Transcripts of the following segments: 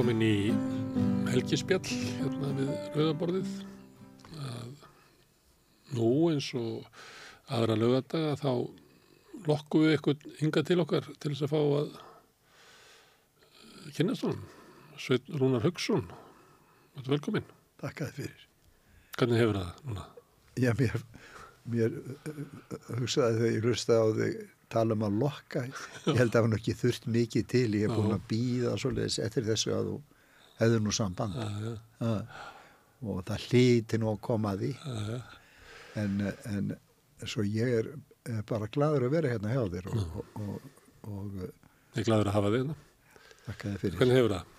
velkomin í helgispjall hérna við rauðaborðið. Nú eins og aðra lögadaga þá lokkum við eitthvað hinga til okkar til þess að fá að kynast honum. Sveit Rúnar Haugsson, velkomin. Takk að þið fyrir. Hvernig hefur það núna? Já, mér, mér hugsaði þegar ég hlusta á þig tala um að lokka. Ég held að hann ekki þurft mikið til. Ég hef búin að býða svoleiðis eftir þessu að þú hefur nú samband. Ja, ja. Og það hlíti nú að koma að því. ja. En, en svo ég er, bara gladur að vera hérna hjá þér og, og, og, og Ég er gladur að hafa þig hérna. Hvernig hefur það?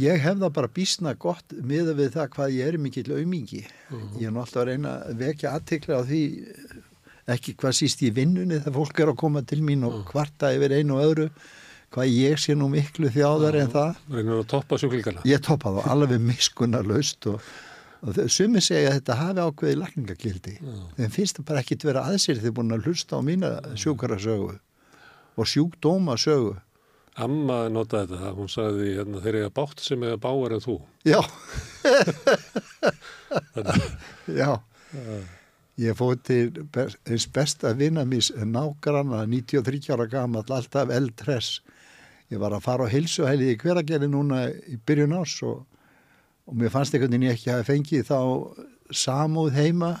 Ég hef það bara bísna gott miða við það hvað ég er mikill aumingi. Ég er alltaf að reyna að vekja aðtikla á því ekki hvað síst í vinnunni þegar fólk er að koma til mín og kvarta yfir einu og öðru hvað ég sé nú miklu þjáðar en það. Reynir að toppa sjúklingana? Ég toppa þá alveg miskunnar laust og, og sumi segja að þetta hafi ákveði lakningagildi. Þeim finnst það bara ekki að vera aðsér þegar búin að hlusta á mína sjúkarasögu og sjúkdóma sögu. Amma notaði þetta, hún sagði hérna, þeir eiga bátt sem eiga báar en þú. Já. Já. Ég fóð til eins besta vinna mís nágranna 93 ára gammal alltaf eldress. Ég var að fara á hilsuhæli í hveragerði núna í byrjun ás og, og mér fannst einhvern veginn ég ekki að fengi þá samúð heima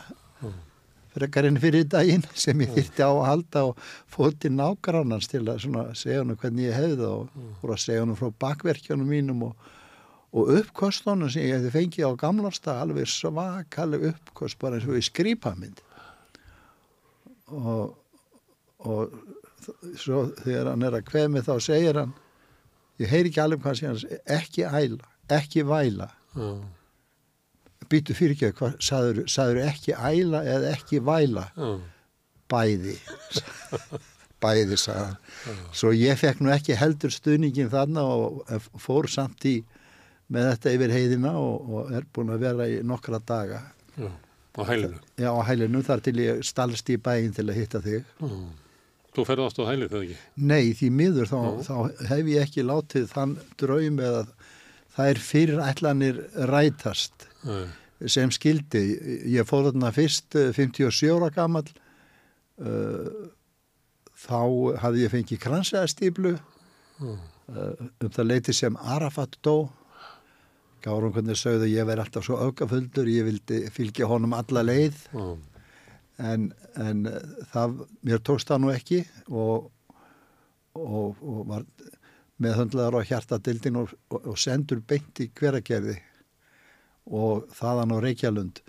frekarinn fyrir daginn sem ég þyrti á að halda og fóð til nágrannans til að segja hann hvernig ég hefði það og fór að segja hann frá bakverkjunum mínum og, og uppkostunum sem ég hefði fengið á gamlarsta alveg svakaleg uppkost bara eins og í skrýpamind og, og svo þegar hann er að kvemi þá segir hann ég heyri ekki alveg hvað hann ekki æla, ekki væla. Já. býtu fyrir ekki hvað saður, saður ekki æla eða ekki væla? Já. bæði bæði sagðan svo ég fekk nú ekki heldur stuðningin þarna og fór samt í með þetta yfir heiðina og, og er búin að vera í nokkra daga Já. Á hælinu. já á hælinu þar til ég stalst í bæin til að hitta þig Já. Þú ferði ást á hælið þegar ekki? nei því miður þá, þá hef ég ekki látið þann draum eða það er fyrirætlanir rætast Nei. sem skildi. Ég fóð þarna fyrst eh, 57 ára gammal uh, þá hafði ég fengið kransæðastýplu uh, um það leiti sem Arafat dó Gárum hvernig sögðu ég veri alltaf svo aukafuldur, ég vildi fylgja honum alla leið Já. en, en það, mér tókst það nú ekki og, og, og var meðhundlaður á hjartadildin og, og, sendur beint í hveragerði og þaðan á Reykjalund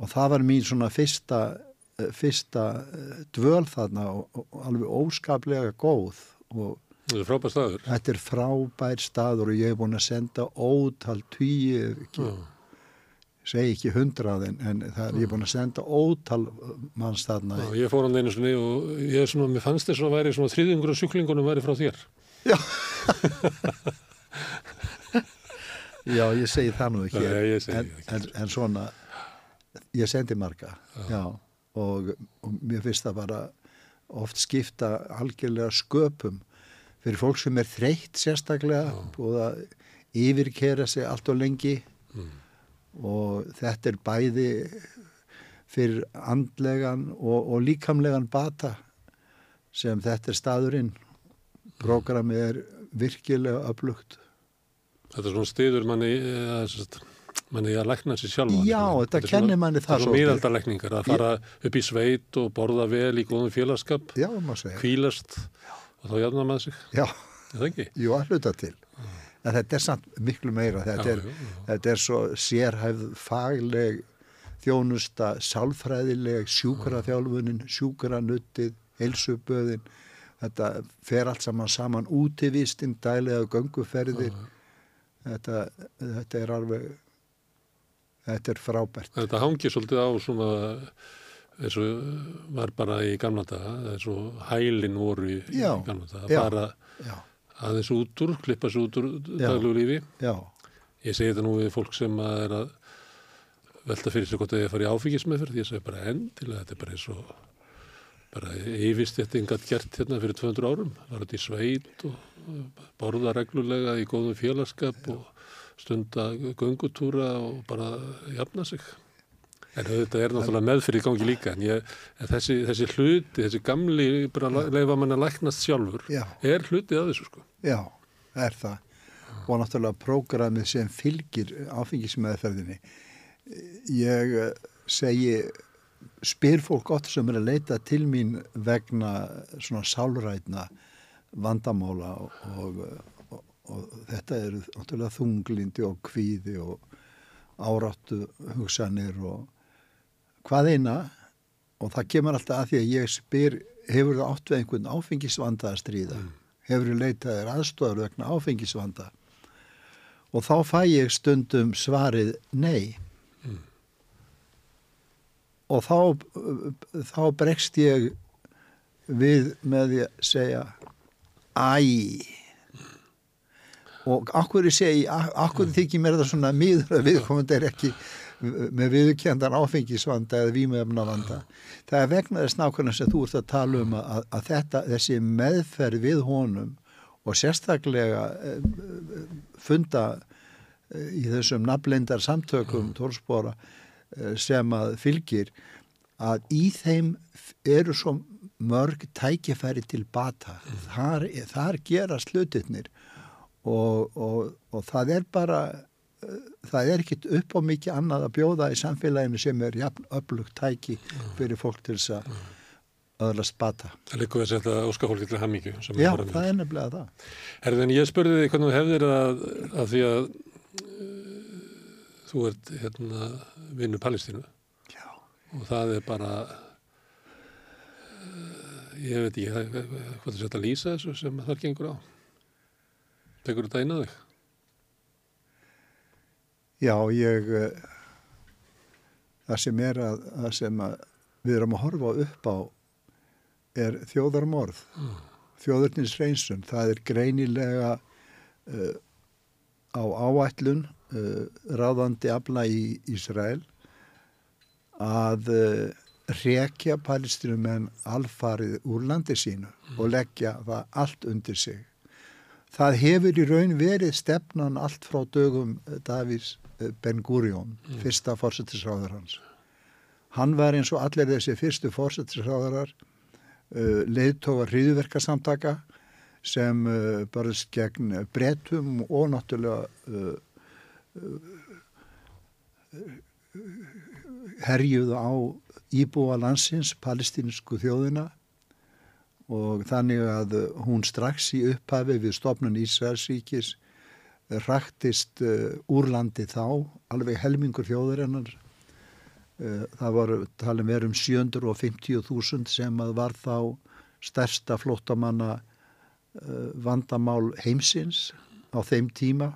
og það var mín svona fyrsta, fyrsta eh, dvöl þarna og, og alveg óskaplega góð og Þetta er frábært staður. þetta er frábær staður og ég hef búin að senda ótal Já. segi ekki hundrað en, en það ég er búin að senda ótal manns þarna Já, ég fór hann einu sinni og ég svona, mér fannst þess að væri svona þriðingur af sjúklingunum væri frá þér. Já. Já, ég segi það nú ekki. Nei, ég segi en, það ekki. En, en svona, ég sendi marga, já, og, og mér finnst það bara oft skipta algjörlega sköpum fyrir fólk sem er þreytt sérstaklega, búið að yfirkera sig allt og lengi Mm. og þetta er bæði fyrir andlegan og, og líkamlegan bata sem þetta er staðurinn. Prógramið er virkilega öflugt. Þetta er svona stiður manni, eða, sagt, manni að lækna sér sjálfa. Já, þetta kennir manni það Það er svona svolítið. miðaldarlækningar að fara upp í sveit og borða vel í góðum félagskap, Já, má segja. kvílast og þá jafna maður sig. Já, jú, að hluta til. En þetta er samt miklu meira. Þetta, Já, er, já, já. þetta er svo sérhæfð fagleg þjónusta, sálfræðileg, sjúkraþjálfunin, sjúkranuttið, heilsuböðin. Þetta fer allt saman saman útivistinn, dælega gönguferðir. Þetta, þetta er alveg, þetta er frábært. Þetta hangir svolítið á svona eins og var bara í gamla daga, eins og hælin voru í, í gamla daga, já. bara Já, aðeins út úr, klippa sér út úr daglegu lífi. já, Ég segi þetta nú við fólk sem að er að velta fyrir sig hvort að fara í áfengismeðferð, ég segi bara endilega, þetta er bara eins og bara yfirst þetta yngat gert hérna fyrir 200 árum, var þetta í sveit og borða reglulega í góðum félagskap og stunda göngutúra og bara jafna sig. En þetta er náttúrulega meðfyrir í gangi líka, en, ég, en þessi, þessi hluti, þessi gamli, bara leifa mann að læknast sjálfur, Já. er hluti af þessu sko. Já, er það. Og náttúrulega prógramið sem fylgir áfengismeðferðinni. Ég eh, segi, spyr fólk gott sem er að leita til mín vegna svona sálrætna vandamála og, og, og, og þetta eru náttúrulega þunglindi og kvíði og áráttu hugsanir og hvað eina og það kemur alltaf að því að ég spyr hefur það átt við einhvern áfengisvanda að stríða? Hefur þú leitað þér aðstofar vegna áfengisvanda? Og þá fæ ég stundum svarið nei. Og þá þá bregst ég við með því að segja æ. Og akkur ég segi, akkur þykir mér það svona miður að viðkomandi er ekki með viðkjöndan áfengisvanda eða vímöfnavanda. Það er vegna þess nákvæmlega sem þú ert að tala um að, að þetta, þessi meðferð við honum og sérstaklega eh, funda eh, í þessum nafnleindar samtökum tórspora eh, sem að fylgir að í þeim eru svo mörg tækifæri til bata. Þar, þar gerast hlutirnir og, og, og það er bara það er ekkit upp á mikið annað að bjóða í samfélaginu sem er jafn upplugt tæki fyrir fólk til þess að öðlast bata. Það likur að setja óskafólki til hammingju. Já, það er nefnilega það. Herðin, ég spurði þig hvernig þú hefðir að, að því að uh, þú ert hérna vinnu Palestínu Já. og það er bara uh, ég veit ekki hvað setja að lýsa þessu sem það gengur á. Tekur þetta þig? Já, ég uh, það sem er að, að sem að við erum að horfa upp á er þjóðarmorð Mm. þjóðurnins reynsun, það er greinilega uh, á áætlun uh, ráðandi afla í Ísrael að uh, rekja palestinumenn alfarið úr landi sínu og leggja það allt undir sig. Það hefur í raun verið stefnan allt frá dögum eh, Davís eh, Ben Gurion, fyrsta fórsetisráður hans. Hann var eins og allir þessi fyrstu fórsetisráðarar uh, leiðtógar hriðverkasamtaka sem uh, barðist gegn bretum og náttúrulega uh, herjuðu á íbúa landsins, palestinsku þjóðina og þannig að hún strax í upphafi við stopnun Ísraelsríkis ræktist uh, úrlandi þá, alveg helmingur þjóðurinnar. Uh, það voru talin verið um 750.000 sem var þá stærsta flóttamanna uh, vandamál heimsins á þeim tíma.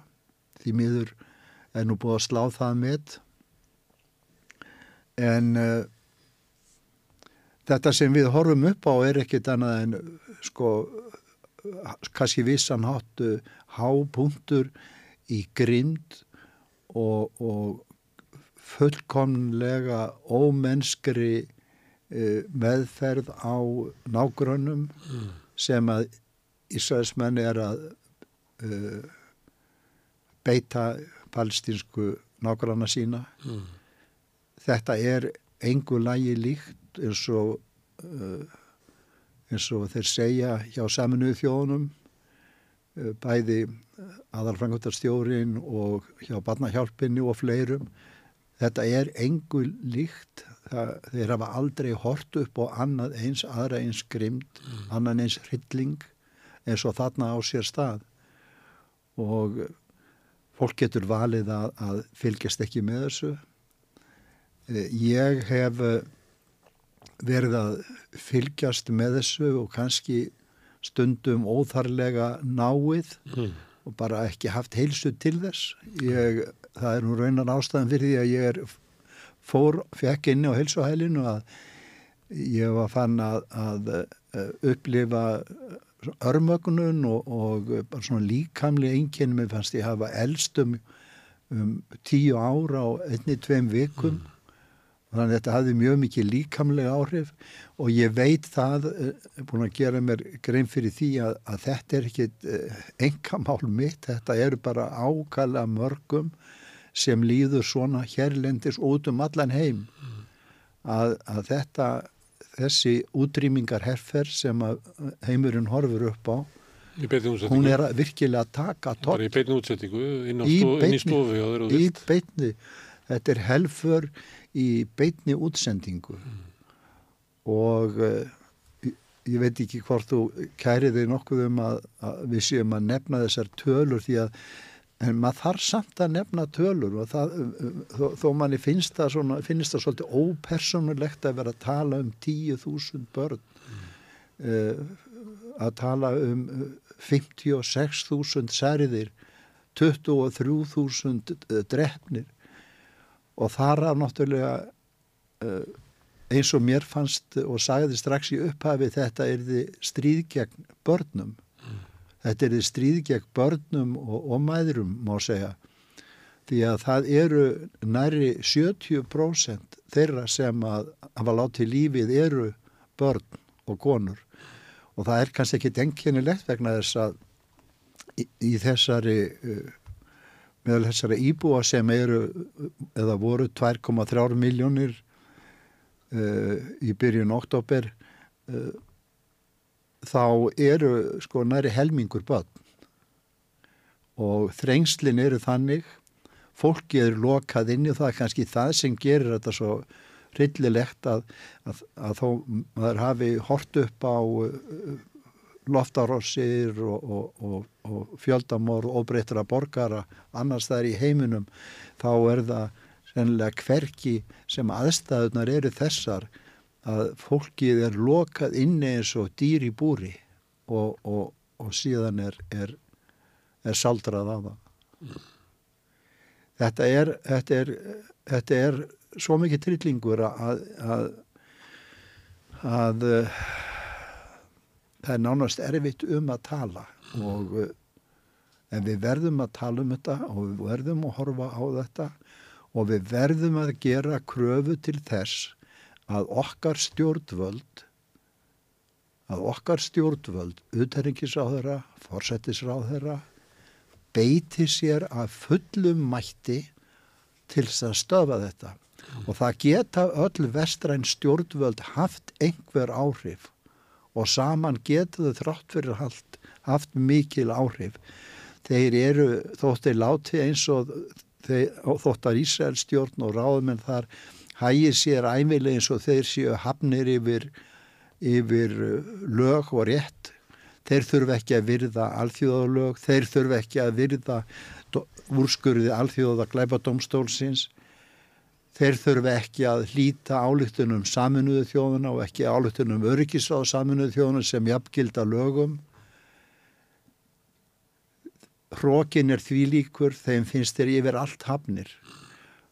Því miður er nú búið að slá það með. En uh, þetta sem við horfum upp á er ekkit annað en sko kannski vissan háttu hápunktur í grind og, og fullkomlega ómennskri uh, meðferð á nágrönnum Mm. sem að Ísraelsmenn er að uh, beita palestinsku nágranna sína. Mm. Þetta er engu lagi líkt eins og, uh, eins og þeir segja hjá saminuðu þjóðunum, uh, bæði aðalfrangotarstjórin og hjá barnahjálpinni og fleirum. Þetta er engu líkt, það, þeir hafa aldrei hort upp og annað eins, aðra eins grimd, annan eins hrylling eins og þarna á sér stað. Og fólk getur valið að, að fylgjast ekki með þessu. Eh, Ég hef eh, verið að fylgjast með þessu og kannski stundum óþarlega náið Mm. og bara ekki haft heilsu til þess. Ég, það er nú raunar ástæðan fyrir því að ég er fór, fekk inni á heilsuhælinu að ég var fann að, að eh, upplifa örmögnun og, og bara svona líkamlega einkenni mér fannst ég hafa elst um, tíu ára á einni, tveim vikum þannig að þetta hafði mjög mikið líkamlega áhrif og ég veit það, uh, búin að gera mér grein fyrir því að, að þetta er ekki uh, engamál mitt, þetta eru bara ákala mörgum sem líður svona hérlendis út um allan heim. Að, að þetta, þessi útrýmingar herfer sem heimurinn horfur upp á hún er að virkilega að taka tótt. Bara í beitni útsettingu, inn, stof, inn í stofu Í beitni, þetta er helfur í beitni útsendingu mm. og uh, ég veit ekki hvort þú kæriði nokkuð um að, að við séum að nefna þessar tölur því að en maður þarf samt að nefna tölur og það, þó, þó manni finnst það, svona, finnst það svolítið ópersonulegt að vera að tala um 10.000 börn mm. uh, að tala um 56.000 særiðir 23.000 uh, drefnir og þar af náttúrulega uh, eins og mér fannst og sagði strax í upphafi þetta er því stríð gegn börnum Þetta er því stríð gegn börnum og, og mæðrum má segja. Því að það eru næri 70% þeirra sem að hafa látið lífið eru börn og konur. Og það er kannski ekki denkjænilegt vegna þess að í, í þessari, uh, meðal þessari íbúa sem eru eða voru 2,3 miljónir uh, í byrjun oktober uh, þá eru sko næri helmingur börn. Og þrengslinn eru þannig fólki eru lokað inn og það kannski það sem gerir þetta svo rillilegt að, að, að þó maður hafi hort upp á uh, loftarossir og, og, og, og fjöldamor og breytra borgara annars það er í heiminum þá er það sennilega hverki sem aðstæðunar eru þessar að fólkið er lokað inni eins og dýr í búri og, og, og síðan er, er, er saldrað á það. Mm. Þetta, er, þetta, þetta er svo mikið trillingur að, að, að uh, það er nánast erfitt um að tala og uh, en við verðum að tala um þetta og við verðum að horfa á þetta. Og við verðum að gera kröfu til þess að okkar stjórnvöld að okkar stjórnvöld uthæringisráðara, forsettisráðara beiti sér að fullum mætti til þess að stöfa þetta. Og það geta öll vestræn stjórnvöld haft einhver áhrif og saman geta þau þrátt fyrir haft, haft mikil áhrif þeir eru þóttir láti eins og þeir, þóttar Ísraels stjórn og ráðmenn þar hægir sér æmileg eins og þeir séu hafnir yfir, yfir uh, lög og rétt. Þeir þurfa ekki að virða alþjóðalög, þeir þurfa ekki að virða úrskurði alþjóða glæpadómstólsins. Þeir þurfa ekki að hlýta álíktunum saminuðu þjóðuna og ekki álíktunum öryggisáð saminuðu þjóðuna sem jafngilda lögum. Hrókin er því líkur, þeim finnst þeir yfir allt hafnir.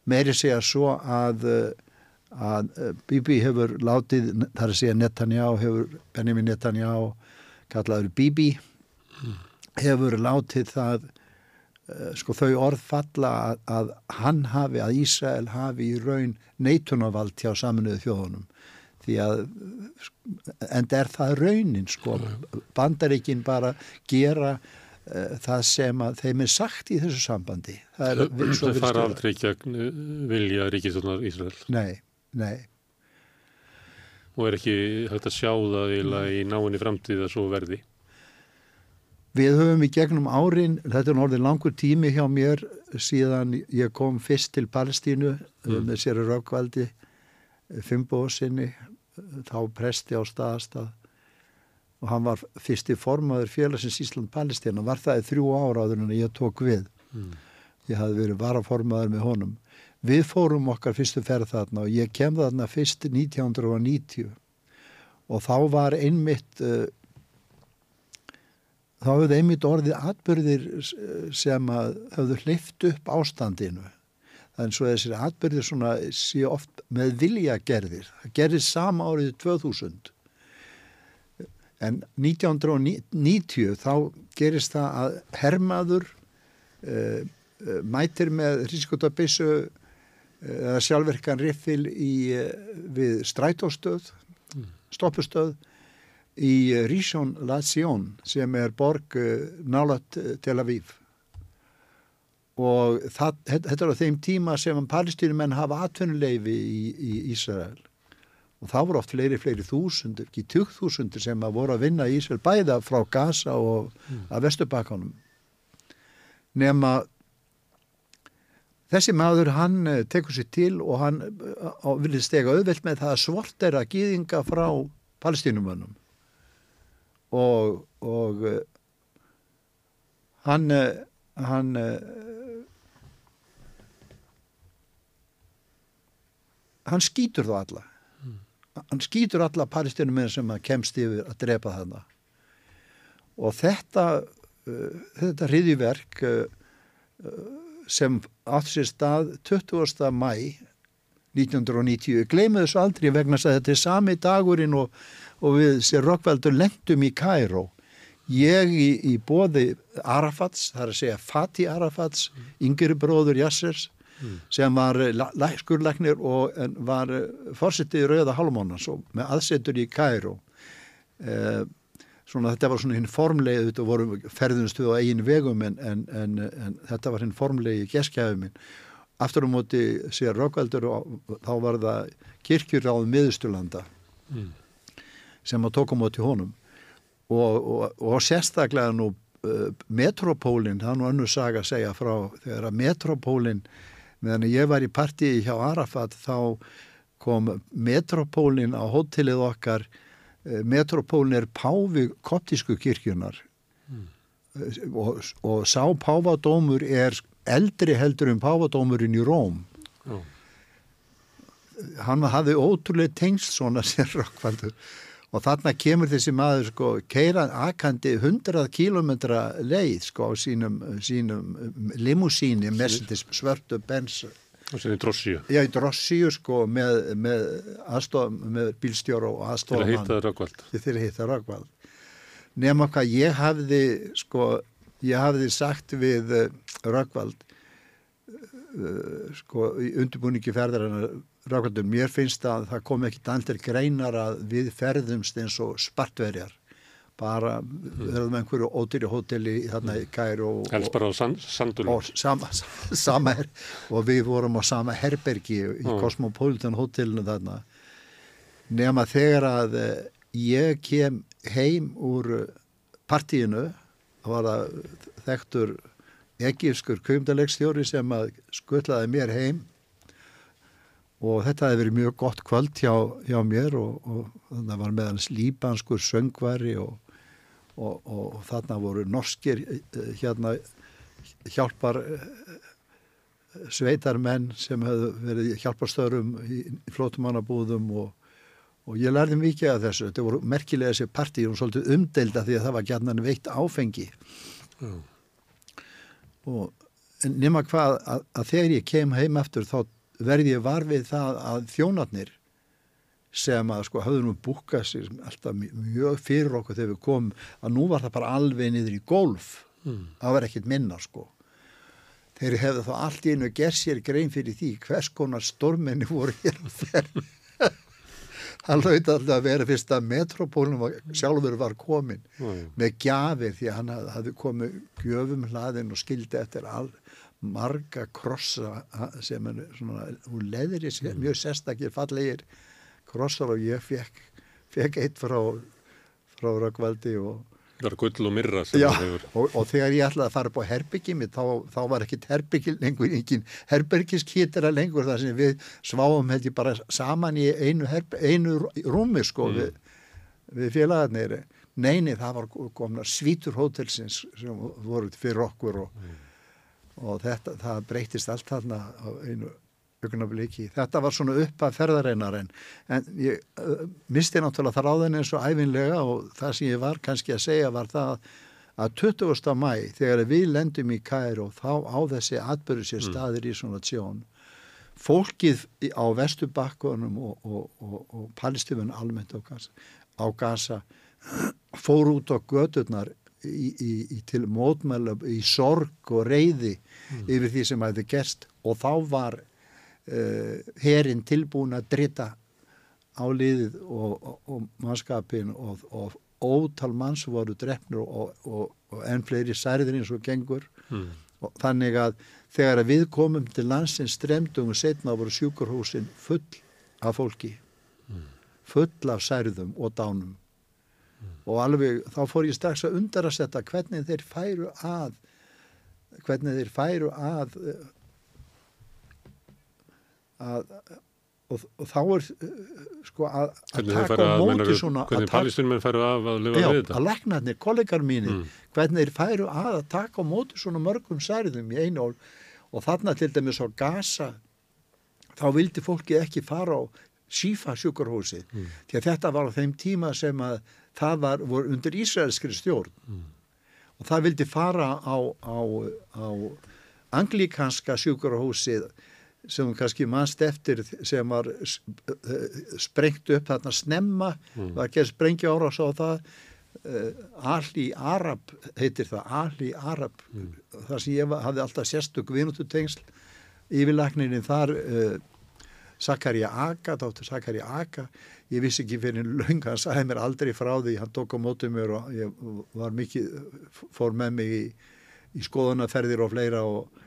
Meiri segja svo að, að Bibi hefur látið, þar að segja Netanyahu hefur, Benjamin Netanyahu kallaður Bibi hefur látið það eh, sko þau orð falla að, að hann hafi, að Ísrael hafi í raun neitunavald hjá saminuðu þjóðunum. Því að en er það raunin sko. Bandaríkin bara gera það sem að þeim er sagt í þessu sambandi. Það, er, það fara aldrei gegn uh, vilja Ríkisvöldnar Ísrael Nei, nei. Og er ekki hægt að sjá það í náinni framtíð að svo verði? Við höfum í gegnum árin, þetta er náttúrulega langur tími hjá mér síðan ég kom fyrst til Palestínu mm. með sér raukvaldi fimmбóðsynni þá presti á staðastað og hann var fyrsti formaður félagsins Ísland-Palestína var það í þrjú ára áður en ég tók við. Mm. ég hafði verið varaformaður með honum. Við fórum okkar fyrstu ferð þarna og ég kem þarna fyrst 1990 og þá var einmitt uh, þá hefði einmitt orðið atbyrðir sem að hefðu hleyft upp ástandinu. Þannig að þessir atbyrðir svona sé oft með vilja gerðir það gerðir sama árið 2000 En 1990 þá gerist það að hermaður uh, uh, mætir með hrískotabissu eða sjálfverkan riffil í, eh, við strætóstöð, stoppustöð í Rishon LaZion sem er borg eh, nálat Tel Aviv. Og það, þetta er á þeim tíma sem palestínumenn hafa atvinnuleifi í, í Ísrael og það voru oft fleiri, fleiri þúsundur, ekki tugþúsundur sem að voru að vinna í Ísrael bæða frá Gaza og mm. að Vesturbakkanum nema þessi maður hann eh, tekur sér til og hann eh, vilja stega auðvelt með það að svort er að gýðinga frá palestínumönnum og, og eh, hann hann hann skýtur þá alla. Hann skýtur alla palestinum sem að kemst yfir að drepa þarna og þetta uh, þetta hriðiverk uh, uh, sem átt sér stað 20. mæ 1990, gleimu þessu aldrei vegna að þetta er sami dagurinn og, og við sér Rokkveldur lengtum í Kæró ég í, í bóði Arafats, það er að segja Fatih Arafats, mm. yngri bróður Jassers mm. sem var eh, skurleiknir og var eh, fórsettið í Rauða Halmónans og með aðsetur í Kæró eh, svona þetta var svona hinn formlegið þetta voru ferðunstuð á eigin vegum en, en, en, en þetta var hinn formlegið geskjæfum minn aftur á um móti sér Rökkveldur og þá var það kirkjur á miðustulanda mm. sem að tóka móti honum og, og, og sérstaklega nú uh, metropólinn, það er nú önnu saga að segja frá þegar að metropólinn meðan ég var í partíi hjá Arafat þá kom metropólinn á hótelið okkar eh, metropólinn er páfi koptísku kirkjunar mm. og, og sá pávadómur er eldri heldur en pávadómurinn í Róm oh. hann hafði ótrúlega tengst svona sér rokkvaldur og þarna kemur þessi maður sko keiran akandi 100 kilometra leið sko á sínum, sínum limúsíni Mercedes svörtu Benz. Og sér í drossíu. Já í drossíu sko með, með, aðstof, með bílstjóru og aðstofamann að hitta Rökkvald að hitta Rökkvald nema hvað ég hafði sko ég hafði sagt við uh, Rökkvald uh, sko í undirbúningi ferðarinnar Rákvöldur, mér finnst að það kom ekki allir greinar að við ferðumst eins og spartverjar. Bara verðum einhverju ódýri hóteli þarna í Kær og, á sandul og, sama, sama her, og við vorum á sama herbergi í mm. Cosmopolitan hótelinu þarna. Nema þegar að eh, ég kem heim úr partíinu það var það þekktur egífskur kaumdalegstjóri sem að skuttlaði mér heim og þetta hefði verið mjög gott kvöld hjá, hjá mér og, og það var meðans líbanskur söngvari og, og, og þarna voru norskir eh, hérna hjálpar eh, sveitarmenn sem hefðu verið hjálparstörum í flótumannabúðum og ég lærði mikið af þessu þetta voru merkilega þessi partí og svolítið umdelda því að það var gætnan veitt áfengi mm. og nema hvað að, að þegar ég kem heim eftir þá verði ég varfið það að þjónarnir sem að sko hafðu nú búkað sér alltaf mjög fyrir okkur þegar við komum að nú var það bara alveg niður í golf mm. það var ekkit minna sko þeir hefðu þá allt í einu gerð sér grein fyrir því hvers konar storminni voru hér að ferð hann lauti alltaf að vera fyrst að metropólum sjálfur var komin mm. með gafir því að hann hafði komið gjöfum hlaðin og skildi eftir all marga krossa sem er svona, hún leðir í mm. mjög sérstakir fallegir krossar og ég fekk, fekk eitt frá, frá Rökkvaldi og Það var gull og mirra Já, og, og þegar ég ætlaði að fara upp á herbyggjum þá, þá var ekkit herbyggjum lengur engin herbyrgiskýtara lengur þar sem við sváum held ég bara saman í einu, herb, einu rúmi sko mm. við, við félagarnir neini það var komna svítur hótelsins sem voru fyrir okkur og mm og þetta, það breytist allt þarna á einu augnablikki. Þetta var svona upp að ferðareinar en, en ég uh, misti náttúrulega það ráðin eins og æfinlega og það sem ég var kannski að segja var það að 20. mæ þegar við lendum í Kær og þá á þessi atbyrðu sér mm. staðir í svona tjón fólkið á vestubakkunum og, og, og, og palestífun almennt á Gaza, á Gaza fór út á gödurnar í, í, í til mótmæla í sorg og reyði mm. yfir því sem hefði gerst og þá var uh, herin tilbúin að drita á liðið og, og, og mannskapin og, og ótal manns voru drefnur og enn fleiri særðir eins og gengur mm. og þannig að þegar að við komum til landsins stremdum og setna voru sjúkurhúsin full af fólki mm. full af særðum og dánum mm. og alveg þá fór ég strax að undra að setja hvernig þeir færu að hvernig þeir færu að að og, og þá er sko að, taka á móti svona hvernig palestinmenn færu af að lifa já, við þetta að leknarnir, kollegar mínir mm. hvernig þeir færu að að taka á móti svona mörgum særðum í einu og, og þarna til dæmis á Gaza þá vildi fólki ekki fara á sífa sjúkarhósið mm. því að þetta var á þeim tíma sem að það var undir Ísraelskri stjórn mm. Og það vildi fara á, á, á anglikanska sjúkarhósið sem kannski mannst eftir sem var sprengt upp þarna snemma mm. var að sprengja ára á það uh, Ali Arab heitir það, Ali Arab mm. þar sem ég hafði alltaf sérstök vinututengsl yfirlækninni þar uh, Sakarja Aga, dóttur Sakarja Aga ég vissi ekki fyrir laung hann sagði mér aldrei frá því, hann tók á mótið mér og ég var mikið fór með mig í, í skoðunarferðir og fleira og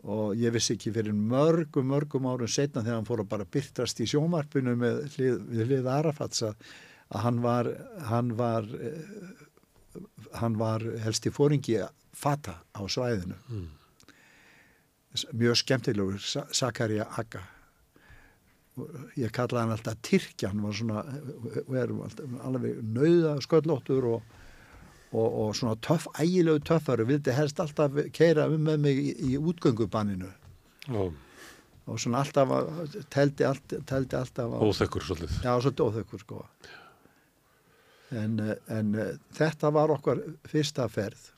og ég vissi ekki fyrir mörgum, mörgum árum setna þegar hann fór að bara byrtast í sjómarpinu með hlið, hlið Arafats að, hann var hann var hann var helst í fóringi fata á svæðinu. Mm. mjög skemmtilegur Sakarja Akka ég kallaði hann alltaf Tyrkja hann var svona alveg nauða sköllóttur og og, og svona töff, ægilegu töffar og vildi helst alltaf keira um með mig í, í útgöngubanninu. Oh. og svona alltaf teldi, allt, teldi alltaf Óþekkur svolítið. Já, svolítið óþekkur sko. En, en þetta var okkar fyrsta ferð.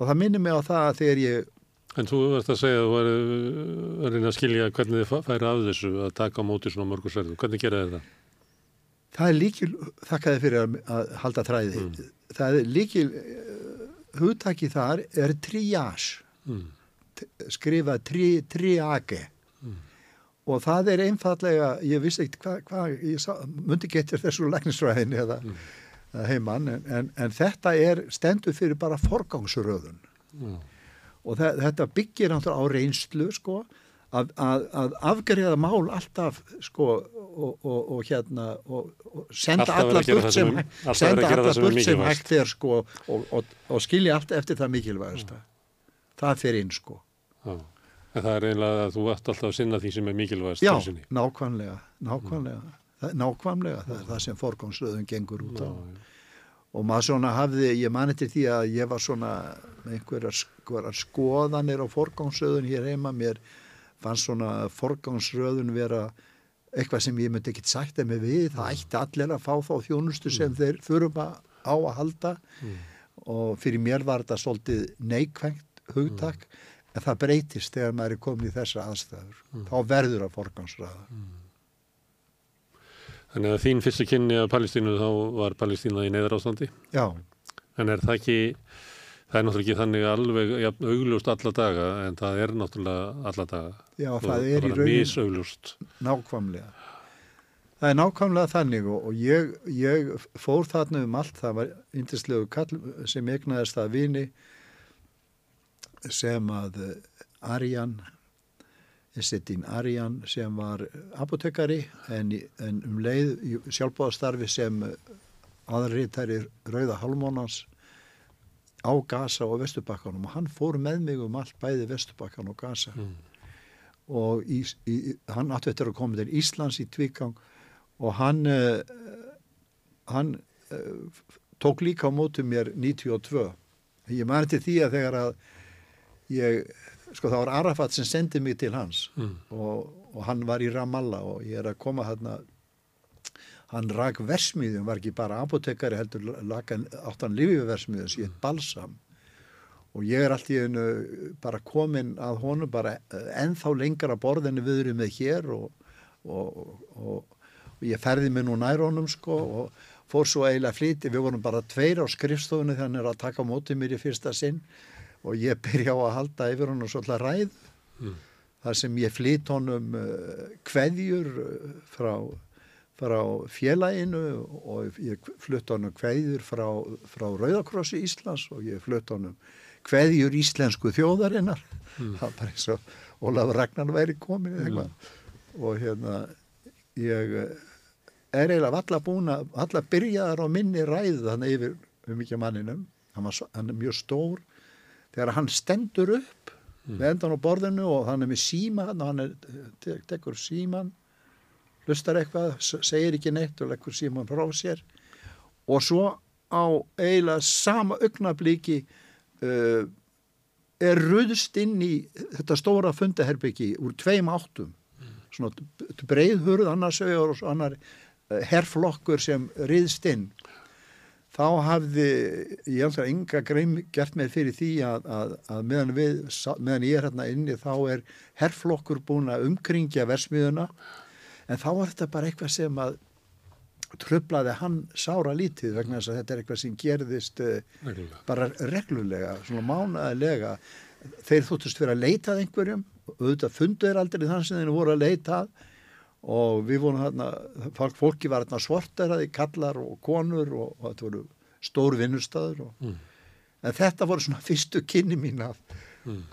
Og það minnir mig á það að þegar ég En þú verðist að segja að þú var að reyna að skilja hvernig þið færi af þessu að taka á móti svona mörgur sverðu. Hvernig geraði þetta? Það er líkil, þakkaði fyrir að, halda træði. Mm. Það er líkil, uh, hugtaki þar er triage, mm. skrifa tri, triage mm. og það er einfallega, ég vissi ekkert hvað, hva, ég sá, myndi getur þessu læknisfræðin eða mm. heimann, en, en, en þetta er stendur fyrir bara forgangsröðun mm. Og það, þetta byggir náttúrulega á reynslu sko, að, að, að afgriða mál alltaf sko og, og, og hérna og, senda alla burt sem, burt sem hægt er sko og skilja allt eftir það mikilvægast það fer inn sko. Já. en það er einlega að þú ætti alltaf að sinna því sem er mikilvægast Já, nákvæmlega nákvæmlega, það, nákvæmlega það er það sem forgómsröðun gengur út á. Já, og maður svona hafði, ég mani til því að ég var svona einhverjar skoðanir á forgómsröðun hér heima mér fannst svona forgánsröðun vera eitthvað sem ég myndi ekkert sagt að mig við, það ætti allir að fá þá þjónustu sem mm. þeir þurfa á að halda mm. og fyrir mér var þetta svolítið neikvægt hugtak mm. en það breytist þegar maður er komin í þessa aðstæður mm. þá verður að forgánsröða mm. Þannig að þín fyrstu kynni af Palestínu þá var Palestína í neyðar ástandi Já En er það ekki Það er náttúrulega ekki þannig alveg ja, augljóst alla daga en það er náttúrulega alla daga. Já, það, það er í raunin nákvæmlega. Það er nákvæmlega þannig og, og ég, ég fór þarna um allt. Það var yndislegu kall sem egnaðist að vini sem að Arjan, Essetín Arjan sem var apotekari en, en um leið sjálfbáðastarfi sem aðrítæri Rauða Halmónans á Gaza og Vesturbakkanum og hann fór með mig um allt bæði Vesturbakkan og Gaza mm. og í, í, hann átti eftir að koma til Íslands í tvíkang og hann uh, hann uh, tók líka á mótu mér 92 ég mani til því að þegar að ég, sko það var Arafat sem sendið mig til hans mm. og, og hann var í Ramallah og ég er að koma hérna hann rak versmiðum, var ekki bara apotekari heldur áttan lifiversmiðum sem hétt Balsam. Og ég er alltaf einu bara komin að honum bara enþá lengra borðinni við erum með hér og, og, og, og ég ferði mig nú nær honum sko og fór svo eiginlega flíti, við vorum bara tveir á skrifstofunni þegar hann er að taka mótið mér í fyrsta sinn. Og ég byrja á að halda yfir hann og svolítið ræð mm. þar sem ég flytt honum uh, kveðjur uh, frá, frá félaginu og ég flutt honum kveðjur frá, frá Rauðakrossi Íslands og ég flutt honum kveðjur íslensku þjóðarinnar. Mm. það var bara eins og Ólaf Ragnar væri komin eitthvað. Og hérna ég uh, er eiginlega valla búin að valla byrjaðar á minni ræðu þannig yfir um mikið manninum hann, var, hann er mjög stór. Þegar hann stendur upp mm. með endan á borðinu og hann er með síma og hann er, tek, tekur síman lustar eitthvað, segir ekki neitt og leggur síman frá sér. Og svo á eiginlega sama augnablíki uh, er ruðst inn í þetta stóra fundaherbyggi úr tveim áttum. Mm. svona breiðhurð annars og annar uh, herrflokkur sem riðst inn. Þá hafði ég alltaf enga greim gert með fyrir því að, að, að meðan, við, meðan ég er hérna inni þá er herrflokkur búin að umkringja versmiðuna en þá var þetta bara eitthvað sem að tröflaði hann sára lítið vegna þess að þetta er eitthvað sem gerðist eh, reglulega. bara reglulega, svona mánaðilega þeir þúttust fyrir að leitað einhverjum auðvitað funduður aldrei þann sem þeir voru að leitað og við vorum hérna, fólki var hérna svartaraði, kallar og konur og, og þetta voru stór vinnustæður mm. en þetta voru svona fyrstu kynni mín af.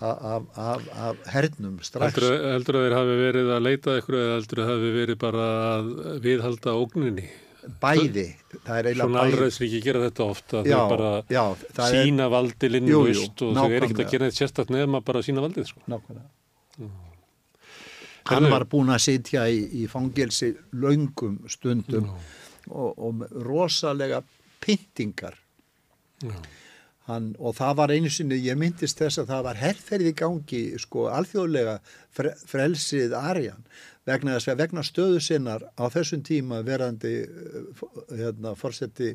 Af, af, af hernum strax. Heldur, að þeir hafi verið að leita ykkur eða heldur að hafi verið bara að viðhalda ógninni? Bæði, er. Svona alræðsviki gera þetta ofta, þeir bara já, sína er, valdi linnust og þau er ekkert að gera þetta sérstaklega nefn að bara sína valdið sko. Nákvæmlega. Hann var búin að sitja í, í fangelsi laungum stundum og, og rosalega pyntingar hann, og það var einu sinni, ég myndist þess að það var herrferði gangi sko alþjóðlega fre, frelsið Arjan vegna þess að vegna stöðu sinnar á þessum tíma verandi eh, hérna fórseti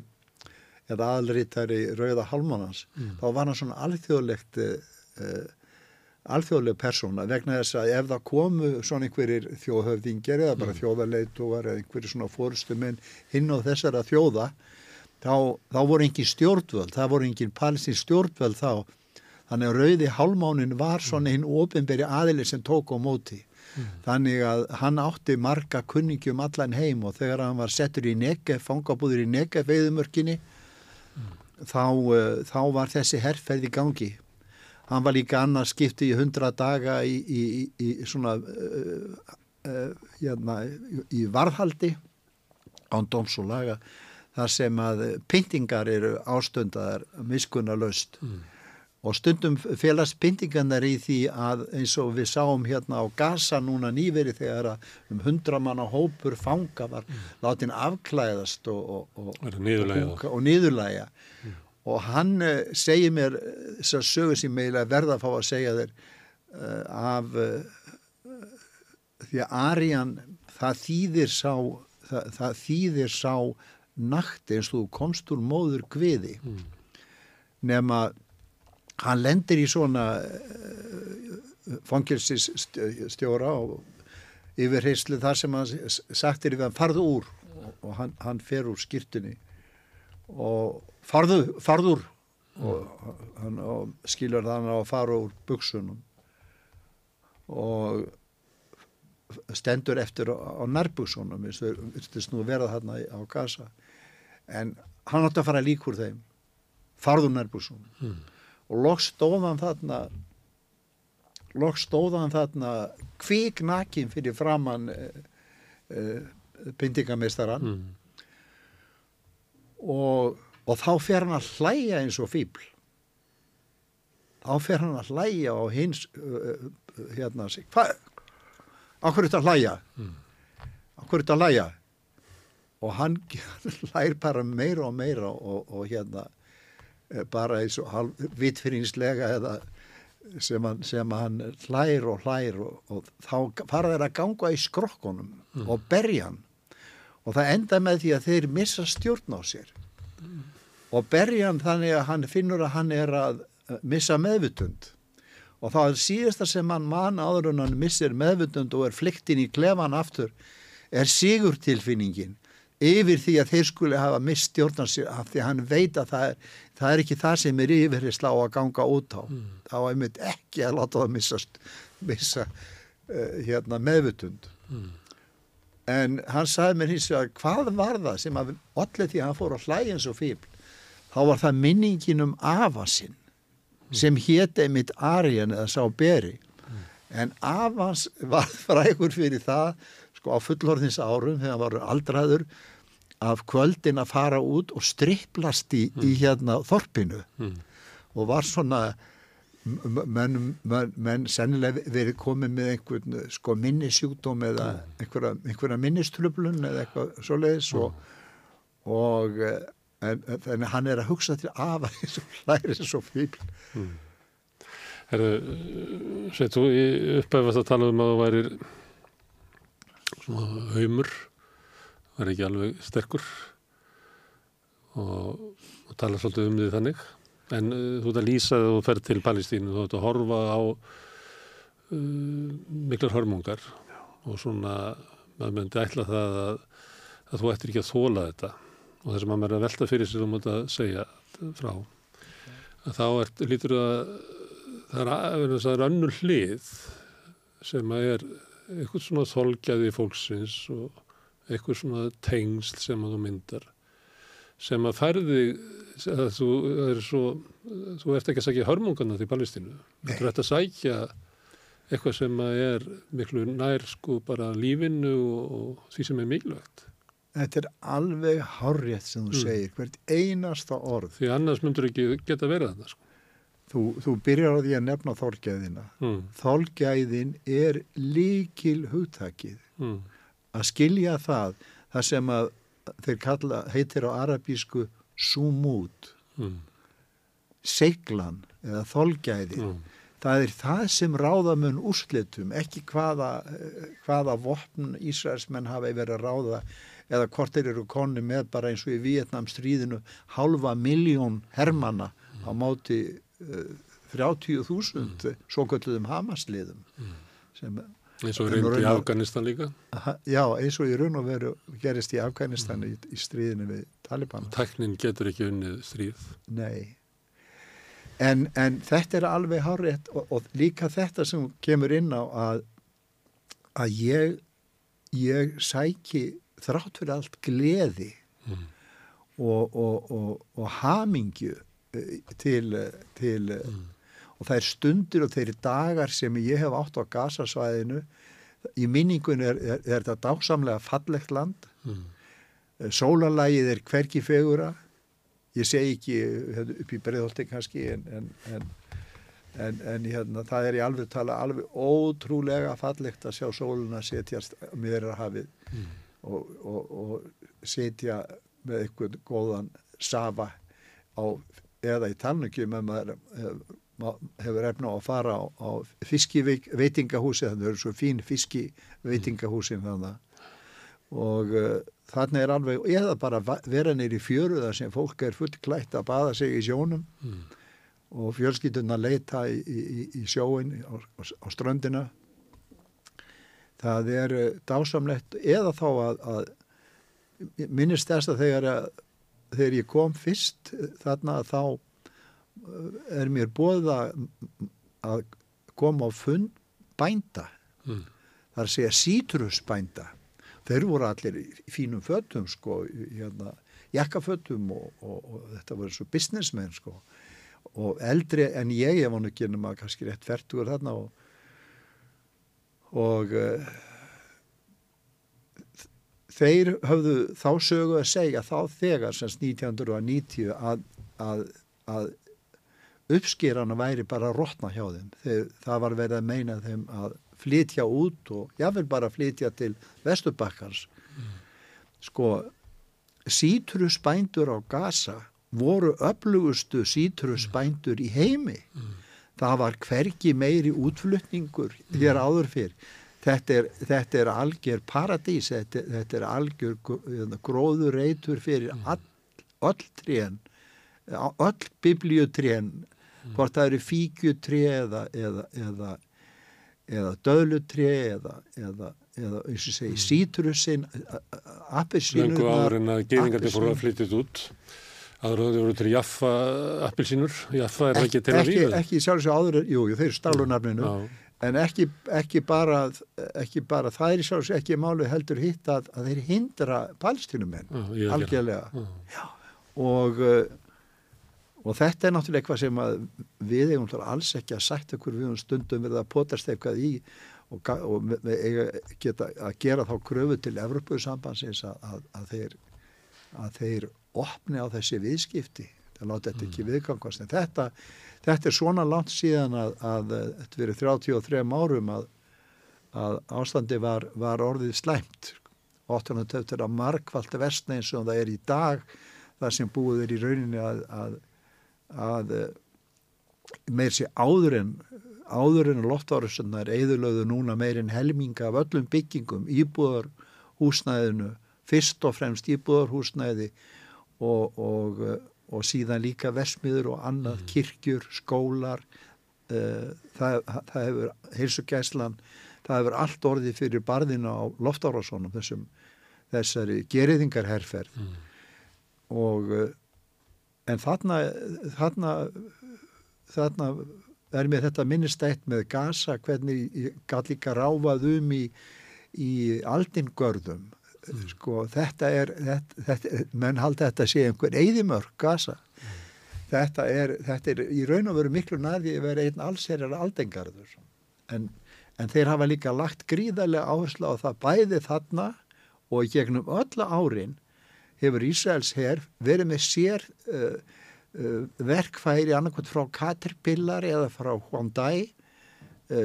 eða aðlrítari Rauða Halmanans mm. þá var hann svona alþjóðlegt uh, alþjóðleg persóna vegna þess að ef það komu svona einhverjir þjóðhöfðingir eða bara mm. þjóðarleituar eða einhverjir svona fórustumenn hinn á þessara þjóða þá, þá voru engin stjórnvöld, það voru engin palsins stjórnvöld þá. Þannig að rauði hálmánin var svona hinn ofinberi aðili sem tók á móti. Mm. þannig að hann átti marga kunningjum allan heim og þegar hann var settur í neke, fangabúður í neke veiðumörkinni mm. þá, uh, þá var þessi herrferð í gangi. Hann var líka annars skipti í hundra daga í, í, í, í svona uh, uh, hérna, í varðhaldi án dóms og laga þar sem að pyntingar eru ástöndar miskunna löst mm. og stundum félast pyntingarnar í því að eins og við sáum hérna á Gaza núna nýveri þegar að um hundra manna hópur fanga var mm. látin afklæðast og, og, og, og nýðurlæga mm og hann uh, segir mér eh, þessar sögur sem meila verða að fá að segja þér uh, af uh, því að Arjan það þýðir sá það, það þýðir sá nakti eins og þú komst úr móður gviði mm. nema hann lendir í svona fangilsistjóra og yfir heyslu þar sem hann sagtir yfir hann farðu úr. Og hann, hann fer úr skýrtunni. Og farðu, farður og hann og skilur þannig að fara úr buksunum og stendur eftir á nærbuksunum þess að verða þarna á gasa en hann átti að fara líkur þeim. Farður nærbuksunum hmm. og lokk stóðan þarna lokk stóðan þarna kvík nakin fyrir framann eh, eh, pyntingameistaran hmm. og og þá fer hann að hlæja eins og fíbl þá fer hann að hlæja og hins uh, uh, hérna sig. Hvað, okkur er þetta að hlæja? Mm. okkur er þetta að hlæja og hann hlæir bara meira og meira og, og hérna eh, bara eins og vitfyringslega eða sem hann, sem hann hlæir og hlæir og, og þá fara þeir að ganga í skrokkunum mm. og berja hann. Og það enda með því að þeir missa stjórn á sér. Mm og berja hann þannig að hann finnur að hann er að missa meðvutund og þá er síðasta sem hann mann áður en hann missir meðvutund og er flyktinn í klefan aftur er sigurtilfinningin yfir því að þeir skuli hafa mist stjórnar sér af því hann veit að það er, það er ekki það sem er yfirherri slá að ganga út á mm. þá er mitt ekki að láta það missa, missa uh, hérna, meðvutund. En hann sagði mér hins vegar, hvað var það sem að allir því að hann fór hlæja eins og fíbl? Þá var það minningin um afa sinn sem hétt einmitt Arjen eða sá Beri. En afans var frægur fyrir það, sko á fullorðins árum þegar hann var aldraður, af kvöldin að fara út og striplast í, í hérna þorpinu. Og var svona menn, menn, menn sennilega verið komið með einhvern sko minnisjúkdóm eða einhverja, einhverja minniströflun eða eitthvað svoleiðis og, og eh, en, en hann er að hugsa til afa eins og hlæri svo fíbl Herðu, sett þú í upphæfast að tala um að þú værir svona haumur, væri ekki alveg sterkur. Og, og tala svolítið um því þannig. En uh, þú ert að lýsa þegar þú ferð til Palestínu, þú ert að horfa á uh, miklar hörmungar. Og svona, maður myndi ætla það að, að þú ættir ekki að þóla þetta. Og þess að maður er að velta fyrir sér um þetta að segja frá. Að þá ert, lítur að það er, það er önnur hlið sem að er eitthvað svona þolgjaði fólksins og eitthvað svona tengsl sem að þú myndar sem að færði að þú er svo þú ert ekki að sækja hörmungana til Palestínu þú ert að sækja eitthvað sem að er miklu nær sko bara lífinu og, því sem er mikilvægt Þetta er alveg hárrétt sem þú Mm. segir, hvert einasta orð því annars myndur ekki geta verið þarna sko. Þú, þú byrjar á því að nefna þálgæðina. Mm. Þálgæðin er líkil hugtakið. Mm. Að skilja það, það sem að þeir kalla, heitir á arabísku sumút, mm. seglan eða þálgæðin. Mm. Það er það sem ráðamun úrslitum, ekki hvaða, hvaða vopn Ísraelsmenn hafa verið að ráða eða hvort þeir eru konni með bara eins og í Vietnamstríðinu halva miljón hermana á máti 30.000 mm. svo kalluðum Hamasliðum mm. eins og reyndi í Afganistan líka aha, já eins og í raun og veru gerist í Afganistan mm. í, í stríðinu við Taliban teknin getur ekki unnið stríð nei en, en þetta er alveg hárétt og, og líka þetta sem kemur inn á að, að ég ég sæki þrátt fyrir allt gleði mm. og, og, og hamingju til, eh, til mm. og það er stundir og þeir dagar sem ég hef átt á gasasvæðinu í minningun er, er, er þetta dásamlega fallegt land. Mm, sólalægið er hverki fegura ég segi ekki hérna, upp í breiðholti kannski en, en, en, en, en hérna, það er í alveg tala alveg ótrúlega fallegt að sjá sóluna setjast mér að hafið mm, og, og, og setja með einhvern góðan safa á, eða í talningum ef maður hef, hefur efna á að fara á, á fiskiveitingahúsi þannig að það eru svo fín fiskiveitingahúsin þannig og uh, þannig er alveg, eða bara vera neyri fjöru þar sem fólk er fullklætt að baða sig í sjónum mm, og fjölskylduna leita í, í, í sjóin á, á, ströndina. Það er uh, dásamlegt eða þá að, að minnist þess að þegar, að, þegar ég kom fyrst þarna þá uh, er mér bóð að, að koma á fund bænda. Mm, að segja sítrusbænda. Þeir voru allir í fínum fötum sko, hérna, jakkafötum og, og, og þetta voru svo businessmenn sko. Og eldri en ég, ég var nú ekki nema kannski rétt færtugur þarna og og uh, þeir höfðu þá sögu að segja þá þegar semst 1990 að, að, að uppskýrana væri bara að rotna hjá þeim. þeir, það var verið að meina þeim að flytja út og jáfnvel bara flytja til Vesturbakkars sko sítrusbændur á Gaza voru öflugustu sítrusbændur í heimi. Það var hvergi meiri útflutningur hér áður fyrr þetta er, þetta er algjör paradís þetta, þetta er algjör gr- gróðurreitur fyrir all, öll trén öll biblíutrén hvort það eru fíkjutré eða, eða, eða, eða döðlutré eða, segi sítrussin Löngu appelsínurnar áður en að geðingandi fóru að flytja þetta út. Áður að þau voru til Jaffa appilsínur. Jaffa er ekki til að lífa. ekki sjálfsög áður, jú, jú, þeir stálu nafninu Já. En ekki, ekki, bara, ekki bara það er í sjálfs ekki málu heldur hitt að, að þeir hindra palestinumenn Já, ég er að gera algjörlega og, uh, og þetta er náttúrulega eitthvað sem að við eigum alls ekki að sagt okkur við um stundum verið að potast eitthvað í og, og geta að gera þá kröfu til Evropusambansins að, að, að þeir að þeir opni á þessi viðskipti. Að láta þetta ekki viðgangast. En þetta, þetta er svona langt síðan að, að eh, þetta verið 33 árum að, að ástandi var, var orðið slæmt. 800 að markvallt vestna eins og það er í dag þar sem búið er í rauninni að, að, að eh, meir sér áður en áður en loftvárusunnar eðurlöðu núna meir en helminga af öllum byggingum íbúðar húsnæðinu fyrst og fremst íbúðar húsnæði og, og, eh, og síðan líka versmiður og annað kirkjur, skólar uh, það, það hefur heilsugæslan, það hefur allt orðið fyrir barðina á loftárásónum þessum, þessari geriðingarherferð Mm. og uh, en þarna þarna þarna er mér þetta minnistætt með gasa hvernig gæt líka ráfað um í, í aldingörðum sko þetta er þetta, þetta, menn halda þetta sé einhver eyðimörk gasa þetta, er, þetta er í raun og veru miklu næði að vera einn allserjar aldingarður en, en þeir hafa líka lagt gríðarlega áherslu á það bæði þarna og í gegnum öll árin hefur Ísraels herr verið með sér uh, uh, verkfæri annarkvæmt frá Caterpillar eða frá Hyundai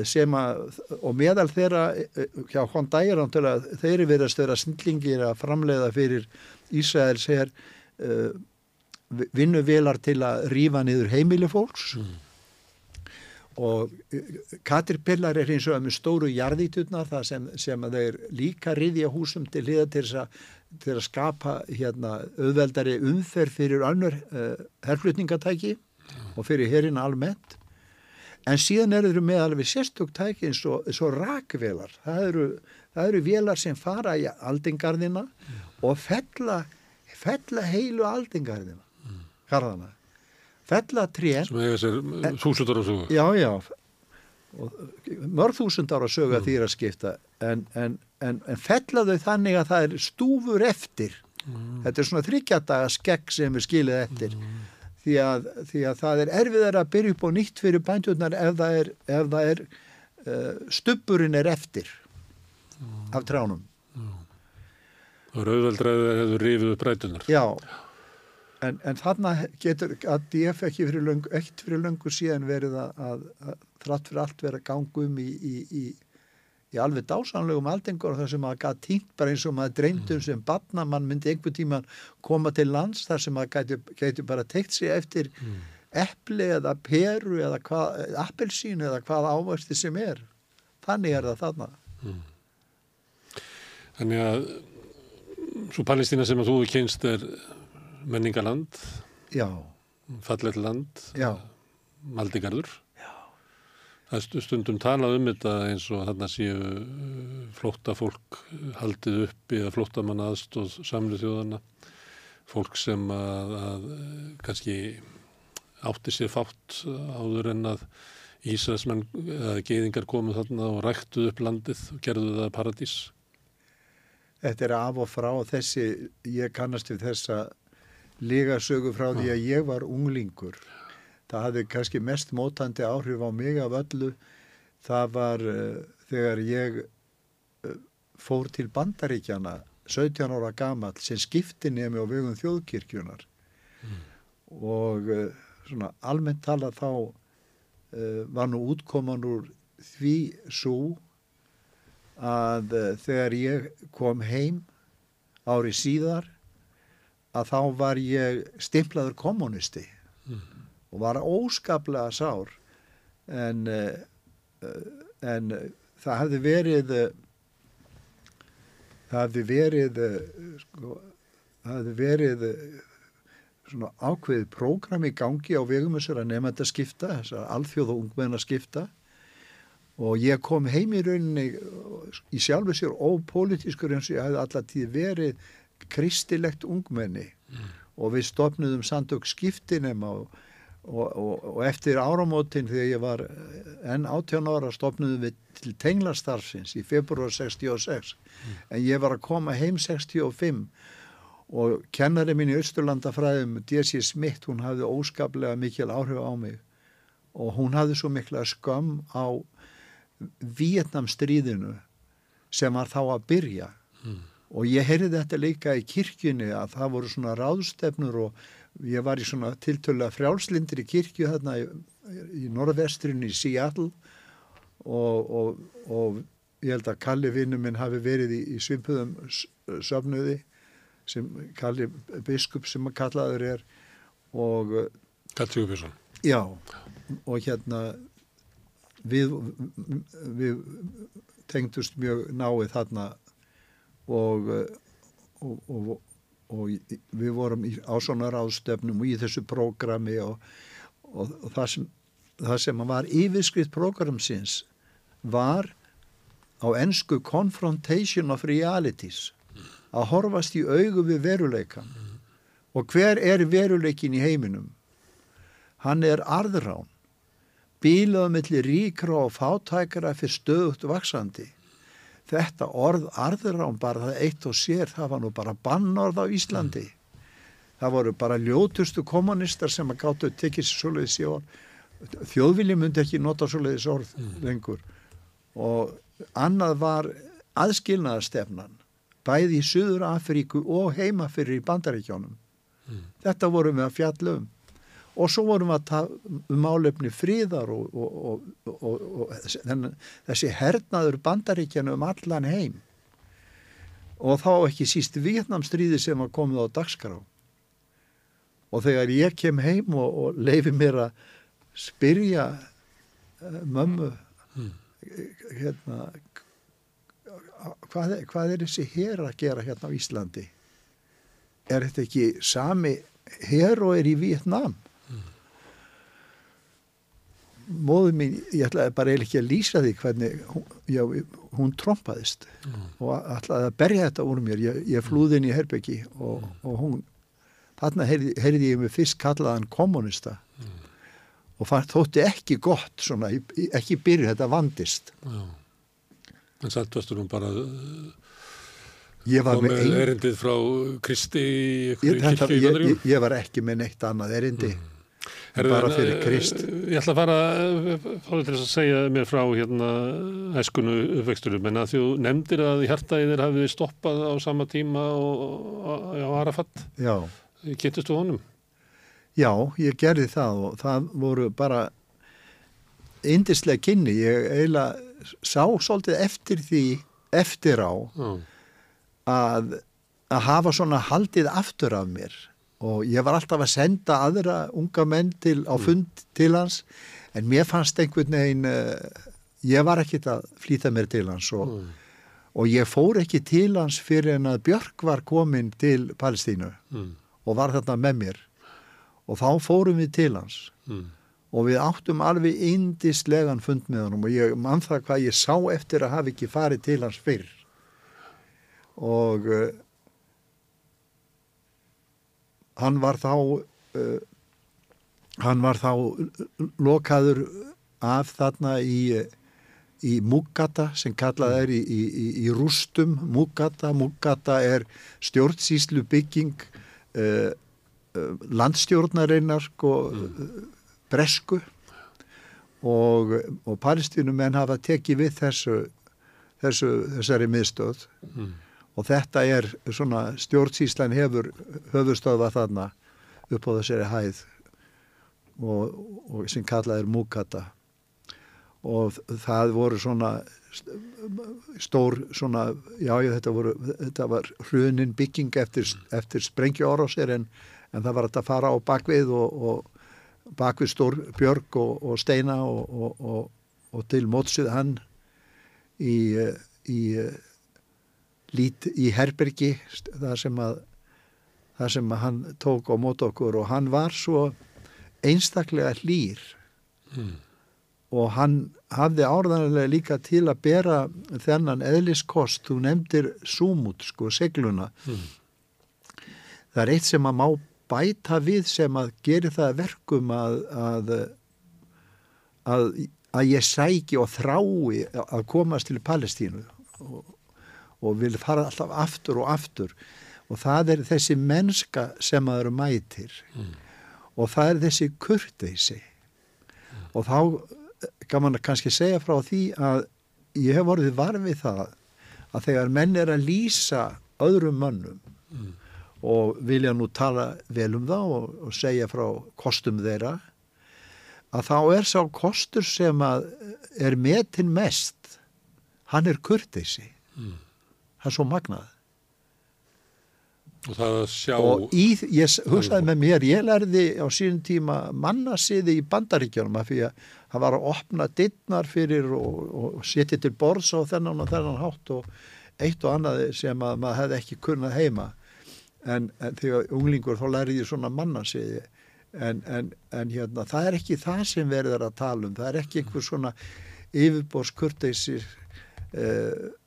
sem að, og meðal þeirra uh, hjá Hyundai er náttúrulega þeir eru verið að störa snillingir að framleiða fyrir Ísraels herr uh, vinnuvelar til að rífa niður heimili fólks. Og uh, Caterpillar er eins og með stóru jarðítutnar það sem, sem að þeir líka riðja húsum til hliða til þess að, til að skapa hérna auðveldari umferð fyrir önnur uh, herflutningatæki og fyrir herina almennt en síðan eru með alveg sérstök tæki eins og, og rakvelar það eru, það eru velar sem fara í aldingarðina og fella, fella heilu aldingarðina garðana. Fella trén sem eiga sér þúsundar og svo Já, já, mörg þúsund ára sögu að að skipta. En, en, en, en fella þau þannig að það er stúfur eftir. Þetta er svona þryggjadaga skegg sem er skilið eftir. Því, að, því að það er erfiðar að byrja upp á nýtt fyrir bændjurnar ef það er, ef það er uh, stubburinn er eftir af tránum. Það er auðveldræðið að hefur rifið upp rætunar. Já, en, en þarna getur að DF ekki fyrir löngu, ekkert fyrir löngu síðan verið að, að, að þrátt fyrir allt verið að ganga um í, í, í, í alveg dásanlegum aldingur þar sem að gæti tínt bara eins og maður dreymdum sem batna, mann myndi einhver tíma koma til lands þar sem maður gæti, gæti bara teikt sig eftir epli eða peru eða hvað, appelsínu eða hvað ávöxti sem er. Þannig er það þarna. Þannig að svo Palestína sem að þú kynst er menningaland, Já, fallet land, já, maldigarður. Það er stu- stundum talað um þetta eins og þarna séu uh, flótta fólk haldið uppi eða flóttamann aðstóð samlu þjóðana. Fólk sem að, að uh, kannski átti sér fátt áður en að Ísraelsmenn eða geiðingar komu þarna og ræktuð upp landið og gerðu það paradís. Þetta er af og frá þessi, ég kannast við þessa lega sögu frá því að ég var unglingur. Það hafði kannski mest mótandi áhrif á mig af öllu. Það var uh, þegar ég uh, fór til bandaríkjana 17 ára gamall sem skiptinemi á vegum þjóðkirkjunar og uh, svona almennt talað þá var nú útkoman úr því svo að þegar ég kom heim ári síðar að þá var ég stimplaður kommunisti og var óskaplega sár en, uh, en það hefði verið það hefði verið sko, það hefði verið svona ákveðið prógram í gangi á vegum þessara nefnda skipta, þessara alþjóða ungmenna skipta og ég kom heim í rauninni í sjálfu sér ópolítiskur eins og ég hefði alltaf tíð verið kristilegt ungmenni. Og við stopnuðum sandök skiptinema og, og, og, og eftir áramótin þegar ég var eh, en 18 ára stopnuðum við til tenglastarfsins í februar 66 en ég var að koma heim 65 og kennari mín í Östurlandafræðum D.C. Smith, hún hafði óskaplega mikil áhrif á mig og hún hafði svo mikla skam á Vietnamstríðinu sem var þá að byrja Mm. og ég heyrði þetta líka í kirkjunni að það voru svona ráðstefnur og ég var í svona tiltölu að frjálslindir í kirkju þarna í, í norðvestrinu í Seattle og, og, og ég held að Kalli vinnu minn hafi verið í, í svipuðum s- söfnuði sem Kalli biskup sem að kallaður er og Kallt Sigurbjörnsson. já og hérna við, við tengdust mjög náið þarna og, og, og, og við vorum í, á svona ráðstöfnum og í þessu prógrami og, og, og það, sem, það sem var yfirskrift prógramsins var á ennsku confrontation of realities að horfast í augu við veruleikan og hver er veruleikin í heiminum? Hann er arðrán bílaðu milli ríkra og fátækara fyrir stöðugt vaksandi þetta orð arðrán bara það eitt og sér, það var nú bara bannorð á Íslandi. Það voru bara ljótustu kommunistar sem að gáttu að tekið sér svoleiðis í orð. Þjóðvilji myndi ekki nota svoleiðis orð lengur. Og annað var aðskilnaðastefnan bæði í Suður Afríku og heima fyrir í bandaríkjónum þetta vorum við að fjalla um og svo vorum við að tala um málefni fríðar og, og, og, og, þessi hernaður bandaríkjana um allan heim. Og þá ekki síst Vietnamstríði sem var komið á dagskrá. Og þegar ég kem heim og, og leifi mér að spyrja uh, mömmu hérna hvað, er- hvað er þessi hér að gera hérna á Íslandi? Er þetta ekki sami hér og er í Vietnam móður mín, ég ætlaði bara eiginlega ekki að lýsa því hvernig hún, já, hún trompaðist og ætlaði að berja þetta úr mér. Ég, ég flúði inn í Herbyggi og, og hún þarna heyrði, heyrði ég mig fyrst kallaðan kommunista og það þótti ekki gott svona, ekki byrju þetta vandist. Já. En samt varstu nú bara ég var með ein, erindið frá Kristi ég, ég, ég, ég var ekki með neitt annað erindi Herðu, bara en, fyrir eh, Krist Ég ætla að fara eh, fálega til að segja mér frá hérna æskunu uppvexturum en að þú nefndir að hjartaðið hafið stoppað á sama tíma á Arafat. já, Kynntist þú honum? já, ég gerði það og það voru bara indislega kynni ég eiginlega sá svolítið eftir því eftir á Já. að, að hafa svona haldið aftur af mér og ég var alltaf að senda aðra unga menn til, á fund til hans en mér fannst einhvern veginn uh, ég var ekkit að flýta mér til hans og, Mm. og ég fór ekki til hans fyrir en að Björk var komin til Palestínu Mm. og var þarna með mér og þá fórum við til hans Mm. og við áttum alveg indislegan fund með honum og ég mann það hvað ég sá eftir að hafa ekki farið til hans fyrr og uh, hann var þá uh, hann var þá lokaður af þarna í í Mugata sem kallað er í, í, í, rústum Mugata, Mugata er stjórnsýslu bygging uh, uh, landstjórnarinnar sko, mm. bresku og, og palestinumenn hafa tekið við þessu, þessu þessari miðstöð Mm. Og þetta er svona stjórnsýslan hefur höfustöða þarna upp á þessari hæð og, og sem kallað er Mugata og það voru svona stór svona, já, þetta, voru, þetta var hrunin bygging eftir, eftir sprengju árásir en, en það var að fara á bakvið og, og bakvið stór björg og, og steina og, til mótsið hann í, í, lít, í herbergi það sem að það sem að hann tók á mót okkur og hann var svo einstaklega hlýr Mm. og hann hafði áraðanlega líka til að bera þennan eðliskost, þú nefndir súmút, sko, segluna. Mm. Það er eitt sem að má bæta við sem að geri það að verkum að, að, að, að ég sæki og þrái að komast til Palestínu og, og vil fara alltaf aftur og aftur og það er þessi mennska sem að eru mætir mm. og það er þessi kurteysi mm. og þá kann man kannski segja frá því að ég hef vorið varfið það að þegar menn er að lýsa öðrum mönnum mm. og vilja nú tala vel um það og, og segja frá kostum þeirra að þá er sá kostur sem að er metin mest hann er kurteysi mm. Það er svo magnað. Og það að sjá og í, ég hugsaði með mér ég lærði á síðan tíma mannasiði í bandaríkjónum af því að það var að opna dittnar fyrir og, og setja til borðs á þennan og þennan hátt og eitt og annað sem að maður hefði ekki kunnað heima. En, en þegar unglingur þá lærði ég svona mannasiði. En, en, en hérna það er ekki það sem verður að tala um. Það er ekki einhver svona yfirbórskurteisir eh, herra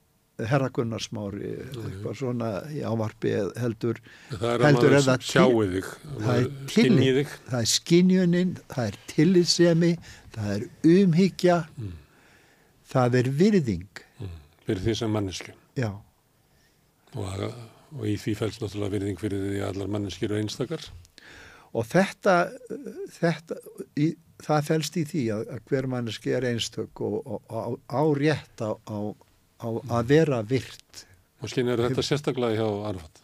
Gunnarsmári eitthvað svona í ávarpi heldur það er að maður sjáu þig það er skinnið þig. það er skinnjunin, það er er umhyggja mm. það er virðing. Mm. fyrir því sem mannesku já. Og, og í því fælst náttúrulega virðing fyrir því allar manneskir eru einstakar. Og þetta, þetta í, það fælst í því að, að hver manneski er einstök og, og, og á rétt á, á á að vera virt og skinn er þetta sérstaklega hjá Arfat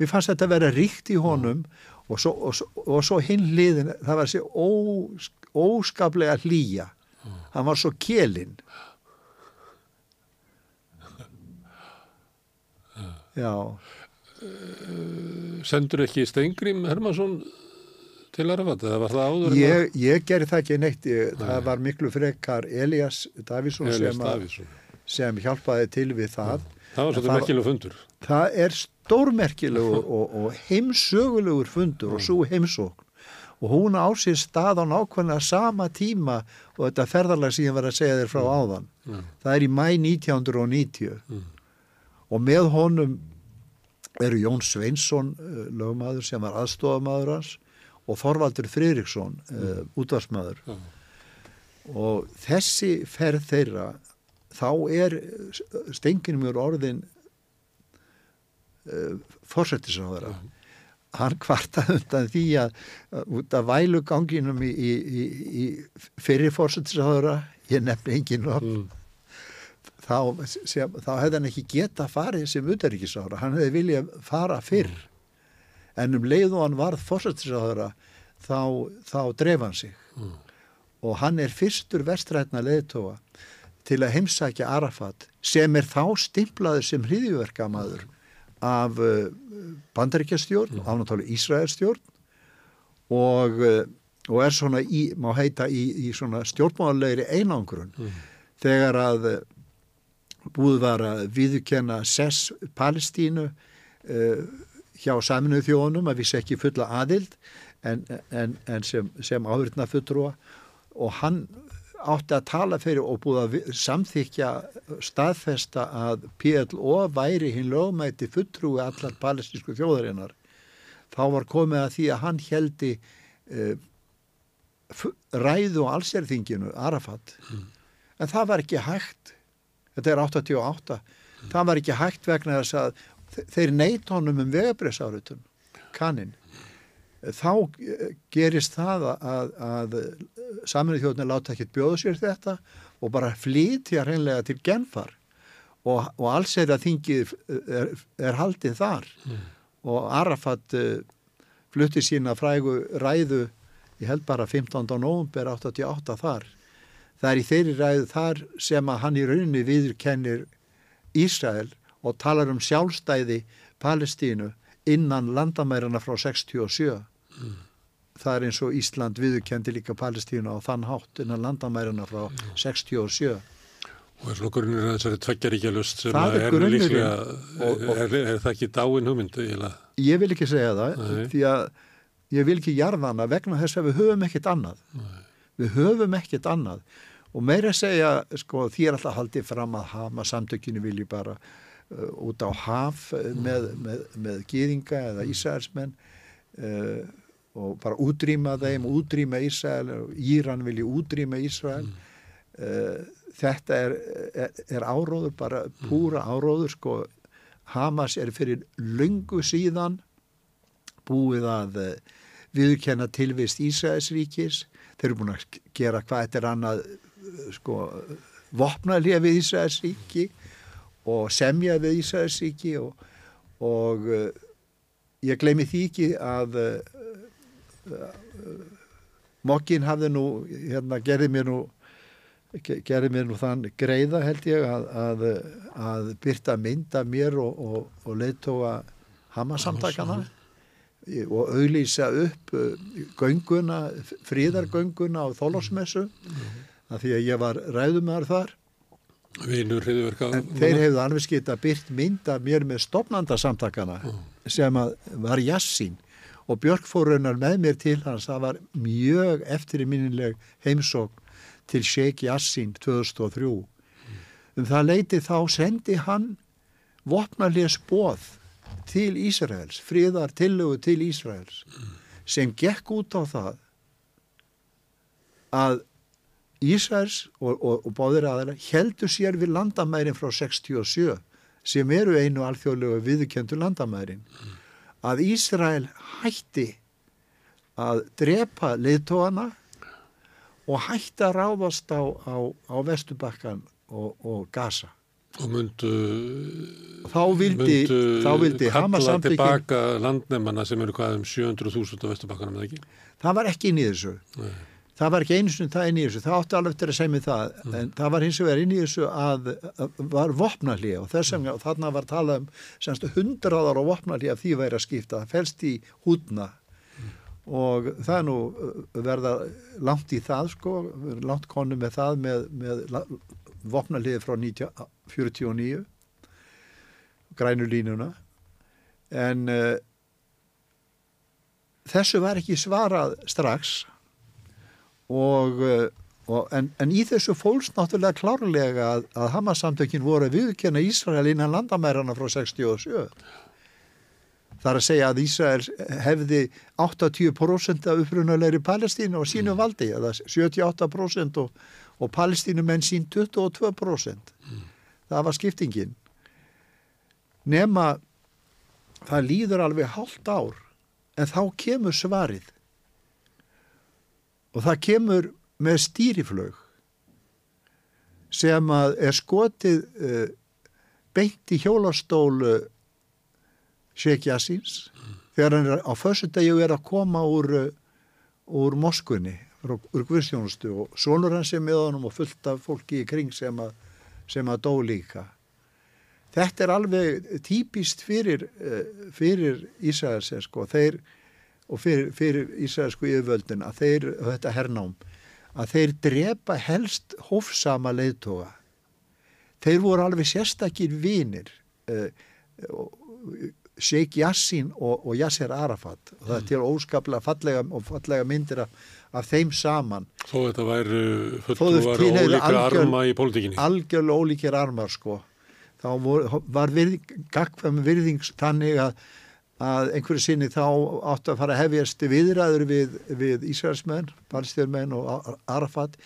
mér fannst þetta að vera ríkt í honum og svo, og og svo hinn liðin það var þessi ó, óskaplega hlýja. Hann var svo kjelinn já. Sendur ekki Stengrim Hermansson til Arfat eða var það áður? Ég, ég gerði það ekki neitt Nei. það var miklu frekar Elias Davísson Elias sem að sem hjálpaði til við það. Það var svolítið merkjuleg fundur. Það er stórmerkjuleg og, og heimsögulegur fundur og svo heimsókn og hún á sér stað á nákvæmlega sama tíma og þetta ferðarlag sem ég var að segja þér frá áðan. Mm. Það er í mæ 1990 mm. og með honum eru Jón Sveinsson uh, lögmaður sem var aðstofamaður hans og Þorvaldur Fridriksson uh, mm. útvarsmaður mm. og þessi ferð þeirra þá er stenginum úr orðin uh, fórsættisáðara mm. hann kvartaði undan því að út af væluganginum í, í, í, í fyrir fórsættisáðara ég nefni engin mm. þá, sem, þá hefði hann ekki geta farið sem utaríkisáðara hann hefði viljað fara fyrr mm. en um leið og hann varð fórsættisáðara þá, þá dref hann sig mm. og hann er fyrstur vestrætna leðtóa til að heimsækja Arafat sem er þá stimplaður sem hriðjverkamaður af uh, bandaríkjastjórn, afnáttúrulega Ísraelstjórn. Og, uh, og er svona í, má heita í, í svona stjórnmáðulegri einangrun. Mm. þegar að uh, búið var að viðkenna SES Palestínu hjá saminuð þjónum að við sekki fulla aðild en, en, en sem, sem áhverjna fulltrúa og hann átti að tala fyrir og búið að samþykja staðfesta að PLO væri hinn lögmæti fulltrúi allar palestísku þjóðarinnar. Þá var komið að því að hann heldi eh, ræðu á allsérþinginu Arafat. Mm. en það var ekki hægt. Þetta er 88 mm. það var ekki hægt vegna þess að þeir neitt honum um vegabreysáritun kannin þá gerist það að, að saminuð þjóðinni láta ekki bjóða sér þetta og bara flytja hreinlega til genfar og, og alls er að þingið er, er haldið þar mm. og Arafat flutti sína frægu ræðu ég held bara 15. november 88 þar það er í þeirri ræðu þar sem að hann í rauninni viðurkennir Ísrael og talar um sjálfstæði Palestínu innan landamærarna frá 67 mm. það er eins og Ísland viðurkendi líka Palestína og þann hátt innan landamærarna frá mm. 67 og er grunnir að þessari tveggjaríkjalust sem það er, er líklega og, og, er, er það ekki dáin hugmynd? Ég vil ekki segja það Nei. því að ég vil ekki jarðana vegna þess að við höfum ekkert annað Nei. við höfum ekkert annað og meira að segja, sko, því er alltaf haldið fram að hama samtökinu vilji bara uh, út á haf með, með, með gýðinga eða Ísæðarsmenn uh, og bara útrýma þeim, útrýma Ísrael Íran vilji útrýma Ísrael. Mm. uh, þetta er, er, er áróður bara púra áróður sko. Hamas er fyrir lungu síðan búið að uh, viðurkenna tilvist Ísraelsríkis. Þeir eru búin að gera hvað þetta er annað uh, sko vopnalið við Ísraelsríki og semja við Ísraelsríki og, og ég gleymi því ekki að mokkin hafði nú hérna gerði mér nú gerði mér nú þann greiða held ég að, að, að byrta mynda mér og, og, og leittóa Hamas-samtakana og auðlýsa upp gönguna, fríðargönguna á þólásmessu af því að ég var ræðumæður þar. Vinur en þeir hefðu alveg skilt að byrt mynda mér með stopnandasamtakana sem að var Jassin og Björk fór raunar með mér til hans. Það var mjög eftirminnileg heimsók til Sheikh Yassin 2003 um það leiti þá sendi hann vopnarlega spóð til Ísraels fríðar tillögu til Ísraels sem gekk út á það að Ísraels og, og, og báðir aðeina heldur sér við landamærin frá 67 sem eru einu alþjóðlegu viðkjöndu landamærin að Ísrael hætti að drepa leiðtóana og hætti að ráðast á, á, á Vestubakkan og, og Gaza. Og myndu, þá vildi, þá vildi kalla tilbaka landnefnana sem eru hvað um 700.000 á ekki? það var ekki. Nei. Það var ekki einu sinni það inn í þessu, það átti alveg eftir að segja mig það, en það var hins vegar inn í þessu að, að var vopnallið og þess vegna, og þarna var talað um semst hundraðar á vopnallið að því væri að skipta, það fælst í hútna og það er nú uh, verða langt í það sko, langt konu með það með, með vopnalliði frá 1949 grænu línuna. En uh, þessu var ekki svarað strax og, uh, og en, en í þessu fólks náttúrulega klárlega að, að Hamas-samtökin voru að viðkjöna Ísrael innan landamærarna frá 67 Það er að segja að Ísrael hefði 80% af upprunalegri Palestínu á sínu valdi, eða 78% og, og Palestínumenn sín 22%. Það var skiptingin. Nema það líður alveg hálft ár, en þá kemur svarið. Og það kemur með stýriflög sem að er skotið uh, beint í hjólastólu Sheikh Yassins þegar hann er á förstu degi og er að koma úr, úr Moskunni úr, úr Guðstjónustu og sonur hans er með honum og fullt af fólki í kring sem að, sem að dó líka. Þetta er alveg típist fyrir, fyrir Ísraels sko, þeir, og fyrir, fyrir Ísraelsku yfirvöldin að þeir, þetta hernám að þeir drepa helst hófsama leiðtoga. Þeir voru alveg sérstakir vinir og Sheikh Yassin og, og Yasser Arafat. Og það er til óskaplega fallega og fallega myndir af, af þeim saman. Þó þetta væri fulltrúar tilheyrðu ólíkra arma í pólitíkinni. algjörlega ólíkir armar sko. Þá voru, var virðing, gagfam virðings þannig að, að einhverju sinni þá áttu að fara að hefjast viðræður við, við Ísraelsmenn, palestjörmenn og Ar- Arafat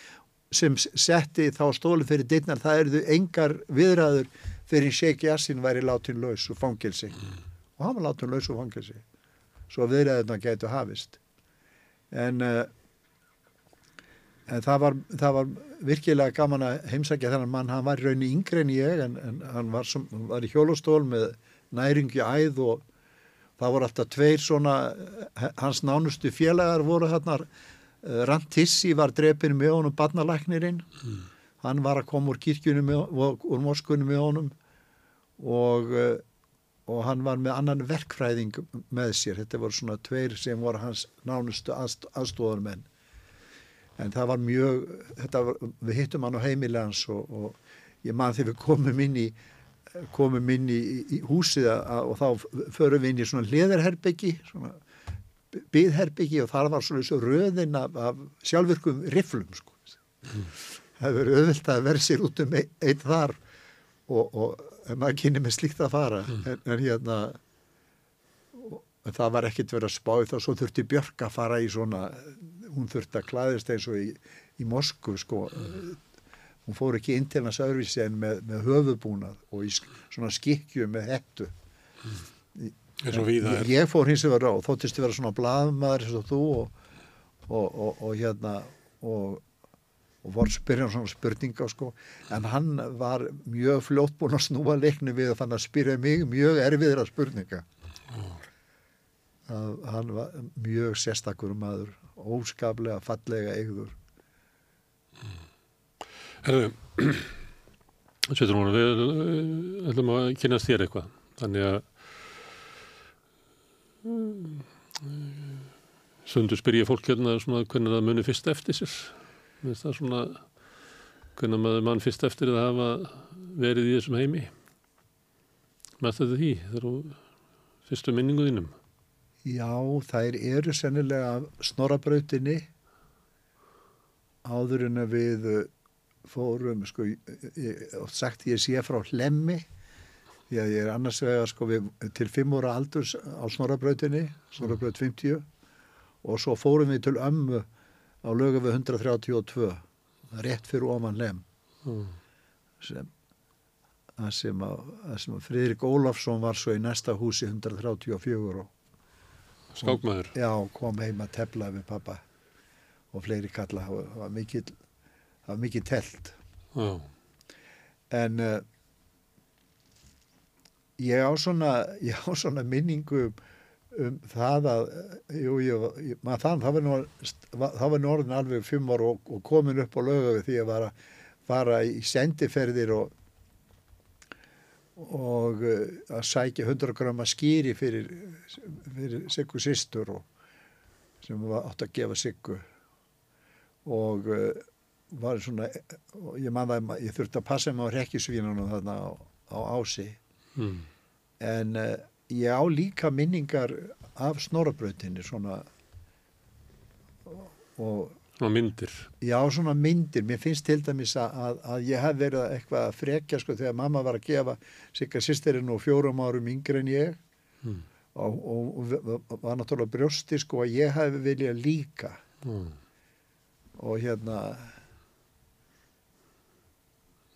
sem setti þá stólu fyrir dittnar það eruðu engar viðræður fyrir Sheikh Yassin væri látin laus og fangilsi og hann var látin laus og fangilsi svo viðræðurna getur hafist. En uh, en það var, það var virkilega gaman að heimsækja þennan mann, hann var í rauninni yngri en ég en, en hann var, som, var í hjólastól með næringi æð og það voru alltaf tveir svona hans nánustu félagar voru þarna. Rantissi var drepin með honum barnalæknirinn. Hann var að koma úr kirkjunum úr moskunum með honum. Og, eh, og hann var með annan verkfræðing með sér. Þetta voru svona tveir sem voru hans nánustu aðst, aðstóðarmenn en það var mjög þetta við hittum hann á heimilans og, og ég man þegar við komum inn í komum inn í, í húsið að, og þá förum við inn í svona hliðarherbyggi svona byðherbyggi og þar var svona svo röðin af, af sjálfvirkum riflum sko. það verður auðvilt að verða sér út um einn ein þar og, og maður kynni með slíkt að fara en, en hérna en það var ekkit verið að spáði þá svo þurfti Björk að fara í svona hún þurfti að klæðist eins og í, í Moskvu sko hún fór ekki hans öðruvísi en með, með höfubúnað og í svona skikkju með hettu. Víða ég, ég fór hins vegar á þóttist að vera svona blaðmaður eins og þú og, og, og, og hérna og, og var spyrja svona spurninga sko. en hann var mjög fljótt búinn að snúa leikni við og fann að spyrja mig mjög erfiðra spurninga. Að hann var mjög sérstakur maður óskaplega fallega eigður Herðu, Sveitur Rúnar, við uh, ætlum að kynast þér eitthvað. Þannig að uh, sundur spyr ég fólk hérna svona hvernig það muni fyrst eftir sér. Minnst það svona hvernig maður mann fyrst eftir að hafa verið í þessum heimi. Mæst þetta því þegar þú fyrstu minningu þínum. Já, þær eru sennilega snorabrautinni áður en að við fórum, sko, ég, oft sagt ég sé frá hlemmi, því að ég er annars vegar sko við, til fimm óra aldurs á snorabrautinni, snorabraut 50 og svo fórum við til ömmu á lögu við 132, rétt fyrir ofan hlem Mm. sem að sem að, að að Friðrik Ólafsson var svo í næsta húsi 134 og Skákmaður. Já, kom heim að tefla við pappa og fleiri kalla, það var mikil, það var mikil telt. Já. En uh, ég á svona, ég á svona minningu um, um það að, eh, jú, ég, maður þann, það var nú, það var nú orðin alveg fimm ára og, og komin upp á lögu því að vara, vara í sendiferðir og og uh, að sækja 100 grama skýri fyrir, fyrir Siggu sýstur sem var átt að gefa Siggu og var svona og ég man það, ég þurfti að passa mig á rekkjusvínunum þarna á, á ási Mm. en uh, ég á líka minningar af snorabrautinni svona og Svona myndir. Já, svona myndir. Mér finnst til dæmis að, að, að ég hef verið eitthvað að frekja sko þegar mamma var að gefa sigga sýsterinn og fjórum árum yngre en ég Mm. og, og, og, og var náttúrulega brjósti sko að ég hef viljað líka Mm. og hérna,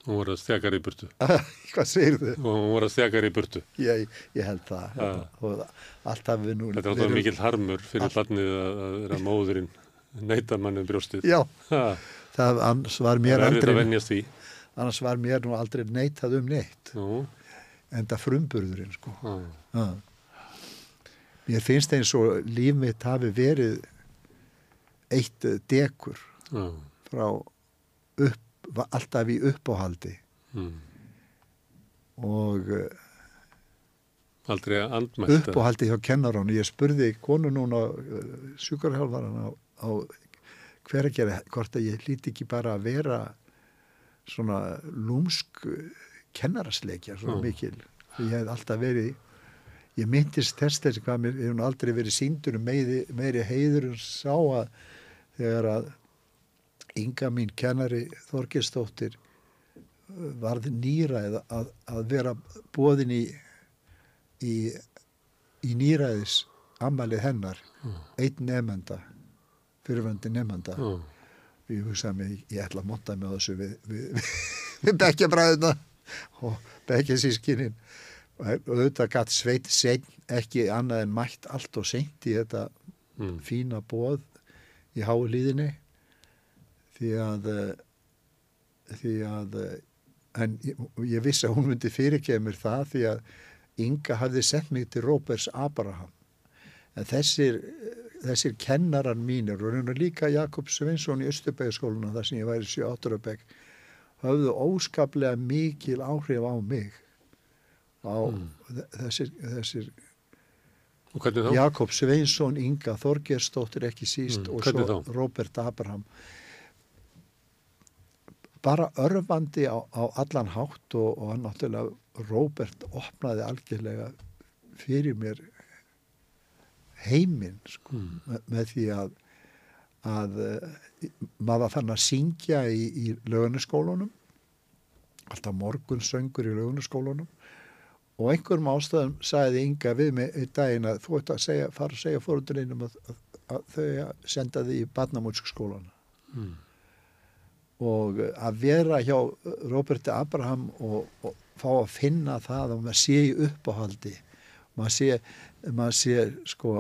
Hún var að stjakar í burtu. hvað segir? Og hún var að stjakar í burtu. Ég, ég held það. Ja. Og allt hafði nú... Þetta er alltaf mikill harmur fyrir barnið að, að vera móðurinn neita manni um brjóstið. Já, Ha, það var það mér er erfitt að aldrei, venjast því. annars var mér nú aldrei neitað um neitt. Nú, En það frumburðurinn sko. ha, Já. Mér finnst eins og líf mitt hafi verið eitt dekur ha, frá upp, alltaf í uppáhaldi mm. og eh, Aldrei andmætt. uppáhaldi hjá kennaránu. Ég spurði konu núna sjúkarhjálfaran á, á hver að gera, hvort að ég hlíti ekki bara að vera svona lúmsk kennarasleikja, svona Já. mikil. Ég hef alltaf verið, ég myndist þess þess hvað mér, ég hef nú aldrei verið síndur um meiri, meiri heiður en sá að þegar að Inga mín kennari Þorgestóttir varð nýræð að, að vera bóðin í, í, í nýræðis ammalið hennar einn nefnda fyrirvöndi nefnda Ha, ég hugsaði mig, ég ætla að monta með þessu við, við, við, við bekkja bræðina og bekkja sískinin og auðvitað gatt sveit sein ekki annað en mætt allt og seint í þetta mm. fína bóð í hái líðinni því að eh, því að eh, en ég, ég vissi að hún myndi fyrirgeða mér það því að Inga hafði sett mig til Róbers Abraham en þessir þessir kennarar mínir og raunar líka Jakob Sveinsson í Östubæðaskóluna þar sem ég væri 7-8 bæk höfðu óskaplega mikil áhrif á mig á þessir, þessir þá? Jakob Sveinsson, Inga Þorgersdóttir ekki síst Mm, og svo þá? Robert Abraham bara örfandi á, á allan hátt og, og náttúrulega Robert opnaði algjörlega fyrir mér heiminn sko, Mm. með, með því að að uh, maður fann að syngja í, í lögunaskólunum alltaf morgunsöngur í lögunaskólunum og einhverjum ástæðum sagði Inga við mig í daginn að þú ert að segja, fara að segja fórundurinnum að, að, að þau að senda þig í barnamútskskólana Mm. Og að vera hjá Róberti Abraham og, og fá að finna það og maður sé í uppáhaldi maður sé, maður sé sko,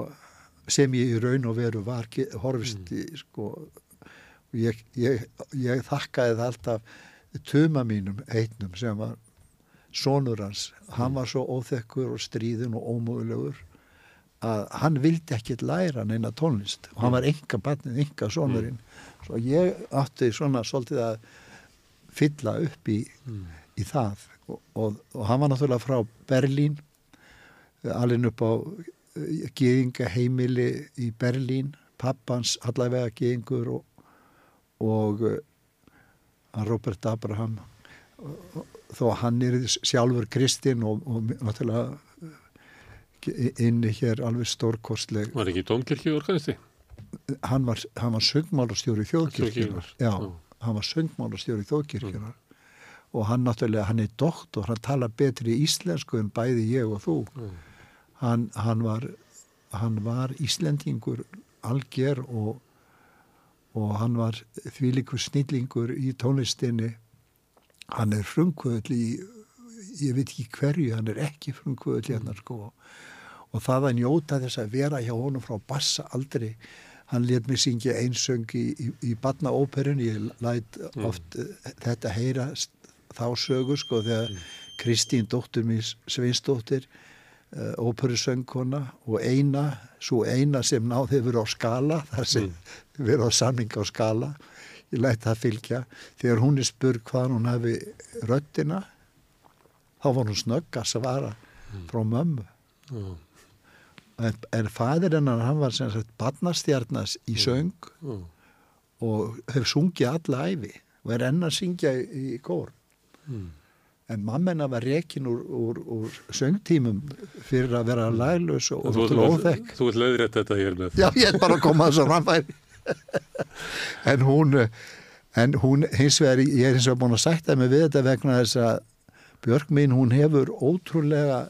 sem ég í raun og veru var horfist í sko ég, ég, ég þakkaði það alltaf tuma mínum eitnum sem var sonur hans. Hann var svo óþekkur og stríðin og ómögulegur að hann vildi ekkit læra neina tónlist. Og hann var enga barnið, enga sonurinn svo ég átti svona svolítið að fylla upp í, í það. Og, og, og hann var náttúrulega frá Berlín alveg upp á geðinga heimili í Berlín pappans allavega geðingur og, og hann Robert Abraham. Þó hann er sjálfur kristinn og, og náttúrulega uh, inni hér alveg stórkostleg. Var ekki Dómkirkju organisti? Hann var, hann var söngmálastjóri þjóðkirkjunar já, já. hann var söngmálastjóri þjóðkirkjunar og hann náttúrulega, hann er doktor hann talar betri íslensku en bæði ég og þú. Mm. hann, hann var hann var íslendingur alger og og hann var þvílikur snillingur í tónlistinni. Hann er frumkvöðl í ég veit ekki hverju, hann er ekki frumkvöðl hérna sko. Og það að njóta þess að vera hjá honum frá bassa aldrei hann let mig syngja einsöng í, í, í badnaóperun, ég læt oft uh, þetta heyra þá sögu sko þegar Kristín dóttur mín Sveinsdóttir uh, óperusöngkona og eina, svo eina sem náði verið á skala, þar sem verið á samning á skala. Ég læt það fylgja, þegar hún er spurg hvað hún hafi röddina þá var hún snögg að svara frá mömmu. Já, en, fadir hennar hann var sem sagt barnastjarnas í söng já, og hefur sungið alla æfi og er enn að syngja í, í kór mm. en mamma hennar var rekin úr, úr, úr söngtímum fyrir að vera laglaus og, og óþekk þú ert leiðrétt þetta hér með. Já, ég er bara að koma þess að framfæri. en hún, en hún, hins vegar, ég er hins vegar búin að sætta mig við þetta vegna þess að Björk mín, hún hefur ótrúlega,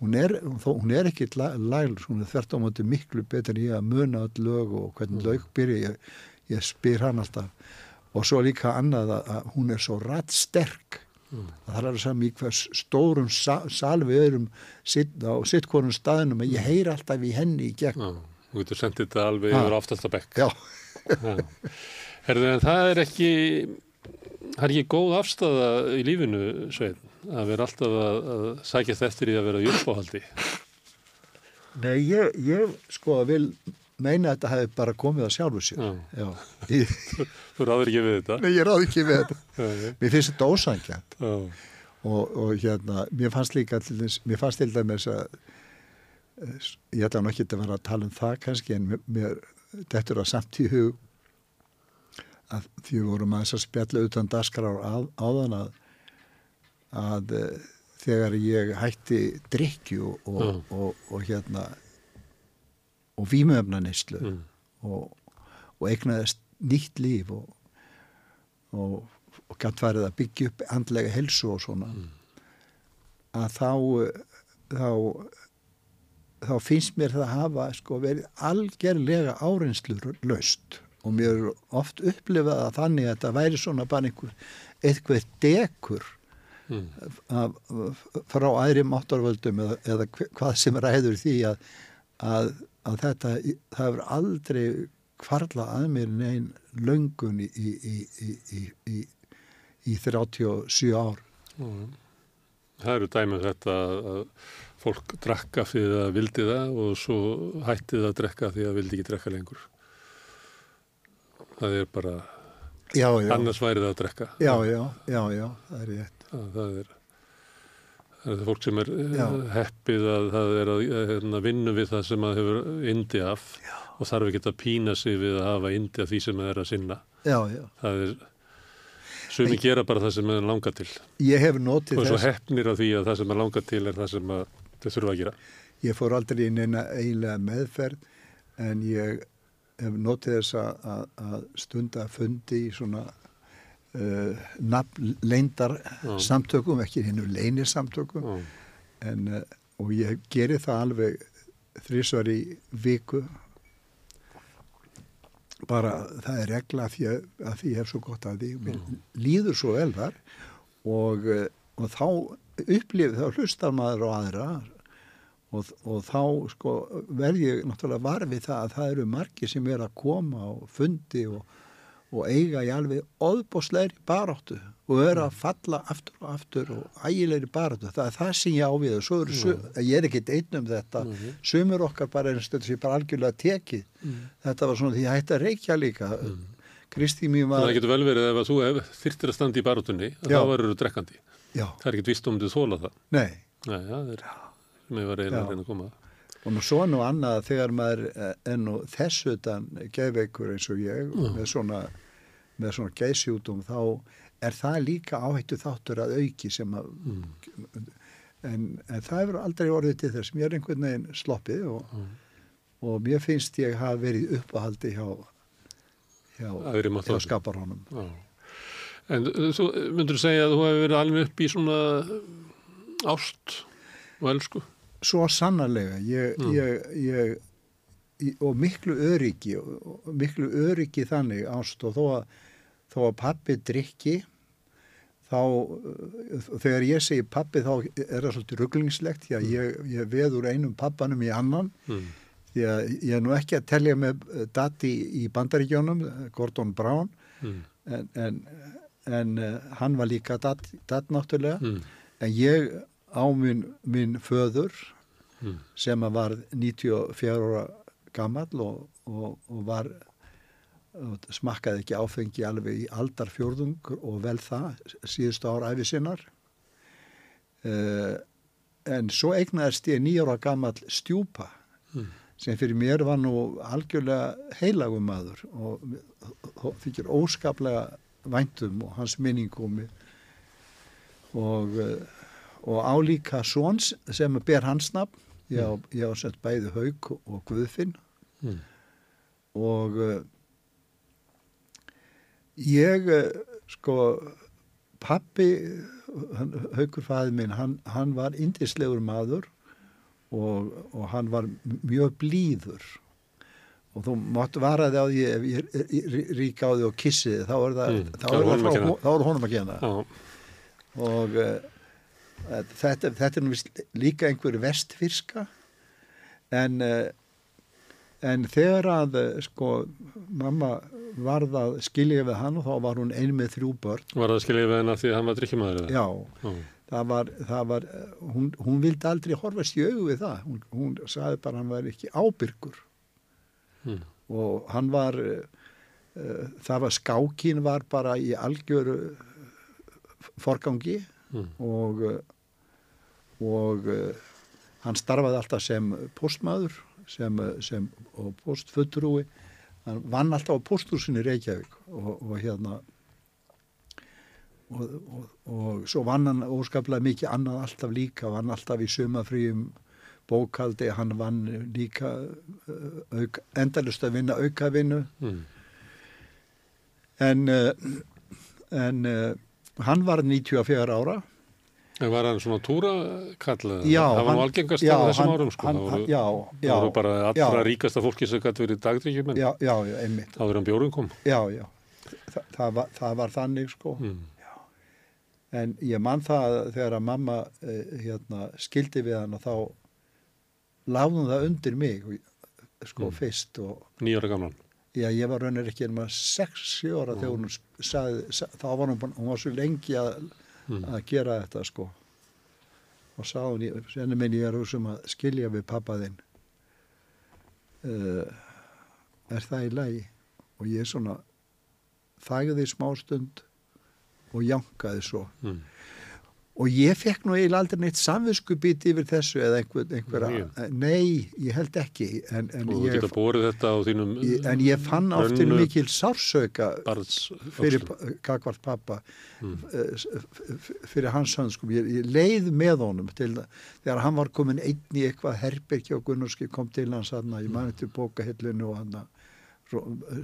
hún er, hún er ekki laglur, hún er þvert á móti miklu betur en ég að muna öll lög og hvernig lög byrja, ég, ég spyr hann alltaf. Og svo líka annað að, að hún er svo rattsterk að það er saman í hvers stórum sa, sal við erum sitt, á sitt konum staðinum að ég heyri alltaf í henni í gegn. Já, þú getur sendið þetta alveg Ha. yfir aftastabekk. Já. Herðu, en það er ekki, það er ekki góð afstæða í lífinu, Svein, að vera alltaf að, að sækjast eftir í að vera í uppáhaldi. Nei, ég, ég sko vil meina að þetta hefði bara komið að sjálfu sér. Já. Já. Ég, Þú ráður ekki við þetta. nei, ég ráði ekki við þetta. Mér finnst þetta Já, og, og hérna, mér fannst líka þess, mér fannst til dæmis að ég ætla nú ekki að vera að tala um það kannski en mér, þetta er að samt í hug að því við vorum aðeins að spjalla utan dasgrár á, áðan að, að eh, þegar ég hætti drikju og, Já. og, og, hérna og vímöfnanislu mm. og, og eignaðist nýtt líf og, og, og gætt farið að byggja upp andlega helsu og svona að þá þá þá finnst mér það að hafa sko verið algerlega áreynslur laust og mér er oft upplifað að þannig að þetta væri svona bara einhver eitthvað dekur Mm. frá aðri máttarvöldum eða, eða hvað sem ræður því að, að, að þetta það hefur aldrei kvarla að mér neinn löngun í, í, í, í, í, í, í 37 ár Já. Það eru dæmið þetta að fólk drakka fyrir að vildi það og svo hættið að drekka því að vildi ekki drekka lengur. Það er bara, já, já, annars væri það að drekka. já, já, já, já, það er rétt Það, það er, það er fólk sem er eh, Já. heppið að það er að, að vinna við það sem að hefur indi af já. og þarf ekki að pína sig við að hafa indi af því sem það er að sinna. já, já, Það er, sumi gera bara það sem það langar til. ég hef notið Og svo þess heppnir af því að það sem það langar til er það sem að þau þurfa að gera. ég fór aldrei inn eina eiginlega meðferð en ég hef notið þess að, að, að stunda fundi í svona nafn leindar Já. samtökum, ekki hennu leinir samtökum. Já. en, uh, og ég geri það alveg þrísvar í viku. Bara það er regla að því að, því ég hef svo gott að því. Mér líður svo vel þar. Og, eh, og þá upplifið þá hlustar maður á aðra. Og, og þá sko verð ég náttúrulega varfið það að það eru margir sem er að koma og fundi og, og eiga í alveg óðbósleiri baráttu og eru að falla aftur og aftur og ægilegri baráttu. Það er það sem ég ávið og svo eru, sum, ég er ekkit einn um þetta, sumur okkar bara er stöld sem bara algjörlega tekið. Þetta var svona því að hætti að reykja líka. Kristi mín var... Það getur vel verið ef að þú þyrtir að standa í barátunni, þá verður þú drekkandi. Já. Það er ekkit vist um þú þóla það. Nei. Nei, það er sem ég var reyna að reyna að koma. Og nú svo nú annað þegar maður enn og þess utan geðveikur eins og ég Mm. með svona, svona geðsjútum þá er það líka áhættu þáttur að auki sem að en, en það hefur aldrei orðið til þess mér er einhvern veginn sloppið og, og mér finnst ég hafa verið uppáhaldi hjá hjá, hjá máttarvöldum. skaparhónum Já. En uh, þú myndur segja að þú hefur verið alveg upp í svona ást og elsku. Svo sannarlega ég, Mm. ég, ég, og miklu öryggi og miklu öryggi þannig ást og þó að, þó að pappi drikki þá þegar ég segi pappi þá er það svolítið rugglingslegt því að ég, ég veður einum pappanum í annan Mm. því að ég er nú ekki að telja með dati í bandaríkjónum Gordon Brown Mm. en, en, en uh, hann var líka dat, dat náttúrulega Mm. en ég á minn, minn föður Mm. sem var 94 ára gamall og, og, og var og smakkaði ekki áfengi alveg í aldarfjórðung og vel það síðustu ára æfi sinnar uh, en svo eignaðist ég nýjára gamall stjúpa Mm. sem fyrir mér var nú algjörlega heilagum maður og, þykir óskaplega væntum og hans minningum og, eh, og álíka svons sem ber hans nafn ég á, ég á sett bæði Haug og Guðfinn Mm. og uh, ég uh, sko pappi Haugur fæði minn hann, hann var indislegur maður og, og hann var mjög blíður og þú mátt varaði á því ef ég, ríka á því og kissi þið þá er það, Mm, þá það það að frá, kenna. þá er honum að gena Já. og uh, þetta, þetta er líka einhver vestfyrska en uh, en þegar að uh, sko mamma varð að skilja við hann og þá var hún ein með þrjú börn Var það skiljið við hennar því að hann var drikkjumæður? já, Já. það var, það var uh, hún, hún vildi aldrei horfast í augu við það hún, hún sagði bara að hann var ekki ábyrgur Mm. og hann var það var skákin var bara í algjöru forgangi Mm. og uh, og uh, hann starfaði alltaf sem postmaður sem, uh, sem og postfulltrúi hann vann alltaf á posthúsinu í Reykjavík og, og hérna og, og, og svo vann hann óskaplega mikið annað alltaf líka, vann alltaf í sumafríum bókaldi, hann vann líka auk, endalust að vinna aukavinnu Mm. en, en hann var 94 ára En var hann svona túrakall? Já, Það var nú algengast á þessum árum, sko. hann- það voru, já, það já, voru bara allra já. ríkasta fólki sem gæti verið dagdryggjum, já, já, einmitt þá verið hann bjórun kom. já, já, Þa, það, var, það var þannig sko Mm. en ég man það að þegar að mamma eh, hérna, skildi við hann og þá láðum það undir mig sko Mm. fyrst og Nýjára gamlan. Já, ég var raunir ekki ennum að 6-7 ára þegar hún sagði, sa- þá var hún, hún var svo lengi að, Mm. að gera þetta sko og sá hún, senni minn ég er úr sem að skilja við pappa þinn uh, er það í lagi og ég svona þægði smá stund og jankaði svo Mm. Og ég fekk nú eiginlega aldrei neitt samviskubít yfir þessu eða einhver, einhverja nei, ég held ekki en, en, Og þú geta borið þetta á þínum ég, en ég fann áttir Brennu- mikil sársauka fyrir kakvart pappa Mm. eh, fyrir hans sko. ég, ég leið með honum til, þegar hann var komin einn í eitthvað herbyrki og Gunnarski kom til hans hann ég mani til bókahillinu og hann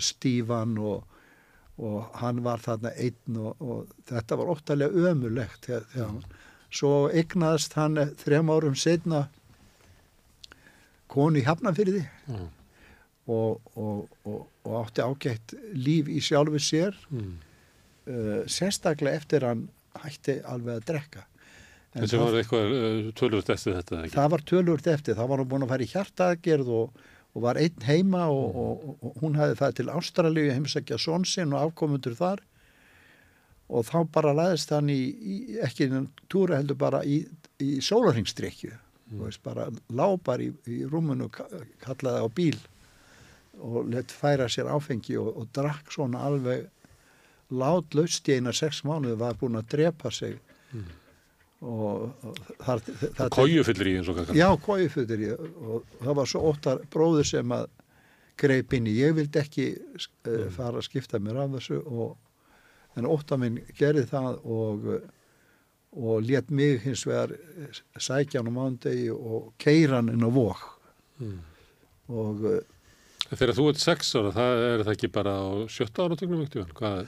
Stífan og, og hann var þarna einn og, og þetta var óttalega ömulegt þegar, þegar hann svo egnaðist hann þrem árum setna konu í Hafnafyrði Já. og, og, og, og átti ágætt líf í sjálfu sér Mm. uh, sérstaklega eftir hann hætti alveg að drekka En það- var eitthvað uh, tölvöld eftir þetta ekki? það var tölvört eftir, það var hann búin að fara í hjartaðgerð og, og var einn heima og, og, og, og hún hefði það til Ástralíu heimsækja són sinn og afkomundur þar. Og þá bara læðist hann í, í ekki innan túra heldur bara í, í sólarhingstrykju mm. bara lápar í, í rúmunu ka- kallaði á bíl og lett færa sér áfengi og, og drakk svona alveg látlaust í eina sex mánuði var búin að drepa sig. Og, og þar, það, Kójufyllir í eins og kakar. Já, kójufötur ég og það var svo óttar bróður sem að greip inn í. Ég vildi ekki uh, fara að skipta mér af þessu og, en óttar minn gerði það og, og let mig hins vegar eh, sækja hann á mándegi og keira hann inn á vók Mm. og uh, Þegar þú ert sex ára, það er það ekki bara á sjötta áratögnum ekkert, hvað?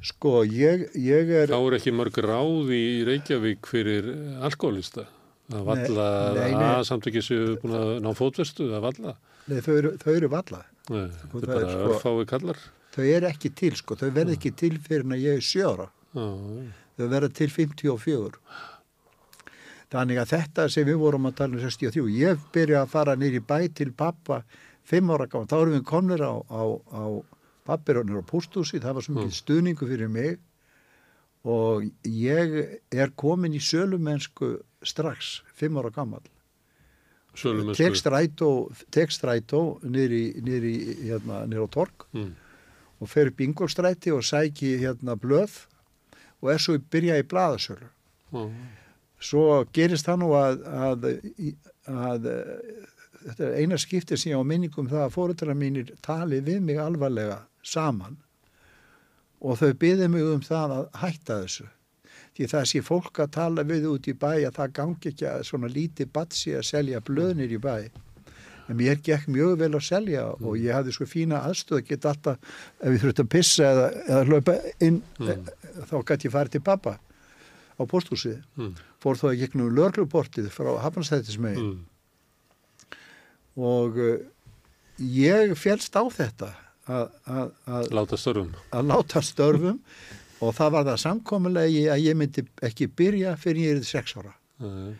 Sko ég, ég er Þá er ekki mörg ráð í Reykjavík fyrir alkoholista. Það valla að samtökið séu búin að ná fótvestu, það valla. nei, þau, eru, þau eru valla. Nei, Sko, það er bara sko- örfái kallar. þau eru ekki til sko, þau verð ekki til fyrir en að ég er sjóra þau verða til 54 þannig að þetta sem við vorum að tala um 63 ég byrja að fara nýr í bæ til pappa 5 ára gáðan, þá erum við komnir á, á, á pappirunir á pústúsi það var svo mikið stuðningu fyrir mig. Og ég er komin í sölumennsku strax 5 ára gammal sölum með tek strætó, tek strætó niður í, niður í hérna, niður á torg Mm. og fer upp Ingolstræti og sæki hérna blöð og er svo að byrja í blaðasölu. Já, svo gerist það nú að, að, að, að þetta er eina skipti sem ég á minningum það að fóruðra mínir tali við mig alvarlega saman. Og þau byði mig um það að hætta þessu. Því það sé fólk að tala við út í bæ að það gangi ekki að svona lítið batsi að selja blöðnir í bæ. En mér gekk mjög vel að selja og ég hafði svo fína aðstöð að geta alltaf ef ég þurfti að pissa eða, eða hlaupa inn Mm. þá gæti ég farið til pappa á posthúsið mm. fór þó að gegnum lörgluportið frá Hafnarstættismegin Mm. og uh, ég félst á þetta að, að, að, Láta störfum. að láta störfum og það var það samkominlegi að ég myndi ekki byrja fyrir ég er sex ára Nei.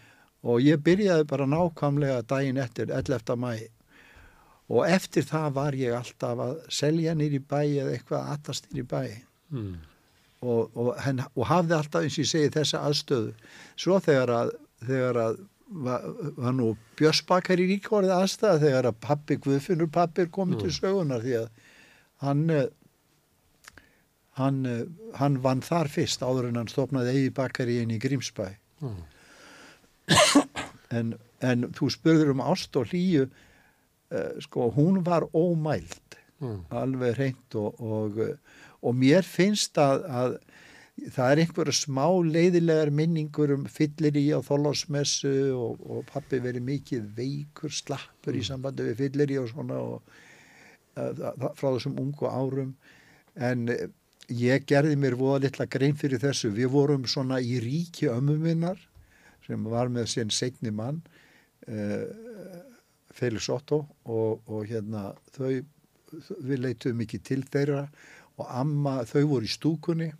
og ég byrjaði bara nákvæmlega daginn eftir 11. mæ og eftir það var ég alltaf að selja nýr í bæ eða eitthvað aðtast nýr í bæ Mm. og, og, henn, og hafði alltaf eins og ég segi þessa aðstöðu svo þegar að, þegar að var, var nú Björsbakar í ríkórið aðstæða þegar að pappi Guðfinnur pappi er komið til sögunar því að hann eh, hann, eh, hann vann þar fyrst áður en hann stopnaði eigi bakari inn í Grímsbæ Já. en, en þú spurður um ást og hlýju uh, sko hún var ómæld Já. alveg reynd og, og, og mér finnst að, að það er einhverja smá leiðilegar minningur um fyllir í á þóllásmessu og, og pappi verið mikið veikur slappur í sambandi við fyllir í og svona og, frá þessum ungu árum. En eh, ég gerði mér voða litla grein fyrir þessu. Við vorum svona í ríki ömmuminnar sem var með sinn setni mann uh, Felix Otto og, og hérna þau við leituðum mikið til þeirra. Og amma, þau voru í stúkunni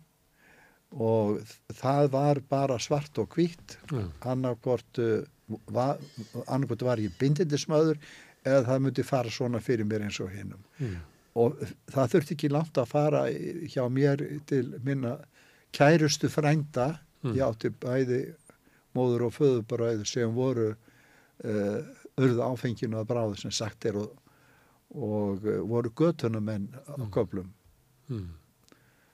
og það var bara svart og hvitt Já. annarkvort uh, var, var ég bindindismöður eða það myndi fara svona fyrir mér eins og hinnum Mm. og það þurfti ekki langt að fara hjá mér til minna kærustu frænda Mm. ég átti bæði móður og föðubræður sem voru uh, urðu áfenginu að bráðu sem sagt er og, og uh, voru götunumenn á köflum Mm.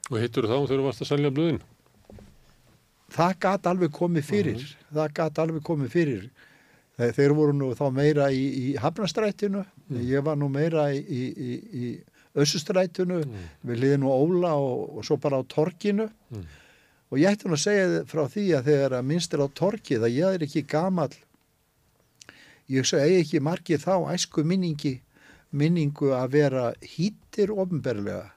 Og hittur þá þegar þú varst að selja blöðin? það gat alveg komið fyrir það gat alveg komið fyrir þeir, þeir voru nú þá meira í, í hafnastrætinu ég var nú meira í, í, í, össustrætinu við liðin og Óla og, og svo bara á torkinu Mm. og ég ætti nú að segja frá því að þegar að minnst er á torkið að ég er ekki gamall. Ég eigi ekki margið þá æsku minningi minningu að vera hýttir ofnberlega.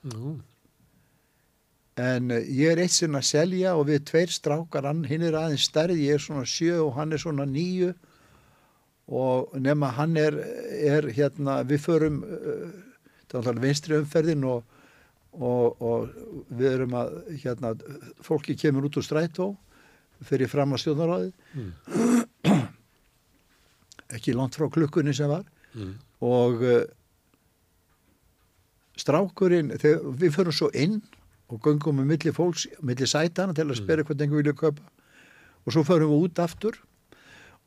En eh, ég er eitt sinn að selja og við tveir strákar, hann, hinn er aðeins stærð, ég er svona sjö og hann er svona níu og nema hann er, er hérna, við förum uh, vinstri umferðin og, og, og við erum að hérna, fólki kemur út úr strætó fyrir fram að stjórnaráði Mm. ekki langt frá klukkunni sem var. Mm. og uh, strákurinn, þegar við förum svo inn og göngum með milli fólks, milli sætana til að spyrja hvernig einhver vilja kaupa. Og svo förum við út aftur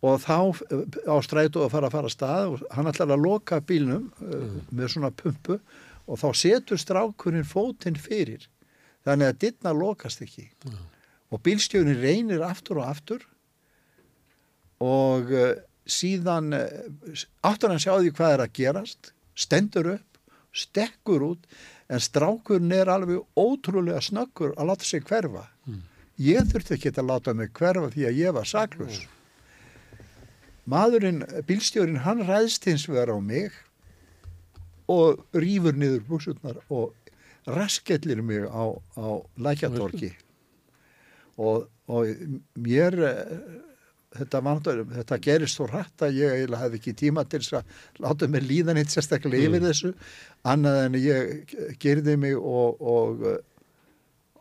og þá uh, á strætu að fara að fara að stað og hann ætlar að loka bílnum uh, með svona pumpu og þá setur strákurinn fótinn fyrir. Þannig að dittna lokast ekki. Já. og bílstjórin reynir aftur og aftur og uh, síðan áttur hann sjá því hvað er að gerast stendur upp, stekkur út en strákurinn er alveg ótrúlega snöggur að láta sig hverfa. Mm. ég þurfti ekki að láta mig hverfa því að ég var saklus maðurinn, bílstjórin hann ræðst hins vegar á mig og rýfur niður búsutnar og raskellir mig á, á lækjatorki og, og mér eh, þetta, vandar, þetta gerist svo hrætt að ég eiginlega hefði ekki tíma til þess að láta mig líðan eitt sérstaklega yfir þessu annað en ég gerði mig og og,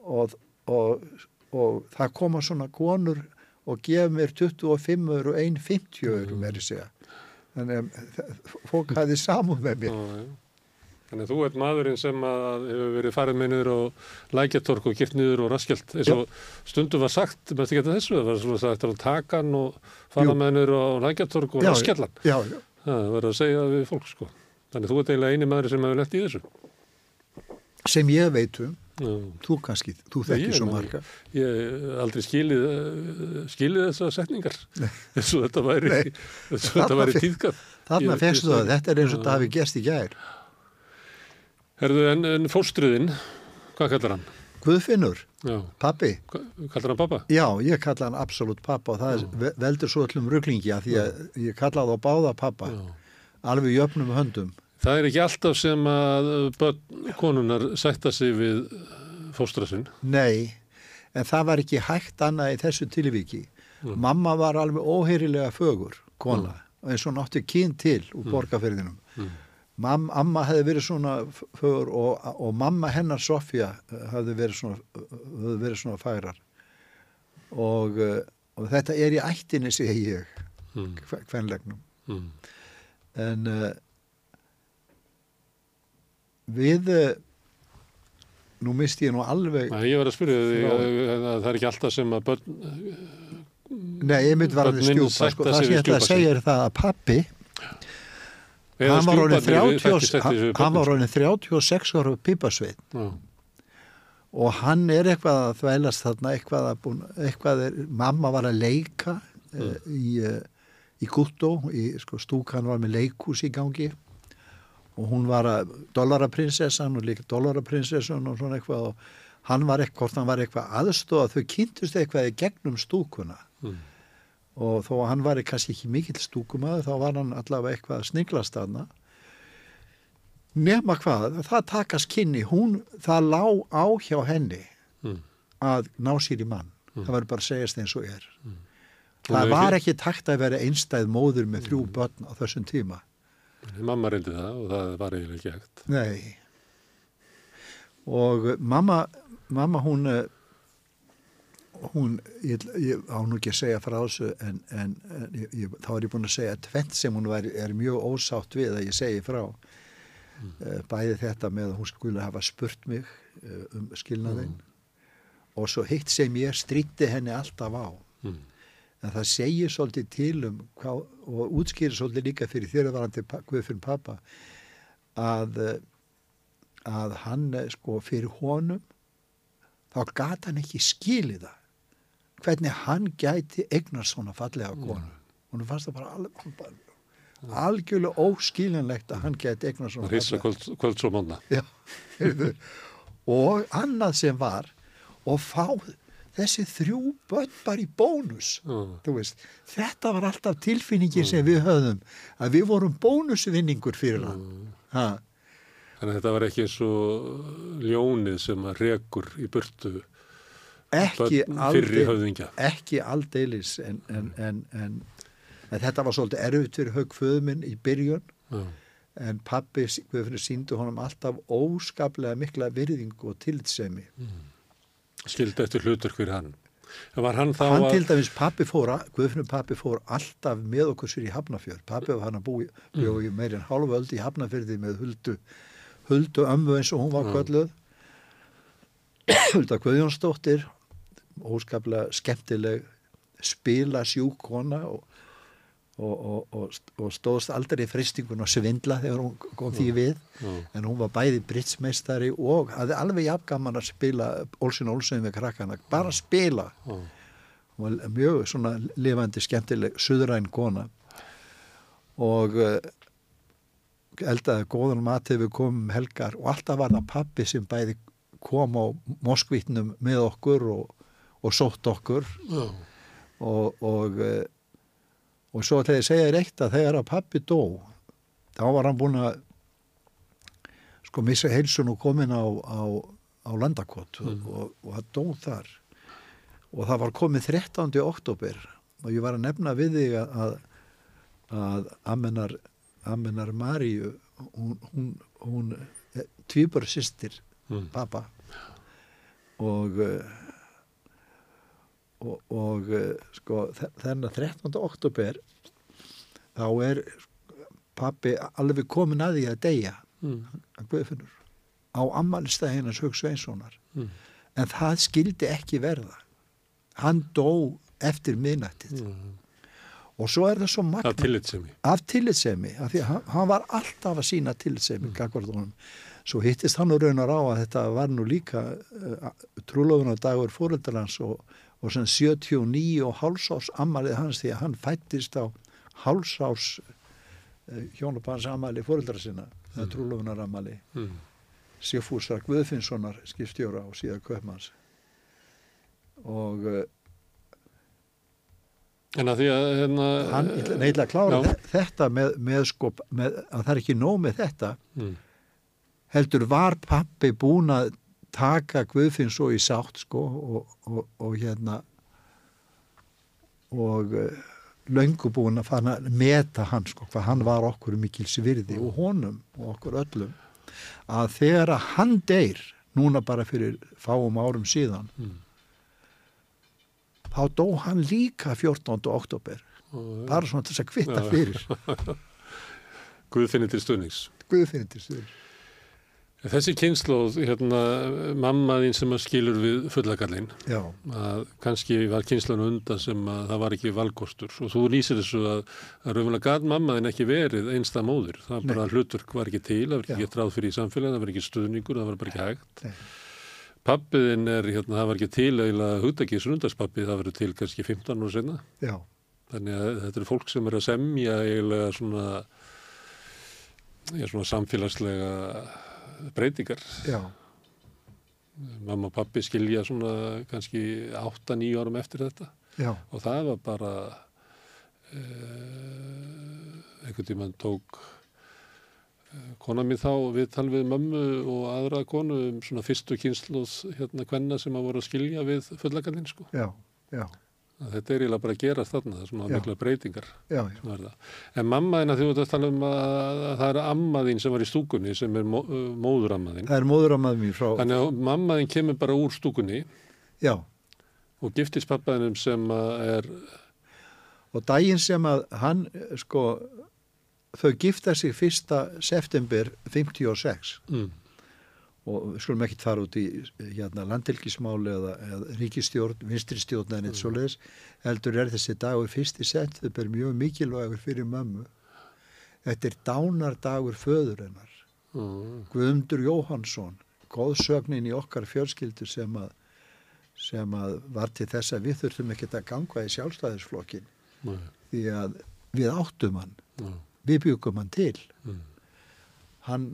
og, og, og það koma svona konur og gefa mér 25 og 1,50 euro verið segja þannig að fólk hafði samúð með mér Já, já. Þannig að þú ert maðurinn sem að hefur verið farið með niður og lækjatork og gift niður og raskjalt eins og stundum var sagt, maður ekki þetta þessu, það var svona sagt að taka hann og fara Jú. með niður og raskjallan. já, já. Það var að segja við fólk sko. Þannig að þú ert eiginlega eini maður sem hefur lett í þessu. sem ég veit um Já. Þú kannski, þú þekkir svo marga. Ég aldrei skilið, eh, skilið þessar setningar eins og þetta væri, eins og þetta væri tíðkað. þarna fegstu það, þetta er eins og þetta hafi gerst í gær. Herðu, en, en fóstruðinn, hvað kallar hann? Guðfinnur, pappi kallar hann pappa? já, ég kalla hann absolutt pappa og það er, ve- veldur svo öllum rugglingi að því að ég kalla það á báða pappa Já. alveg jöfnum höndum Það er ekki alltaf sem að konunar sætta sig við fóstra sinn. nei, en það var ekki hægt annað í þessu tilvíki mamma var alveg óheyrilega fögur kona, eins og hún átti kyn til úr borgarferðinum Mm. Mam, amma hefði verið svona fögur og, og mamma hennar Sofía eh, hefði verið svona, hefði verið svona færar og, eh, og þetta er í ættinni segi ég Mm. kvenlegnum Mm. en við uh, nú misti ég nú alveg Nei, ég var að spyrja því að, að það er ekki alltaf sem að börn, nei, ég myndi var að sætta sko, það sem ég ætla að segja er það að pappi eða hann var orðin stjúparnir, 30 þætti sætti sig við hann var börnin. orðin 36 ára pípasveit Já. og hann er eitthvað að þvælast þarna eitthvað að búin, eitthvað er, mamma var að leika uh, í, uh, í Guttó í sko, stúkan var með leikhús í gangi og hún var að dollaraprinsessan og líka dollaraprinsessan og svona eitthvað og hann var eitthvað, hann var eitthvað aðstóð þau kynntust eitthvað í gegnum stúkuna. Mm. og þó að hann var kannski ekki mikill stúkumaður þá var hann allavega eitthvað að sniglast þarna. Nema hvað, það takast kynni hún, það lá á hjá henni Mm. að ná sér í mann. Það verður bara að eins og er. Hún það hefur var ekki- ekki takt að vera einstæð móður með þrjú börn á þessum tíma Mamma reyndi það og það var eiginlega ekki hægt. nei og mamma mamma hún eh, hún, ég, ég á nú ekki að segja frá þessu en, en, ég, þá er ég búin að segja tvent sem hún var, er mjög ósátt við að ég segi frá mm. bæði þetta með að hún skulle hafa spurt mig eh, um skilnaðinn og svo hitt sem ég stríti henni alltaf á Mm. en það segir svolítið til um hvað, og útskýrir svolítið líka fyrir þjóðvarandi Guðfinn pappa að að hann sko fyrir honum þá gat hann ekki skilið það hvernig hann gæti eignar svona fallega konu og fannst það bara, alveg, bara algjörlega óskilinlegt að hann gæti eignar svona Það rissa kvöld. Já, heyrðu. og annað sem var og fá þessi þrjú börn bara í bónus veist, þetta var alltaf tilfinningin sem við höfðum að við vorum bónusvinningur fyrir hann. Ha, Þannig að þetta var ekki eins og ljónið sem að rekur í burtu ekki, höfðingja. ekki aldeilis en, en, en, en en þetta var svolítið erfitt fyrir haugföðuminn í byrjun. En pappi síndu honum alltaf óskaplega mikla virðingu og tillitsemi skildi eftir hlutur fyrir hann. Hann þá hann að... til dæmis pappi fór Guðfinnur pappi fór alltaf með okkur sér í Hafnafjörð pappi var hann að búi bjó í meir en hálfa öld í Hafnafjörði með huldu huldu ömmu eins og hún var Já. kölluð Hulda Guðjónsdóttir óskaplega skemmtileg spila sjúkona og, og, og, og, og stóðst aldrei fristingun og svindla þegar hún kom því við. Já, en hún var bæði britsmeistari og hafði alveg jafngaman að spila Olsson Olsson við krakkana, bara spila. Já, hún var mjög svona lifandi skemmtileg suðræn kona. Og uh, eldaði góðan mat þegar við komum um helgar og alltaf var það pappi sem bæði kom á moskvítnum með okkur og, og sótt okkur. Já, og, og, uh, og svo ætla ég að segja þér eitt að þegar að pappi dó þá var hann búin að sko missa heilsun og komin á, á, á landakott Mm. og, og það dó þar og það var komið 13. oktober og ég var að nefna við þig að, að, Amenar, Amenar Maríu hún, hún, hún tvíbara sýstir mm, pappa og uh, og, og uh, sko þe- þennan 13. oktober þá er pappi alveg komin að því að deyja mm, að Guðfinnur á ammælistæðinans Hug Sveinssonar mm, en það skildi ekki verða hann dó eftir minnættið mm. og svo er það svo magna Það tillitsemi. af tillitsemi af því að hann, var alltaf að sína tillitsemi mm. svo hittist hann og raunar á að þetta var nú líka uh, trúlofunardagur fóröldarans og, og sem 79 og hálsás ammalið hans því að hann fættist á hálsás uh, hjónupans ammali fóröldara sinna mm. trúlofunar ammali Mm, Sigfúsar Guðfinnssonar skipstjóra og síðan Kaupmanns. Og uh, En að því að hérna... hann, ég ætla- nei, ég ætla að klára Já. þe- þetta með, með sko, með, að það er ekki nóg með þetta. Mm, heldur var pappi búin að taka Guðfinn svo í sátt sko og, og, og hérna og uh, löngu búin að fara að meta hann sko hvað hann var okkur mikils virði og honum og okkur öllum að þegar að hann deyr núna bara fyrir fáum árum síðan mm, þá dó hann líka 14. oktober og- bara svona til þess að kvitta fyrir. Guðfinni til stuðnings. Guðfinn til stuður Þessi kynnslóð, hérna, mamma þín sem að skilur við fullakallin, að kannski var kynnslónu undan sem að það var ekki valkostur og þú lýsir þessu að, að raunverulega gæt mamma þín ekki verið einsta móður. Það bara hlutverk var ekki til, það var ekki gett ráð fyrir í samfélagin, það var ekki stuðningur, það var bara ekki hægt. Nei. Pappiðin er, hérna, það var ekki til eiginlega hugdakið sundarspappi, það verður til kannski 15 ára senna. já, Þannig að þetta eru fólk sem er að semja eiginlega svona, já, svona samfélagslega breytingar. já, Mamma og pappi skilja svona kannski 8-9 árum eftir þetta já, og það var bara uh, einhvern tímann tók uh, kona mín þá viðtal við mömmu og aðra konu um svona fyrstu kynsluð hérna kvenna sem að voru að skilja við fullakallinn sko. já, já, Þetta er eiginlega bara að gera þarna, það er svona Já. mikla breytingar. já, já. En mamma þín að þú ert að tala um að, að það er amma þín sem var í stúkunni sem er uh, móður amma þín. Það er móðuramað mín frá, Þannig að mamma þín kemur bara úr stúkunni já, og giftist pappaðinum sem er, og daginn sem að hann, sko, þau gifta sig fyrsta september 56 mm, og skulum ekkit fara út í hérna, landhelgismáli eða, eða ríkistjórn, vinstristjórn en eitt svoleiðis, heldur er þessi dagur fyrsti september mjög mikilvægur fyrir mömmu. Þetta er dánardagur föður hennar. mm, Guðmundur Jóhansson, góðsögnin í okkar fjölskyldu sem að, sem að var til þess að við þurftum ekkert að ganga í sjálfstæðisflokkin nei, því að við áttum hann, já, við byggum hann til. mm, Hann,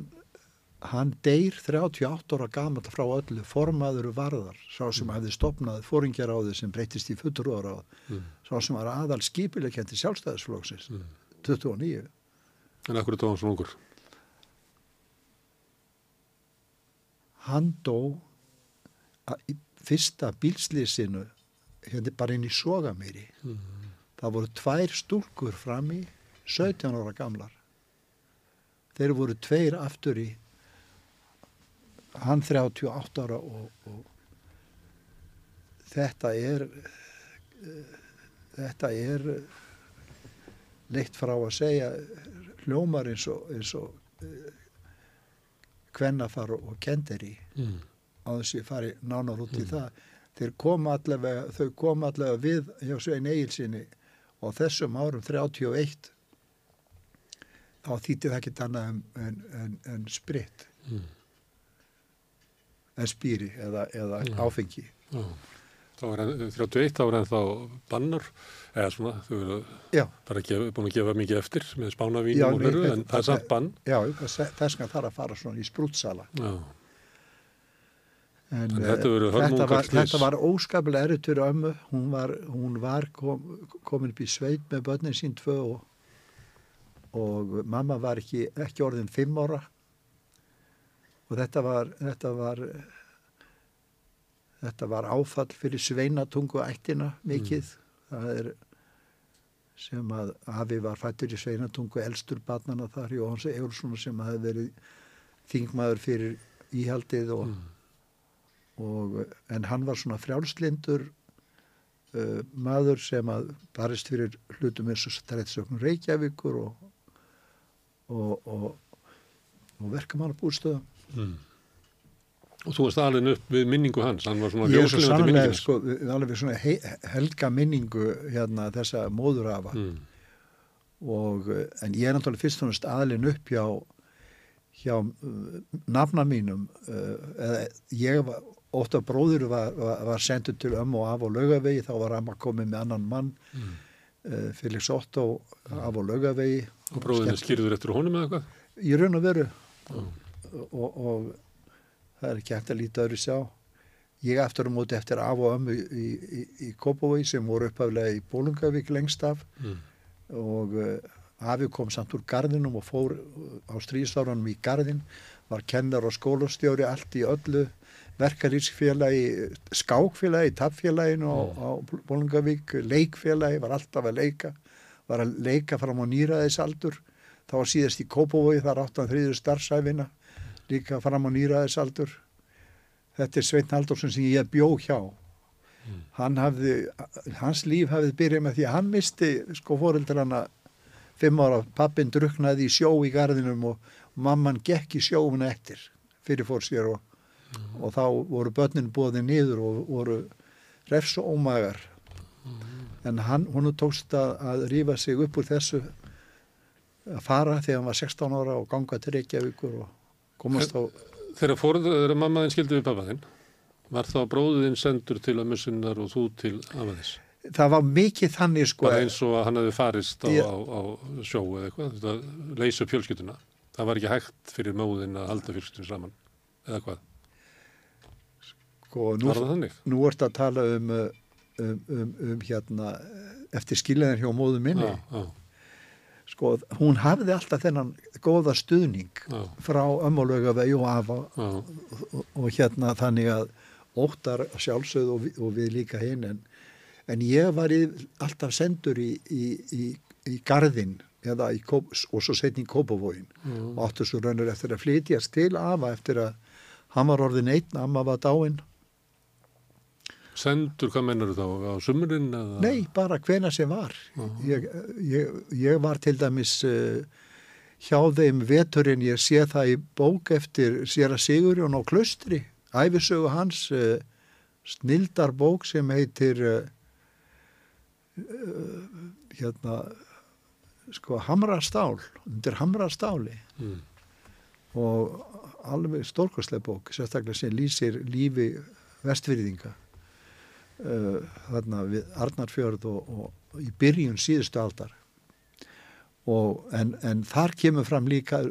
hann deyr 38 ára gamall frá öllu, formaður varðar, sá sem hefði stopnað fóringjaráði sem breytist í fulltrúaráð, mm, sá sem var aðal skipilegkendi sjálfstæðisflokksins, mm. 29. En akkur er það svona ungur? hann dó að- í fyrsta bílslýsinu hérna bara inn í Sogamýri. Mm, það voru tvær stúlkur fram í 17 ára gamlar. Þeir voru tveir aftur í hann 38 ára og, og þetta er þetta er leitt frá að segja hljómar eins og, eins og uh, kvennafar og kendir í mm. á þessi fari nánar út í það þeir koma allavega, þau koma allavega við hjá Svein Egilsinni og þessum árum 31 þá þýtti það ekki annað en, en, en, en spritt Mm. En spýri eða, eða Já. áfengi Já. Þá var hann, 31 þá var hann þá bannar, eða svona, þau eru já, bara gefa, búin að gefa mikið eftir með Já, spánavínum og nei, en það er samt bann. já þess vegna þarf að fara svona í sprútsala Já, En, En þetta eh, verður þetta, hörmungar var, þetta var óskaplega erfitt fyrir ömmu. Hún var, hún var kom, komin upp í sveit með börnin sín tvö og, og mamma var ekki, ekki orðin fimm ára. Og þetta var, þetta var, þetta var áfall fyrir sveinatungu ættina mikið. Það er sem að afi var fættur í sveinatungu elstur barnana þar í Jóhanns Egilsson sem hafi verið þingmaður fyrir íhaldið og mm. og, en hann var svona frjálslindur uh, maður sem að barist fyrir hlutum eins og strætsöknum Reykjavíkur og, og, og, og verkamannabústöðum. Mm. Og þú varst alveg upp við minningu hans, hann var svona sannlega minningin. sko, við- alveg svona he, helga minningu hérna þessa móðurafa Mm. og, uh, en ég er náttúrulega fyrst og náttúrulega aðlinn upp hjá hjá uh, nafna mínum uh, eða ég var ótt að bróður var, var, var sendur til ömmu og af og laugavegi þá var amma komið með annan mann Mm. uh, Felix Otto af og laugavegi Og bróðinu skýrður eftir honum eða eitthvað? í raun og veru Já. Og, og það er ekki hægt að líta öðru sjá. Ég aftur á móti eftir af og ömmu í, í, í Kópavogi sem voru upphaflega í Bólungavík lengst af. Mm. og uh, afi kom samt úr garðinum og fór uh, á stríðstárunum í garðin var kennar og skólastjóri allt í öllu verkarísfélagi skákfélagi, tappfélaginu á, á Bólungavík, leikfélagi var alltaf að leika var að leika fram á nýraðisaldur þá var síðast í Kópavogi þar áttan þriður starfsæfina líka fram á nýraðisaldur þetta er Sveinn Halldórsson sem ég bjó hjá. Hann hafði, hans líf hafði byrjað með því að hann misti sko fóreldrana fimm ára, pappin druknaði í sjó í garðinum og mamman gekk í sjóuna eftir fyrir fór sér og, og þá voru börnin bóðið niður og voru refs og ómagar. En hann, hún tókst að, að rífa sig upp úr þessu að fara þegar hann var 16 ára og ganga til Reykjavíkur og komast á Þegar fórður mammaðin skildi við pappaðinn, var þá bróðin sendur til ömmusinnar og þú til amaðins? það var mikið þannig sko Bara eins og að hann hefði farist á, Já. á, á sjó eða eitthvað, þetta leysa upp fjölskylduna. Það var ekki hægt fyrir móðin að halda fjölskyldun saman, eða hvað? sko, nú, nú ert að tala um, uh, um, um, um hérna eftir skiljaðin hjá móðu minni Já, já, sko, hún hafði alltaf þennan góða stuðning já, frá ömmulögavegi og afa já, og, og hérna þannig að óttar sjálfsögð og, og við líka hinn en, en ég var í, alltaf sendur í, í, í, í garðin eða í Kóp, og svo setni í Kópavóin og áttu svo raunur eftir að flytjast til afa eftir að hann var orðin einn, amma var dáin Sendur, hvað mennur þá? Á sumurinn eða? Nei, bara hvena sem var. Ég, ég, ég var til dæmis uh, hjá þeim veturinn, ég sé það í bók eftir Sera Sigurjón á Klustri, æfisögu hans, uh, snildar bók sem heitir uh, hérna, sko, Hamrastál, undir Hamrastáli Mm. og alveg stórkostlega bók, sérstaklega sem lýsir lífi vestfyrðinga uh, þarna við Arnarfjörð og, og í byrjun síðustu aldar. Og en, en þar kemur fram líka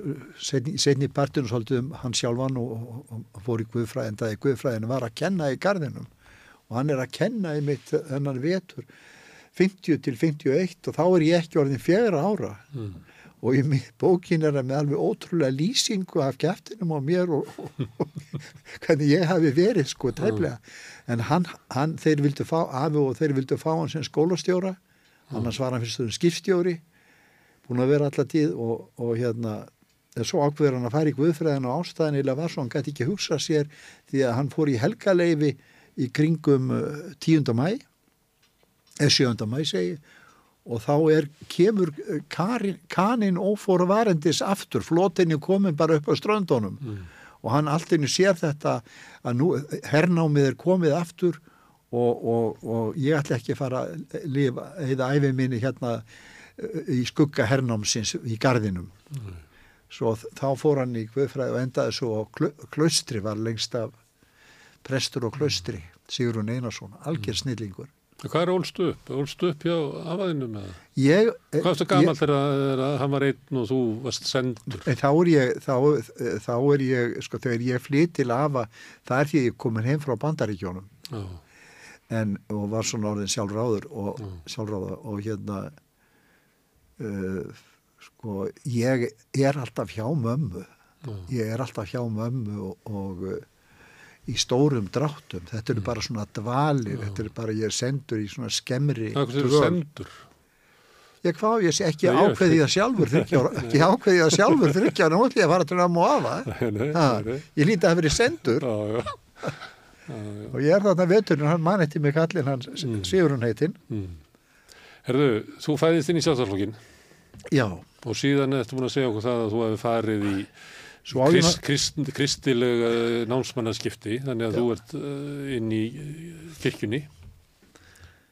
setni, setni partinu svolítið um hann sjálfan og, og, og fór í Guðfræði en það í Guðfræðinu var að kenna í garðinum. Og hann er að kenna í mitt hennan vetur 50 til 51 og þá er ég ekki orðin fjögra ára. Mm. og í bókin er það með alveg ótrúlega lýsingu af kæftinum á mér og, og, og hvernig ég hafi verið sko tæplega en hann, hann, þeir vildu fá afi og þeir vildu fá hann sem skólastjóra annars var hann fyrst stöðum skipstjóri búin að vera alltaf tíð og, og hérna en svo ákveður hann að í Guðfræðin og ástæðanilega var svo hann gæti ekki hugsa sér því að hann fór í helgaleifi í kringum uh, 10. mæ eða 7. mæ segi og þá er, kemur uh, karin, kanin ófóru varendis aftur, flotinni komin bara upp á ströndunum Mm. Og hann alltaf sér þetta að nú hernámið er komið aftur og, og, og ég ætla ekki að fara að lifa eða æfi minni hérna uh, í skugga hernámsins í gardinum svo þ- þá fór hann í Guðfræði og endaði svo á klu- klaustri var lengst af prestur og klaustri Sigurún Einarsson, algjör snillingur Hvað er ólst upp? Ólst upp hjá afaðinu með það? ég, Hvað varstu gammal þegar þegar hann var einn og þú varst sendur? En þá er ég, þá, þá er ég, sko, þegar ég flyt til afa, það er því ég komin heim frá bandaríkjónum Já, en, og var svona orðin sjálfráður og, Mm. sjálfráður og hérna, uh, sko, ég er alltaf hjá mömmu, já, ég er alltaf hjá mömmu og, og í stórum dráttum, þetta eru bara svona dvalir, þetta eru bara, ég er sendur í svona skemmri Það er sendur. Ég hvað, ég sé ekki Nei, ég- ákveði það sjálfur þryggjára, ekki ákveði það sjálfur þryggjára, nú ætlum ég að fara til að mú afa. Nei, nei, Ha, nei, nei. ég líti að hafa verið sendur Já, já. Já, já. og ég er þarna veturinn, hann man eftir mig kallinn hans Mm. Sigurinn heitinn. Mm. Herðu, þú fæðist inn í sjálfstæðarflokkin Já, og síðan ertu búin að segja okkur það að þú hefur farið í krist, krist, kristileg uh, námsmannaskipti þannig að Já. þú ert uh, inn í uh, kirkjunni.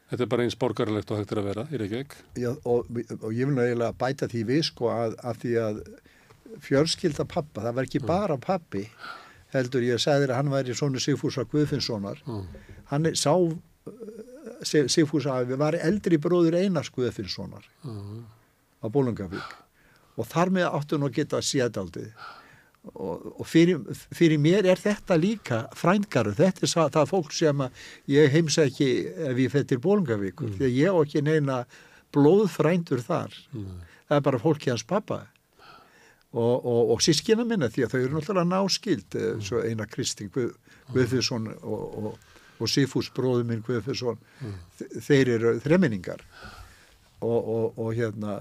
Þetta er bara eins borgarlegt og hægt er að vera í Reykjavík. Já og, og ég vil eiginlega bæta því við sko að, að því að fjörskilda pappa, það var ekki bara pappi, heldur ég sagði þér að hann væri svona Sigfúsar Guðfinnssonar, Já, hann er, sá Sigfúsar að við var eldri bróður Einars Guðfinnssonar já, á Bólungavík og þar með áttu nú að geta séðaldið og, og fyrir, fyrir mér er þetta líka frængaru, þetta er það fólk sem ég heimsa ekki ef ég fyrir til Bólungavíkur, því að ég á ekki neina blóðfrændur þar. Já. það er bara fólki hans pappa og, og, og sískina minna því að þau eru náttúrulega náskild mm. svo eina Kristín Guð, Guðfjörnsson og, og, og Sifús bróður minn Guðfjörnsson þe- þeir eru þreminningar og, og, og hérna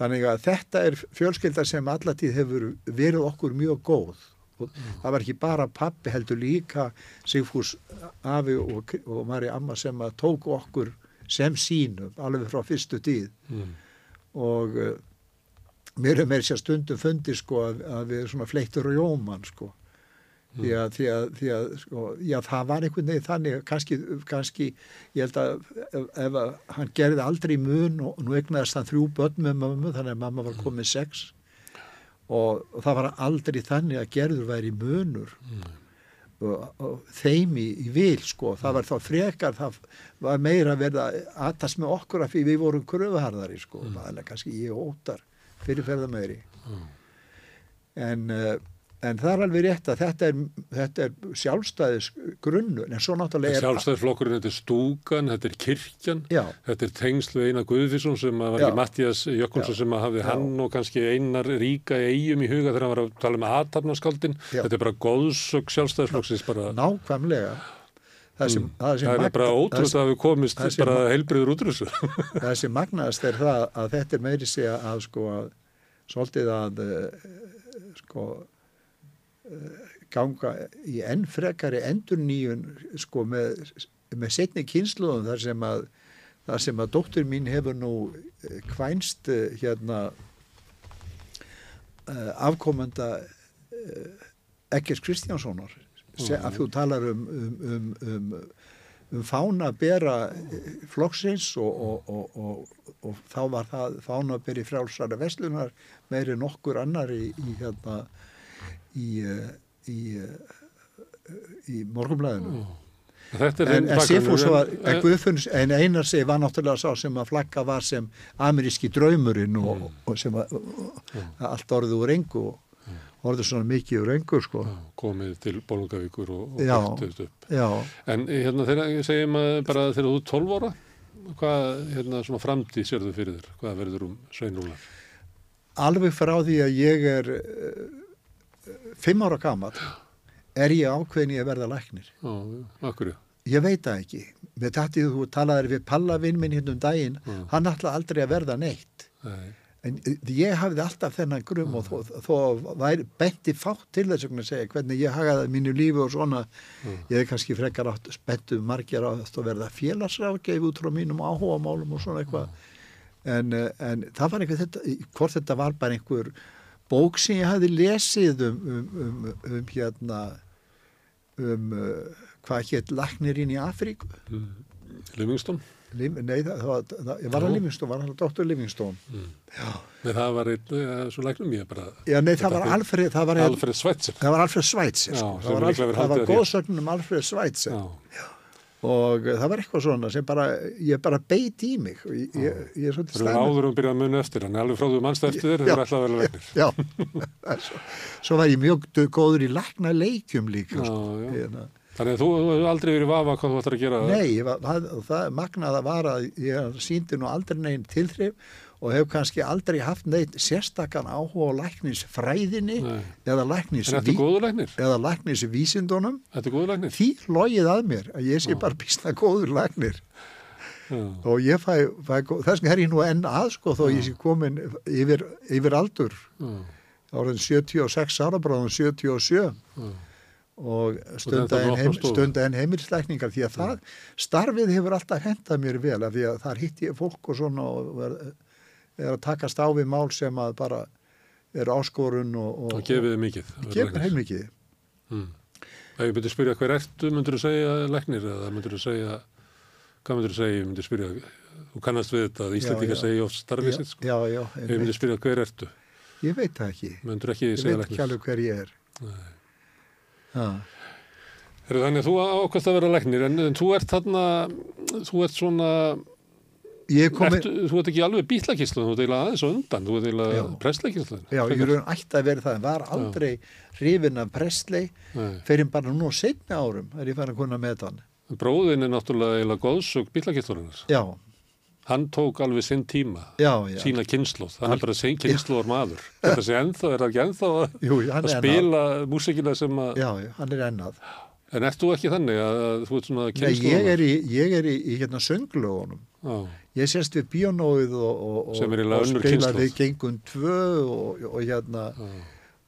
þannig að þetta er fjölskylda sem allatíð hefur verið okkur mjög góð. Og það var ekki bara pappi heldur líka Sigfús afi og, og Mari amma sem að tóku okkur sem sínum alveg frá fyrstu tíð. Mm. og uh, mér er meir sér stundum fundi sko að, að við svona fleittur og jóman sko því að, því að, því að sko, já það var einhvern veginn þannig kannski, kannski ég held að ef, ef að hann gerði aldrei mun og nú egnaðist hann þrjú börn með mömmu þannig að mamma var komið sex. Og, og það var aldrei þannig að gerður væri munur. Og, og þeim í, í vil sko, það var þá frekar það var meira að aðtast með okkur af því við vorum kröfuharðari sko, mm. kannski ég og óttar fyrirferða meiri en, uh, en það er alveg rétt að þetta er, þetta er sjálfstæðis grunnur en svo náttúrulega er Sjálfstæðisflokkurinn, þetta er stúkan, þetta er kirkjan, Já. þetta er tengsl við Einar Guðfísson sem að var Já. ekki Mattias Jökulsson sem að hafði Já. hann og kannski Einar ríka í eigum í huga þegar hann var að tala um aðtapnaskáldin. Þetta er bara góðsök sjálfstæðisflokksins bara. nákvæmlega það sem, það sem Mm. Það er magna- bara það að við komist það bara heilbriður út úr þessu. sem- það sem magnaðast er það að þetta er meiri segja að sko svolítið að uh, sko ganga í enn frekari endurníun sko með, með setni kynsluðum þar sem að þar sem að dóttur mín hefur nú eh, kvænst eh, hérna uh, afkomenda Ekkers Kristjánssonar. Se, að þú talar um um, um, um, um fána bera eh, flokksins og, og, og, og, og þá var það fána beri frjálsara veslunar meiri en okkur annar í, í hérna í, eh, í, í, í morgumlæðinu. Þetta er En, en bakgrunnur, var, en- en Einar segi var náttúrulega sá sem að flagga var sem ameríski draumurinn og, Mm. og sem að, að allt orðið úr engu og orðið svona mikið úr engu sko. Komið til Bólungavíkur og, þetta upp. Já, En hérna þegar ég segjum að bara þegar þú er 12 ára, hvað hérna framtíð sérðu fyrir þér? Hvað verður um sveinrúlar? alveg frá því að ég er fimm ára gamall er ég ákveðin í að verða læknir. Já, já, akkurju. Ég veit það ekki. Með tattið þú talaðir við Palla vinn minn hérna um daginn, Mm. hann ætlaði aldrei að verða neitt. Nei. En eh, ég hafði alltaf þennan grum og þó, þó væri benti fátt til þess að segja hvernig ég hagaði mínu lífi og svona. Ég hefði kannski frekar átt spenntu margir á þetta að verða félagsráðgeif út frá mínum áhuga málum og svona eitthvað. En, eh, en það var einhver þetta, hvort þetta var bara einhver bók sem ég hafði lesið um, um, um, um hérna um uh, hvað hétt Lagnirinn í Afríku. Livingstone? Lim, nei, það, það, var- það, ég var að Livingstone, var hann Dr. Livingstone. Nei, það var einn, ja, svo læknum ég bara Já, nei, það var Alfred, það var, Alfred Schweitzer. það var Alfred Schweitzer, sko. það var, var að góðsögnum um Alfred Schweitzer Já. Og það var eitthvað svona sem bara, ég bara beit í mig og ég, ég, ég er svolítið Það eru áður um byrjað að muni eftir, hann er alveg frá þú mannst eftir Já. það er alltaf að vera læknir. Já, svo, svo var ég mjög góður í lækna leikjum líka, Já, sko. já. Hérna. Þannig að þú hefur aldrei verið vafa hvað þú ættir að gera. Nei, ég var, það magnaða var að ég síndi nú aldrei neginn tilþrif og hef kannski aldrei haft neitt sérstakann áhuga á læknisfræðinni Nei. eða, læknis, læknisvísindunum. Læknir? Því logið að mér að ég sé bara písna góður læknir. Já. og ég fæ, fæ þess vegna er ég nú enn að sko þó ég sé komin yfir, yfir aldur Já. árið 76 ára bráðum 77 Já. og ennþá stunda en, með heim, stunda heimilisleikningar því að það starfið hefur alltaf hendað mér vel af því að þar hitti ég fólk og svona og er, er að takast á við mál sem að bara er áskorun og, og, Og gefið mikið. að læknir. heilmikið Mm. Ef ég myndi spyrja hver ertu, myndur þú segja læknir eða myndur þú segja, hvað myndur þú segja, ég myndi spyrja, þú kannast við þetta, að Íslandíka segja oft starfið sitt, sko. já, já, Ef ég einmitt. spyrja hver ertu, ég veit það ekki myndur ekki ég segja veit ekki alveg hver ég er þannig að þú ákvæmst að vera læknir, en, en þú ert þarna, þú ert svona, komin ertu, þú ert ekki alveg bítlakíslu, þú ert eiginlega aðeins á undan, þú ert eiginlega Já. presslakíslu. Já, ég raun ætti að vera það, en var aldrei hrifin af Presley Nei. fyrir bara nú á setni árum er ég fann að kunna með hann. Bróðin er náttúrulega eiginlega góðsög bítlakíslurinnar. Já, Hann tók alveg sinn tíma, já, já. sína kynnslóð, hann Al- er bara sein kynnslóðar maður. Þetta sé ennþá, er það ekki ennþá að, Jú, að spila músikina sem að, Já, já, hann er ennað. En ert þú ekki þannig að, að þú ert svona Nei, kynnslóðar? ég er í, ég er í, í hérna sönglögunum. Já, Ég sést við bíónóið og, og, og, og önnur spila við gengum tvö og, og hérna já,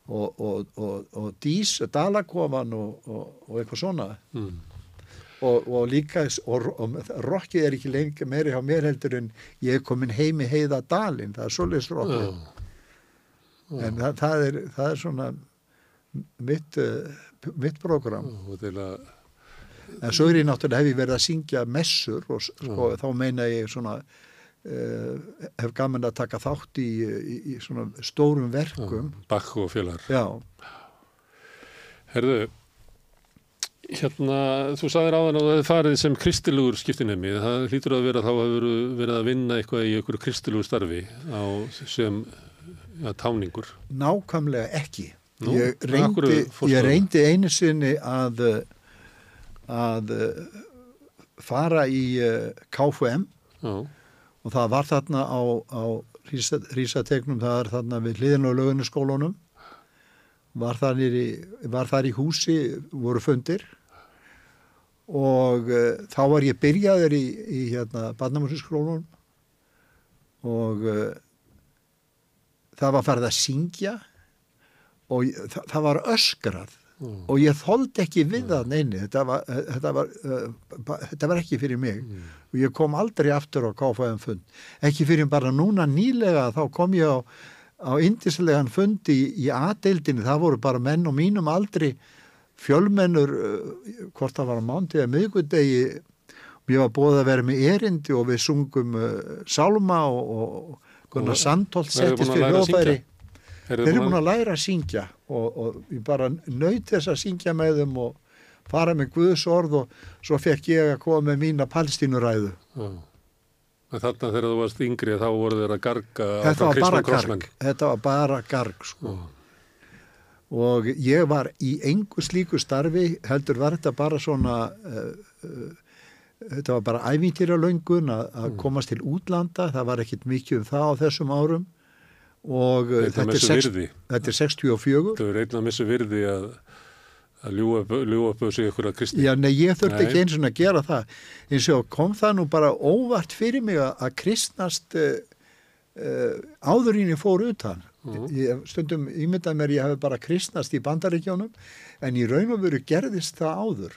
og, og, og, og dís, dalakofan og, og, og eitthvað svona. mm, og, og líka og, og rockið er ekki lengi meiri hjá mér heldur en ég er komin heim í heiða dalinn, það er svoleiðis rockið já, en það, það, er, það er svona mitt, uh, mitt program er en svo er ég náttúrulega hef ég verið að syngja messur og sko, þá meina ég svona uh, hef gaman að taka þátt í, í, í svona stórum verkum. Bach og já, Herðu, hérna, þú sagðir áðan að það hefði farið sem kristilugur skiptinemi, það hlýtur að vera þá hefur verið að vinna eitthvað í einhverju kristilugur starfi á sem ja, táningur. nákvæmlega ekki Nú, ég, reyndi, ég reyndi einu sinni að að uh, fara í uh, KFM Já, og það var þarna á, á rísa, rísategnum, það er þarna við hliðin á lögunaskólunum var þar, nýri, var þar í húsi voru fundir. Og uh, þá var ég byrjaður í, í hérna barnamúsinskólunum og uh, það var farið að syngja og það, það var öskrað. Já, og ég þoldi ekki við það neini, þetta var, þetta var, uh, þetta var ekki fyrir mig. Mm. og ég kom aldrei aftur á KFM fund. Ekki fyrir bara núna nýlega þá kom ég á, á indislegan fund í, í A-deildinni, það voru bara menn og mínum aldrei fjölmennur uh, hvort það var á mándi eða miðgudegi ég var búið að vera með erindi og við sungum uh, Sálma og, og Gunnar Sandholt settist fyrir hljóðfæri? Þeir eru búin að læra að syngja og, og ég bara naut þess að syngja með þeim og fara með Guðs orð og svo fekk ég að koma með mína palstínuræðu. En þarna þegar þú varst yngri þá voru þeir að garga Þetta var bara garg. Þetta var bara garg sko. Og ég var í engu slíku starfi, heldur var þetta bara svona, uh, uh, þetta var bara ævintýra löngun að, að Mm. komast til útlanda, það var ekkit mikið um það á þessum árum og uh, Þetta er þessu sex, þetta er 64. Þau eru einnig að missa virði að, að ljúa upp, sig ykkur að kristi. Já, nei, ég þurfti Nei. ekki eins og að gera það. Eins og kom það nú bara óvart fyrir mig að kristnast uh, uh, áðurinn ég fór utan. Mhm. Ég stundum ímyndað mér ég hef bara kristnast í bandaríkjónum en í raun og veru gerðist það áður.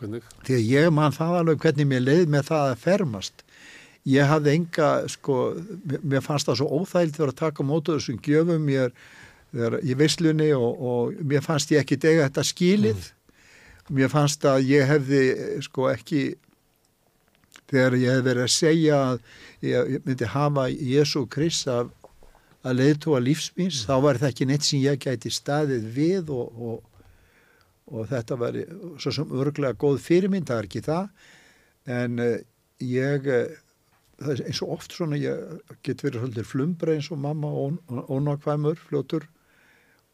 Hvernig? Því að ég man það alveg hvernig mér leið með það að fermast. Ég hafði enga, sko, mér- fannst það svo óþægild fyrir að taka á mótu þessum gjöfum mér þegar, í veislunni og, og mér fannst ég ekki dega þetta skilið. Mér fannst að ég hefði, sko, ekki, þegar ég hef verið að segja að ég, ég myndi hafa Jésu Krist að, að leiðtúa lífsmýns, þá var það ekki neitt sem ég gæti staðið við og, og, og þetta var svo sem örglega góð fyrirmynd, það er ekki það, en uh, ég, uh, það er eins og oft svona, ég get verið svolítið flumbra eins og mamma ónákvæmur, fljótur,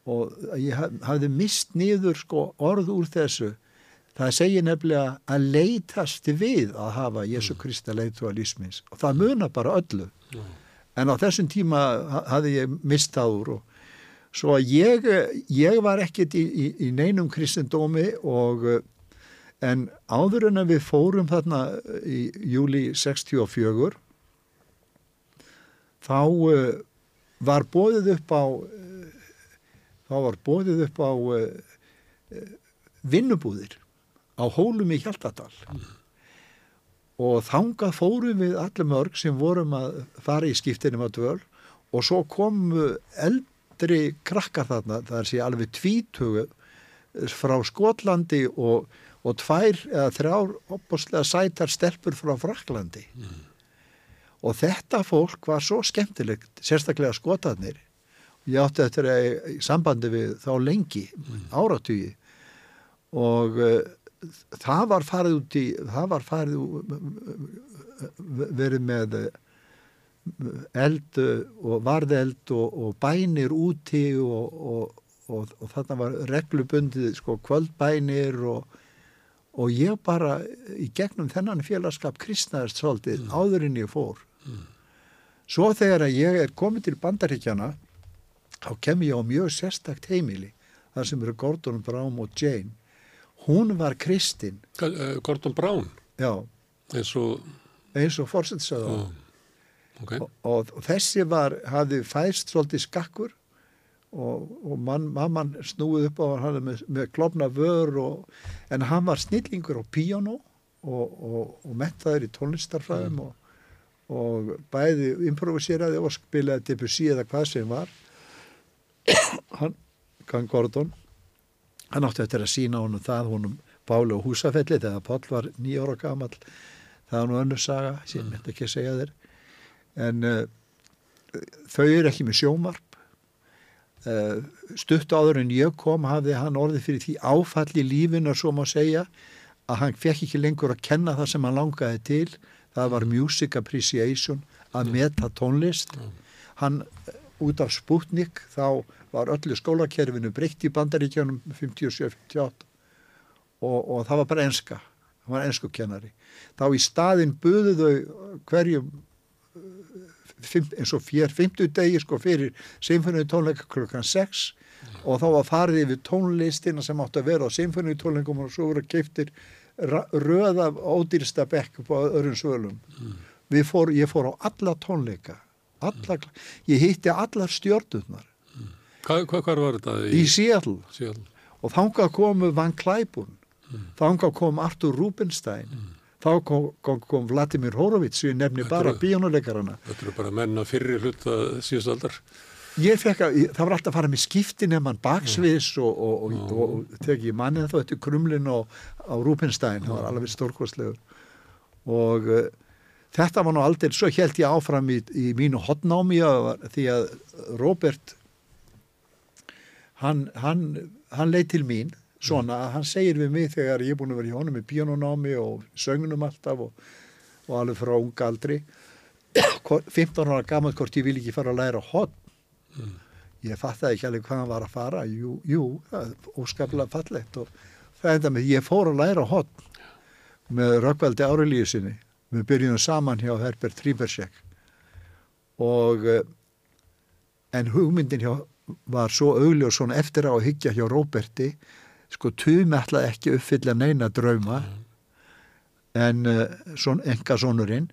og ég haf- hafði mist niður sko orð úr þessu. Það segir nefnilega að leitast við að hafa Jésu Kristi að leitu að lífsmins og það munar bara öllu. En á þessum tíma ha- hafði ég mist það úr og svo að ég, ég var ekkert í, í, í neinum kristendómi og en áður en að við fórum þarna í júli 64 þá uh, var bóðið upp á þá var bóðið upp á vinnubúðir á hólum í Hjaltadal. Og þangað fórum við allir mörg sem vorum að fara í skiptinum að dvöl og svo komu eldri krakkar þarna, það er sé alveg tvítugu frá Skotlandi og, og tvær eða þrjár opbúslega sætar stelpur frá Fraklandi og þetta fólk var svo skemmtilegt, sérstaklega skotarnir. Ég átti eftir að í sambandi við þá lengi, áratugi. Og uh, það var farið út í það var farið ú- verið með uh, eld uh, og varðeld og, og bænir úti og, og, og, og þarna var reglubundið sko kvöldbænir og, og ég bara í gegnum þennan félagskap kristnaðist svolítið áður en ég fór. Svo þegar að ég er komið til bandaríkjana þá kem ég á mjög sérstakt heimili þar sem eru Gordon Brown og Jane. Hún var kristin. Uh, Gordon Brown, já, eins og, eins og fórsetsaða uh, ok, og, og, og þessi var, hafði fæst svolítið skakkur og, og mann, mamman snúið upp á hann með, með klopna vör og, en hann var snillingur á píjónó og, og, og mentaður í tónlistarfræðum og, og bæði improviseraði og spilaði Debussy eða hvað sem var. Hann, hann Gordon hann átti eftir að sína honum það honum Páli og Húsafelli þegar Páll var nýjára gamall. Það var nú önnur saga sem ég myndi ekki segja þér. En uh, þau eru ekki með sjómarp uh, stutt áður en ég kom hafði hann orðið fyrir því áfall í lífinu svo má segja að hann fekk ekki lengur að kenna það sem hann langaði til. Það var music appreciation að meta tónlist. Hann eh, út af Sputnik þá var öllu skólakerfinu breytt í bandaríkjánum 57-58 og, og það var bara enska. Hann var ensku kennari. Þá í staðin buðu þau hverjum eins og fér 50 degi sko fyrir symfóníu tónleika klukkan 6 og þá var farið yfir tónlistina sem átti að vera á symfóníu tónleikum og svo voru keiftir röð af ódýrsta bekk upp á öðrum svölum. Við fór, ég fór á alla tónleika alla, ég hitti allar stjórnurnar hvað, hvað, hvað var þetta í Seattle. Seattle? og þangað komu Van Cliburn þangað kom Artur Rubinstein þá kom, kom, kom Vladimir Horowitz sem nefni Þetta bara bíónuleikarana Þetta eru bara menna fyrri hluta síðust aldar. ég fekk að, það var alltaf að fara með skipti nefnum baksviðs og, og, og, og, teki mannið þá eftir krumlin og á Rubinstein, það var alveg stórkostlegur. Og uh, þetta var nú aldrei, svo held ég áfram í, í mínu hotnámi því að Robert hann, hann, hann leið til mín svona að hann segir við mig þegar ég er búin að vera í honum með píanonámi og söngunum alltaf og, og alveg frá unga aldri. 15 ára gammal hvort ég vil ekki fara að læra hotn ég fattaði ekki alveg hvað hann var að fara. Jú, jú, óskaplega fallegt og það enda með ég fór að læra hotn með Rökkvaldi Árelíu sinni. Við byrjum saman hjá Herbert Tríbersek. Og eh, en hugmyndin hjá var svo augljós svona eftir á að hyggja hjá Róberti sko Tumi ætlaði ekki uppfylla neina drauma en uh, son, enga sonurinn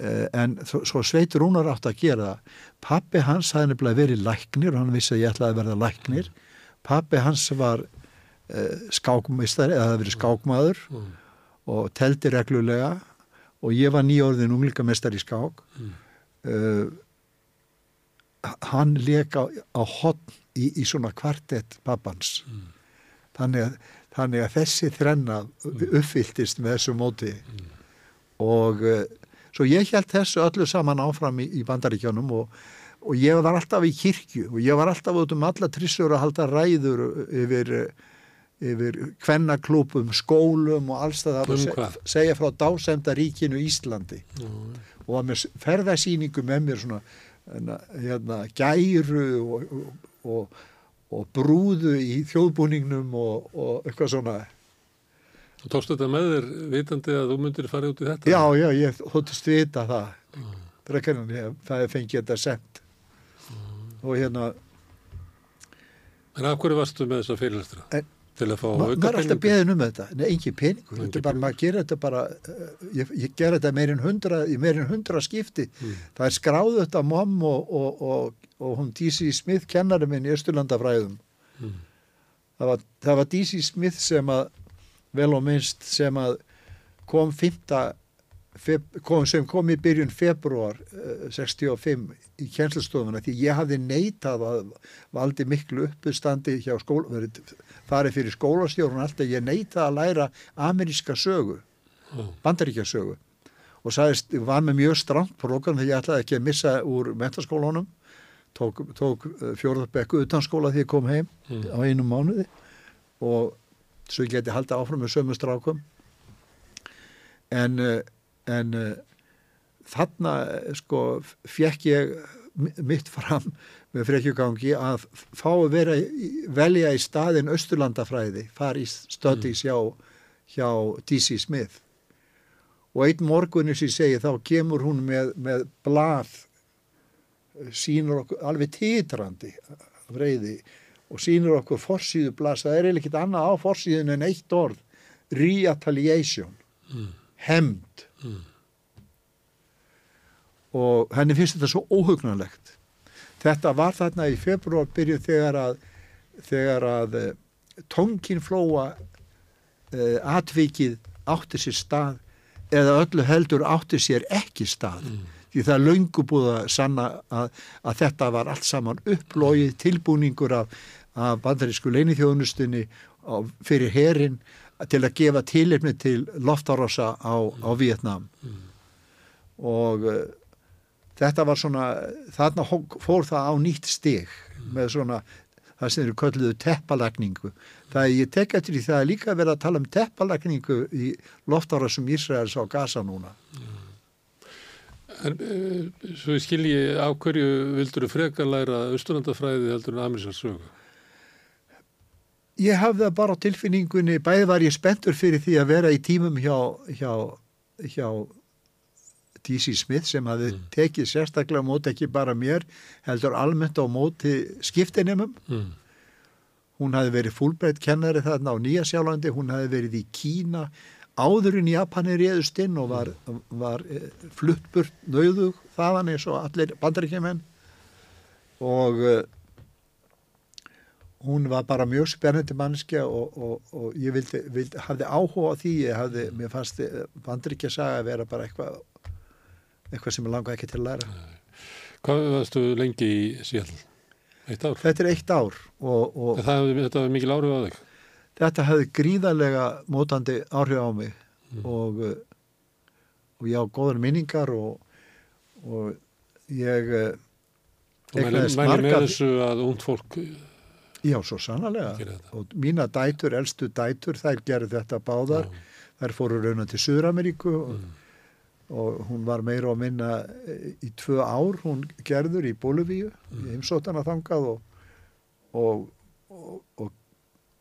uh, en þó- svo sveitur Rúnar átt að gera það. Pappi hans hafði nefnilega verið læknir og hann vissi að ég ætlaði að verða læknir. Pappi hans var uh, skákmistari eða hafði verið skákmaður Mm. og teldi reglulega og ég var nýjórðin unglingamestari í skák. Mm. hann leka á, á hotn í, í svona kvartett pappans. Mm. Þannig, að, þannig að þessi þrenna uppfylltist með þessu móti. Og uh, svo ég held þessu öllu saman áfram í, í bandaríkjónum og, og ég var alltaf í kirkju og ég var alltaf út um alla trissur að halda ræður yfir yfir kvennaklúpum, skólum og allstæðar Um og se- hvað? segja frá dásemda ríkinu Íslandi. Já, og var með ferðasýningu með mér svona hérna, hérna, gæru og, og, og, og brúðu í þjóðbúningnum og, og eitthvað svona. Þú tókst þetta með þér vitandi að þú myndir fara út í þetta? já, já, ég þóttist vita það. En ég, það er fengið þetta sent. Og hérna En af hverju varstu með þessa fyrirlestra? En- Til að fá auka maður er alltaf beðin um þetta. Nei, engin peningur, þetta er bara, maður gerir þetta bara uh, ég, ég ger þetta meirinn hundra meirinn hundra skipti. Mm. það er skráðu þetta mom og, og, og, og hún D.C. Smith kennari minn í Östurlandafræðum Mm. það var, D.C. Smith sem að vel og minnst sem að kom 5. Feb, kom, sem kom í byrjun februar uh, 65 í kjenslustofuna því ég hafði neitað að valdi miklu uppustandi hjá skóla, farið fyrir skólastjórun alltaf, ég neitað að læra ameríska sögu, Já. bandaríkja sögu og sagðist, var með mjög stramt program þegar ég ætlaði ekki að missa úr mentaskólanum tók, tók fjórðarbekku utanskóla því ég kom heim Mm. á einum mánuði og svo ég geti haldið áfram með sömu strákum en, eh, en eh, þarna eh, sko fekk ég mi- mitt fram með frekjugangi að fá að vera velja í staðin Östurlandafræði, fara í stöðis hjá, hjá D.C. Smith og einn morgunir sem ég segi þá kemur hún með, með blað sínur okkur alveg titrandi af reyði og sínur okkur forsýðu blað það er ekkert annað á forsýðun en eitt orð retaliation Mm. hemd Mm. og henni finnst þetta svo óhugnanlegt. Þetta var þarna í februar byrjuð þegar að þegar að uh, tónkinflóa uh, atvikið átti sér stað eða öllu heldur átti sér ekki stað því það er löngu búið að sanna að, að þetta var allt saman upplóið tilbúningur af, af bandarísku leinithjóðnustunni fyrir herin til að gefa tilefni til loftarossa á, á Vietnam og uh, þetta var svona, þarna fór það á nýtt stig með svona það sem eru kölluðu teppalagningu. Það er, ég tek eftir því það er líka verið að tala um teppalagningu í loftarásum Ísraels á Gaza núna En uh, svo ég skilji á hverju vildur þú frekar læra austurlandafræði heldur en amerísar sögu? Ég hafði það bara á tilfinningunni, bæði var ég spenntur fyrir því að vera í tímum hjá, hjá, hjá D.C. Smith sem hafði tekið sérstaklega móti ekki bara mér, heldur almennt á móti skiptinemum. Mm. Hún hafði verið fúlbreytt kennari þarna á Nýja Sjálandi, hún hafði verið í Kína, áður en Japanir réðust inn og var, var eh, fluttburt nauðug þaðan eins og allir bandaríkjumenn og uh, hún var bara mjög spennandi mannskja og, og, og ég vildi, vildi, hafði áhuga á því, ég hafði, mér fannst bandaríkja saga að vera bara eitthvað eitthvað sem ég langa ekki til að læra. Hvað varstu lengi í Seattle? Eitt ár? Þetta er eitt ár og, og Það, hafði- þetta var mikil áhrif á þig? Þetta hafði gríðarlega mótandi áhrif á mig og, uh, og ég á góðar minningar og, og ég uh, Og mæli, með þessu að ungd fólk já, svo sannlega og mína dætur, elstu dætur þær gerðu þetta báðar Já. þær fóru raunar til Suður-Ameríku og, Mm. og hún var meira og minna eh, í tvö ár hún gerður í Bóluvíu Mm. í heimsótana þangað og og,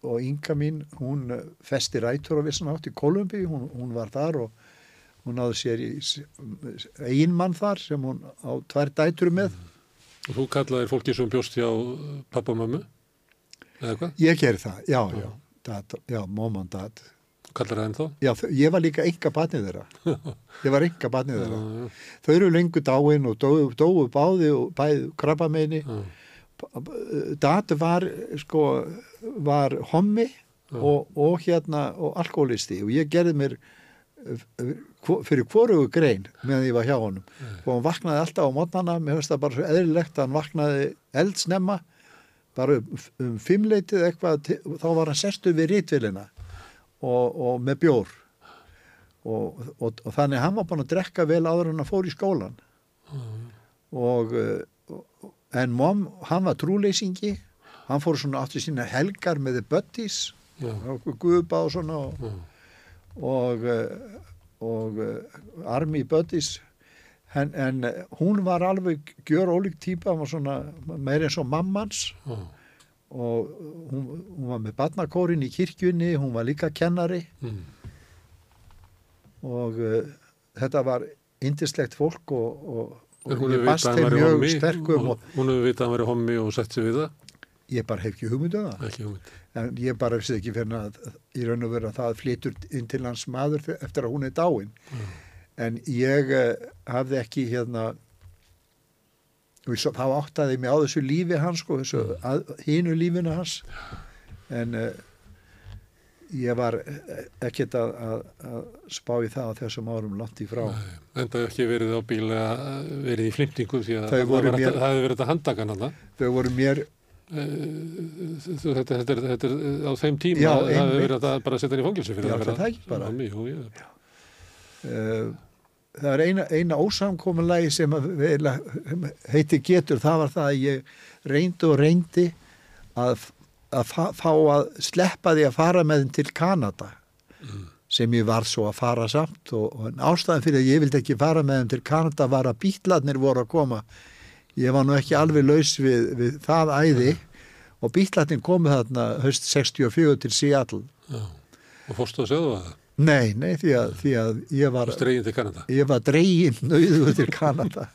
og, og, og Inga mín hún eh, festi rætur á vissan átt í Kolumbi hún, hún var þar og hún náði sér í einmann þar sem hún á tvær dætur með Og þú kallaðir fólki sem bjóst hjá pappa og mömmu? Eða hvað? ég gerði það, já, já dad, já, mom and dad. Kallar það ennþá? Já, ég var líka enga barnið þeirra. Ég var enga barnið þeirra. Þau eru lengur dáin og dóu, dóu báði og bæði krabba meini. Dad var, sko, var hommi og, og hérna, og alkoholisti og ég gerði mér eh, fyrir hvorugu grein meðan ég var hjá honum. Og hann vaknaði alltaf á mótnana mér finnst það bara svo eðlilegt að hann vaknaði eldsnemma bara um, um fimmleitið eitthvað þá var hann sestu við rítvilina og, og með bjór. Og, og, og þannig hann var búin að drekka vel áður en hann fór í skólan og, eh, og en mom, hann var trúleysingi hann fór svona aftur sína helgar með Já. guðba og svona og, Já. og, eh, og eh, Army Buddies en, en eh, hún var alveg gjör ólík típa, hún var svona meir eins og mammans Já. og hún, hún var með barnakórin í kirkjunni, hún var líka kennari Mm. og uh, þetta var indislegt fólk og, og, og hún ég hefur vitað að hann væri mjög hommi. sterkum og og hún hefur vitað að hann væri hommi og sett sér við það? ég bara hef ekki hugmyndu það. Ekki hugmynd. en ég bara vissi ekki fyrir að í raun og veru að það flytur inn til hans maður eftir að hún er dáin. En ég uh, hafði ekki hérna þá áttaði mig á þessu lífi hans sko, þessu að, hínu lífinu hans. En uh, ég var eh, ekkert að, að, að spá í það á þessum árum langt í frá. En það hefur ekki verið á bíl að verið í flimtingum því að það hefur verið að handakan hann þau voru mér þetta, þetta, er- þetta er á þeim tíma það hefur einmitt. verið að bara setja hann í fyrir Já, það ekki bara. uh, það er eina, eina ósamkominlagi sem heiti getur, það var það að ég reyndi og reyndi að, að fá, að sleppa því að fara með til Kanada sem ég var svo að fara samt og, og ástæðan fyrir að ég vildi ekki fara með til Kanada var að bítlarnir voru að koma. Ég var nú ekki alveg laus við, við það æði og bítlarnir komu þarna höst 64 til Seattle. Já. og fórstu að segja það? Nei, nei, því að, því að ég var stregin til Kanada? Ég var dregin nöyðu til Kanada.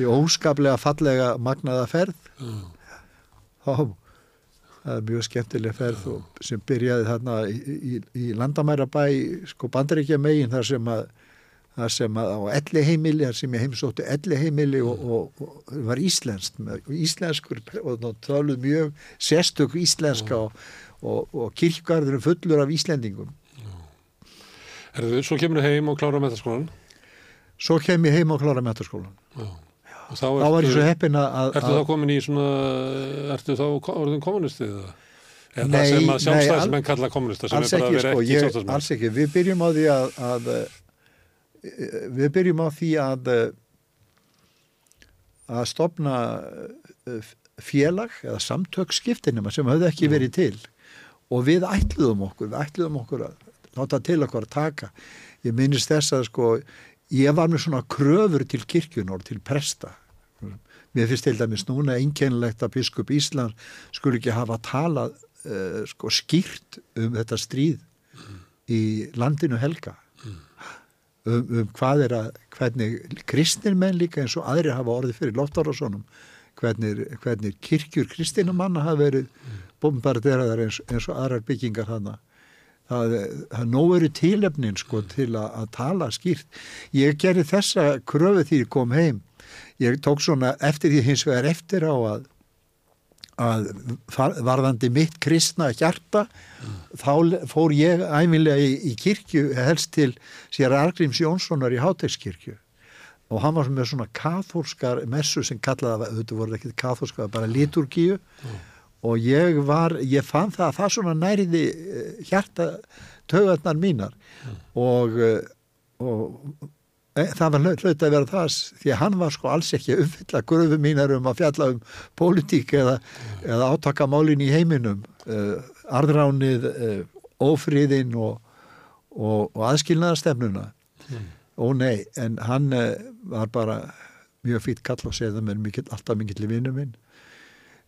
Í óskaplega fallega magnaða ferð. Já. þá það er mjög skemmtileg ferð og, sem byrjaði þarna í, í, í landamærabæ sko bandaríkja megin þar sem að þar sem að á elli heimili þar sem ég heimsótti elli heimili og, og, og, var íslenskt með, og íslenskur og það mjög sérstök íslenska og, og, og kirkgarðurinn fullur af íslendingum. Herðu, svo kemur þið heim og klára metaskólan svo kem ég heim á klára metaskólan Já. Og þá, þá var ég svo heppin að Ertu þá komin í svona, ertu þá orðin kommunistið eða? Nei, það sem að nei, sjálfstæðismenn al- kalla kommunista sem alls er bara ekki, sko, ekki ég, alls ekki, við byrjum á því að, að eh, við byrjum á því að eh, að stopna eh, félag eða samtök skiptinema sem höfðu ekki verið til. Og við ætluðum okkur, við ætluðum okkur að láta til okkur að taka. Ég minnist þess að sko ég var með svona kröfur til kirkjunor til presta mér finnst til dæmis núna einkennilegt að biskup Ísland skulle ekki hafa talað uh, sko skýrt um þetta stríð í landinu helga. Um, um hvað er að hvernig kristin menn líka eins og aðri hafa orðið fyrir loftárásonum hvernig, hvernig kirkjur kristinumanna hafa verið bombarderaðar eins, eins og aðrar byggingar hana það, það nóg eru tilefnin sko til að, að tala skýrt. Ég gerði þessa kröfu því ég kom heim ég tók svona eftir því hins vegar eftir á að að varðandi mitt kristna hjarta þá fór ég æminlega í, í kirkju helst til sér Argríms Jónssonar í Hátegskirkju og hann var með svona kathólskar messu sem kallaði, auðvitað voru ekki kathólskar, bara liturgíu. Og ég var, ég fann það að það svona næriði eh, hjarta taugarnar mínar. Og, eh, og það var hlaut að vera það því að hann var sko alls ekki að uppfylla gröfu mínar um að fjalla um pólitík eða, eða átakamálin í heiminum. Uh, arðránið uh, ófríðin og, og, og aðskilnaðastefnuna ó nei, en hann var bara mjög fýtt kall og segði mér alltaf mikill vinnu minn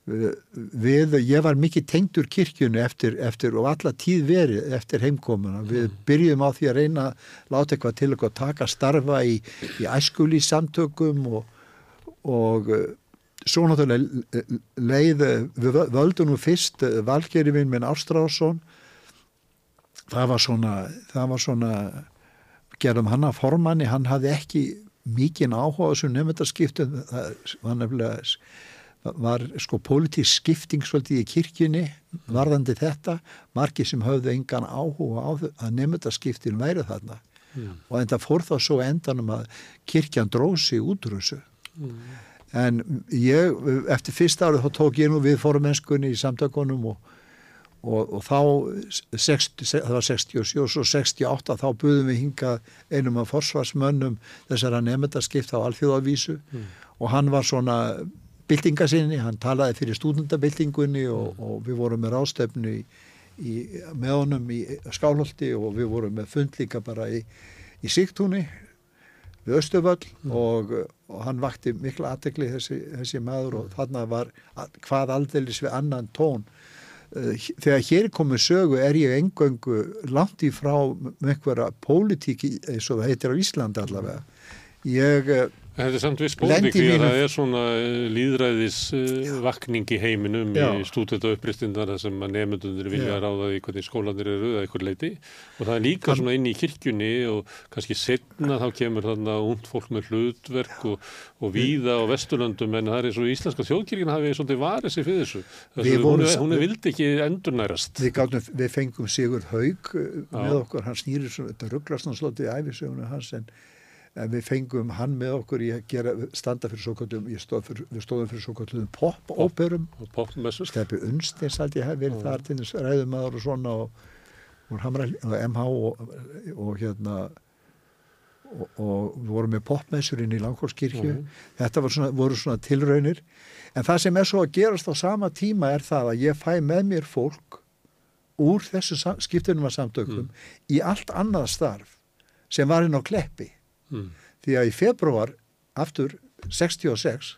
við, ég var mikið tengdur kirkjunu eftir, eftir og alla tíð verið eftir heimkomuna. Við byrjum á því að reyna að láta eitthvað til eitthvað taka starfa í, í æskuli samtökum og, og eh, svo náttúrulega leið við völdum nú fyrst Valgerivinn minn Ástrásson það var svona, það var svona gerðum hann að formanni, hann hafði ekki mikinn áhuga á þessum nefndaskiptum, það var nefnilega var sko pólitísk skipting svolítið í kirkjunni varðandi þetta, margi sem höfðu engan áhuga á að nefndaskiptin væri þarna mm. og enda fór þá svo endanum að kirkjan dróð sig út úr þessu mm. en ég, eftir fyrsta árið þá tók ég nú við fórumenskunni í samtakonum og og, og þá 60, það var 67 og svo 68 þá buðum við hinga einum af forsvarsmönnum þessara nefndaskipt á alþjóðavísu mm. og hann var svona byltingasinni, hann talaði fyrir stúdendabyltingunni og, mm. og við vorum með rástefnu í, í, með honum í Skálholti og við vorum með fundlíka bara í, í Sigtúni við Östuföll mm. og, og hann vakti mikla aðtekli þessi, þessi maður og þarna var hvað aldeilis við annan tón Eh, þegar hér komið sögu er ég engöngu langt í frá með einhverja pólitíki eins og það heitir á Íslandi allavega ég eh, Þetta er samt viss pólitík því að það er svona eh, líðræðis vakning í heiminum Já. í stúdeta uppristindar sem að nefndunir vilja ráða í hvernig skólanir eru eða eitthvað leiti og það er líka Þann... svona inn í kirkjunni og kannski setna þá kemur þarna ungd fólk með hlutverk og, og víða á Vesturlöndum en það er eins og íslenska þjóðkirkina hafi svona varðið sér fyrir þessu. þessu hún, er, hún er vildi ekki endurnærast. Við, gátum, við fengum Sigur Haug með okkur, hann snýrir svona, þetta rugglast hann slótið í æfisögunu hans en en við fengum hann með okkur í að gera, standa fyrir svo kallum stóð við stóðum fyrir svo kallum pop-óperum pop Steppi Unstins held ég hef verið mm. þar til þess ræðumæður og svona og, og, hamra, og MH og, og hérna og við vorum með popmessur inn í Langholmskirkju mm. þetta svona, voru svona tilraunir en það sem er svo að gerast á sama tíma er það að ég fæ með mér fólk úr þessu skiptunum af samtökum mm. í allt annað starf sem var inn á kleppi mm. því að í februar aftur 66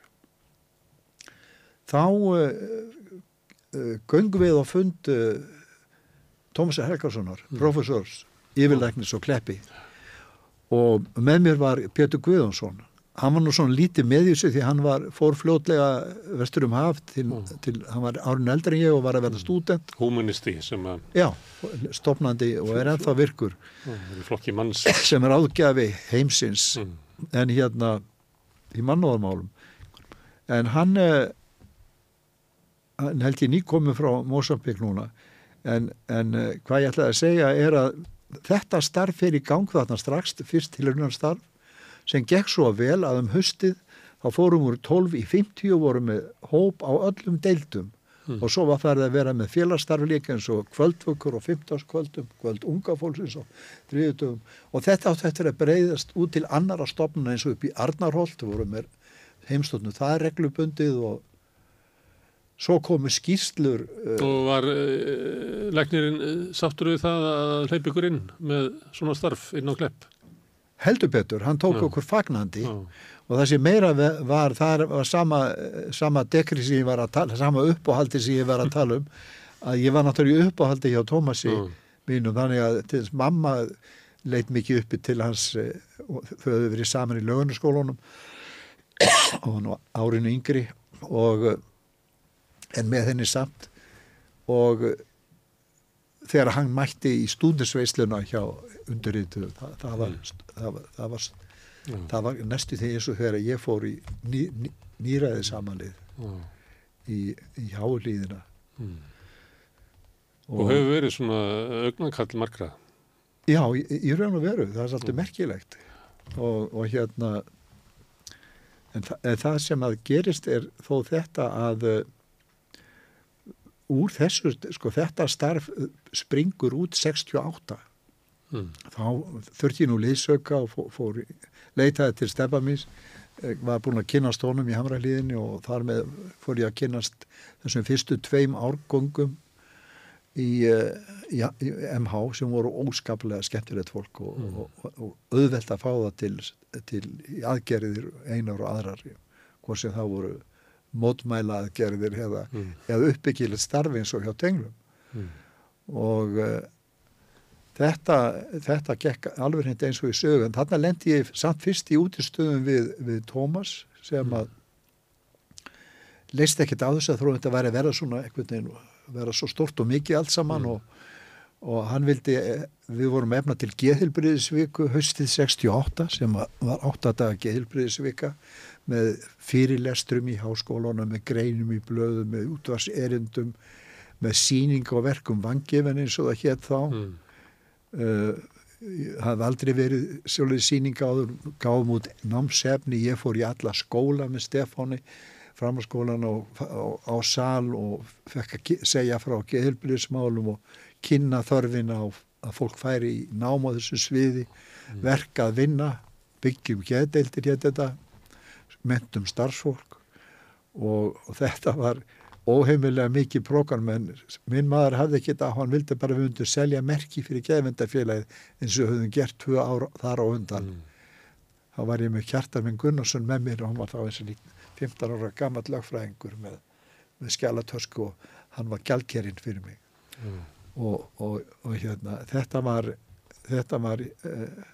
þá uh, uh, göngum við og fund uh, Tómas Helgarssonar mm. professors, yfirleiknis og kleppi og með mér var Pétur Guðjónsson hann var nú svona lítið með þessu því hann var fórfljótlega vestur um haf til, mm. til, hann var árun eldri en ég og var að verða stúdent. Humanisti sem að Já, stopnandi og er ennþá virkur. Mm, sem er áðgjafi heimsins. Mm. en hérna í mannóðamálum en hann, eh, hann held ég nýkomið frá Mosambík núna. En, en eh, hvað ég ætlaði að segja er að þetta starf í gang þarna strax fyrst til unnan starf sem gekk svo vel að um höstið þá fórum úr 12 í 50 og vorum með hóp á öllum deildum mm. og svo var það að vera með félagsstarfleik eins og kvöldvökkur og 15. kvöldum, kvöld unga fólksins og þriðutöfum og þetta átt þetta er að breyðast út til annara stopnuna eins og upp í Arnarholt, við vorum með heimstóttinu það er reglubundið og svo komu skýrslur uh, Og var uh, leiknirinn uh, sáttur við það að hleypa ykkur inn með svona starf inn á klepp? Heldur betur, hann tók okkur fagnandi Já. og það sem meira var það var sama, sama dekri sem ég var að tala, sama uppáhaldi sem ég var að tala um að ég var náttúrulega uppáhaldi hjá Tómasi mínum, þannig að til þess mamma leitt mikið uppi til hans eh, þau hefur verið saman í lögunarskólunum og hann var árinu yngri og en með henni samt og þegar hann mætti í stúndisveisluna hjá undirritu það, það, var. Það, var, það, var, mm. það var næstu því eins og þegar ég fór í ný, ný, nýræði samanlið mm. í, í hálíðina mm. og, og hefur verið svona augnankall margra já, í, í raun og veru það er svolítið mm. merkilegt og, og hérna en, en það sem að gerist er þó þetta að úr þessu, sko þetta starf springur út 68 mm. þá þurfti ég nú liðsöka og fór, fór leitaði til Stefamís eh, var búin að kynast honum í Hamralíðinni og þar með fór ég að kynast þessum fyrstu tveim árgongum í, eh, í, í MH sem voru óskaplega skemmtilegt fólk og, mm. og, og, og auðvelt að fá það til, til aðgerðir einar og aðrar hvort sem það voru mótmæla aðgerðir eða, mm. eða uppbyggileg starfi eins og hjá tenglum mm. og uh, þetta, þetta gekk alveg hindi eins og í sögun þarna lendi ég samt fyrst í útistöðum við, við Tómas sem mm. að leist ekkert á þess að þróum þetta væri að vera svona vera svo stort og mikið allt saman mm. og, og hann vildi, við vorum efna til geðhilbriðisviku höstið 68 sem var 8 daga geðhilbriðisvika með fyrirlestrum í háskólunum, með greinum í blöðum, með útvarserindum, með síning og verkum vangifin eins og það hétt þá. Mm. Uh, hafði aldrei verið sjálfur síninga áður, gáðum út námsefni, ég fór í alla skóla með Stefáni, framhanskólan á, á, á sal og fekk að segja frá geðilbliðismálum og kynna þörfina á að fólk færi í nám á þessu sviði, mm. verka að vinna, byggjum geðdeildir hér þetta, mentum starfsfólk og, og þetta var óheimilega mikið program en minn maður hafði ekki þetta, hann vildi bara við undir selja merki fyrir geðvendafélagið eins og höfum gert tvö ára þar á undan mm. þá var ég með Kjartar minn Gunnarsson með mér og hann var þá eins og líkt 15 ára gammal lögfræðingur með, með skjálatösku og hann var gælkerinn fyrir mig mm. og, og, og hérna þetta var þetta var uh,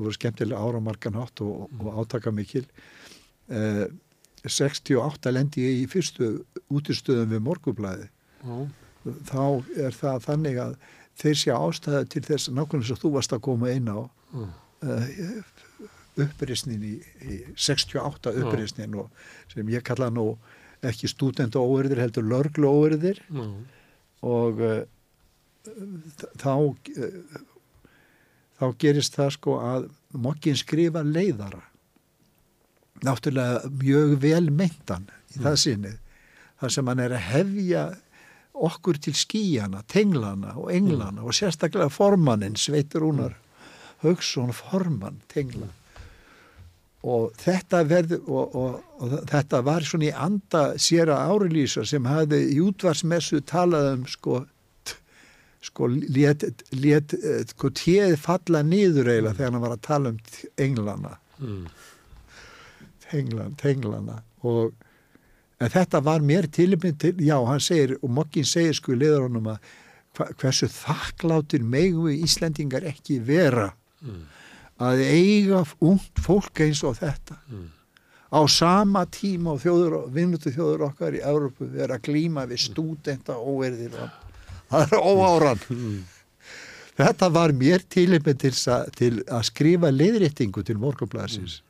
voru skemmtilega áramarkan hátt og, og átaka mikil uh, 68 lendi ég í fyrstu útistöðum við morgublaði mm. þá er það þannig að þeir sé ástæða til þess nákvæmlega sem þú varst að koma inn á mm. uh, upprýsnin í, í 68 upprýsnin mm. sem ég kalla nú ekki stúdent og óverðir heldur lörglu óverðir og uh, þá uh, þá gerist það sko að mokkin skrifa leiðara náttúrulega mjög vel meintan í það mm. sinnið þar sem hann er að hefja okkur til skíjana, tenglana og englana mm. og sérstaklega formannin Sveitur Únar Haugsson formann tengla og þetta verði og, og, og þetta var svona í anda sér að árelýsa sem hafði í útvarsmessu talað um sko sko let, let sko téð falla nýður eiginlega mm. þegar hann var að tala um englana mm tenglan, tenglana og en þetta var mér tilmynd til, já hann segir og mokkin segir sko í liður honum að hva, hversu þakkláttir megu Íslendingar ekki vera mm. að eiga ungt fólk eins og þetta mm. á sama tíma og vinnutu þjóður okkar í Európu vera að glíma við stúdenta óverðir og það er óáran mm. þetta var mér tilmynd til, til að skrifa leiðréttingu til morgunblæsins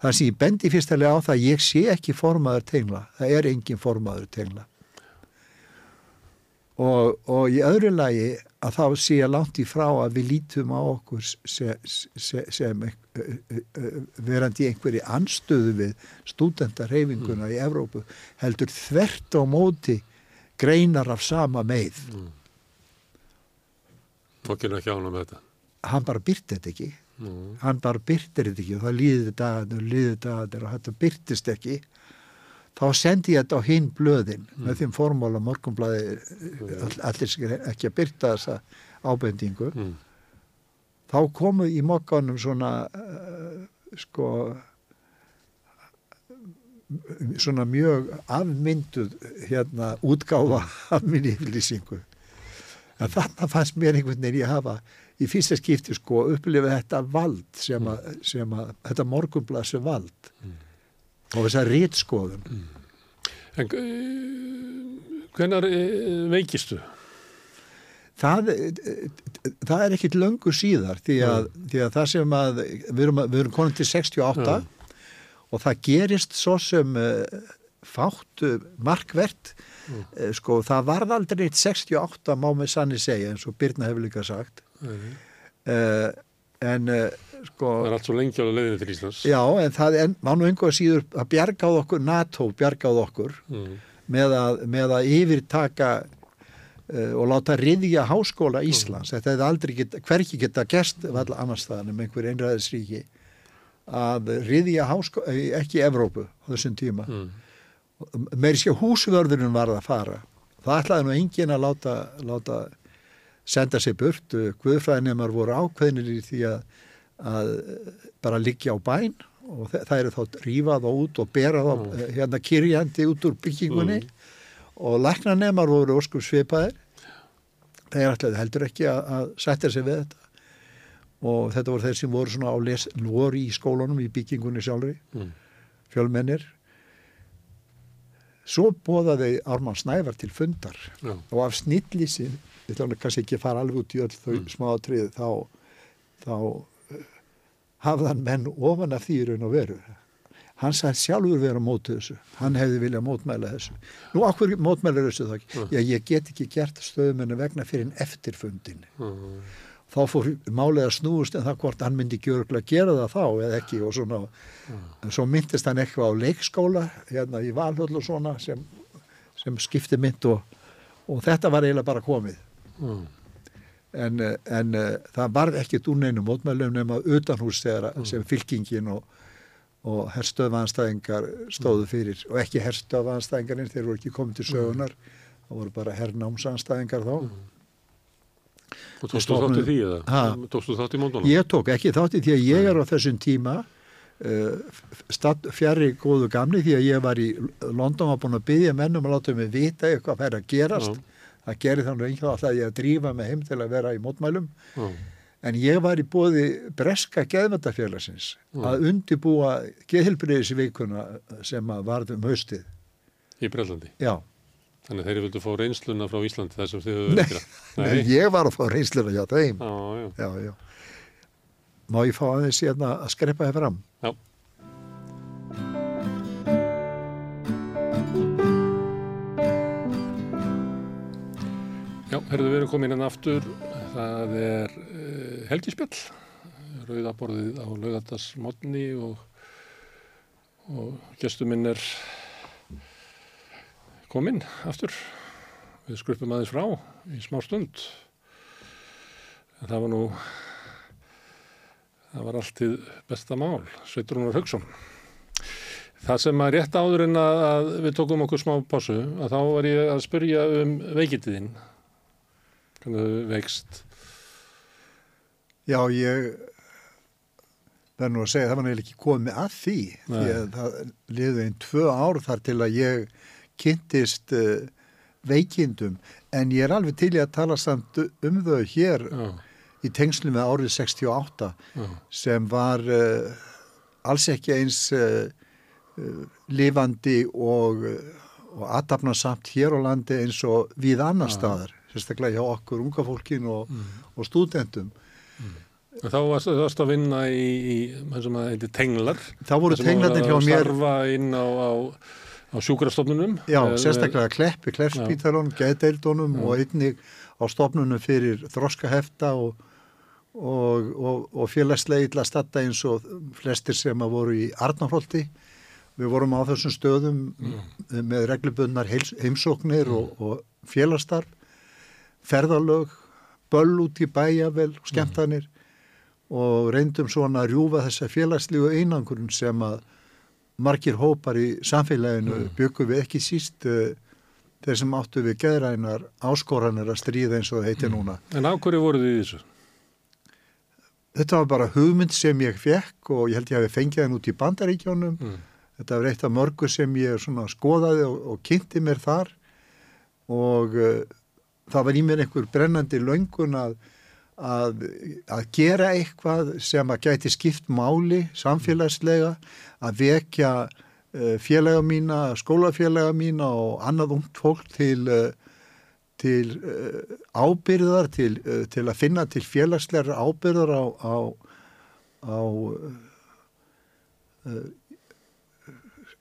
Það sem ég bendi fyrstulega á það að ég sé ekki formaður tengla. Það er engin formaður tengla. Og, og í öðru lagi að þá sé ég langt í frá að við lítum á okkur sem, sem, sem verandi einhverji anstöðu við stúdendarheyfinguna mm. í Evrópu heldur þvert á móti greinar af sama meið. Mm. Fokkina ekki ánum þetta? Hann bara byrti þetta ekki mm. hann bara byrtir þetta ekki og það líði dagarnir og líði dagarnir og þetta byrtist ekki þá sendi ég þetta á hinn blöðin mm. með þeim formóla morgunblæði mm. allir sem ekki að byrta þessa ábendingu mm. þá komu í mokkanum svona uh, sko svona mjög afmynduð hérna útgáfa af minni yfirlýsingu en þannig fannst mér einhvern veginn ég hafa í fyrsta skipti sko upplifa þetta vald sem að, mm. sem að þetta morgunblasi vald mm. og þess að rítskoðum mm. En uh, hvenar uh, veikistu? Það, uh, það er ekkit löngu síðar því að, mm. því að það sem að við erum, við erum konum til 68 og það gerist svo sem fáttu markvert mm. sko það varð aldrei 68 má með sanni segja eins og Birna hefur líka sagt uh, en uh, sko það er allt svo lengi á leiðinu til Íslands já en það er, var nú einhverja síður að bjargáð okkur, NATO bjargáð okkur mm. með, að, með að yfirtaka uh, og láta riðja háskóla Íslands mm. þetta hefði aldrei geta, hverki geta gerst annars það en einhver einræðisríki að riðja háskóla ekki Evrópu á þessum tíma mm. með sér húsvörðurinn var það að fara það ætlaði nú engin að láta, láta senda sér burt Guðfræðinemar voru ákveðinir í því að, að bara liggja á bæn og það eru þá rífað og út og berað mm. Eh, hérna kyrjandi út úr byggingunni mm. og læknanemar voru óskum svipaðir þeir ætlaði heldur ekki að, að setja sér við þetta og þetta voru þeir sem voru svona á les, voru í skólunum í byggingunni sjálfri mm. fjölmennir svo bóðaði Ármann Snævar til fundar Já. og af snillísi ætla hann kannski ekki að fara alveg út í öll þau Mm. smáatrið þá, þá uh, hafðan menn ofan af því raun og veru. Hann sagði sjálfur vera á móti þessu. Hann hefði viljað mótmæla þessu. Nú okkur mótmæla þessu þá ekki? Mm. já ég get ekki gert stöðumennu vegna fyrir en eftir fundin Mm. þá fór málið að snúast en það hvort hann myndi ekki örgulega gera það þá eða ekki og svona. En svo myndist hann eitthvað á leikskóla hérna í Valhöll og svona sem, sem skipti mynd og, og þetta var eiginlega bara komið Mm. en, eh, en uh, það varð ekkit úr neinum mótmælum nema utanhús þegar sem fylkingin og, og herstöðvanstæðingar stóðu fyrir og ekki herstöðvanstæðingarinn þeir voru ekki komið til sögunar það voru bara herrnámsanstæðingar þá Og tókstu Stofnun- þátt í því eða? Ha? Tókstu þátt í móndunum? Ég tók ekki þátt í því að ég er á þessum tíma uh, stað, fjari góðu gamli því að ég var í London var búin að byggja mennum að láta mig vita eitthvað fær að gerast. Það gerir þannig einhverja alltaf að ég að drífa mig heim til að vera í mótmælum. Já. En ég var í bóði breska geðmyndafélagsins að undibúa geðhilbriðisvíkuna sem að varðum haustið. Í Brellandi. Já, Þannig að þeir vildu fá reynsluna frá Íslandi þar sem þið höfðu að gera. Nei, ég var að fá reynsluna hjá þeim. Já, já. Já, já. Má ég fá aðeins hérna að skrepa þér fram? Já. Herðu erum komin inn aftur. Það er uh, helgispjall, rauðaborðið á laugardagsmotni og, og gestur minn er kominn aftur. Við skrupum aðeins frá í smá stund. En það var nú Það var alltið besta mál, Sveitrúnar Haugsson. Það sem að rétt áður en að, við tókum okkur smá pásu, að þá var ég að spyrja um veikitiðin. Hvernig þau veikst. Já, ég verður nú að segja, það var nefnilega ekki komið að því, því Nei. að það liði einn tvö ár þar til að ég kynntist uh, veikindum, en ég er alveg til í að tala samt um þau hér Já, í tengslu með árið 68 já, sem var uh, alls ekki eins uh, lifandi og, og aðtapnasamt hér á landi eins og við annar Já. staðar, sérstaklega hjá okkur unga fólkin og, og stúdentum. En þá varst, varst að vinna í, í það sem að heitir tenglar. þá voru Það tenglarnir hjá að mér starfa inn á, á, á sjúkrastofnunum. já, Eh, sérstaklega Kleppi, Kleppspítalun geðdeildunum og einnig á stofnunum fyrir þroskahefta og, og, og, og félagslega illa statta eins og flestir sem að voru í Arnarholti. Við vorum á þessum stöðum með reglubundnar heils- heimsóknir og, og félagsstarf ferðalög böll út í bæjavel, skemmtanir og reyndum svona að rjúfa þessa félagslígu einangurinn sem að margir hópar í samfélaginu byggum við ekki síst uh, þeir sem áttu við geðrænar áskoranir að stríða eins og það heitir núna. En á hverju voruð þið þessu? Þetta var bara hugmynd sem ég fekk og ég held ég hafi fengið hann út í bandaríkjónum. Mm. Þetta var eitt af mörgu sem ég skoðaði og, og kynnti mér þar og uh, það var í mér einhver brennandi löngun að, að, að gera eitthvað sem að gæti skipt máli samfélagslega, að vekja uh, félaga mína, skólafélaga mína og annað ungt fólk til, uh, til uh, ábyrðar, til, til að finna til félagslegar ábyrðar á, á, á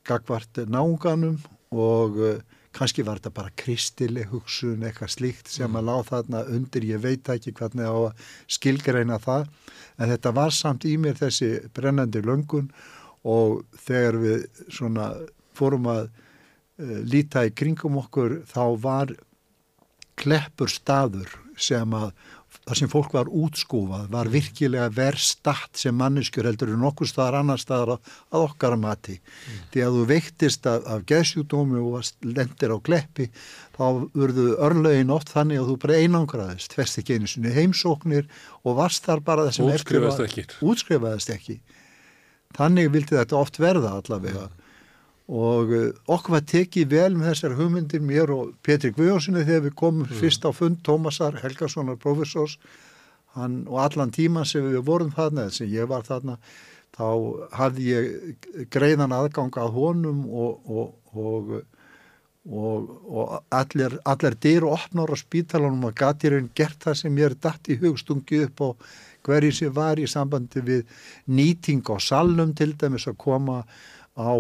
gagvart náunganum og kannski var þetta bara kristileg hugsun, eitthvað slíkt sem að láð þarna undir, ég veit ekki hvernig á að skilgreina það, en þetta var samt í mér þessi brennandi löngun og þegar við svona fórum að uh, líta í kringum okkur þá var kleppur staður sem að það sem fólk var útskúfað var virkilega verð statt sem manneskjur heldur en okkur staðar annar staðar að, að okkar að mati. Því að þú veiktist af, af geðsjúdómi og lendir á kleppi þá urðu örlögin oft þannig að þú bara einangraðist, tvest ekki einu sinni heimsóknir og varst þar bara það sem eftir ekki. Útskrifaðist ekki. Þannig vildi þetta oft verða allavega og uh, okkur var tekið vel með þessar hugmyndir mér og Petri Guðjónssoni þegar við komum fyrst á fund Tómasar Helgasonar professors hann, og allan tíman sem við vorum þarna sem ég var þarna þá hafði ég greiðan aðgang að honum og, og, og, og, og allir, allir dyr og opnar á spítalunum og gatirinn gert það sem ég er dætt í hugstungi upp og hverju sem var í sambandi við nýting á salnum til dæmis að koma á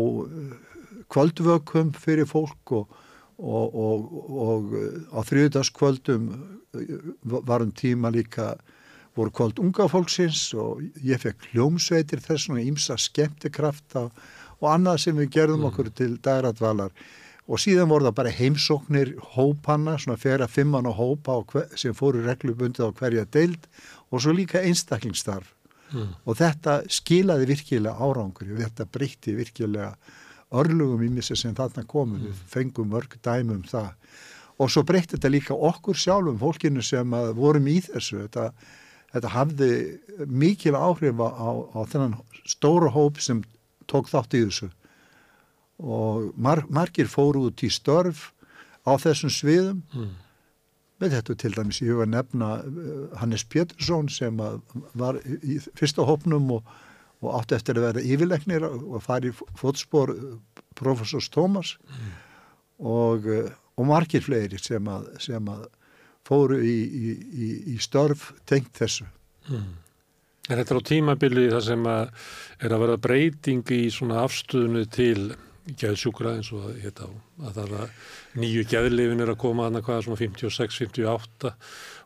kvöldvökum fyrir fólk og, og, og, og uh, á þrjúðaskvöldum uh, varum tíma líka voru kvöld unga fólksins og ég fekk hljómsveitir þess og ímsa skemmtikrafta og annað sem við gerðum mm. okkur til dagratvalar og síðan voru það bara heimsóknir hópanna, svona fjara fimmann og hópa hver, sem fóru reglubundið á hverja deild og svo líka einstaklingsstarf mm. og þetta skilaði virkilega árangur og þetta breytti virkilega örlugum í missi sem þarna komum, mm. við fengum mörg dæmum það. Og svo breytti þetta líka okkur sjálfum, fólkinu sem vorum í þessu, þetta þetta hafði mikil áhrif á, á, á þennan stóru hóp sem tók þátt í þessu. Og mar, margir fóru út í störf á þessum sviðum. Mm. með þetta til dæmis ég hefur nefna uh, Hannes Pétursson sem var í fyrsta hópnum og, og átti eftir að vera yfirleiknir og fari fótspor uh, professors Thomas mm. og, uh, og margir fleiri sem að, sem að fóru í, í, í störf tengt þessu. Hmm. En þetta er á tímabili það sem að er að vera breyting í svona afstöðunu til geðsjúkra eins og að, hérna, að það að nýju geðlifin er að koma annað hvaða svona 56, 58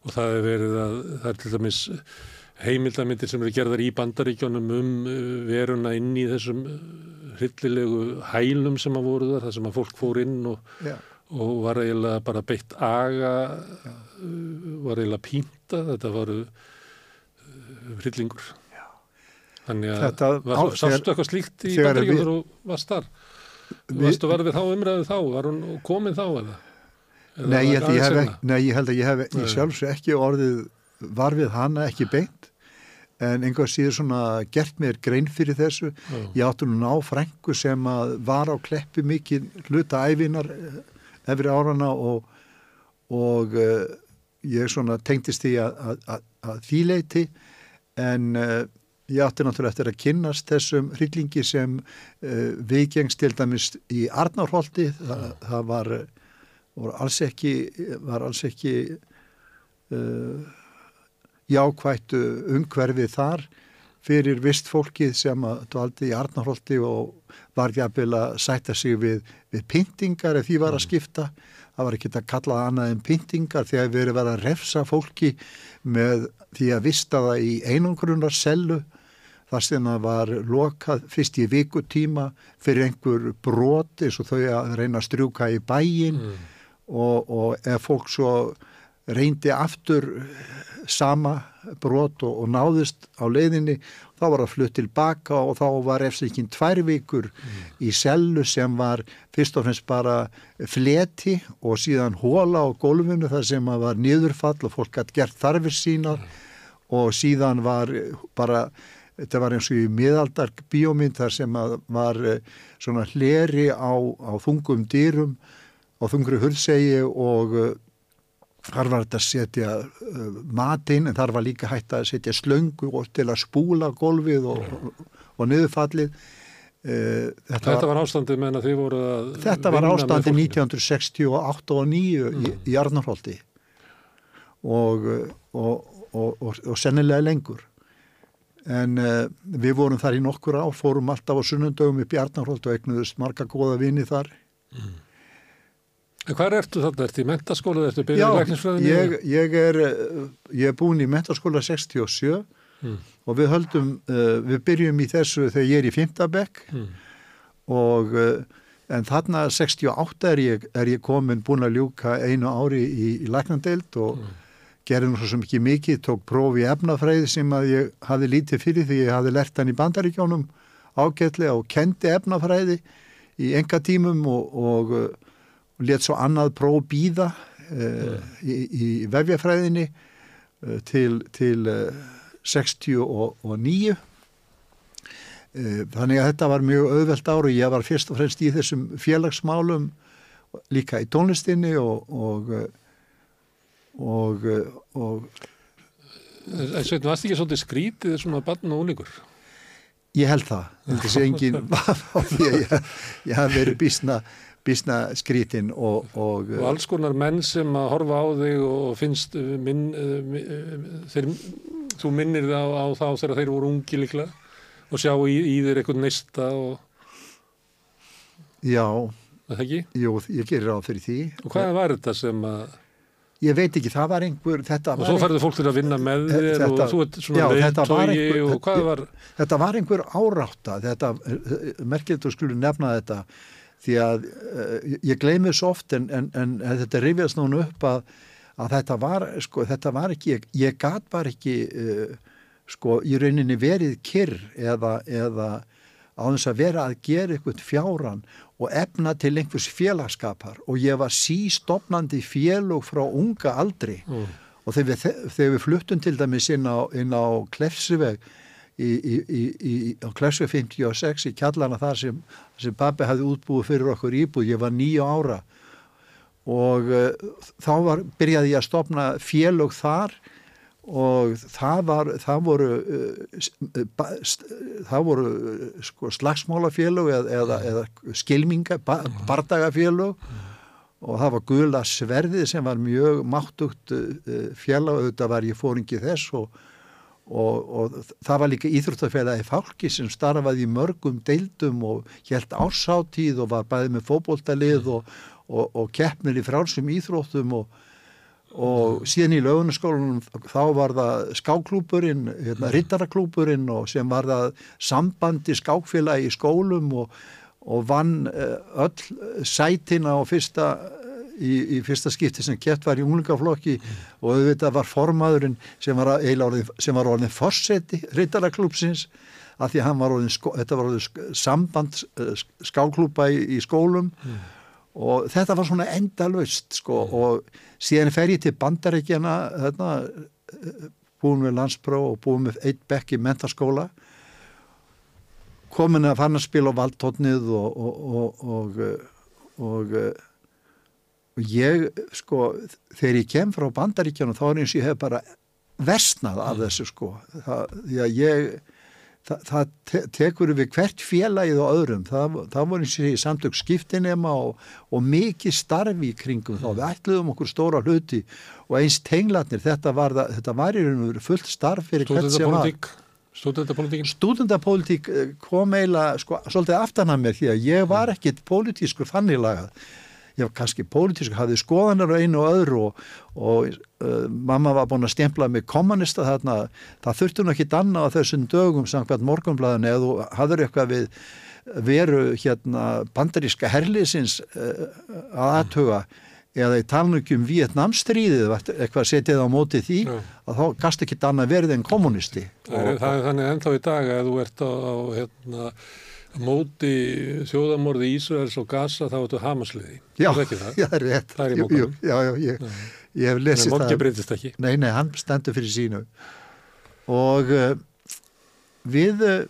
og það er verið að það er til dæmis heimildamindir sem eru gerðar í bandaríkjónum um uh, veruna inn í þessum uh, hryllilegu hælum sem að voru þar, það sem að fólk fór inn og og var eiginlega bara beitt aga, Já. var eiginlega pínta, þetta varu hryllingur. Já. Þannig að þetta, var, á, sástu eitthvað slíkt í bandaríkjum þegar þú varst þar? Varstu verið við þá umræðu þá? Var hún komin þá eða? nei, ég hef, nei, ég held að ég hef í sjálfsög ekki orðið var við hana ekki beint en einhver síður svona gert mér grein fyrir þessu. Já. Ég átti nú ná frængu sem var á kleppi mikið hluta æfinar efri árana og, og uh, ég svona tengtist því að, þýleiti en uh, ég átti náttúrulega eftir að kynnast þessum hryllingi sem uh, viðgengst til dæmis í Arnárholti það, það var, var alls ekki var alls ekki jákvættu umhverfið þar fyrir vist fólkið sem að dvaldi í Arnárholti og var ekki að sætta sig við, við pyntingar ef því var að mm. skipta. Það var ekki að kalla annað en pyntingar þegar erum verið að refsa fólki með því að vista það í einangrunnar sellu þar sem það var lokað fyrst í vikutíma fyrir einhver brot eins og þau að reyna að strjúka í bæin mm. og, og ef fólk svo reyndi aftur sama brot og, og náðist á leiðinni þá var það flutt tilbaka og þá var ekki tvær vikur mm. í sellu sem var fyrst og fremst bara fleti og síðan hóla á gólfinu þar sem var niðurfall og fólk hatt gert þarfir sínar mm. og síðan var bara þetta var eins og í miðaldar bíómynd þar sem var eh, svona hleri á, á þungum dýrum á þungru hulsegi og eh, þar var þetta að setja uh, matinn en þar var líka hægt að setja slöngu til að spúla golfið og, og, og niðurfallið. Uh, Þetta, þetta var, ástandið meðan þið voru að Þetta var ástandið 1968 og 9 mm. í, Arnarholti og, og sennilega lengur. En uh, við vorum þar í nokkur á fórum alltaf á sunnundögum upp í Arnarholt og egnuðust marga góða vini þar. Mm. Hvað ertu þarna? Ertu í mentaskóla? Ertu byrjuð í lækningsfræðinu? Já, ég, ég, er, ég er búin í mentaskóla 67 mm. og við höldum, uh, við byrjum í þessu þegar ég er í Fymtabekk mm. og uh, en þarna 68 er ég, er ég komin búin að ljúka einu ári í, í læknandeild og mm. gerði nú svo mikið mikið, tók prófi efnafræði sem að ég hafi lítið fyrir því ég hafi lert hann í bandaríkjónum ágætlega og kendi efnafræði í enga tímum og, og og let svo annað próf býða uh, í, í vefjafræðinni uh, til, til uh, 69 þannig að þetta var mjög auðvelt ári og ég var fyrst og fremst í þessum félagsmálum líka í tónlistinni og og, og, og Sveitin, varst ekki svolítið skrítið svona barn og úlingur? Ég held það, þetta sé engin ég, ég, ég haf verið bísna bísna skrítin og, og, og alls konar menn sem að horfa á þig og finnst uh, minn, mi- uh, þeir, þú minnir það á, á þá þegar þeir voru ungi líklega og sjá í, í þér eitthvað neista og já, það ekki? jú, ég gerir ráð fyrir því. Og hvað var þetta sem að, ég veit ekki, það var einhver þetta og var svo færðu fólk til að vinna með þér Þetta- og þú ert svona var einhver- og hvað var, þetta var einhver árátta. Þetta, merkilegt þú skulle nefna þetta því að uh, ég gleymi svo oft en, en, en þetta rifjast núna upp að, að þetta var sko, þetta var ekki, ég, ég gat bara ekki uh, sko, í rauninni verið kyrr eða, eða á þess að vera að gera eitthvað fjáran og efna til einhvers félagskapar og ég var sístofnandi félug frá unga aldri. Mm, og þegar við, þegar við fluttum til dæmis inn á, á Klefsiveg í, í, í, á Klefsiveg 56 í kjallana þar sem, sem pappi hafði útbúið fyrir okkur íbúð, ég var nýju ára. Og uh, þá var, byrjaði ég að stopna félög þar og það var það voru uh, það voru uh, sko, slagsmálafélög eða, eða, eða skilminga, ba, bardagafélög. Og það var gula sverðið sem var mjög máttugt félag, auðvitað var ég fóringi þess og, og, og það var líka íþróttafélagi fálki sem starfaði í mörgum deildum og helt ársátíð og var bæði með fótboltalið og, og, og keppnir í frálsum íþróttum og, síðan í lögunaskólanum þá var það skáklúburinn, hérna, rittaraklúburinn og sem var það sambandi skákfélagi í skólum og, og vann eh, öll sætina á fyrsta í, í fyrsta skipti sem kett var í unglingaflokki og auðvitað var formaðurinn sem var, orðin forseti rittaraklúpsins því að hann var orðin, sko, þetta var orðin samband eh, sk- skáklúpa í, í skólum og þetta var svona endalaust sko og síðan fer ég til bandaríkjana þarna, eh, búin með landspróf og búin með eitt bekk í mentaskóla komin að fann að spila á valdtótnið og og, og, og, og, ég sko þegar ég kem frá bandaríkjana þá er eins og ég hef bara versnað af þessu sko. Það, ég það, það te tekur við hvert félagið og öðrum, það, það voru eins og ég samtök skiptinema og, og mikið starfi í kringum þá, við ætluðum okkur stóra hluti og eins tenglatnir, þetta var, þetta var í raun og veru fullt starf fyrir hvert sem var. Stúdendapolítik, stúdendapolítikin, stúdendapólitík eh, kom eiginlega sko, svolítið aftan að mér því að ég var ekkit pólitískur þannig var kannski pólitískur, hafði skoðanar einu og öðru og, og uh, mamma var búin að stempla mig kommunista þarna, það þurfti nú ekki danna á þessum dögum samkvæmt morgunblæðinu eða þú hafður eitthvað við veru hérna bandaríska herliðsins uh, að aðtuga eða í talnugum Vietnamstríðið eitthvað setið á móti því Já. að þá gast ekki danna verið en kommunisti það er, það er þannig ennþá í dag að þú ert á, á hérna, móti þjóðamorði Ísraels og Gaza þá ertu hamasliði, Já, það já, það er rétt. Það er í jú, Já, já, ég, ég hef lesið það. breytist ekki. Nei, nei, hann stendur fyrir sínu. Og uh, við, uh,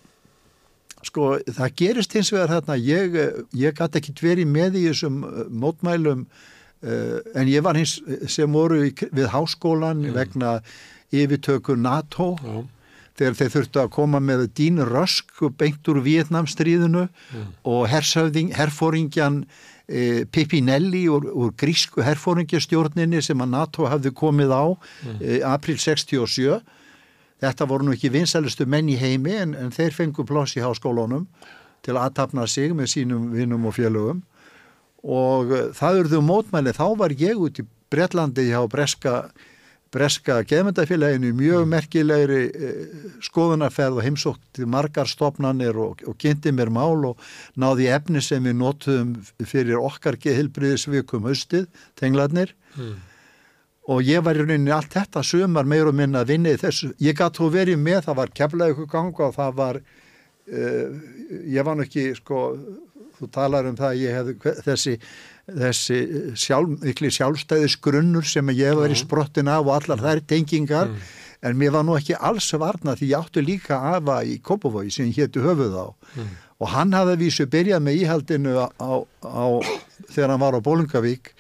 sko, það gerist hins vegar þarna, ég, uh, ég gæti ekki verið með í þessum uh, mótmælum, en ég var hins sem voru í, við háskólan vegna yfirtöku NATO Já, þegar þeir þurftu að koma með Dín Rösk beint úr Vietnamstríðinu og hersöfðing, herfóringjan e, Pipinelli úr, úr grísku herfóringjastjórninni sem að NATO hafði komið á e, april 67 þetta voru nú ekki vinsælustu menn í heimi en, en þeir fengu pláss í háskólunum til að aðtapna sig með sínum vinnum og félögum. Og það urðu mótmæli. Þá var ég út í Bretlandi hjá Breska breska geðmyndafélaginu mjög merkilegri eh, skoðunarferð og heimsókti margar stopnannir og, og kynnti mér mál og náði efni sem við notuðum fyrir okkar geðhilbriðisvikum haustið, tenglarnir. Mm. og ég var í rauninni allt þetta sumar meir og minna að vinna í þessu. Ég gæti þú verið með, það var keflaði ykkur ganga og það var uh, ég var nú ekki sko, þú talar um það að ég hefði þessi þessi sjálf, mikli sjálfstæðis grunnur sem ég var í sprottin af og allar þær tengingar. En mér var nú ekki alls varna því ég átti líka afa í Kópavogi sem hétu höfuð á. Og hann hafði vísu byrjað með íhaldinu á, á, á þegar hann var á Bólungavík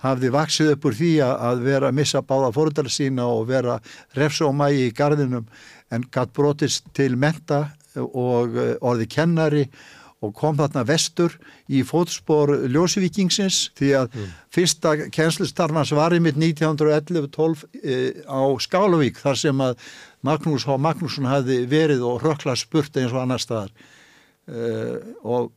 hafði vaksið upp úr því að, vera að missa báða fóröldar sína og vera refsómægi í gardinum en gatt brotist til menta og eh, orði kennari og kom þarna vestur í fótspor Ljósvíkingsins því að mm. fyrsta kennslustarfans var í mitt 1911-12 e, á Skálavík þar sem að Magnús H. Magnússon hafi verið og rökla spurt eins og annar staðar e, og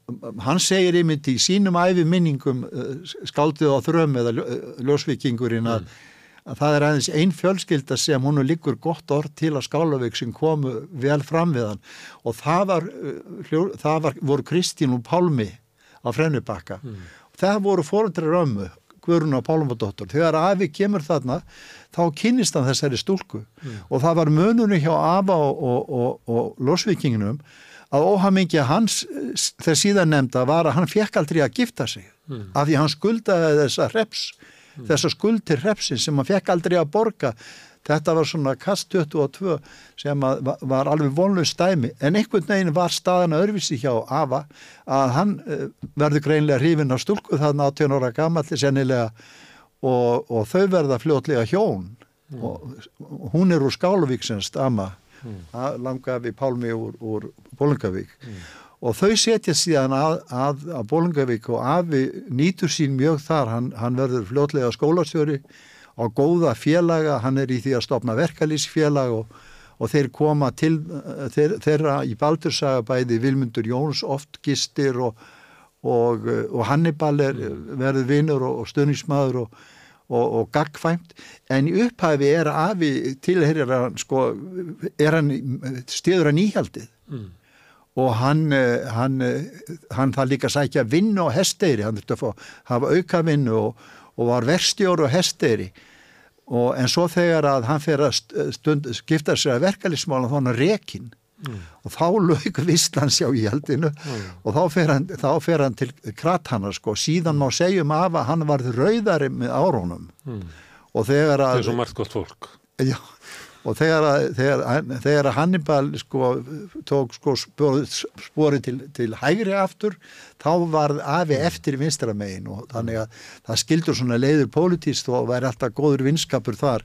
hann segir einmitt í sínum æfi minningum e, skáldið á þröm eða Ljósvíkingurinn að mm að það er aðeins einn fjölskylda sem hún líkur gott orð til að Skálavík sem komu vel fram við hann og það var, uh, það var voru Kristín og Pálmi á Frennubakka mm. það voru fórundrar ömmu Guðrun og Pálmadóttur þegar Afi kemur þarna þá kynist hann þessari stúlku mm. og það var mununni hjá Afa og, og, og, og Lósvikinginum að óhamingja hans þegar síðan nefnda var að hann fekk aldrei að gifta sig mm. af því hann skuldaði þessa reps mm. þessa skuld til repsin sem hann fekk aldrei að borga þetta var svona kast 22 sem var alveg vonlu stæmi en einhvern veginn var staðan öðruvísi hjá Ava að hann uh, verður greinlega hrifin á stúlku þarna 18 ára gammalli sennilega og, og þau verða fljótlega hjón mm. og, hún er úr Skálavík sem stama mm. langafi Pálmi úr, úr Bólingavík mm og þau setja síðan að, að, að Bólingavík og Afi nýtur sín mjög þar, hann, hann verður fljótlega skólastjóri á góða félaga, hann er í því að stopna verkalýsfélag og, og þeir koma til þeir, þeirra í Baldursaga bæði Vilmundur Jóns oft gistir og, og, og Hannibal er, verður vinnur og stöðnismadur og gagfæmt en í upphæfi er Afi tilherir hann sko, er hann stiður að nýhjaldið mm og hann, eh, hann, eh, hann það líka sækja vinnu og hesteyri, hann þurfti að fá, hafa auka vinnu og, og var verstjóru og hesteyri og en svo þegar að hann fyrir að stund, skipta sér að verkefliðsmála þá hann rekin mm. og þá lög Vistlands á íhaldinu mm. og þá fer, hann, þá fer hann til Krathanar sko, síðan má segjum af að hann varð rauðari með árónum mm. og þegar að... Það er svo margt gott fólk. Já, og þegar, þegar, þegar Hannibal sko, tók sko, spori til, til hægri aftur þá var afi eftir vinstramegin og þannig að það skildur svona leiður pólitíst og væri alltaf góður vinskapur þar.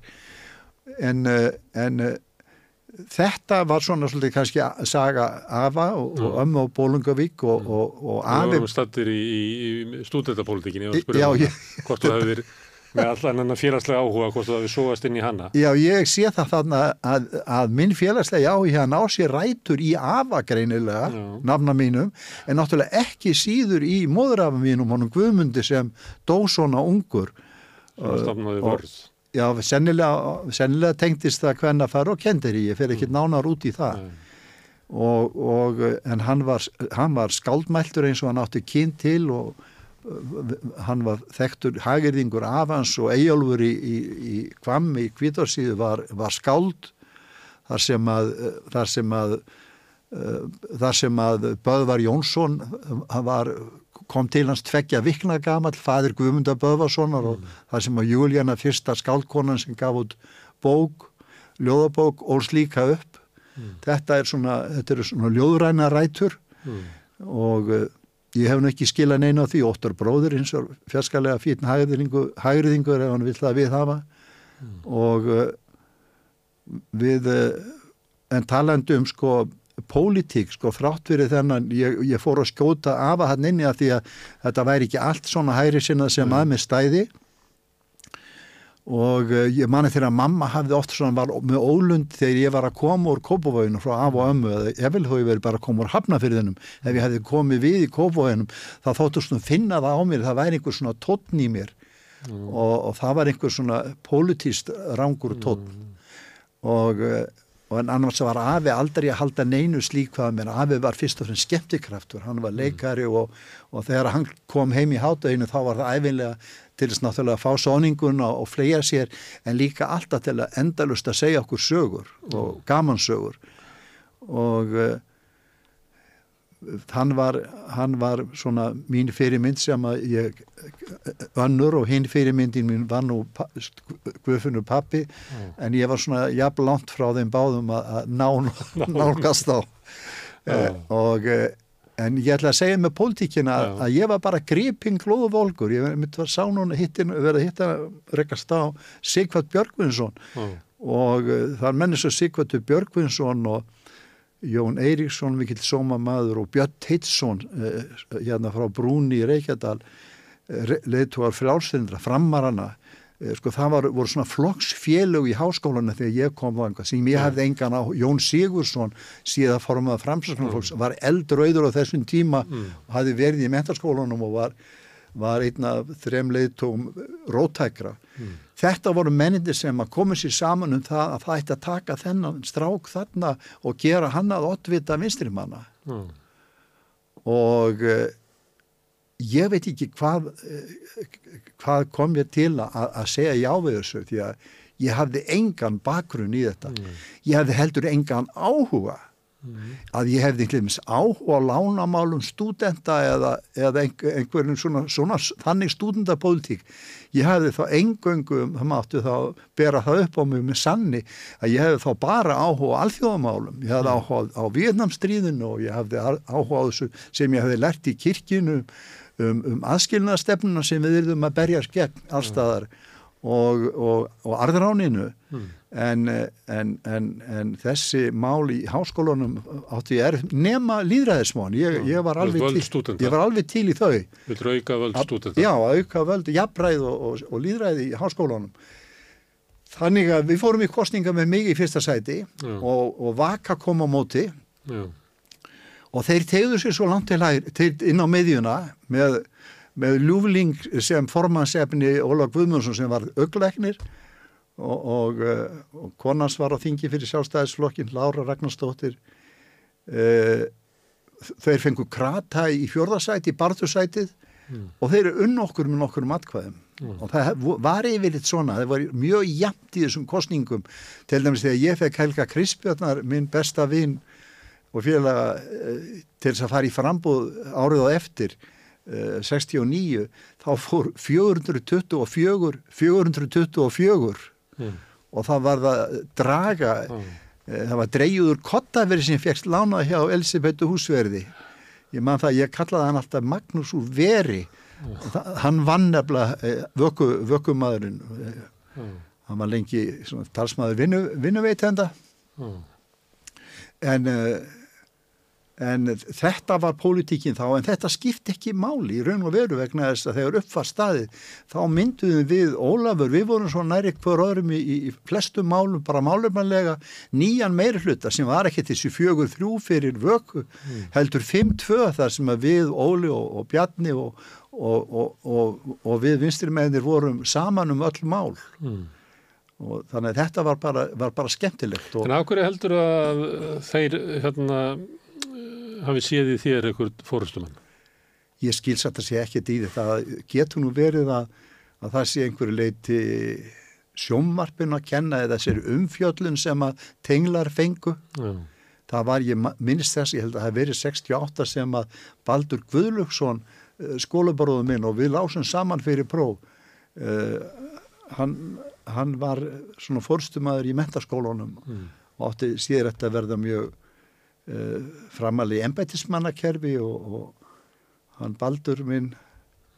En, en þetta var svona svolítið kannski saga Ava og, og ömmu og Bólungavík og, og, og Afi Við varum stattir í, í, stúdendapolítikinni og spurðum hvort þú hefur með allan enna félagslega áhuga hvort það við sóast inn í hanna Já, ég sé það þarna að, að minn félagslega áhuga ná sér rætur í afagreinilega, nafna mínum en náttúrulega ekki síður í móðurafum mínum, honum Guðmundi sem dó svona ungur Stafnaði vörð. Já, sennilega, sennilega tengdist það hvenna fara og kendir í, ég fer ekki mm. nánar út í það. Og, og en hann var, hann var skáldmæltur eins og hann átti kyn til og hann var þekktur hagirðingur afans og eigjálfur í, í, í Kvam í Kvítarsíðu var, var skáld þar sem að þar sem að, þar sem að Böðvar Jónsson var, kom til hans tveggja vikna gamal, fadir Guðmunda Böðvarssonar mm. og þar sem að Júlíana fyrsta skáldkonan sem gaf út bók, ljóðabók og slíka upp mm. þetta er svona, þetta eru svona ljóðræna rætur mm. og Ég hef nú ekki skilað neina á því, óttar bróður eins og fjarskalega fítn hægriðingur ef hann vill það við hafa mm. og við, en talandi um sko pólitík sko frátt fyrir þennan, ég, ég fór að skjóta af að hann inni að því að þetta væri ekki allt svona hægri sinna sem mm. að með stæði og uh, ég mani þegar mamma hafði oft svona var með ólund þegar ég var að koma úr kópavóinu frá af og ömmu eða ég vil þó ég veri bara að koma úr hafnafyrðinum ef ég hefði komið við í kópavóinum þá þóttu svona finna það á mér það væri einhver svona tóttn í mér mm. og, og það var einhver svona politíst rangur tóttn mm. og, uh, og en annars var Afi aldrei að halda neinu slík hvað mér Afi var fyrst og fremst skemmtikraftur hann var leikari og, og þegar hann kom heim í hátæginu þá var það æfinlega til þess náttúrulega að fá sóninguna og flega sér en líka alltaf til að endalust að segja okkur sögur og gamansögur og uh, hann, var, hann var svona mín fyrirmynd sem að ég önnur og hinn fyrirmyndin mín var nú Guðfunur pappi mm. en ég var svona jafn langt frá þeim báðum að, að ná, nálgast á mm. og uh, En ég ætla að segja með pólitíkina að, að ég var bara griping glóðu volkur. Ég myndi að sá núna hittin, verið að hitta rekast á Sigvard Björgvinsson Já. og uh, það er menneskur Sigvardur Björgvinsson og Jón Eiríksson, mikill sómamaður og Björn Teitsson uh, hérna frá Brúni í Reykjadal uh, leðtúar frjálsindra, framarana sko það var, voru svona flokksfélög í háskólanu þegar ég kom vanga sem ég hefði engan á, Jón Sigursson síðan formaða framsöknarfólks var eldröður á þessum tíma og hafi verið í mentarskólanum og var var einn af þrem leiðtóm rótækra. Mm. Þetta voru mennindir sem að koma sér saman um það að það ætti að taka þennan strák þarna og gera hann að ottvita vinstrimanna. Mm. Og uh, ég veit ekki hvað, hvað kom ég til að, að segja já við þessu því að ég hafði engan bakgrunn í þetta. Mm. Ég hafði heldur engan áhuga Mm. að ég hefði einhverjum á og lánamálum stúdenta eða, eða einhverjum svona, svona þannig stúdentapólitík ég hefði þá engöngum það máttu þá bera það upp á mig með sanni að ég hefði þá bara áhuga á alþjóðamálum, ég hefði áhuga á Vietnamstríðinu og ég hefði áhuga á þessu sem ég hefði lært í kirkinu um, um aðskilnaðstefnuna sem við erum að berjast gegn allstaðar og, og, og arðráninu. Mm en, en, en, en þessi mál í háskólanum átti er nema líðræðismón ég, ég, var ég var alveg til í þau. Vildur auka völd stúdenta? Já, auka völd, jafnræð og, og, og líðræði í háskólanum Þannig að við fórum í kostninga með mig í fyrsta sæti og, og Vaka kom á móti. Já. Og þeir tegður sér svo langt til, til inn á meðjuna með, með ljúfling sem formansefni Óla Guðmundsson sem var augleiknir og, og, eh, og konans var á þingi fyrir sjálfstæðisflokkin, Lára Ragnarstóttir uh, þeir fengu krata í fjörðarsæti, í barðursætið mm. og þeir eru unn okkur með nokkur matkvæðum mm. og það var yfirleitt svona, það var mjög jæmt í þessum kostningum til dæmis þegar ég fekk Helga Krispjarnar, minn besta vinn og félaga uh, til þess að fara í frambúð árið á eftir 69, þá fór 424 424 mm. og það var það draga mm. það var dreyjuður kottaveri sem fegst lánað hjá Elisabethu húsverði. Ég man það, ég kallaði hann alltaf Magnús úr veri. Það, hann vann nefnilega eh, vöku, vökumadurinn eh, hann var lengi talsmaður vinnu, vinnuveitenda. En uh, en þetta var pólitíkin þá en þetta skipt ekki máli í raun og veru vegna þess að þegar upp var staðið þá mynduðum við Ólafur, við vorum svo næri hver öðrum í, í flestum málum bara málumannlega nýjan meiri hluta sem var ekki þessi fjögur þrjú fyrir vöku mm. heldur 5-2 þar sem að við Óli og, og Bjarni og, og, og við vinstrimennir vorum saman um öll mál mm. og þannig að þetta var bara, var bara skemmtilegt En ákveði heldur að þeir hérna hafi séð í þér einhvern fórustumann? Ég skils að sé ekkert í þetta. Getur nú verið að, að það sé einhverju leiti sjómmarpin að kenna eða þessir umfjöllun sem að tenglar fengu. Já. Það var, ég minnst þess, ég held að það hef verið 68 sem að Baldur Guðlugsson, eh, skólabaróðum minn og við lásum saman fyrir próf. Uh, hann, hann var svona fórstumæður í mentaskólunum mm. og átti síður þetta að verða mjög uh, framalega embætismannakerfi og, og hann baldur minn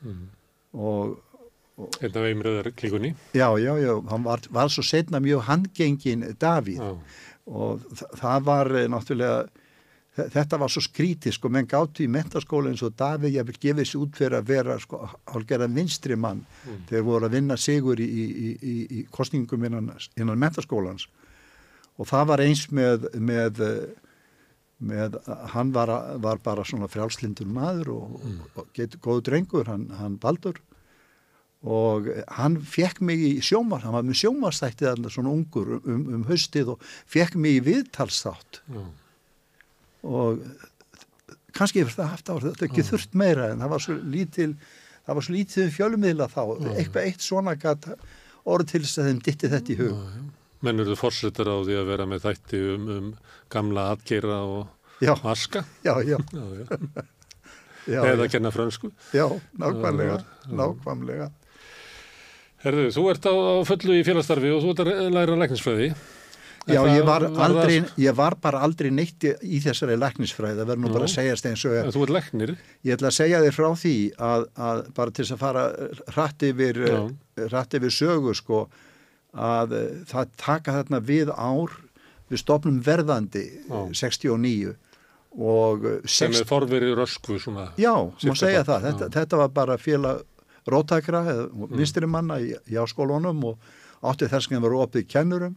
mm. og Einn af einröðar klíkunni Já, já, já, hann var, var svo setna mjög handgengin Davíð já. og það var eh, náttúrulega þetta var svo skrítisk sko, menn gáttu í mentaskóla eins og Davíð ég vil gefa þessi út fyrir að vera sko, hálfgerðan vinstri mann mm. þegar voru að vinna sigur í, í, í, í kostningum innan, innan mentaskólans og það var eins með, með með, hann var, var bara svona frjálslindur maður og, mm. og getur góðu drengur, hann, hann baldur og hann fekk mig í sjómar, hann var með sjómarstættið svona ungur um, um, haustið og fekk mig í viðtalstátt mm. og kannski yfir það haft á þetta ekki mm. þurft meira en það var svo lítil það var svo lítið um fjölummiðla þá eitthvað eitt svona orð til þess að þeim ditti þetta í hug Mennur þú fórsetar á því að vera með þætti um, um gamla atgeira og já. aska? Já, já. já Eða kenna fransku? Já, nákvæmlega, nákvæmlega. Herðu, þú ert á, á fullu í félagsstarfi og þú ert að læra læknisfræði. Já, ég var, aldrei, ég var bara aldrei neitt í þessari læknisfræði, það verður nú bara að segjast eins og... Þú ert læknir? Ég ætla að segja þér frá því að, að bara til þess að fara hratt yfir, yfir sögu, sko, að eh, það taka þarna við ár við stopnum verðandi Já. 69 og uh, sem 60 er forverið rösku svona. Já, má segja það, það. Þetta, þetta var bara félag róttakra eða Mm. í, í áskólunum og átti þess að vera opið kennurum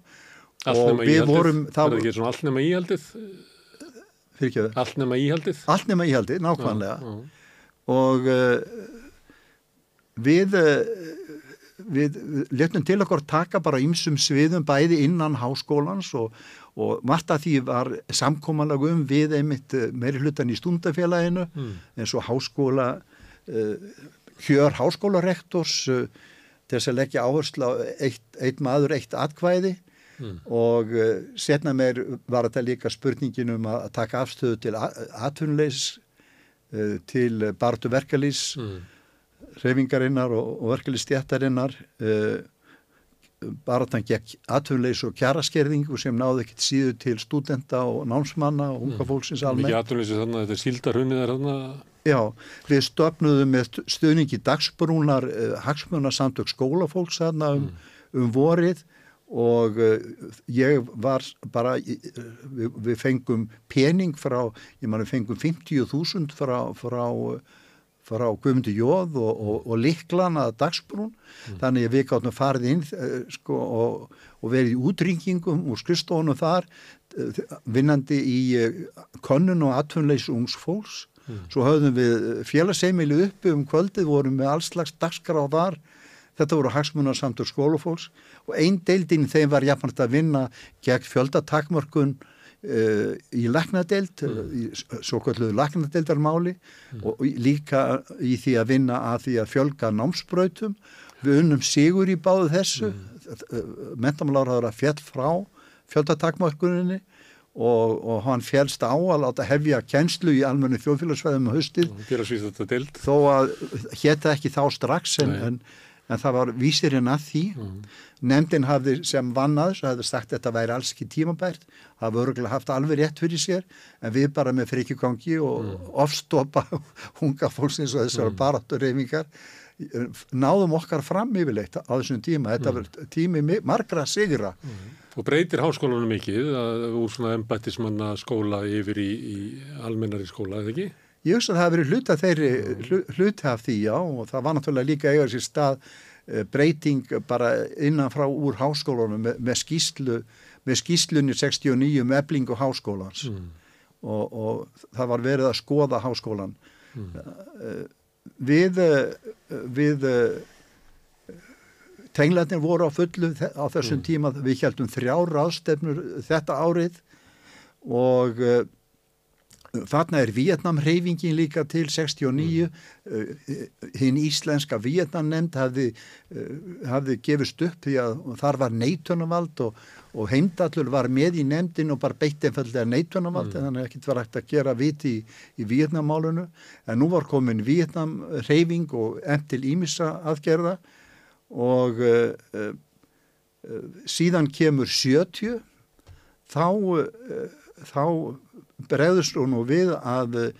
Allt og við íhaldið. vorum Það er ekki svona allt nema íhaldið. ekki að Allt nema íhaldið. allt nema íhaldi, nákvæmlega Já, já. og uh, við, uh, við letum til okkur taka bara ýmsum sviðum bæði innan háskólans og, og margt að því var samkomanlega um við einmitt uh, meiri hlutan í stundafélaginu Mm. eins og háskóla uh, hjör háskólarektors uh, til þess að leggja áherslu á eitt, eitt maður, eitt atkvæði Mm. og uh, setna meir var þetta líka spurningin um að taka afstöðu til atvinnulegs til bartu verkalýs Mm. Reyfingarinnar og, og verkalýstjættarinnar uh, bara þann gegn atvinnulegs og kjaraskerðingu sem náðu ekkit síðu til stúdenta og námsmanna og unga fólksins Mikið almennt. atvinnleysi þannig að þetta er síldarhunnið er þannig Já, við stopnuðum með stuðningi dagsbrúnar uh, hagsmunasamtök skólafólks þarna um, um vorið og uh, ég var bara, uh, við, við fengum pening frá, ég man við fengum 50.000 frá, frá, frá Guðmundi Jóð og, og, og liklan að dagsbrún, þannig að við gáttum farið inn uh, sko, og, og verið í útringingum og skrifstofunum þar, uh, vinnandi í uh, könnun og atvinnleys ungs fólks. Svo höfðum við félagseimili uppi um kvöldið, vorum með allslags dagskráð þar. Þetta voru hagsmunarsamtur skólafólks. Og einn deildin þeim var jafnvægt að vinna gegn fjöldatakmörkun uh, í laknadeild, mm. í svo kalluðu laknadeildarmáli og í- líka í því að vinna að því að fjölga námsbrautum. Við unnum sigur í báðu þessu, mm. mentamálaráður að fjall frá fjöldatakmörkuninni og, og hann fjælst á að láta hefja kennslu í almennu þjóðfélagsfæðum um félagsvís þetta deild. þó að hétta ekki þá strax en, en, en það var vísirinn að því. Nefndin hafði sem vannaðs hafði sagt að þetta væri alls ekki tímabært. Var örgulega haft alveg rétt fyrir sér. En við bara með frikjugangi og ofstopa unga fólksins og þessar mm. baráttureyfingar náðum okkar fram yfirleitt á þessum tíma. Þetta var tími mi- margra sigra. Og breytir háskólanum mikið úr svona embættismanna skóla yfir í, í almennari skóla, eða ekki? Ég hugsa að það hafi verið hluta þeirri hlu- hluti af því, já, og það var náttúrulega líka eiga sér stað eh, breyting bara innan frá úr háskólanum með, með skýslu með skýslunni 69 um eblingu háskólans Mm. og, og það var verið að skoða háskólan mm. við eh, við eh, tenglarnir voru á fullu á þessum tíma, við heldum þrjár ráðstefnur þetta árið og þarna er Vietnam-hreyfingin líka til 69 mm. hinn íslenska Vietnam-nemnd hafði, uh, hafði gefist upp því að þar var neitunavald og, og heimdallur var með í nemndin og bara beitt einfallega neitunavald en þannig að ekkert var hægt að gera viti í, í Vietnam-málunu en nú var komin Vietnam-hreyfing og emt til ímissa aðgerða og uh, uh, uh, síðan kemur 70 þá, þá bregðust hún nú við að uh,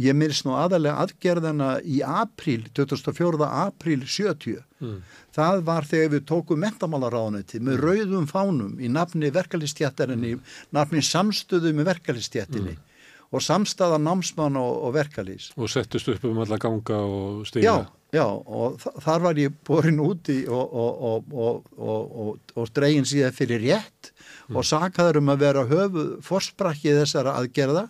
ég, minnst nú aðalega aðgerðana í apríl, 24. apríl 70 Mm. það var þegar við tókum mentamálaráðuneti með rauðum fánum í nafni verkalistjættarinni, nafni samstöðu með verkalistjættinni og samstaða námsmann og, og verkalís Og settust upp um alla ganga og stiga. Já, já, og þa- þar var ég borin úti og, og, og, og, og, og, og dregin síðan fyrir rétt og sakaður um að vera höfu forsprakki þessara aðgerða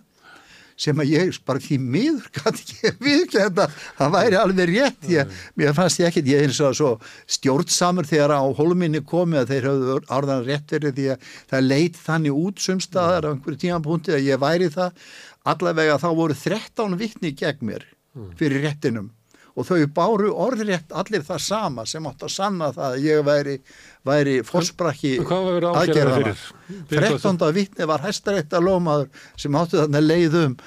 sem að ég bara því miður gæti ekki viðkjönda það væri alveg rétt. Ég, mér fannst ég ekkit, ég er eins og svo stjórnsamur þegar á hólminni komið að þeir höfðu orðan rétt fyrir því að það leit þannig út sumstaðar á einhverju tímapunkti að ég væri það. Allavega þá voru 13 vittni gegn mér fyrir réttinum og þau báru orðrétt allir það sama sem átt að sanna það að ég væri, væri fórsprakki hvað 13. vittni var hæstarétta lómaður sem áttu þarna leiðum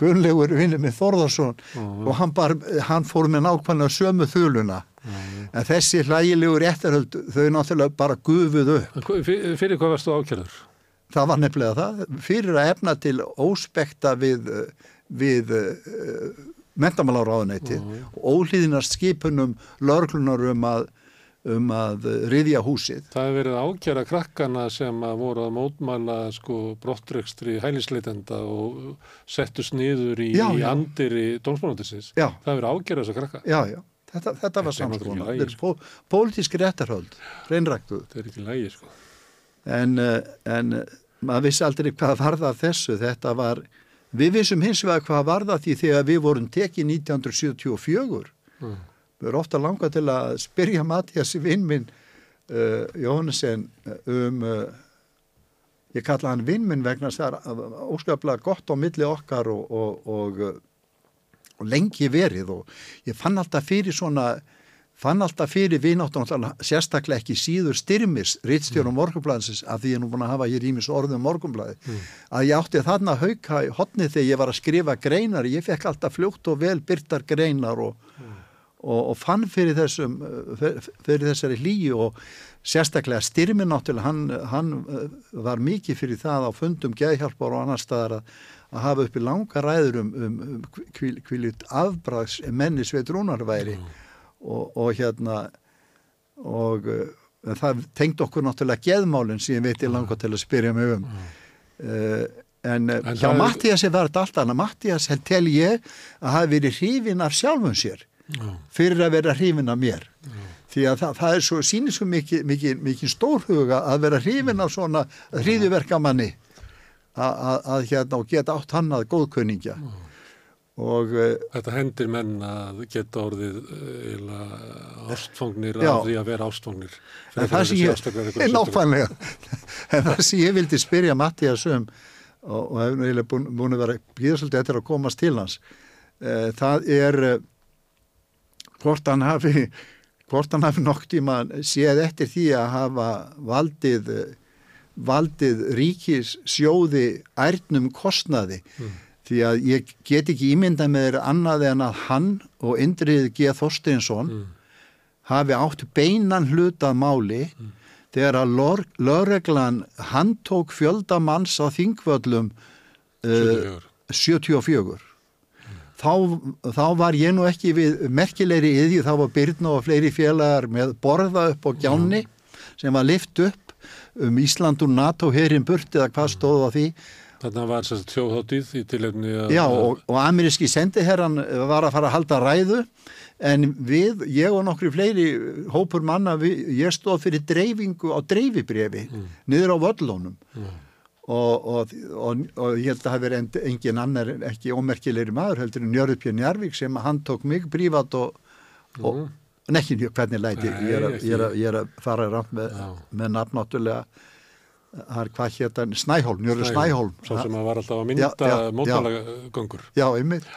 Gunnlaugur vinnur með Þorðarsson og hann, bar, hann fór með nákvæmlega sömu þuluna. En þessi hlægilegu réttarhöld þau náttúrulega bara gufuð upp. En hvað- Fyrir, hvað varstu ákjörður? það var nefnilega það. Fyrir að efna til óspekta við, við uh, mentamálaráðuneyti og ólíðinast skipunum lörglunar um að um að riðja húsið. Það hefur verið ákjara krakkana sem að voru að mótmæla sko brottrekstri hælisleitenda og settust niður í, Já, í já. andir í dómsmálandisins. Já. Það hefur ákjara þessa krakka. Já, já, þetta, þetta var Þetta náttúrulega samskona. Þetta er pó, pólitísk réttarhöld, reynræktuð. Það er ekki lægi sko. En, eh, en eh, maður vissi aldrei hvað varða af þessu. Þetta var, við vissum hins vegar hvað varða því þegar við vorum tekið 1974. Mm. Við erum ofta langað til að spyrja Mattias vinn minn uh, Jóhannesson um, uh, ég kalla hann vinn minn vegna þess að það óskaplega gott á milli okkar og, og, og, og lengi verið og ég fann alltaf fyrir svona fann alltaf fyrir vináttan sérstaklega ekki síður styrmis rittstjórum mm. morgunblæðinsins af því ég er nú búin að hafa hér ímis orðum morgunblæði Mm. að ég átti þarna að hauka í hotni þegar ég var að skrifa greinar ég fekk alltaf fljótt og vel byrtar greinar og, og, og fann fyrir þessum fyr- fyrir þessari hlýju og sérstaklega styrmin náttúrulega hann, hann uh, var mikið fyrir það á fundum geðhjálpar og annar staðar að, að hafa uppi langa ræður um, um, um hvíl, hvílut afbræðs menni sveitrúnarværi og, og hérna og uh, það tengd okkur náttúrulega geðmálinn sem ég veit ég langa til að spyrja mig um. Uh, en, uh, En hjá það er- þetta allt annað. Mattías held tel ég að hafi verið hrifin af sjálfum sér Já. fyrir að vera hrifin af mér. Því að það, það er svo, sýnir svo mikið, mikið, mikið stórhuga að vera hrifin af svona hriðuverkamanni að, að, að hérna og geta átt hann að góðkunningja og uh, Þetta hendir menn að geta orðið eila ástfangnir Já. af því að vera ástfangnir. En það sem ég, er nákvæmlega, en það sem ég vildi spyrja Mattias um og, og hefur eiginlega búin, búin að vera býða svolítið eftir að komast til hans, uh, það er hvort hann hafi, hvort hann hafi nokk tíma séð eftir því að hafa valdið, valdið ríkis sjóði ærnum kostnaði. Því að ég get ekki ímyndað með þeir annað en að hann og Indrið G. Þorsteinsson Mm. hafi átt beinan hlut að máli þegar að lögreglan handtók fjöldamanns á þingvöllum uh, 74. Þá, þá var ég nú ekki við merkilegri yðju, þá var Byrna og fleiri félagar með borða upp á gjánni sem var lift upp um Ísland og NATO herin burt eða hvað stóð á því Þarna var þess að þjóðháttið í tilefni að... Já, og, og ameríski sendiherran var að fara að halda ræðu en við, ég og nokkri fleiri hópur manna, við, ég stóð fyrir dreifingu á dreifibrefi niður á völlónum. Mm. og, og, og, og ég held að það en- engin annar ekki ómerkilegri maður heldur en Njörðupjörn Jarvík sem hann tók mig prívat og, og Mm. en ekki hvernig læti, ég, er að, að, að fara rátt með, með nafn náttúrulega það er hvað hétt hann, Snæhólm, Njörður Snæhólm Sá sem að var alltaf að mynda Já, já, einmitt.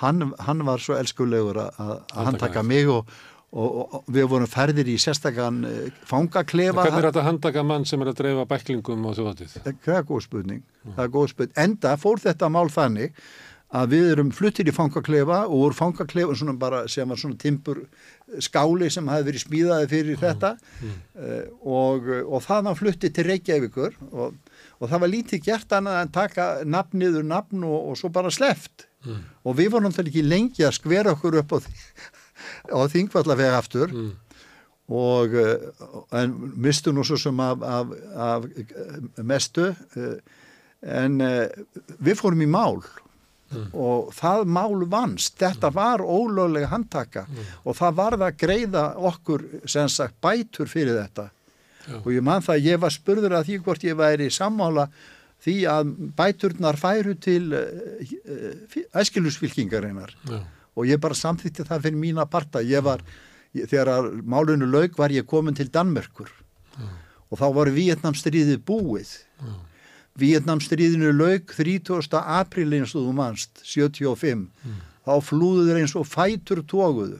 Hann, hann var svo elskulegur að, Handtaka mig og, og, og við vorum ferðir í sérstakann eh, fangaklefa. Hvernig er þetta að handtaka mann sem er að dreifa bæklingum á þjóðháttið? Það er góð spurning. Það er góð spurning. Enda fór þetta mál þannig að við erum fluttir í fangaklefa og úr fangaklefa bara sem var svona timpur skáli sem hafi verið smíðaði fyrir þetta. uh, og, og það var fluttið til Reykjavíkur og, og það var lítið gert annað en taka nafn niður nafn og, og svo bara sleft Mm. og við vorum náttúrulega ekki lengi að skvera okkur upp á, á þingvallaveg aftur. Mm. og uh, en mistu nú svo sem af, af, af eh, mestu uh, en uh, við fórum í mál og það mál vannst. Þetta var ólöglega handtaka. Og það varð að greiða okkur sem sagt bætur fyrir þetta. Já. og ég man það að ég var spurður að því hvort ég væri sammála því að bæturnar færu til uh, uh, æskilusfylkingarinnar Já. og ég bara samþýtti það fyrir mína parta. Ég var, ég, þegar að málunu laug var ég komin til Danmörkur og þá var Vietnamstríðið búið Vietnamstríðinu laug 30. apríl eins og þú manst 75 þá flúðu þeir eins og fætur tóguðu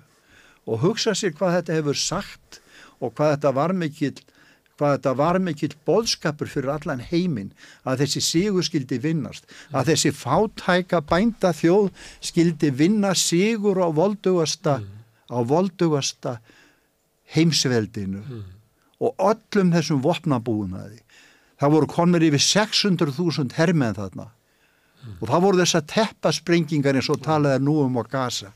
og hugsa sér hvað þetta hefur sagt og hvað þetta var mikill hvað þetta var mikill boðskapur fyrir allan heiminn að þessi sigur skildi vinnast að þessi fátæka bænda þjóð skildi vinna sigur á voldugasta á voldugasta heimsveldinu og öllum þessum vopnabúnaði það voru komir yfir 600.000 hermenn þarna. Og það voru þess að teppasprengingar eins og talaði nú um á gasa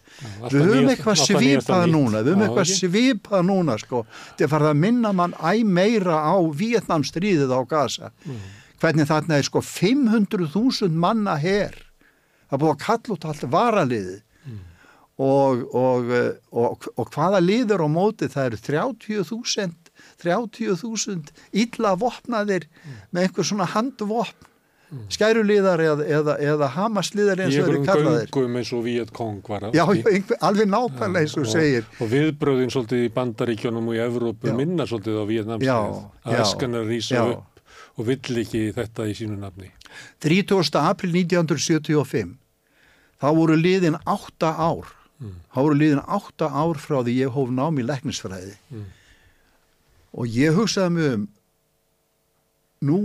alltaf við höfum eitthvað svipað núna við höfum eitthvað svipað núna sko, þetta farið að minna mann æ meira á Vietnamstríðið á gasa Mm. hvernig þarna er sko 500.000 manna her. Það búið að kalla út allt varaliðið. Mm. og, og, eh, og, og hvaða liður á móti? Það eru 30.000 30.000 illa vopnaðir Mm. með einhver svona handvopn skæruliðar eða, eða, eða hamasliðar eins Í og þeir eru einhverjum kallaðir göngum eins og Viet Cong var já, einhver, alveg nákvæmlega eins og þú segir Og viðbröðin svolítið í bandaríkjónum og í Evrópu Já. minna svolítið á Já, Vietnamstæð. Að já, eskan að rýsa já. upp og vill ekki þetta í sínu nafni. 30. april 1975 þá voru liðin átta ár Mm. þá voru liðin átta ár frá því ég hóf nám í læknisfræði Mm. Og ég hugsaði mig um nú,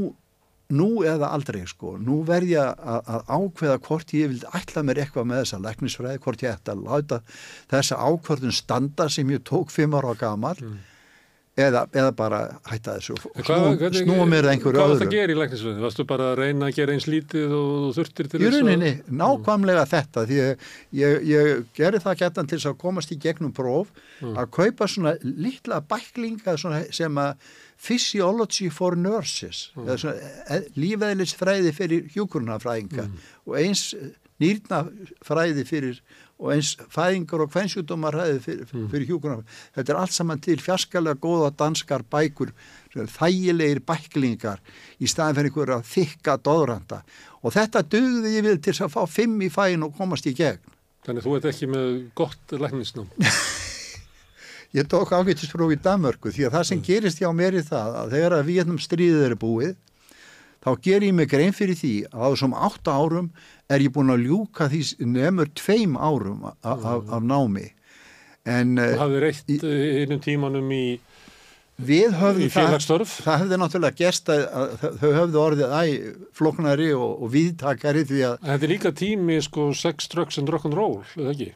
nú eða aldrei sko, nú verð ég að ákveða hvort ég vildi ætla mér eitthvað með þessa læknisfræði, hvort ég ætti að láta þessa ákvörðun standa sem ég tók fimm ára á gamal Mm. Eða, eða bara hætta þessu snúa, mér að einhverju Hvað var öðru það að gera í læknisfræði? Varstu bara að reyna að gera eins lítið og þurftir til Í þess að- rauninni, nákvæmlega þetta því ég, ég, ég gerði það getan til þess að komast í gegnum próf Mm. að kaupa svona litla bæklinga svona, sem að physiology for nurses Mm. eða e- lífeðlisfræði fyrir hjúkurnafræðinga Mm. og eins nýrnafræði fyrir og eins fæðingar og kvensjúdómarfræði fyrir, Mm. fyrir hjúkurnafræði þetta er allt saman til fjarskalega góða danskar bækur þægilegir bæklingar í staðin fyrir einhverja þykka dóðranda og þetta dugði ég við til að fá fimm í fæin og komast í gegn Þannig þú ert ekki með gott læknisnám. Ég tók ágættispróf í Danmörku því að það sem gerist hjá mér er það að þegar að Vietnam stríðið er búið þá ger ég mig grein fyrir því að á þessum átta árum er ég búin að ljúka því nefnur tveim árum a- a- af, af námi. En Þú uh, hafði reitt einum tímanum í, við í höfum það, það hefði náttúrulega gerst að, að þau- höfðu orðið æ, floknari og, og viðtakari því að þetta er líka tími sko sex, drugs and rock'n'roll, eða ekki?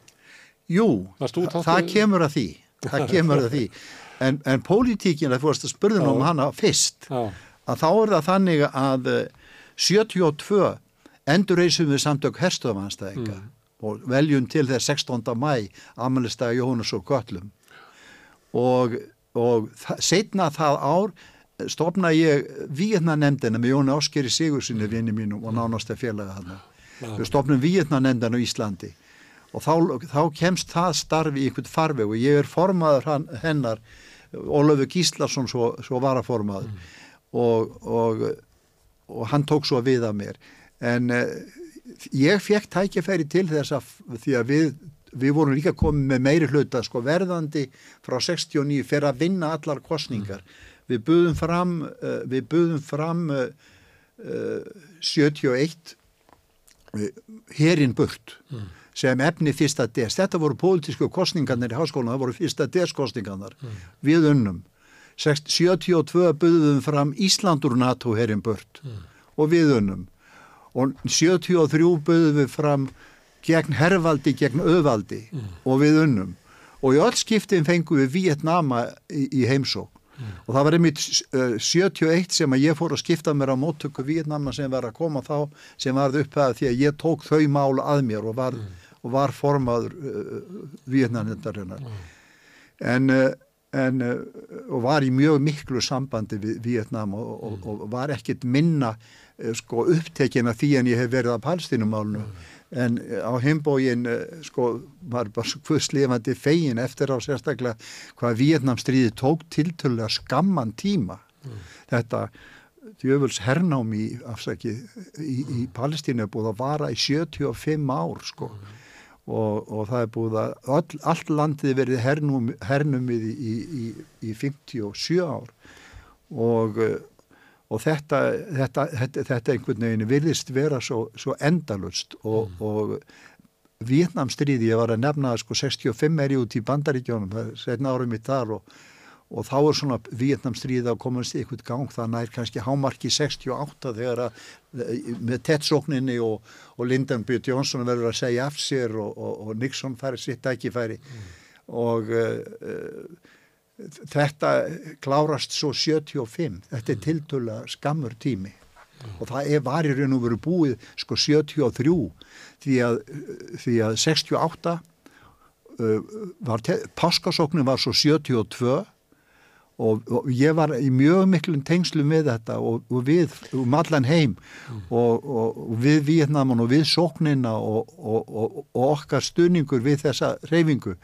jú, það, það kemur að því. Það kemur að því. En, en pólitíkin, það fórst að spurða um hana fyrst Já, að þá er það þannig að eh, 72 endurreysum við samtök herstofanstæðinga Mm. og veljum til þess 16. mæ amalistega Jóhannes og Göllum og, og seinna það ár stopna ég Víetnanemndina með Jóni Áskeri Sigursinni vinni mínum og nánast að félaga hann við stopnum Víetnanemndina á Íslandi. Og þá, þá kemst það starfi í einhvern farveg og ég er formaður hann, hennar Ólöfu Gíslason svo, svo varaformaður og, og, og hann tók svo við að mér en uh, ég fekk tækifæri til þess að því að við, við vorum líka komið með meiri hluta sko verðandi frá 69 fyrir að vinna allar kostningar við buðum fram uh, við buðum fram uh, uh, 71 herinn burt sem efni fyrsta des. Þetta voru pólitísku kostningarnir í háskólan, það voru fyrsta des kostningarnar. Við unnum. 72 buðum fram Íslandur NATO herinn burt og við unnum. Og 73 buðum við fram gegn hervaldi, gegn öðvaldi og við unnum. Og í öll skiptin fengum við Vietnama í, í heimsók. Og það var einmitt uh, 71 sem að ég fór að skipta mér á móttöku Vietnama sem var að koma þá sem varð upp að því að ég tók þau mál að mér og var, og var formaður uh, Vietnamnendarinnar. En, uh, en uh, og var í mjög miklu sambandi við Vietnam og, og, og var ekkit minna uh, sko upptekin af því en ég hef verið að palstinumálnu. En uh, á heimbógin sko var bara svo hvudslifandi fegin eftir á sérstaklega hvað Vietnamstríði tók tiltölulega skamman tíma. Þetta djöfuls hernám í, afsaki, í, í Palestínu er búið að vara í 75 ár sko og, og það er búið að all, allt landið verið hernum, hernumið í, í, í 57 ár. Og, eh, og þetta, þetta, þetta, þetta einhvern veginn virðist vera svo, svo endalust og, og Vietnamstríði, ég var að nefna sko 65 er ég út í bandaríkjónum, það er setna árum mitt þar og, og þá er svona Vietnamstríði að komast eitthvað gang, það nær kannski hámarki 68 þegar að með tettsókninni og, og Lyndon B. Johnson verður að segja af sér og, og, og Nixon færi sitt tækifæri. Og uh, uh, þetta klárast svo 75, þetta er tiltöla skammur tími. Og það er, var í raun og veru búið sko 73 því að, því að 68 uh, var, páskasóknin var svo 72 og, og ég var í mjög miklum tengslum við þetta og, og við um allan heim. Mm. og, og við Vietnamun og við sóknina og okkar stuðningur við þessa reyfingu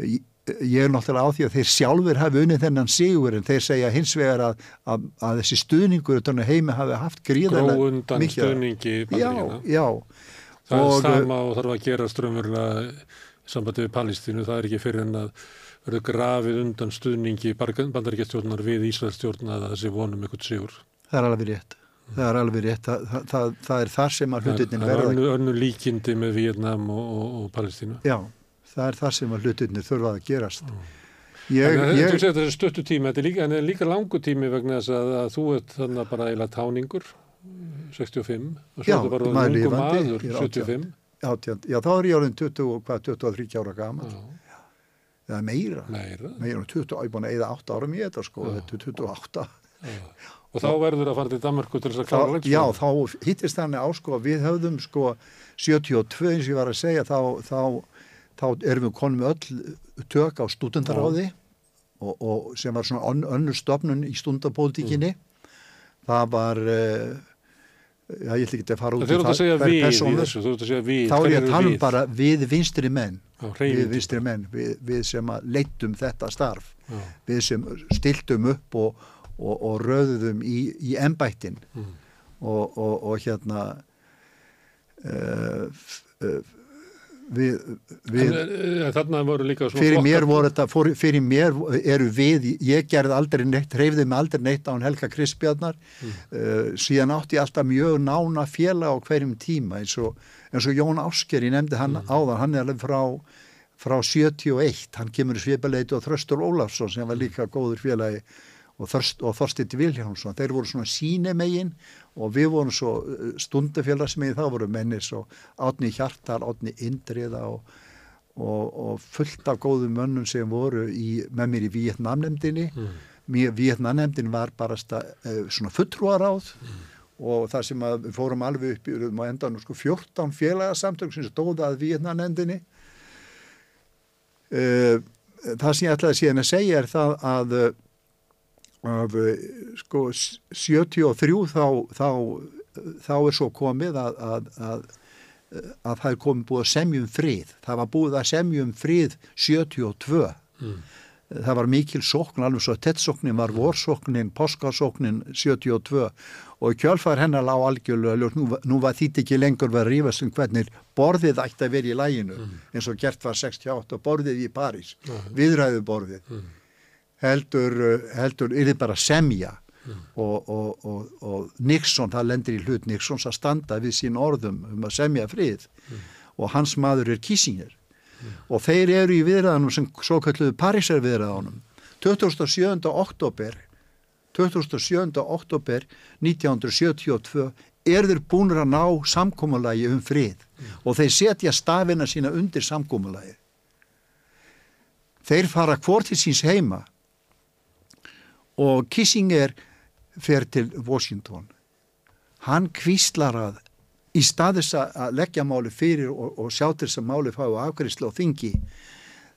ég, ég er náttúrulega á því að þeir sjálfur hafi unnið þennan sigur en þeir segja hins vegar að, að, að þessi stuðningur heimi hafi haft gríðarlega gróðundan stuðningi já, já. Það er sama og þarf að gera strömmurlega sambandi við Palestínu, það er ekki fyrir en að verður grafið undan stuðningi bandaríkjastjórnar við Ísraelstjórna að þessi vonum eitthvað sigur. Það er alveg rétt. Það er alveg rétt. Það, það, það, það er þar sem að hlutinni verða. Það er önnu líkindi með Vietnam og, og, og Palestínu. Já, það er þar sem að hlutinni þurfa að gerast. Ég, en, ég, segir þetta er stöttu tími, þetta er líka, er líka langu tími vegna þess að, að þú ert þannig bara eila táningur, 65, og svo er þetta bara ungu maður, 75. Já, já, þá er ég árið 20, hvað, 23 ára gaman. Já eða meira, meira, meira 20, ég er búin að eða 8 árum í þetta sko, þetta er 28 og þá verður að fara til Danmarku til þess að klára leikspil já, þá hittist þannig á sko, við höfðum sko 72 eins og ég var að segja þá, þá, þá erum við konum öll tök á studendaráði og, og sem var svona ön, önnur stofnun í stundapólitíkinni mm. það var uh, já, ég ætla ekki að fara út í það þá er ég að tala um bara við vinstri menn. Við vinstri menn, við, við sem að leittum þetta starf, Já. við sem stiltum upp og, og, og röðum í, í ennbættin mm. og, og hérna uh, uh, við, við en, voru líka fyrir mér voru þetta, for, fyrir mér eru við, ég gerði aldrei neitt hreyfði mig aldrei neitt á hann Helga Krispjarnar mm. uh, síðan átti ég alltaf mjög nána fjela á hverjum tíma eins og eins og Jón Ásker, ég nefndi hann mm. áðan, hann er alveg frá, frá 71, hann kemur í svipaleiti og Þröstur Ólafsson sem var líka góður Þörst, og Þorstitt Viljánsson, þeir voru svona sínemegin og við vorum svo uh, stundafélagsmegin, þá voru mennis og átni hjartar, átni indriða og, og, og fullt af góðum mönnum sem voru í, með mér í Vietnamnemdini mm. Vietnamnemdin var bara sta, uh, svona fulltrúaráð. Mm. Og það sem við fórum alveg upp í um að enda nú sko 14 félagasamtök sem stóða að Víetnanendinni uh, það sem ég ætlaði síðan að segja er það að, að sko 73 þá, þá, þá er svo komið að, að, að að það er komið búið að semjum frið það var búið að semjum frið 72 mm það var mikil sókn, alveg svo tettsóknin var vorsóknin, páskasóknin 72 og kjálfar hennar lág algjörlega, nú, nú var þýtt ekki lengur verið að rífast um hvernig borðið ætti að vera í læginu, mm. eins og gert var 68 og borðið í París mm. viðræðu borðið mm. Heldur, heldur, er þið bara semja mm. og, og, og, og Nixon, það lendir í hlut Nixons að standa við sín orðum um að semja frið mm. og hans maður er Kissinger mm. og þeir eru í viðræðanum sem svo kalluðu Parísar viðræðanum 27. oktober 27. oktober 1972 er þeir búinur að ná samkómalagi um frið og þeir setja stafina sína undir samkómalagi þeir fara hvort til síns heima og Kissinger fer til Washington hann kvíslar að í staðis að leggja máli fyrir og, og sjá til þess að máli fái afgriðslu og þingi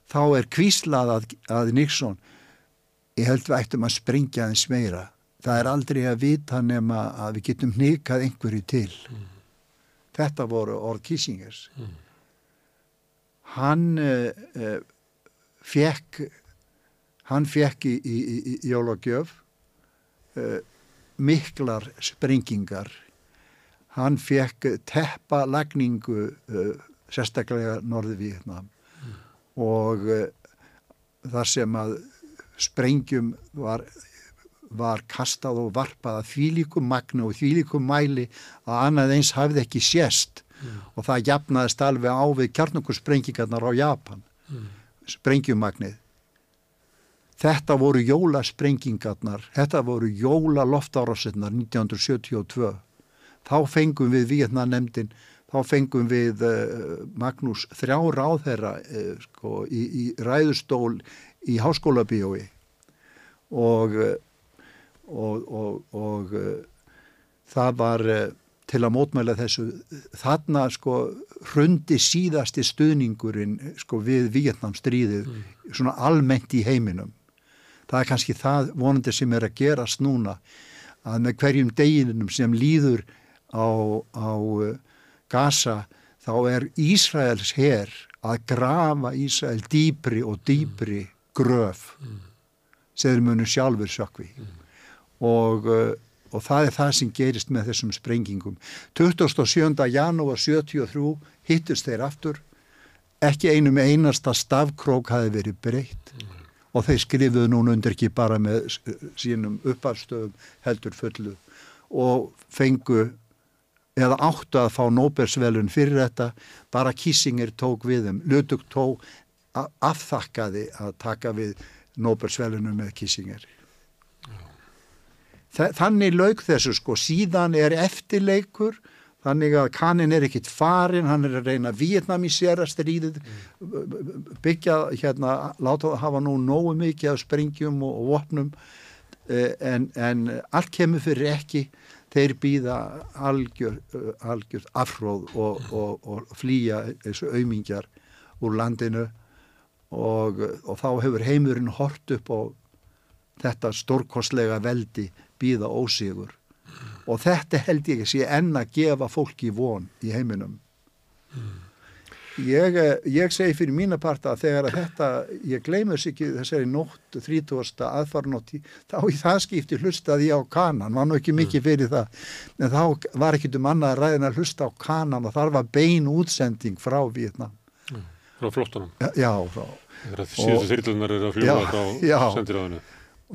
þá er kvíslað að, að Nixon ég held við ættum að springja þess meira það er aldrei að vita nema að við getum nýkað einhverju til mm. þetta voru orð Kissingers mm. hann uh, uh, fekk hann fekk í, í, í, í Jólagjöf uh, miklar sprengingar hann fekk teppalagningu uh, sérstaklega norði Víetnam mm. og uh, þar sem að sprengjum var, var kastað og varpað að þvílikum magna og þvílikum mæli að annað eins hafði ekki sérst mm. og það jafnaðist alveg á við kjarnunkursprengingarnar á Japan mm. sprengjumagnið Þetta voru jólasprengingarnar, þetta voru jólaloftárásinnar 1972 þá fengum við Víetnanemdin, þá fengum við uh, Magnús þrjá ráðherra uh, sko, í, í ræðustól í háskólabíói. Og, uh, og, og, og það var uh, til að mótmæla þessu þarna sko hrundi síðasti stuðningurinn sko við Vietnamstríðið mm. svona almennt í heiminum það er kannski það vonandi sem er að gerast núna að með hverjum deginum sem líður á, á uh, Gaza þá er Ísraels herr að grafa Ísrael dýpri og dýpri gröf sem þeir munu sjálfur sökvi og uh, og það er það sem gerist með þessum sprengingum. 27. janúar 73 hittust þeir aftur, ekki einu með einasta stafkrók hafi verið breytt. Og þeir skrifuðu núna undir ekki bara með sínum uppafstöðum heldur fullu. Og fengu eða áttu að fá Nóbersvelun fyrir þetta, bara Kissinger tók við þeim, Ludug tók afþakkaði að taka við Nóbersvelunum með Kissinger. Þannig lauk þessu sko, síðan er eftirleikur þannig að kannin er ekkit farin hann er að reyna að vietnamisera stríðið byggja hérna, láta hafa nú nógu mikið af springjum og, og vopnum eh, en, en allt kemur fyrir ekki þeir býða algjör, algjör afhróð og, og, og flýja þessu aumingjar úr landinu og þá hefur heimurinn hort upp á þetta stórkostlega veldi býða ósigur. Og þetta held ég sé enn að gefa fólki von í heiminum. Mm. ég, eh, ég segi fyrir mína parta að þegar að þetta ég gleymur sér ekki þessari nótt 30. aðfarnótti þá í það skipti hlustaði ég á kanan. Var nú ekki mikið fyrir það. En þá var ekkit um annað að hlusta á kanan og þar var bein útsending frá Vietnam mm. frá flottunum já, já. Frá síðustu þyrlunar eru að fljúa frá sendiráðinu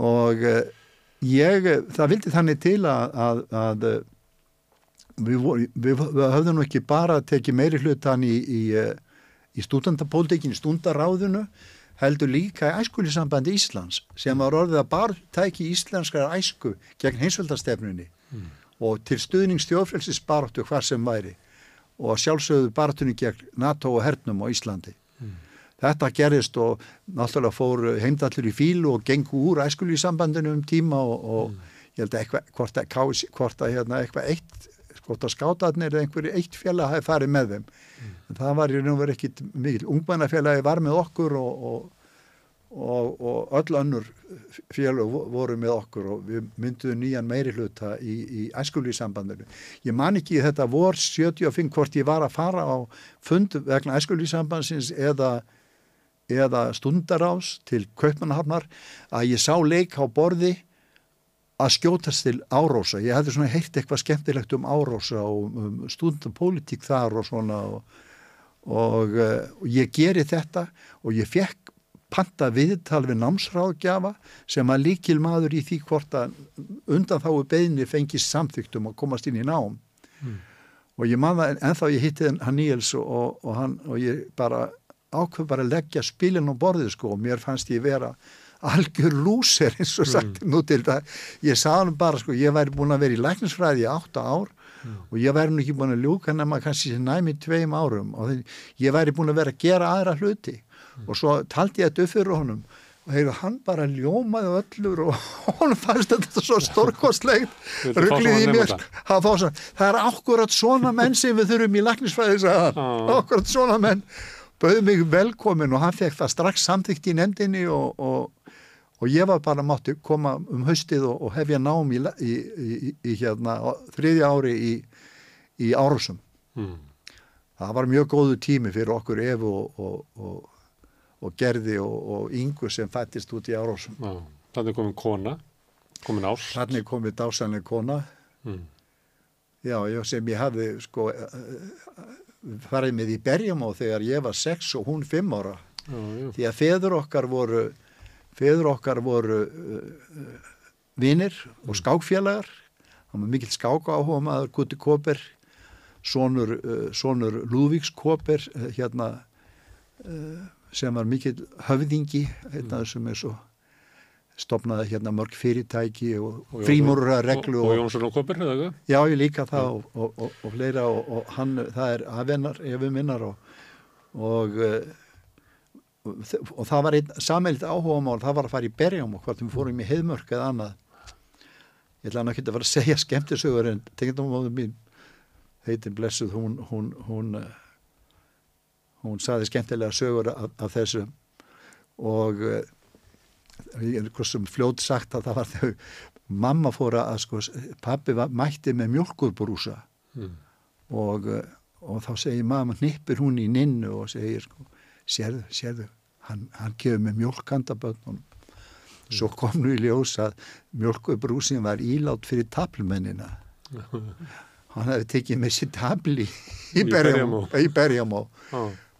og ég, það vildi þannig til að, að, að við, við, við höfðum ekki bara tekið meiri hlutan í, í, í stúdendapólitíkin, í stundaráðunu heldur líka í æskulisambandi Íslands sem var orðið að bara tæki íslenskar æsku gegn heimsveldastefnunni mm. og til stuðningsstjóðfrelsis baróttu hvað sem væri og sjálfsögðu baróttunni gegn NATO og hernum á Íslandi þetta gerist og náttúrulega fór heimdallur í fílu og gengu úr æskulu í sambandinu um tíma og, og mm. ég held að eitthvað, hvort að, hvort að hérna, eitthvað eitt, hvort að skátaðnir eða einhverju eitt félag hafi farið með þeim. Mm. En það var í raun og verið ekkit mikil. Ungmennafélagi var með okkur og, og, og öll önnur félag voru með okkur og við mynduðum nýjan meiri hluta í, í æskulu í sambandinu. Ég man ekki þetta vor 75 hvort ég var að fara á fund vegna sambandsins eða eða stundarás til Kaupmannhafnar að ég sá leik á borði að skjótast til árósa. Ég hefði svona heilt eitthvað skemmtilegt um árósa og um stundapólitík þar og svona og, og, og ég geri þetta og ég fekk panta viðtal við námsráðgjafa sem að líkil maður í því hvort að undan þá beðinni fengist samþygtum að komast inn í nám mm. og ég maður ennþá ég hitti hann Níels og, og hann og ég bara ákveð bara að leggja spilin á borðið sko og mér fannst ég vera algjör lúser eins og sagt mm. nú til það, ég sagði hann bara sko ég væri búin að vera í lækningsfræði í átta ár mm. og ég væri nú ekki búin að ljúka nema kannski næmi tveim árum og ég væri búin að vera að gera aðra hluti. Mm. og svo taldi ég þetta upp fyrir honum og hefur hann bara ljómaði öllur og hann fannst þetta svo stórkostlegt. Rugglið í mér það er akkurat svona menn sem við þurfum í lækningsfræði akkurat svona menn bauð mig velkomin og hann fekk það strax samþygt í nefndinni og, og, og ég var bara mátti koma um haustið og, og hefja nám í, í, í, í hérna þriðja ári í Árusum. Mm. Það var mjög góðu tími fyrir okkur Efu og Gerði og Ingu sem fættist út í Árusum. Þannig komin kona, komin ást. Þannig komin dásanlega kona. Mm. Já, sem ég hafði sko farið með í berjum á þegar ég var 6 og hún 5 ára já, já. því að feður okkar voru feður okkar voru uh, vinnir og mm. skákfélagar hann var mikill skáka áhuga maður Gutti Kóper sonur, uh, sonur Lúvíks Kóper uh, hérna uh, sem var mikill höfðingi hérna mm. sem er svo stopnaði hérna mörg fyrirtæki og, og frímúrura reglu og, og Jónsson og Koppir? Já, ég líka það og, og fleira og hann, það er aðvennar ef við minnar og það var einn sammeilitt áhuga mál, það var að fara í berjum og hvort við fórum í heimörk eða annað. Ég ætla hann að fara að segja skemmtisögur en tengdamóðu mín heitin blessuð hún hún, hún, eh, hún saði skemmtilega sögur af, af þessu. Og eh, ég er hversum fljótt sagt að það var þau mamma fór að sko pappi var, mætti með mjölkurbrúsa Mm. og, eh, og þá segir mamma hnippir hún í ninnu og segir sko, sérðu, sérðu hann, hann gefur með mjölkandaböndunum svo kom nú í ljós að mjölkubrúsin var ílátt fyrir tablmennina hann hefði tekið með sér tabli í, berjamó, Berjamó.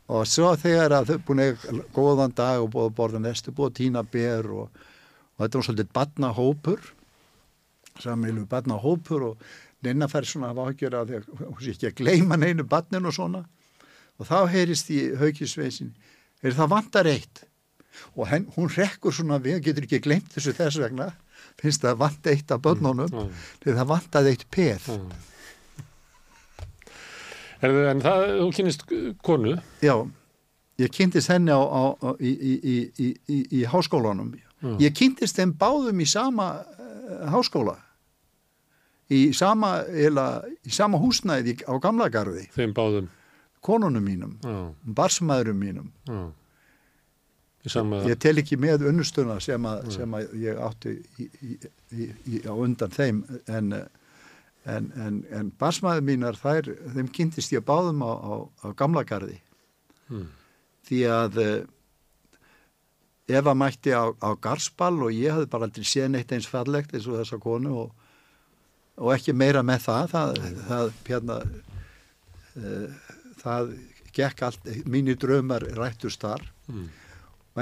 Og svo þegar að þau búin að góðan dag og búið að borða nestu búið að týna ber og, og þetta var svolítið badnahópur samilu badnahópur og neina fær svona að ágjör að því að hún sé ekki að gleyma neinu badnin og svona og þá heyrist í haukisveisin er það vantar eitt og henn, hún rekkur svona við getur ekki gleymt þessu þess vegna finnst það vant eitt af börnunum Já. þegar það vantaði eitt peð Já. En það, þú kynist konu, Já, ég kynntist henni á, á, á, í, í, í, í, háskólanum. Já. Ég kynntist þeim báðum í sama uh, háskóla, í sama, eila, í sama húsnæði á gamla garði, þeim báðum. konunum mínum, Já, barsmaðurum mínum. já. Sama, Ég tel ekki með unnustuna sem, að, sem að ég átti í, í, í, í, á undan þeim, en, en, en, en barsmaður mínar, þær, þeim kynntist ég báðum á, á, á gamla garði. mm, því að uh, Eva mætti á, á Garsball og ég hafði bara aldrei séð neitt eins fallegt eins og þessa konu og, og ekki meira með það. Það, það, hérna, uh, það gekk allt, mínir draumar rættust þar. Mm,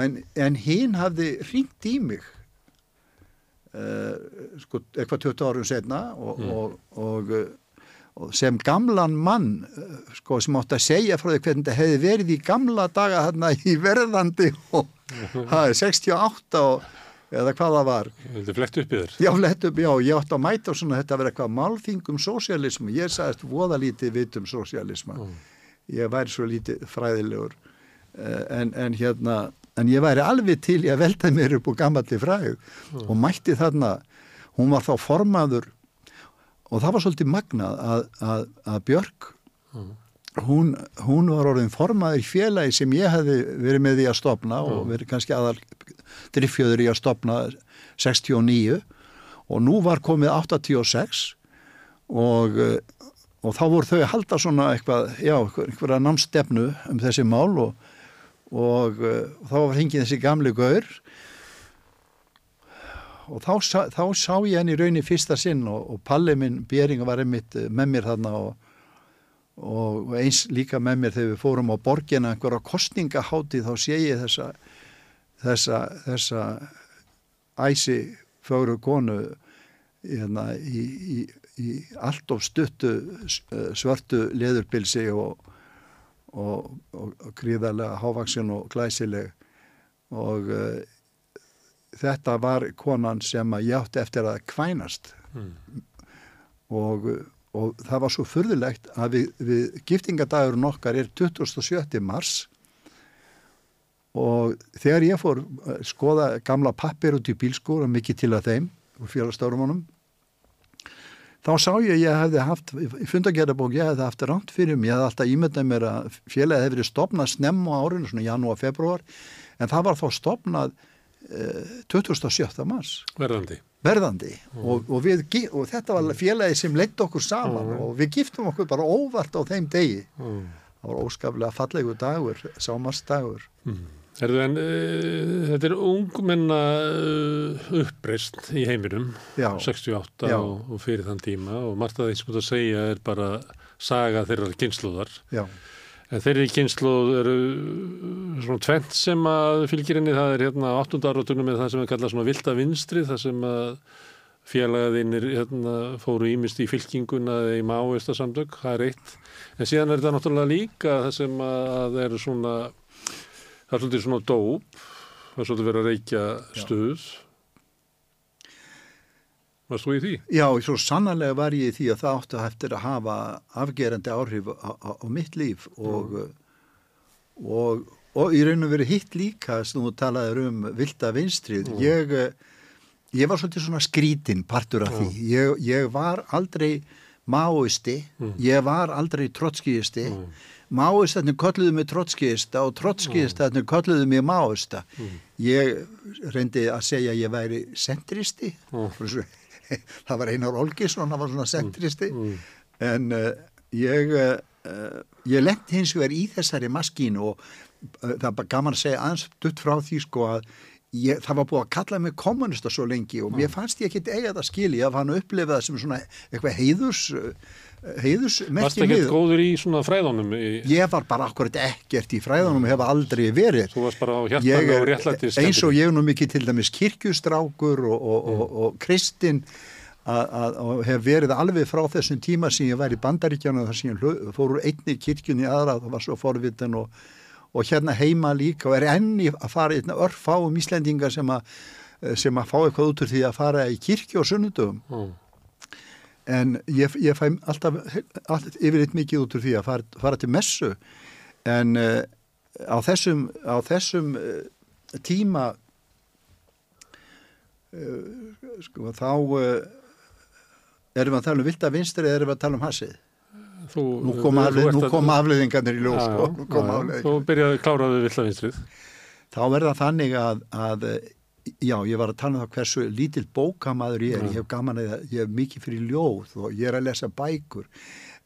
en, en hinn hafði ringt í mig sko, eitthvað 20 árum setna og, Mm. og, og, uh, og sem gamlan mann uh, sko, sem átti að segja frá því hvernig þetta hefði verið í gamla daga þarna í verðandi og það er 68 og, eða hvað það var vildi flett upp í þér. já, lett upp, já, ég átti að mæta og svona þetta vera eitthvað málþing um sósialismu ég sagðist voða lítið vit um sósialisma Mm. ég væri svo lítið fræðilegur Eh, en, en hérna en ég væri alveg til í að velta mér upp úr gammalli fræð og mætti þarna hún var þá formaður og það var svolítið magnað að, að, að Björk Mm. hún, hún var orðin formaður í félagi sem ég hefði verið með því að stopna og verið kannski aðal driffjöður í að stopna 69 og nú var komið 86 og, eh, og þá voru þau að halda svona eitthvað, já, einhverja námstefnu um þessi mál og, og, eh, þá var hengið þessi gamli gaur. Og þá, sá- þá sá ég henni í raunni fyrsta sinn og, og Palli minn Bering var einmitt eh, með mér þarna og, og eins líka með mér þegar við fórum á borgina einhverja kostningahátti þá sé ég þessa þessa, þessa æsi fögru konu hérna, í, í, í allt of stuttu eh, svörtu leðurpilsi og, og, og, og gríðarlega hávaksin og glæsileg og uh, þetta var konan sem að ég átti eftir að kvænast Mm. og, og það var svo furðulegt að við, við giftingadagurinn okkar er 27. mars og þegar ég fór að skoða gamla pappir út í bílskúr og mikið til að þeim og félagsstörfumunum þá sá ég að ég hefði haft í fundagerðabók ég hefði haft ránt fyrir mig, ég hefði alltaf ímyndað mér að félagið hefði verið stopnað snemm á árinu, svona janúar, februar en það var þá stopnað eh, 27. mars Verðandi. verðandi og, og, við, og þetta var félagi sem leitt okkur saman og við giftum okkur bara óvart á þeim degi Mm. það var óskaplega fallegu dagur sámarsdagur Herðu, en uh, þetta er ungmenna uh, uppreist í heiminum, Já. 68 Já. og, og fyrir þann tíma og margt að því sem þú segja er bara saga þeirra kynnslóðar. já, En þeirri kynnslóð eru uh, svona tvent sem að fylgir henni, það er hérna 8. áratunum með það sem er kallað svona vilda vinstri, það sem að félagaðinir hérna, fóru ímist í fylkinguna eða í máista samtök, það er eitt. En síðan er þetta náttúrulega líka það sem að eru svona, það er svolítið svona dóp, það er svolítið verið að reykja stuð. Varst þú í því? já, svo sannarlega var ég í því að það áttu eftir að hafa afgerandi áhrif á, á, á mitt líf og, og, og í raun og verið hitt líka sem þú talaðir um vilda vinstrið ég, eh, ég var svolítið svona skrítin partur af því. Ég, ég var aldrei máisti, ég var aldrei trotskiisti. Mm. Máistatnir kolluðu mig trotskiista og trotskiistatnir kolluðu mig máista. Ég reyndi að segja að ég væri sentristi. það var Einar Olgisson, það var svona sentristi. En uh, ég, uh, ég lendi hins vegar í þessari maskínu og uh, það bara gaman að segja aðeins dutt frá því sko að Ég, það var búið að kalla mig kommunista svo lengi og mér fannst ég ekki eiga það skili að hann upplifið það sem svona eitthvað heiðus heiðus Varst ekki góður í svona fræðunum? Í... Ég var bara akkurat ekkert í fræðunum og hefa aldrei verið Þú varst bara á hjartan og réttlættis Eins og ég nú mikið til dæmis kirkjustrákur og, og, mm. og, og kristinn og hef verið alveg frá þessum tíma sem ég var í bandaríkjana þar sem ég fór úr einni kirkjunni aðra það var svo forvitin og og hérna heima líka og er enni að fara í örfáum íslendingar sem að, sem að fá eitthvað út úr því að fara í kirkju og sunnudöfum mm. En ég, ég fæ alltaf, alltaf yfirleitt mikið út úr því að fara, fara til messu. En uh, á þessum, á þessum uh, tíma uh, sko þá erum við að tala um vilda vinstri eða erum við að tala um hasið? Þú, nú kom, afleð, nú kom afleðingarnir í ljós já, sko. já, Þú byrjaði kláraði villavinstrið Þá verða þannig að, að já, ég var að tala um það hversu lítill bókamaður ég er, já. ég hef gaman að ég hef mikið fyrir ljóð og ég er að lesa bækur.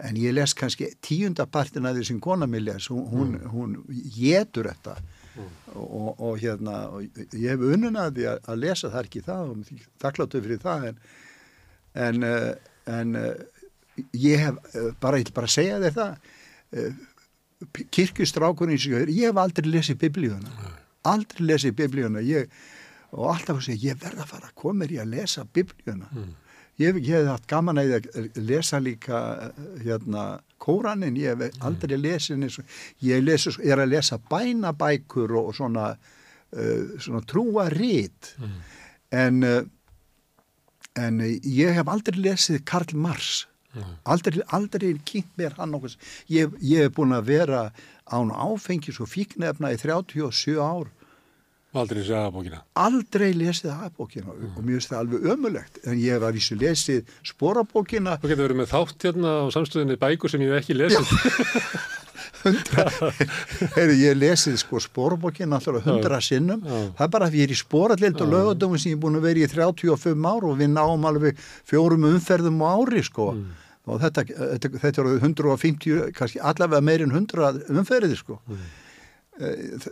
En ég les kannski tíundapartin að því sem kona mig les. Hún, mm. hún getur þetta. Mm. og, og hérna og ég hef unnaði að, að lesa það ekki það og þakkláttu fyrir það en en, en ég hef eh, bara, ég vil bara segja þér það eh, er, ég hef aldrei lesið biblíuna. Aldrei lesið biblíuna. Ég, og alltaf að segja, ég verða að fara mér í að lesa biblíuna. Mm. ég, ég hef haft gaman að lesa líka hérna kóranin, ég hef mm. aldrei lesið eins og ég lesi, er að lesa bænabækur og svona, uh, svona trúa rít mm. en uh, en ég hef aldrei lesið Karl Marx. Aldrei, aldrei kynnt mér hann okkur ég, ég hef búin að vera án áfengis og fíknefna í 37 ár Aldrei lesið aðbókina? Aldrei lesið aðbókina mm. og mér finnst það alveg ömulegt en ég var í svo lesið spórabókina Þú getur verið með þátt hérna á samstöðinni bækur sem ég hef ekki lesið Hefur ég lesið sko spórabókina alltaf hundra sinnum já. það er bara að ég er í spórallild og lögadöfum sem ég er búin að vera í 35 ár og við náum alveg fjórum umferðum á ári sko mm og þetta, þetta, þetta eru 150, kannski allavega meirinn 100 umferðið sko. Mm.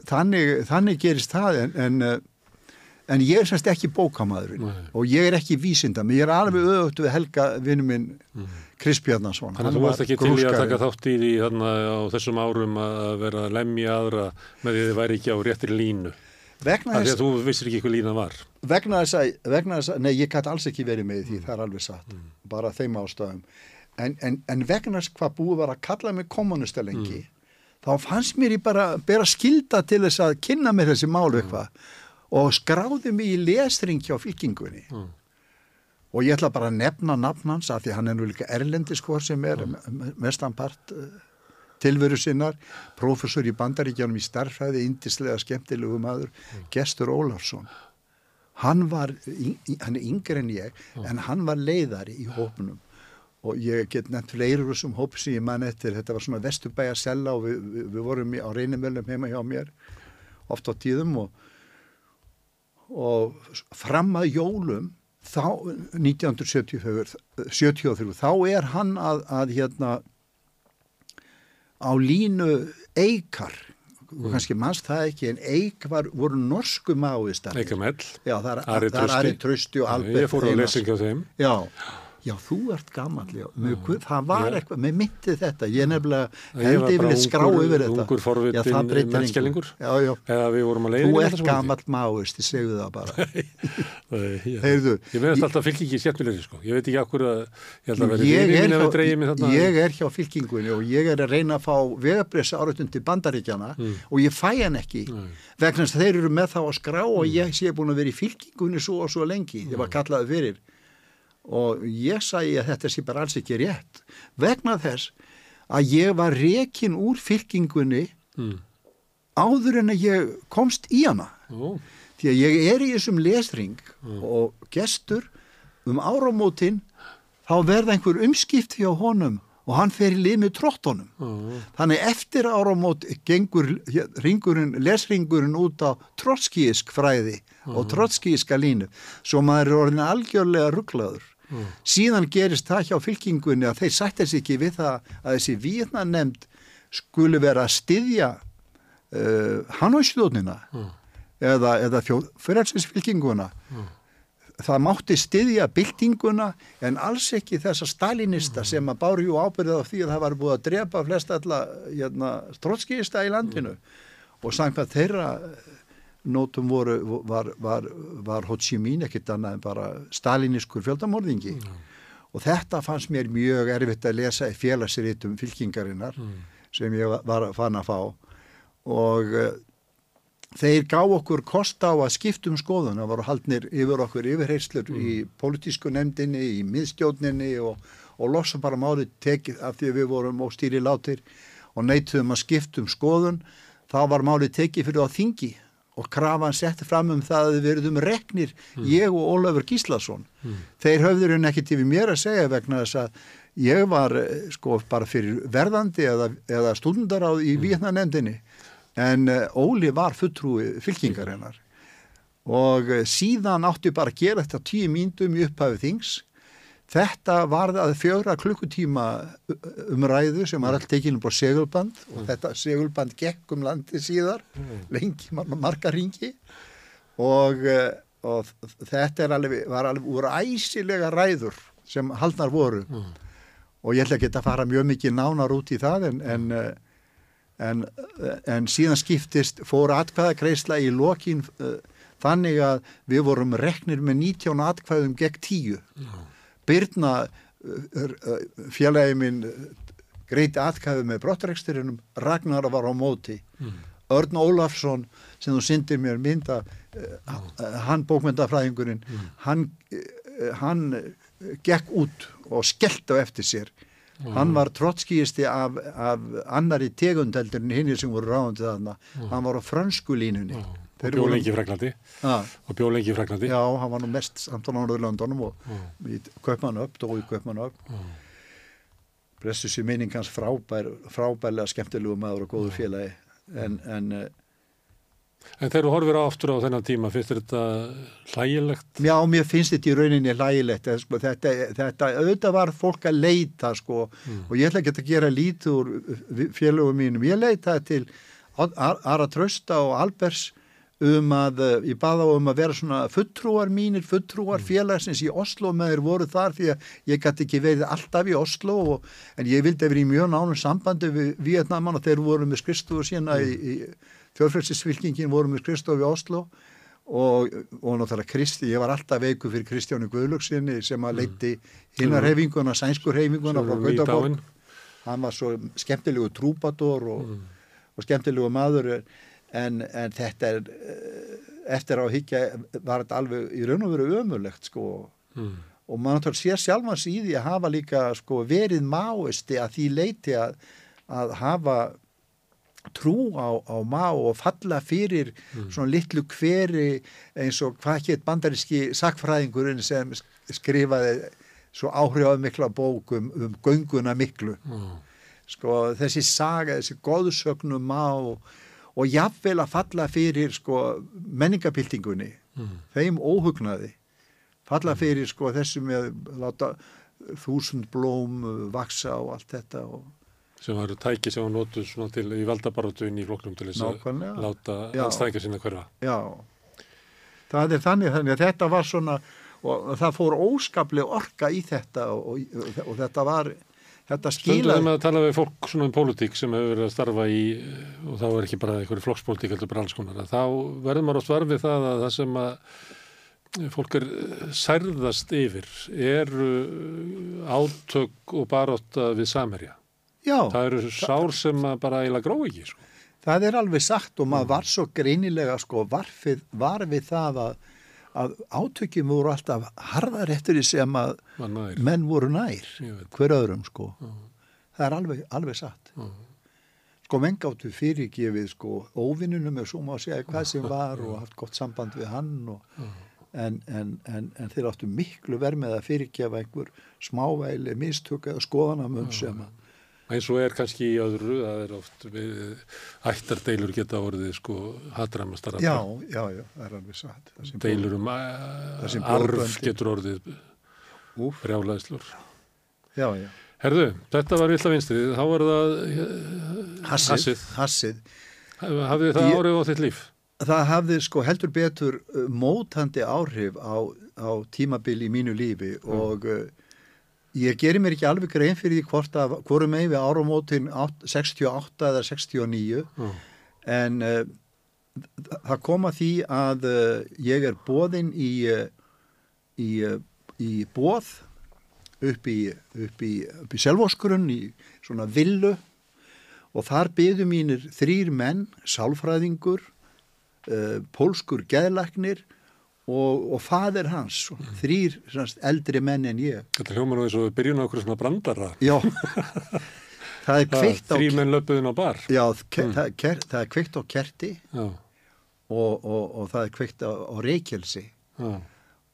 Þannig, þannig gerist það en, en, eh, en ég er semst ekki bókamaðurinn Nei. og ég er ekki vísindam, ég er alveg auðvitað við Helga vinnu minn mm. Chris Bjarnason. Þannig að þú varst ekki til í að taka þátt í því þarna á þessum árum að vera að lemja aðra með því þið væri ekki á réttir línu. Vegna þess að þú vissir ekki hvað lína var. Vegna þess að, vegna þess að, nei ég gæti alls ekki verið með því, mm. það er alveg satt, mm. bara þeim ástöðum en, en, en vegna hvað búið var að kalla mig kommunista lengi mm. Þá fannst mér ég bara bera skilda til þess að kynna mér þessi málu mm. eitthvað mm. og skráði mig í lesring hjá fylkingunni mm. og ég ætla bara að nefna nafnans af því hann er nú líka erlendiskor sem er mm. mestanpart uh, tilveru sinnar, professor í bandaríkjanum í starfræði, indislega skemmtilegu maður, mm. Gestur Ólafsson hann var, hann er yngre en ég en hann var leiðari í hópunum og ég get nefnt fleirur sem hóp sem ég man eftir, þetta var svona vesturbæja sella og við, við, við vorum á reynimöllum heima hjá mér oft á tíðum. Og, og fram að jólum þá 1973 þá er hann að, að hérna á línu eikar. Mm. kannski mannst það ekki en eik var, voru norsku máistar Eikamell, Ari Trösti og Albert Ég fór á lesing á þeim. Já já þú ert gammal það var eitthvað, mér myndi þetta. Ég nefnilega held yfirlega skrá yfir þetta. ungur forvitin mennskjælingur eða við vorum að leiða þú ert gammal máist, ég segju það bara. Heyrðu, ég meðast alltaf fylkingi skemmtilegri sko, ég veit ekki okkur að ég ég, ég er hjá fylkingunni og ég er að reyna að fá vegabresa árautun til bandaríkjana mm. og ég fæ hann ekki vegna þess að þeir eru með þá að skrá og ég sé búin að vera í fylkingunni svo og svo lengi, ég var mm. kallaði fyrir og ég sagði að þetta sé bara alls ekki rétt. Vegna þess að ég var rekin úr fylkingunni mm. áður en að ég komst í hana. Ó, því að ég er í þessum lesring og gestur um áramótin þá verða einhver umskipt hjá honum og hann fer í lið með trottonum. Ó, þannig eftir áramót gengur ringurinn, lesringurinn út á trotskíisk fræði og trotskíiska línu. Svo maður er orðin algjörlega rugglaður ó, síðan gerist það hjá fylkingunni að þeir sætti sig ekki við það að þessi víðna nefnd skuli vera að styðja uh, Hanóistjónina ó, eða, eða frelsinsfylkinguna það mátti styðja byltinguna en alls ekki þessa stalinista sem að báru jú ábyrðið á því að það var búið að drepa flest alla hérna, trotskista í landinu. Og samkvæmt þeirra nótum voru, var, var, var Ho Chi Minh ekkert annað en bara staliniskur fjöldamorðingi. Og þetta fannst mér mjög erfitt að lesa í félagsritum fylkingarinnar sem ég var- að fann að fá. Og uh, þeir gá okkur kost á að skiptum skoðun, það voru haldnir yfir okkur yfirheyslur í pólitísku nefndinni, í miðstjórninni og, og losa bara málið tekið af því að við vorum óstýri látir og neituðum að skiptum skoðun, þá var málið tekið fyrir á þingi og krafan setti fram um það að við verðum reknir, ég og Ólafur Gíslason. Þeir höfður henni ekkert yfir mér að segja vegna þess að ég var eh, sko bara fyrir verðandi eða, eða stundaráð í mm. nefndinni en uh, Óli var fulltrúi fylkingarinnar. Og uh, síðan áttu bara að gera þetta tíu mínutum í upphæfið þings þetta var að fjögra klukkutíma umræðu sem var allt tekinu búið segulband og þetta segulband gekk um landi síðar lengi, mar marga ringi og, og þetta er alveg, var alveg úr æsilega ræður sem haldnar voru. Og ég ætla ekki að fara mjög mikið nánar út í það en, en En, en síðan skiptist fór atkvæðakreisla í lokin þannig að við vorum reknir með 19 atkvæðum gegn 10. Byrna uh, uh, félagi minn greiti atkvæðu með brottreksturinnum, Ragnar var á móti. Örn Ólafsson sem þú syndir mér mynda, hann bókmyndafræðingurinn, hann, hann gekk út og skellt á eftir sér. Hann var trotskíisti af, af annari tegundeldur en hinn sem voru ráðandi þarna. Hann var á fransku línunni. Og bjó lengi í Fraklandi Ha, og bjó lengi í Fraklandi já, hann var nú mest samt á Norðurlandunum og í Kaupmann upp, dó í Kaupmann upp. Blessu sér minning hans frábær, frábærlega skemmtilegu maður og góður félagi. En, en eh, En þegar þú horfir aftur á þennan tíma, finnst þetta hlægilegt? Já, mér finnst þetta í rauninni hlægilegt. Sko, þetta, þetta, auðvitað var fólk að leita sko, og ég ætla ekki að gera eh, félögum mínum. Ég leitaði til Ar- Ara Trausta og Albers um að, eh, ég baða á um að vera svona fulltrúar mínir, fulltrúar félagsins í Oslo með þeir voru þar því að ég gæti ekki verið alltaf í Oslo og, en ég vildi verið í mjög nánum sambandi við Vietnamann og þeir voru með skristofu sína í, í þjóðfrælsisfylkingin voru með skristofu í Oslo og, og náttúrulega Kristi, ég var alltaf veiku fyrir Kristjánu Guðlugsinni sem að leiti hinnar hefinguna, sænskur hefinguna frá Gautaborg hann var svo skemmtilegu trúpador og, og skemmtilegu maður en, en þetta er eh, eftir á að higgja var þetta alveg í raun og veru ömulegt sko Mm. og maður náttúrulega sér sjálfans í því að hafa líka sko verið máisti að því leiti að, að hafa trú á, á má og falla fyrir svona litlu hveri eins og hvað hétt bandaríski sakfræðingurinn sem skrifaði svo áhrifamikla bók um, um gönguna miklu Mm. sko þessi saga, þessi góðsögnum má og, jafnvel að falla fyrir sko menningapiltingunni Mm. þeim óhugnaði falla fyrir sko þessu með láta þúsund blóm vaksa og allt þetta og sem var tæki sem var notuð svona til í valdabarátuinn í flokknum til þess að láta anstæðingar sinna hverfa. já það er þannig, þannig að þetta var svona og það fór óskaplega orka í þetta og, og, og þetta var þetta Stundum skila þegar maður tala við fólk svona um pólitík sem hefur verið að starfa í og þá er ekki bara einhverju flokkspólitík heldur bara alls konar að þá verður maður á svarfi það að það sem að fólk er særðast yfir eru átök og baróta við samerja. já, Það eru sár sem að bara eiginlega gró ekki. Sko. það er alveg sagt og maður var svo greinilega sko varfið, var við það að, að átökjum voru alltaf harðar eftir því sem að menn voru nær hver öðrum sko. Já. það er alveg, alveg satt. Já. sko menn gáttu fyrirgefið sko óvinnunum eða svo má segja hvað sem var og haft gott samband við hann og, en, en, en, en þeir áttu miklu verð með að fyrirgefa einhver smávæli mistök eða skoðanamun sem að eins og er kannski í öðru það er oft við, ættardeilur geta orðið sko hatramastara já, já, já, það er alveg satt. Deilur um a- arf getur orðið Úff, brjálæðslur já, já. Herðu, þetta var illa vinstrið. Þá var það eh, Hassið, Hassið. hafði það Ég- árið á þitt líf? Það hafði sko heldur betur uh, mótandi áhrif á, á tímabil í mínu lífi og uh, ég gerir mér ekki alveg grein fyrir því hvort að hvorum með við áramótin átt- 68 eða 69 Já. en uh, það kom að því að uh, ég er bóðinn í, uh, í, í bóð upp í, í, selvóskurinn í svona villu og þar byðu mínir þrýr menn, sálfræðingur, uh, pólskur geðlæknir og, og fadir hans, þrýr semst, eldri menn en ég. Þetta hljómar nú eins og við byrjum á okkur svona brandara. Já, það er kveikt á, Þrý menn löpuðin á bar. Já, ke, það, er það er kveikt á kerti og, og, og það er kveikt á, á reykjelsi.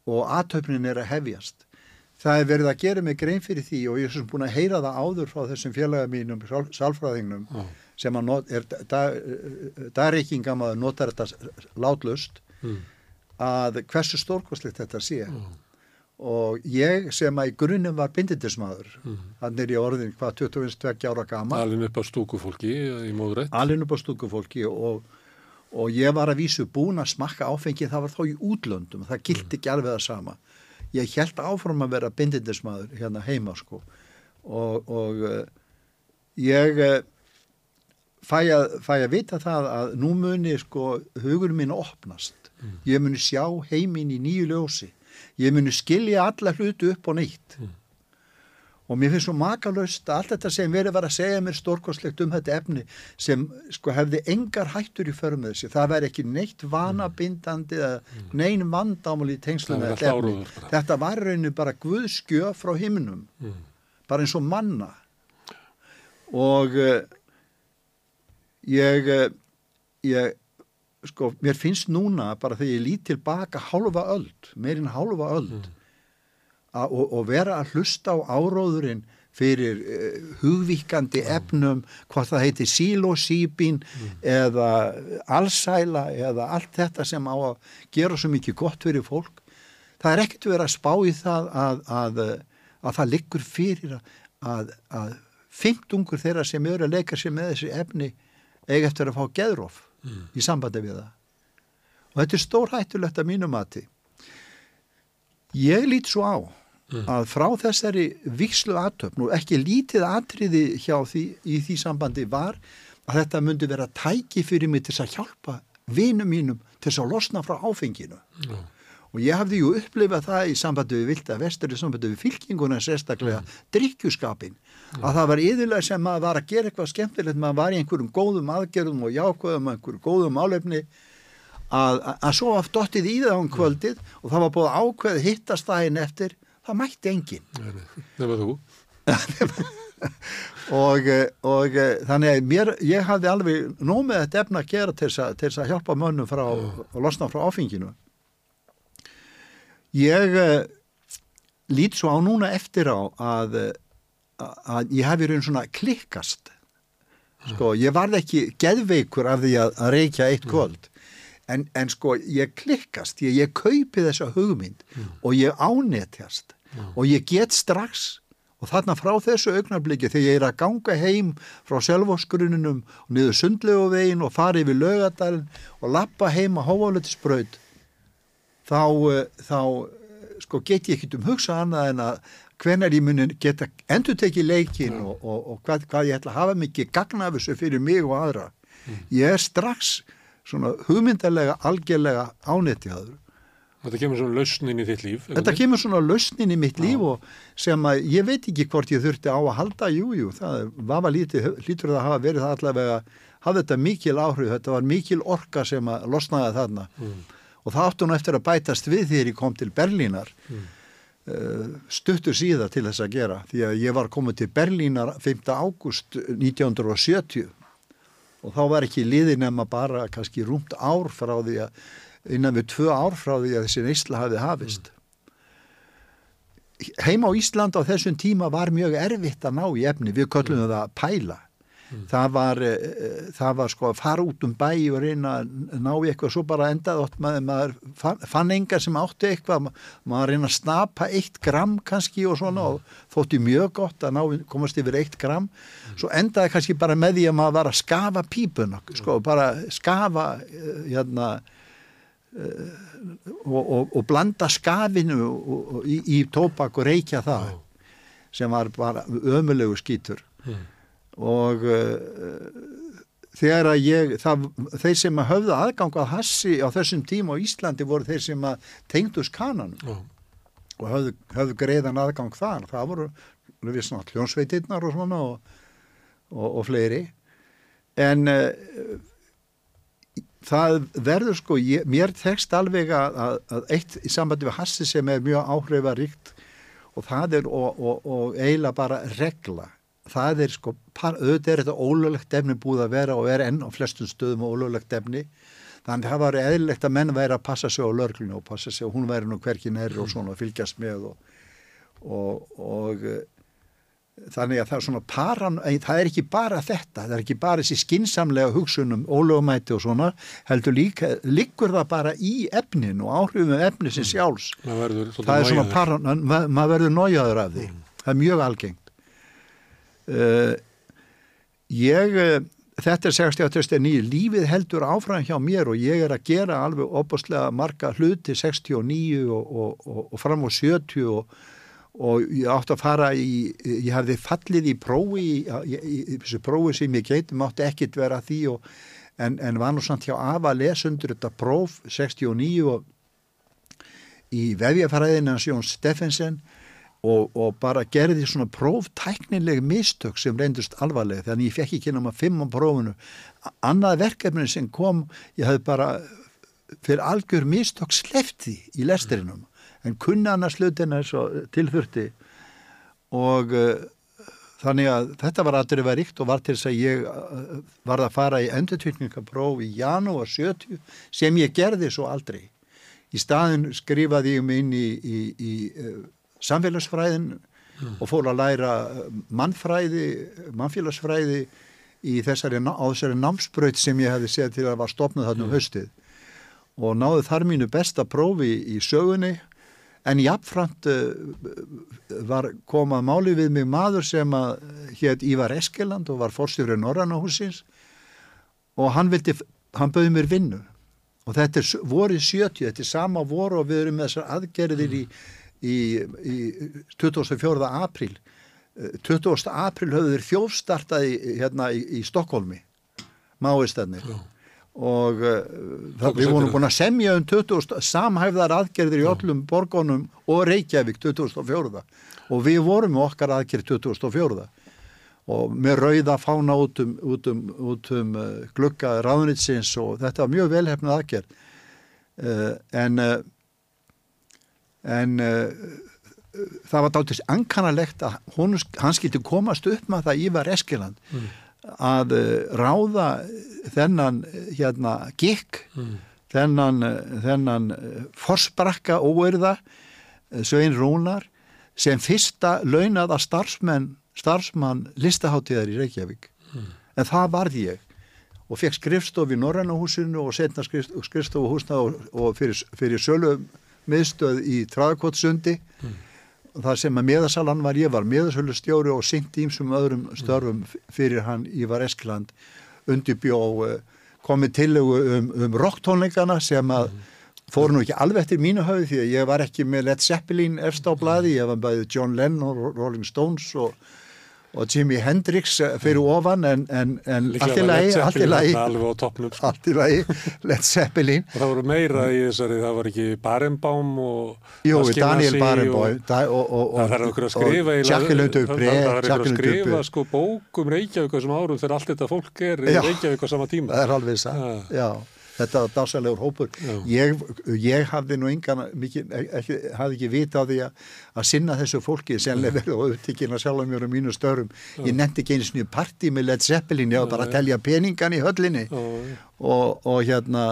Og aðtöfnin er að hefjast. Það er verið að gera mig grein fyrir því og ég er sem búin að heyra það áður frá þessum félaga mínum, já, sem að not, er dagreikingamaður notar þetta látlust mm, að hversu stórkostlegt þetta sé. Já, og ég sem að í grunnum var bindindismadur mm. hann er í orðin hvað 22 ára gama Alin upp á stúkufólki í móðrætt alveg upp á stúkufólki og, og ég var að vísu búin að smakka áfengi það var þá í útlöndum það gildi ekki alveg það sama. Ég held áfram að vera bindindismadur hérna heima sko. Og, og uh, ég uh, fæ, að, fæ að vita það að nú muni sko hugur minn opnast ég muni sjá heiminn í nýju ljósi. Ég muni skilja alla hlutu upp og neitt Mm. og mér finnst svo makalöst að allt þetta sem verið var að segja mér stórkostlegt um þetta efni sem sko hefði engar hættur í förm með þessi það væri ekki neitt vanabindandi eða nein vandámul í er þetta var rauninu bara guðskjöf frá himnum mm. bara eins og manna. Og uh, ég uh, ég sko, mér finnst núna bara þegar ég lít tilbaka hálfa öld, meirinn hálfa öld a, og, og vera að hlusta á áróðurinn fyrir uh, hugvíkandi efnum, hvað það heiti sílósíbín eða allsæla eða allt þetta sem á að gera svo mikið gott fyrir fólk. Það er ekkert verið að spá í það að, að, að það liggur fyrir að, að fimmtungur þeirra sem eru að leika sér með þessi efni eiga eftir að fá geðróf í sambandi við það. Og þetta er stór hættulegt að mínu mati. Ég lít svo á að frá þessari vikslu aðtöfn og ekki lítið atriði hjá því í því sambandi var að þetta myndi vera tæki fyrir mig til að hjálpa vinum mínum til að losna frá áfenginu. Já. Og ég hafði ju upplifað það í sambandi við vilda vestur, í sambandi við fylkinguna sérstaklega drikkjuskapin. Að það var yðurlega sem maður var að gera eitthvað skemmtilegt, maður var í einhverjum góðum aðgerðum og jákvæðum, einhverjum góðum álefni að, að, að svo aftur dottið í það um kvöldið og það var búið ákveð hittast daginn eftir, það mætti enginn. Nei, var þú. Og, eh, og eh, þannig að mér, ég hafði alveg nóg með þetta efna að gera til þess að, hjálpa mönnum frá, og losna frá áfenginu. Ég uh, lít svo á núna eftir á að, að ég hef í raun svona klikkast. Sko, ég varð ekki geðveikur af því að, að reykja eitt kvöld. En, en sko, ég klikkast ég, ég kaupi þessa hugmynd og ég ánetjast og ég get strax. Og þarna frá þessu augnabliki þegar ég er að ganga heim frá selvósgrunninum og niður sundlegu veginn og fara yfir lögadalinn og lappa heim á hóvalötisbraut þá, eh, þá eh, sko, get ég ekkert um hugsa annað en að hvenar ég muni geta endur tekið leikin og, og, og hvað, hvað ég ætla að hafa mikið gagna af þessu fyrir mig og aðra. Ég er strax svona hugmyndarlega, algjörlega ánetjaður. Þetta kemur svona lausnin í þitt líf Þetta kemur svona lausnin í mitt líf og sem að ég veit ekki hvort ég þurfti á að halda, jújú, jú, það var lítið, lítur það að hafa verið það allavega, hafði þetta mikil áhrif, þetta var mikil orka sem að losnaði þarna Mm. og það áttu nú eftir að bætast við þegar ég kom til Berlínar Mm. Uh, stuttur síðar til þess að gera því að ég var komið til Berlínar 5. ágúst 1970 og þá var ekki liði nema bara kannski rúmt ár frá því að innan við tvö ár frá því að þessi neysla hafið hafist. Heima á Ísland á þessum tíma var mjög erfitt að ná í efni, við köllum það að pæla það var, uh, það var sko að fara út um bæ og reyna að ná eitthvað svo bara endað ótt maður, maður fann, fann enga sem átti eitthvað maður reyna að snapa eitt gram kannski og svona og þótti mjög gott að ná, komast yfir eitt gram. Svo endaði kannski bara með því að maður var að skafa pípun sko bara skafa uh, hérna uh, og, og, og blanda skafinu og, í, í tópak og reykja það sem var bara ömulegu skítur. Mm og uh, þegar að ég, það, þeir sem að höfða aðgang að hassi á þessum tíma á Íslandi voru þeir sem að tengdus kananum. Oh. og höfðu, höfðu greiðan aðgang þar, það voru svona hljónsveitirnar og svona og, og, og fleiri. En uh, það verður sko, ég, mér tekst alveg að, að, að eitt í sambandi við hassi sem er mjög áhrifaríkt. Og það er og, og eiginlega bara regla það er sko, auðvitað er þetta ólöglegt efni búið að vera og er enn á flestum stöðum ólöglegt efni. Þannig að það var eðlilegt að menn væri að passa sig á lörglunu og passa sig og hún væri nú hverkin er og svona að fylgjast með og, og, og eh, þannig að það er svona paran, það er ekki bara þetta, það er ekki bara þessi skinsamlega hugsunum ólögumæti og svona heldur líka, liggur það bara í efnin og áhrifum efni sem mm. sjálfs. Það er svona paran, maður verður nójaður af því, mm. það er mjög algengt Uh, ég, uh, þetta er 69, lífið heldur áfram hjá mér og ég er að gera alveg opastlega marga hluti 69 og, og, og, og fram á 70 og ég átti að fara í, ég hafði fallið í prófi, í, í, í þessu prófi sem ég geitum átti ekkit vera því en, en var nú samt hjá Ava lesundur þetta próf 69 og í vefjafæraðinans Jón Steffensen og, og bara gerði svona próftæknileg mistök sem reyndust alvarlega þannig ég fekk ekki á maður fimm á prófunu annað verkefni sem kom ég hafði bara fyrir algjör mistök slefti í lesturinnum en kunna annars slutina tilþurti og uh, þannig að þetta var aðrið var ríkt og var til þess að ég uh, var að fara í endurtvikningapróf í janúar 70 sem ég gerði svo aldrei. Í staðin skrifaði ég mig inn í, í, í uh, samfélagsfræðin mm. og fór að læra mannfræði, mannfélagsfræði í þessari, á þessari námsbraut sem ég hefði séð til að var stopnað þarna um mm. haustið og náðu þar mínu besta prófi í sögunni en jáfnframt uh, var komað máli við mig maður sem að hétt Ívar Eskeland og var fórstjófrið Norrannahúsins og hann vildi, hann bauði mér vinnu og þetta er vorið 70, þetta er sama voru og við erum með þessar aðgerðir mm. í í, í 24. apríl. 20. apríl höfðu þeir þjófstartaði hérna í, í Stokkólmi máistennir og uh, við vorum búin að semja um 20, samhæfðar aðgerðir í öllum borgónum og Reykjavík 2004 og við vorum okkar aðgerð 2004 og með rauða fána út um, út um, út um uh, glukka ráðnitsins og þetta var mjög velhefnað aðgerð. Uh, en en uh, það var dálítið ankanalegt að hún, hann skilti komast upp með það Ívar Eskiland mm. að uh, ráða þennan hérna gikk mm. þennan, þennan forsprakka óerða Svein Rúnar sem fyrsta launaða starfsmenn starfsmann listaháttíðar í Reykjavík mm. en það varði ég og fekk skrifstof í Norrannahúsinu og setna skrifstof húsna og, og fyrir, fyrir sölu miðstöð í Traðkotsundi mm. þar sem að miðasalan var ég var miðasölu stjóri og syngt ímsum öðrum störfum fyrir hann Ívar Eskland undirbjó eh, komið tillögu um, um rocktónleikana sem að mm. fóru nú ekki alveg eftir mínu höfu því að ég var ekki með Led Zeppelin efst á bladi, ég var bæðið John Lennon og Rolling Stones og og Jimi Hendrix fyrir ofan en, en, en allt í lagi allt í lagi, sko. allt í lagi Led Zeppelin. Og það voru meira í þessari, það var ekki Barenbaum og Jú, Daniel Barenbaum það er okkur að skrifa það er okkur að skrifa sko bókum Reykjavík sem árum þegar allt þetta fólk er í Reykjavík á sama tíma. Það er alveg það, já þetta var dásalegur hópur. Ég, ég hafði nú engan mikið, ekki, hafði ekki vita á því að, að sinna þessu fólki senlega verið og upptíkina sjálf mér og mínu störum ég nefndi ekki einu snið partí með Led Zeppelin ég var bara að telja peningan í höllinni. Og, og hérna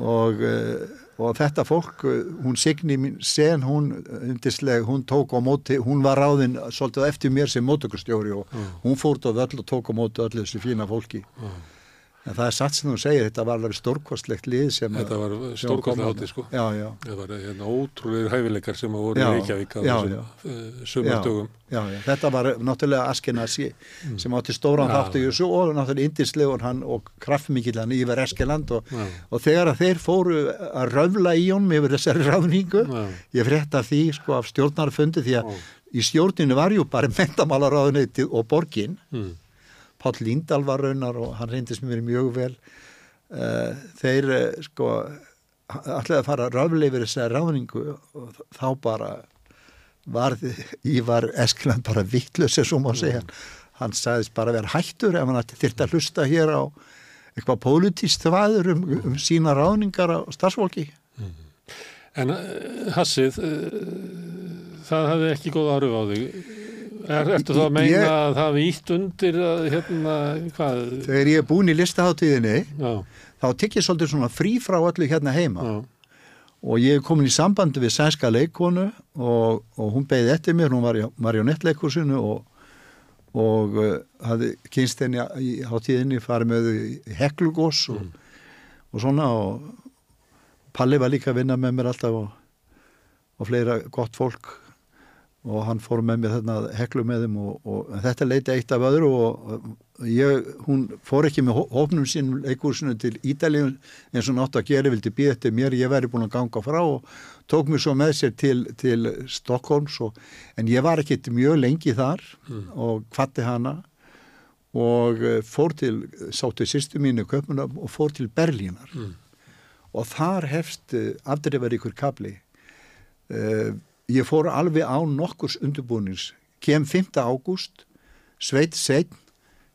og uh, og þetta fólk, uh, hún Signi sen hún undisleg, hún tók á móti, hún var ráðinn svolítið eftir mér sem mótökustjóri og hún fórt á völl og tók á móti öllu þessu fína fólki. Mm en það er satt sem þú segir, þetta var alveg stórkostlegt lið sem þetta var stórkostlega hátti sko. Já, já. þetta var hérna, ótrúlega hæfileikar sem að voru í Reykjavík á þessum uh, sumartögum þetta var náttúrulega Askenasi mm. sem átti stóran þáttu í þessu og náttúrulega indislegur hann og kraftmikið hann yfir Eskeland og, og þegar þeir fóru að röfla í honum yfir þessari ráðningu ég frétta því sko af stjórnarfundi því að í stjórninu var ju bara mentamálaráðunitið og borgin mm Páll Líndal var raunar og hann reyndist mér mjög vel uh, þeir uh, sko allir að fara að rafleifir þess að ráðningu og þá bara var Ívar Eskland bara vittlös sem svo má segja mm. hann sagðist bara vera hættur ef hann þurfti að hlusta hér á eitthvað pólitíst þvaður um, um sína ráðningar á starfsfólki mm. En Hassið það hefði ekki góð áhrif á þig Er, ertu þá að meina ég, að það er ítt undir að, hérna, hvað? Þegar ég er búin í listaháttíðinni þá tek ég svolítið svona frí frá öllu hérna heima Já. og ég er komin í sambandi við sænska leikonu og, og hún beigði eftir mér, hún var í marionettleikursinu og, og uh, hafði kynst henni í háttíðinni farið með heklugós og, mm. og svona og Palli var líka að vinna með mér alltaf og fleira gott fólk og hann fór með mér þarna heklu með þeim og, og þetta leiti eitt af öðru og ég, hún fór ekki með hófnum sín leikursinu til Ídalíun eins og nátt að gera vildi býða þetta mér, ég væri búin að ganga frá og tók mér svo með sér til, til Stokkólms og, en ég var ekki mjög lengi þar mm. og kvatti hana og eh, fór til, sáttu sýstu mínu köpunum og fór til Berlínar mm. og þar hefst eh, afdreifar ykkur kapli og uh, ég fór alveg á nokkurs undirbúnings kem 5. ágúst sveit setn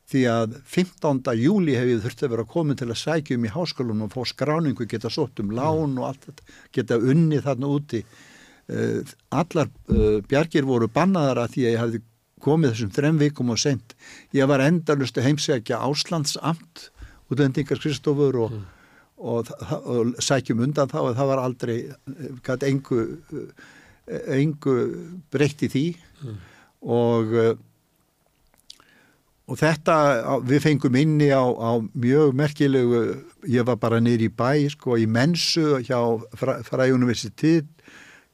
því að 15. júli hef ég þurfti að vera komin til að sækja um í háskólanum og fá skráningu, geta sótt um lán og allt þetta, geta unni þarna úti uh, allar uh, bjargir voru bannaðara því að ég hafði komið þessum þrem vikum og sent ég var endalust að heimsækja Áslandsamt útlendingar Kristofur og, mm. og, og, og sækjum undan þá og það var aldrei, gæt engu engu breytti því mm. og eh, og þetta, við fengum inni á, á mjög merkilegu, ég var bara nýri í bæ, sko, í mensu hjá Fræuniversitet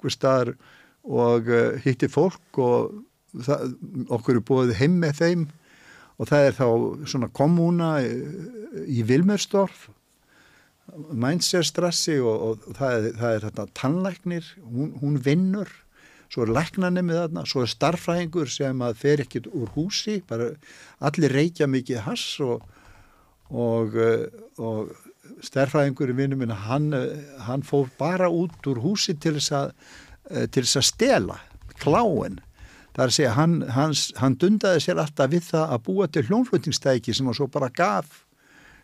staðar, og uh, hitti fólk og það, okkur er búið heim með þeim og það er þá svona kommuna í, í Vilmersdorf Mænserstrassi og, og það er, það er þetta tannlæknir, hún, hún vinnur, svo er læknanemi þarna, svo er starfræðingur sem að fer ekkit úr húsi, bara allir reykja mikið hass og, og, og starfræðingur í vinnum minna, hann, hann fór bara út úr húsi til þess að, til þess að stela kláin. Það er að segja, hann, hans, hann dundaði sér alltaf við það að búa til hljónflutningstæki sem hann svo bara gaf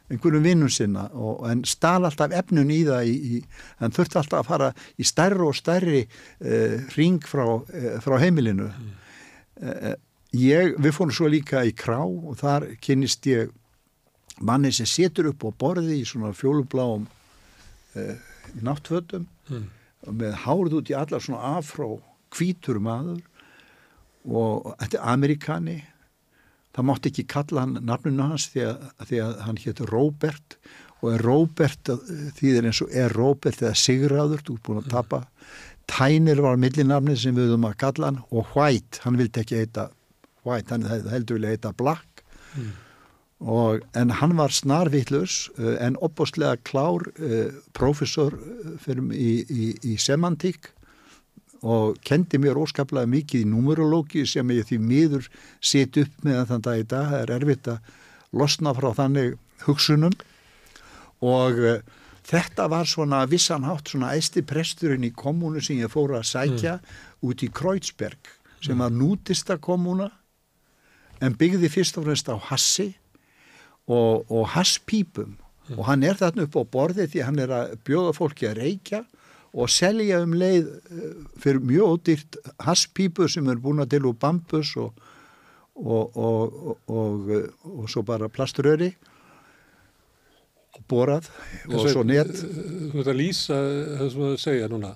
einhverjum vinnum sinna og, en stál alltaf efnun í það í, í, en þurfti alltaf að fara í stærri og stærri uh, ring frá, uh, frá heimilinu mm. uh, ég, við fórum svo líka í krá og þar kynist ég manni sem setur upp á borði í svona fjólubláum í náttfötum mm. með hárið út í allar svona afró kvítur maður og þetta er amerikani það mátti ekki kalla hann nafninu hans því að, því að hann héttur Róbert og er Róbert því það er eins og er Róbert eða Sigurðadur, þú er búin að tapa. Tænir var millinafnið sem við höfum að kalla hann og White, hann vildi ekki heita White, hann heldur vilja heita Black. Mm. og, en hann var snarvittlurs eh, en opbóstlega klár uh, eh, í, í, í semantík og kendi mér óskaplega mikið í numerológi sem ég því miður set upp með þann dag í dag, það er erfitt að losna frá þannig hugsunum. Og uh, þetta var svona vissanhátt svona æsti presturinn í kommunu sem ég fór að sækja mm. út í Kreuzberg sem mm. var nútista kommuna en byggði fyrst og fremst á hassi og, og hasspípum. Og hann er þarna upp á borði því hann er að bjóða fólki að reykja og selja um leið eh, fyrir mjög ódýrt hasspípu sem er búin að til úr bambus og, og, og, og, og svo bara plasturöri og borað og svo net Þú ert að lýsa það sem þú segja núna.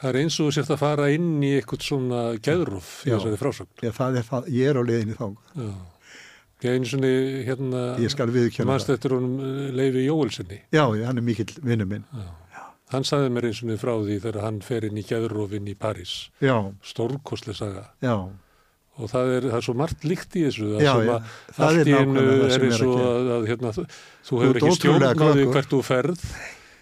Það er eins og þú sért að fara inn í eitthvað svona geðrúf í Já. þessari frásögn. Já, það er það, ég er á leiðinni þá Já. Ég einu svona hérna, ég skal viðkjöna mannst það eftir honum eh, Leifi Jóelsinni. Já, já, hann er mikill vinnu minn Hann sagði mér eins og frá því þegar hann fer inn í geðrúfinn í París. Já, Stórkostlega saga. já, Og það er, það er svo margt líkt í þessu. Já, já, að það er nákvæmlega það sem er gera. að, að hérna, þú, þú hefur ekki stjórn ótrúlega á því glöggur. hvert þú ferð.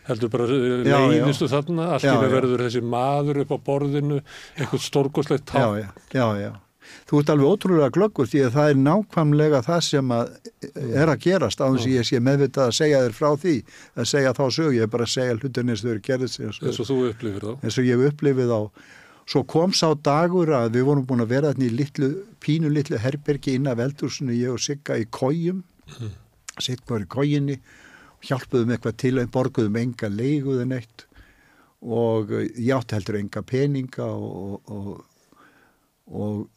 Heldur bara Já, já. leiðistu þarna, allt í Já, já. verður þessi maður upp á borðinu, eitthvað stórkostlegt já, tá. já, já, já Þú ert alveg ótrúlega glöggur því að það er nákvæmlega það sem að er að gerast á þess að ég sé meðvitað að segja þér frá því að segja þá sög, ég er bara að segja hlutin eins og þau eru gerðið sig eins og þú upplifir þá. eins og ég upplifið á svo kom sá dagur að við vorum búin að vera þarna í litlu, pínu litlu herbergi inn af eldhúsinu, ég og Sigga í kójum Sigga var í kójinni hjálpuðum eitthvað til að borguðum enga leiguðin eitt og ég átti heldur enga peninga og, og, og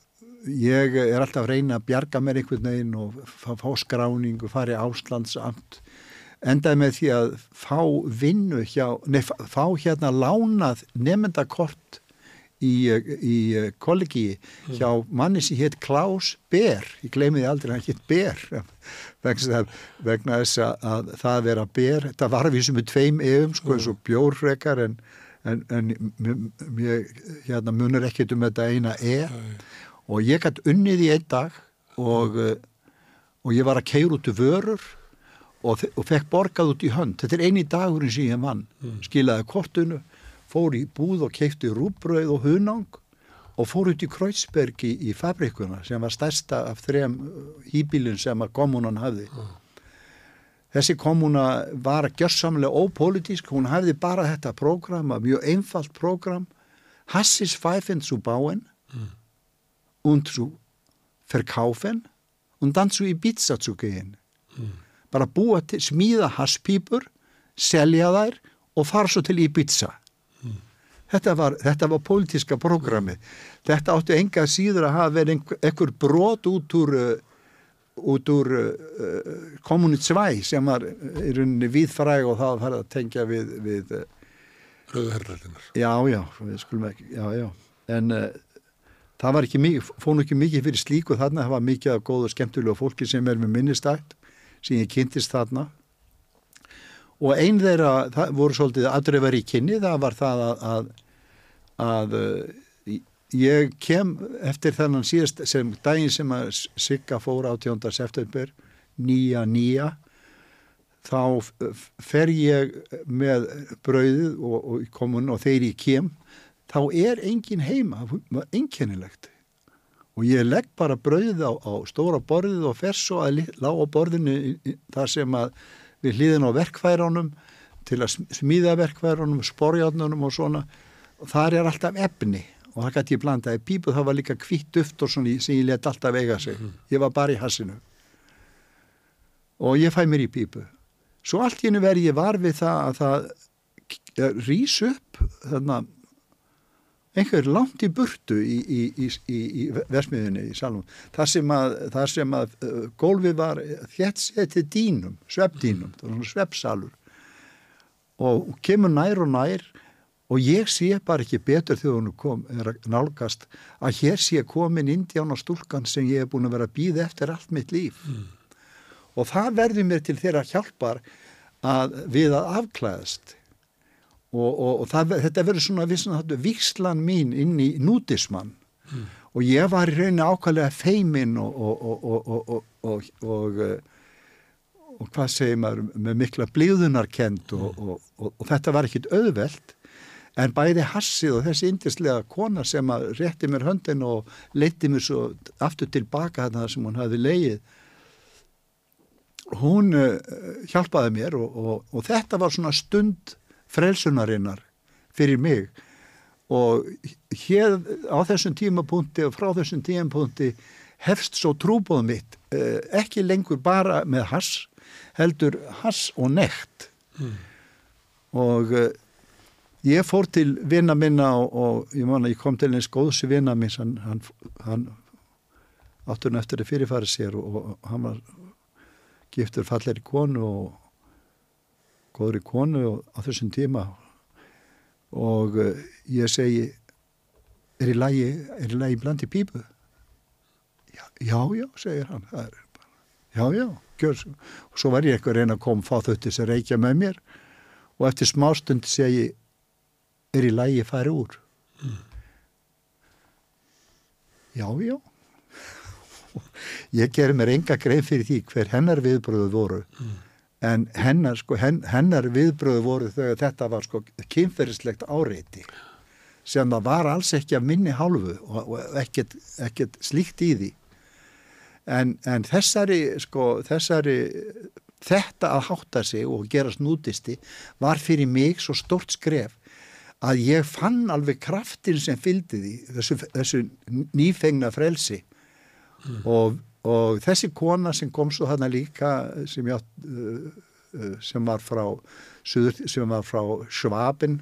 ég er alltaf að reyna að bjarga mér einhvern veginn og fá, skráning og fara í áslandsamt endaði með því að fá vinnu hjá, nei, fá- hérna lánað nefndakort í, í kollegi hjá manni sem hétt Klaus Ber, ég gleymi því aldrei hann hétt Ber vegna þess að, vegna þess að, að það vera Ber, þetta var við sem er tveim efum sko eins og bjórrekar en, en, en mér hérna munur ekkert um þetta eina e. Og ég gætt unnið í einn dag og, eh, og ég var að keira út vörur og, og fekk borgað út í hönd. Þetta er eini dagurinn sem ég vann. Skilaði kortinu, fór í búð og keipti rúbröð og hunang og fór út í Kreutzberg í, í fabrikuna sem var stærsta af þrem hýbílun sem að kommunan hafði. Þessi kommuna var gjörsamlega ópolítisk, hún hafði bara þetta prógram, mjög einfalt prógram, Hassis Pfeifen zu bauen und zu verkaufen und dann zu Ibiza zu gehen. Bara búa til, smíða hasspípur, selja þær og fara svo til Ibiza. Þetta var, var pólitíska prógrami. Þetta áttu enga síður að hafa verið einhver, brot út úr, uh, út úr uh, kommuni 2 sem var í rauninni viðfræg og það var að tengja við, við Rauðherralinnar. Já, já, við skulum ekki, já, já, en uh, það var ekki mikið, fónu ekki mikið fyrir slíku þarna, það var mikið af góðu og skemmtilegu fólki sem er með minnistætt, sem ég kynntist þarna. Og einn þeirra, það voru svolítið aðdreifar í kynni, það var það að, að, að uh, ég kem eftir þennan síðast, sem daginn sem að Sigga fór 18. september, nýja nýja, þá fer ég með brauðið og, og komun og þegar ég kem þá er engin heima einkennilegt. Og ég legg bara brauðið á, á stóra borðið og fer svo að li- lá á borðinu þar sem að við hlýðin á verkfærunum til að sm- smíða verkfærunum, sporjárnunum og svona. Og þar er alltaf efni. Og það gæti ég blandaði pípu, það var líka kvitt duft og svona sem ég let alltaf eiga sig. Ég var bara í hassinu. Og ég fæ mér í pípu. Svo allt í hennu verði ég var við það að það rís upp þannig einhver langt í burtu í, í, í, í, í versmiðinni í salum þar sem að, þar sem að uh, gólfið var þétt setið dýnum sveppdýnum, það var svona sveppsalur og kemur nær og nær og ég sé bara ekki betur þegar hún kom, er að nálgast að hér sé komin indjána stúlkan sem ég hef búin að vera að býða eftir allt mitt líf. Og það verður mér til þeirra hjálpar að við að afklæðast og, og, og það, þetta verður svona vissan þetta vikslan mín inn í nútismann og ég var í rauninni ákvæðlega feimin og og, og, og, og, og, eh, og hvað segir maður með mikla blíðunarkend og þetta var ekkit auðvelt. En bæði hassið og þessi indislega kona sem að rétti mér höndin og leiti mér svo aftur tilbaka þarna sem hún hafi leið hún uh, hjálpaði mér og, og, og þetta var svona stund frelsunarinnar fyrir mig. Og hér á þessum tímapunkti og frá þessum tímapunkti hefst svo trúbóð mitt uh, ekki lengur bara með hass heldur hass og nekt. Og uh, ég fór til vinna minna og, og ég man ég kom til eins góðs vinna minn hann, hann, hann áttur hann eftir að fyrirfæra sér og, og hann var giftur falleri konu og góðri konu og, á þessum tíma og uh, ég segi er í lagi, er í lagi bland í pípu? Já, já, já segir hann. Er já, já, gjör og svo var ég eitthvað að reyna að koma fá þau til þess að reykja með mér. Og eftir smástund segi er í lagi fari úr? Já, já. Ég gerir mér enga greið fyrir því hver hennar viðbröðu voru en hennar, sko, hen, hennar viðbröðu voru þegar þetta var sko kynferðislegt áreiti sem það var alls ekki af minni hálfu og, og ekkert, ekkert slíkt í því. En, en þessari sko þessari þetta að hátta sig og gera snútisti var fyrir mig svo stort skref að ég fann alveg kraftin sem fylgdi því þessu, þessu nýfengna frelsi. Og, og þessi kona sem kom svo hana líka sem, ég, uh, uh, sem var frá sem var frá Schwaben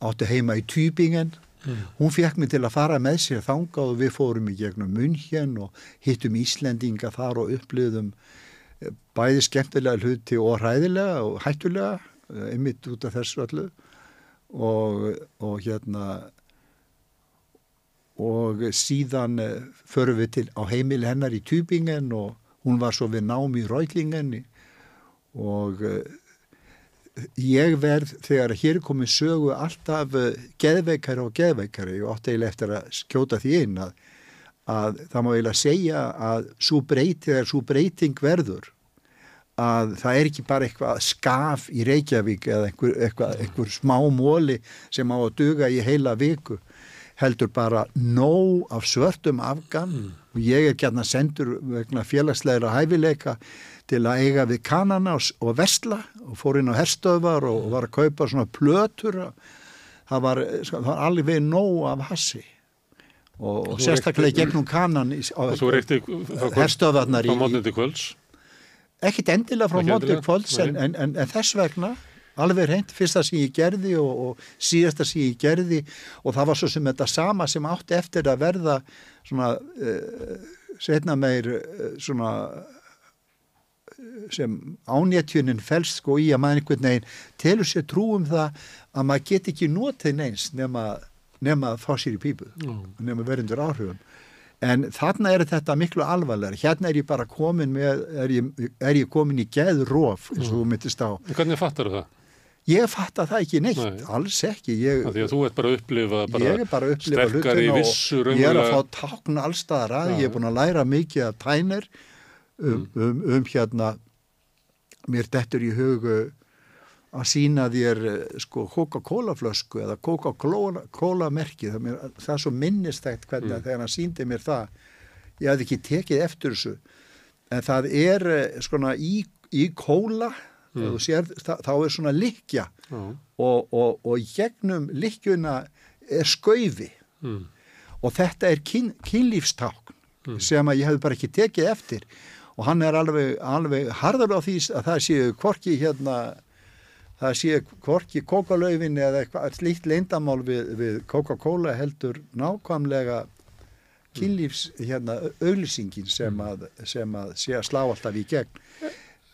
átti heima í Tübingen mm. hún fekk mig til að fara með sér þangað og við fórum í gegnum München og hittum Íslendinga þar og upplöðum bæði skemmtilega hluti og ræðilega og hættulega einmitt út af þessu öllu og, og hérna og síðan förum við til á heimil hennar í Tübingen og hún var svo við nám í Rautlingen og ég verð þegar hér er komið sögu alltaf geðveikari og geðveikari. Og átt eiginlega eftir að skjóta því inn að, að það má eiginlega segja að svo breyting, þegar svo breyting verður að það er ekki bara eitthvað skaf í Reykjavík eða einhver, eitthvað, einhver smá móli sem á að duga í heila viku heldur bara nóg af svörtum afgan. Mm. og ég er gætna sendur vegna félagsleira hæfileika til að eiga við kanana og, og vestla og fór inn á herstöðvar og, og var að kaupa svona plötur. Það var, það var alveg nóg af hassi. Og, og sérstaklega reykti, gegnum kanan herstöðvarnar í ekkit endilega frá mótið kvölds en, en, en, en þess vegna alveg reynd, fyrsta sem ég gerði og, og síðasta sem ég gerði. Og það var svo sem þetta sama sem átti eftir að verða svona uh, setna meir uh, svona sem ánéttjunin fælst sko í að maður einhvern veginn telur sér trú um það að maður get ekki notið neins nema, nema að fá sér í pípu mm. nema verðundur áhrifum. En þarna er þetta miklu alvarlega hérna er ég bara komin með er ég, er ég komin í geðróf eins og þú myndist á. Hvernig fattar þú það? Ég fatta það ekki neitt, Nei. alls ekki. Ég, því að þú ert bara að upplifa bara ég er bara að upplifa hlutina og ég er að fá tákn allstaðar að, ég er búin að læra mikið af tænir um, mm. um, um hérna, mér dettur í hugu að sína þér sko Coca-Cola flösku eða Coca-Cola merki, það, mér, það er svo minnistækt hvernig mm. þegar hann síndi mér það, ég hafði ekki tekið eftir þessu, en það er skona í, í kóla mm. sér, þá er svona likja mm. og, og, og gegnum likjuna er skauði mm. og þetta er kyn, kynlífstákn mm. sem að ég hef bara ekki tekið eftir og hann er alveg, alveg harður á því að það séu kvorki hérna það séu kvorki kókalöfin eða eitthvað slíkt leindamál við, við Coca-Cola heldur nákvæmlega kynlífs hérna auglýsingin sem mm. að, sem að sé að slá alltaf í gegn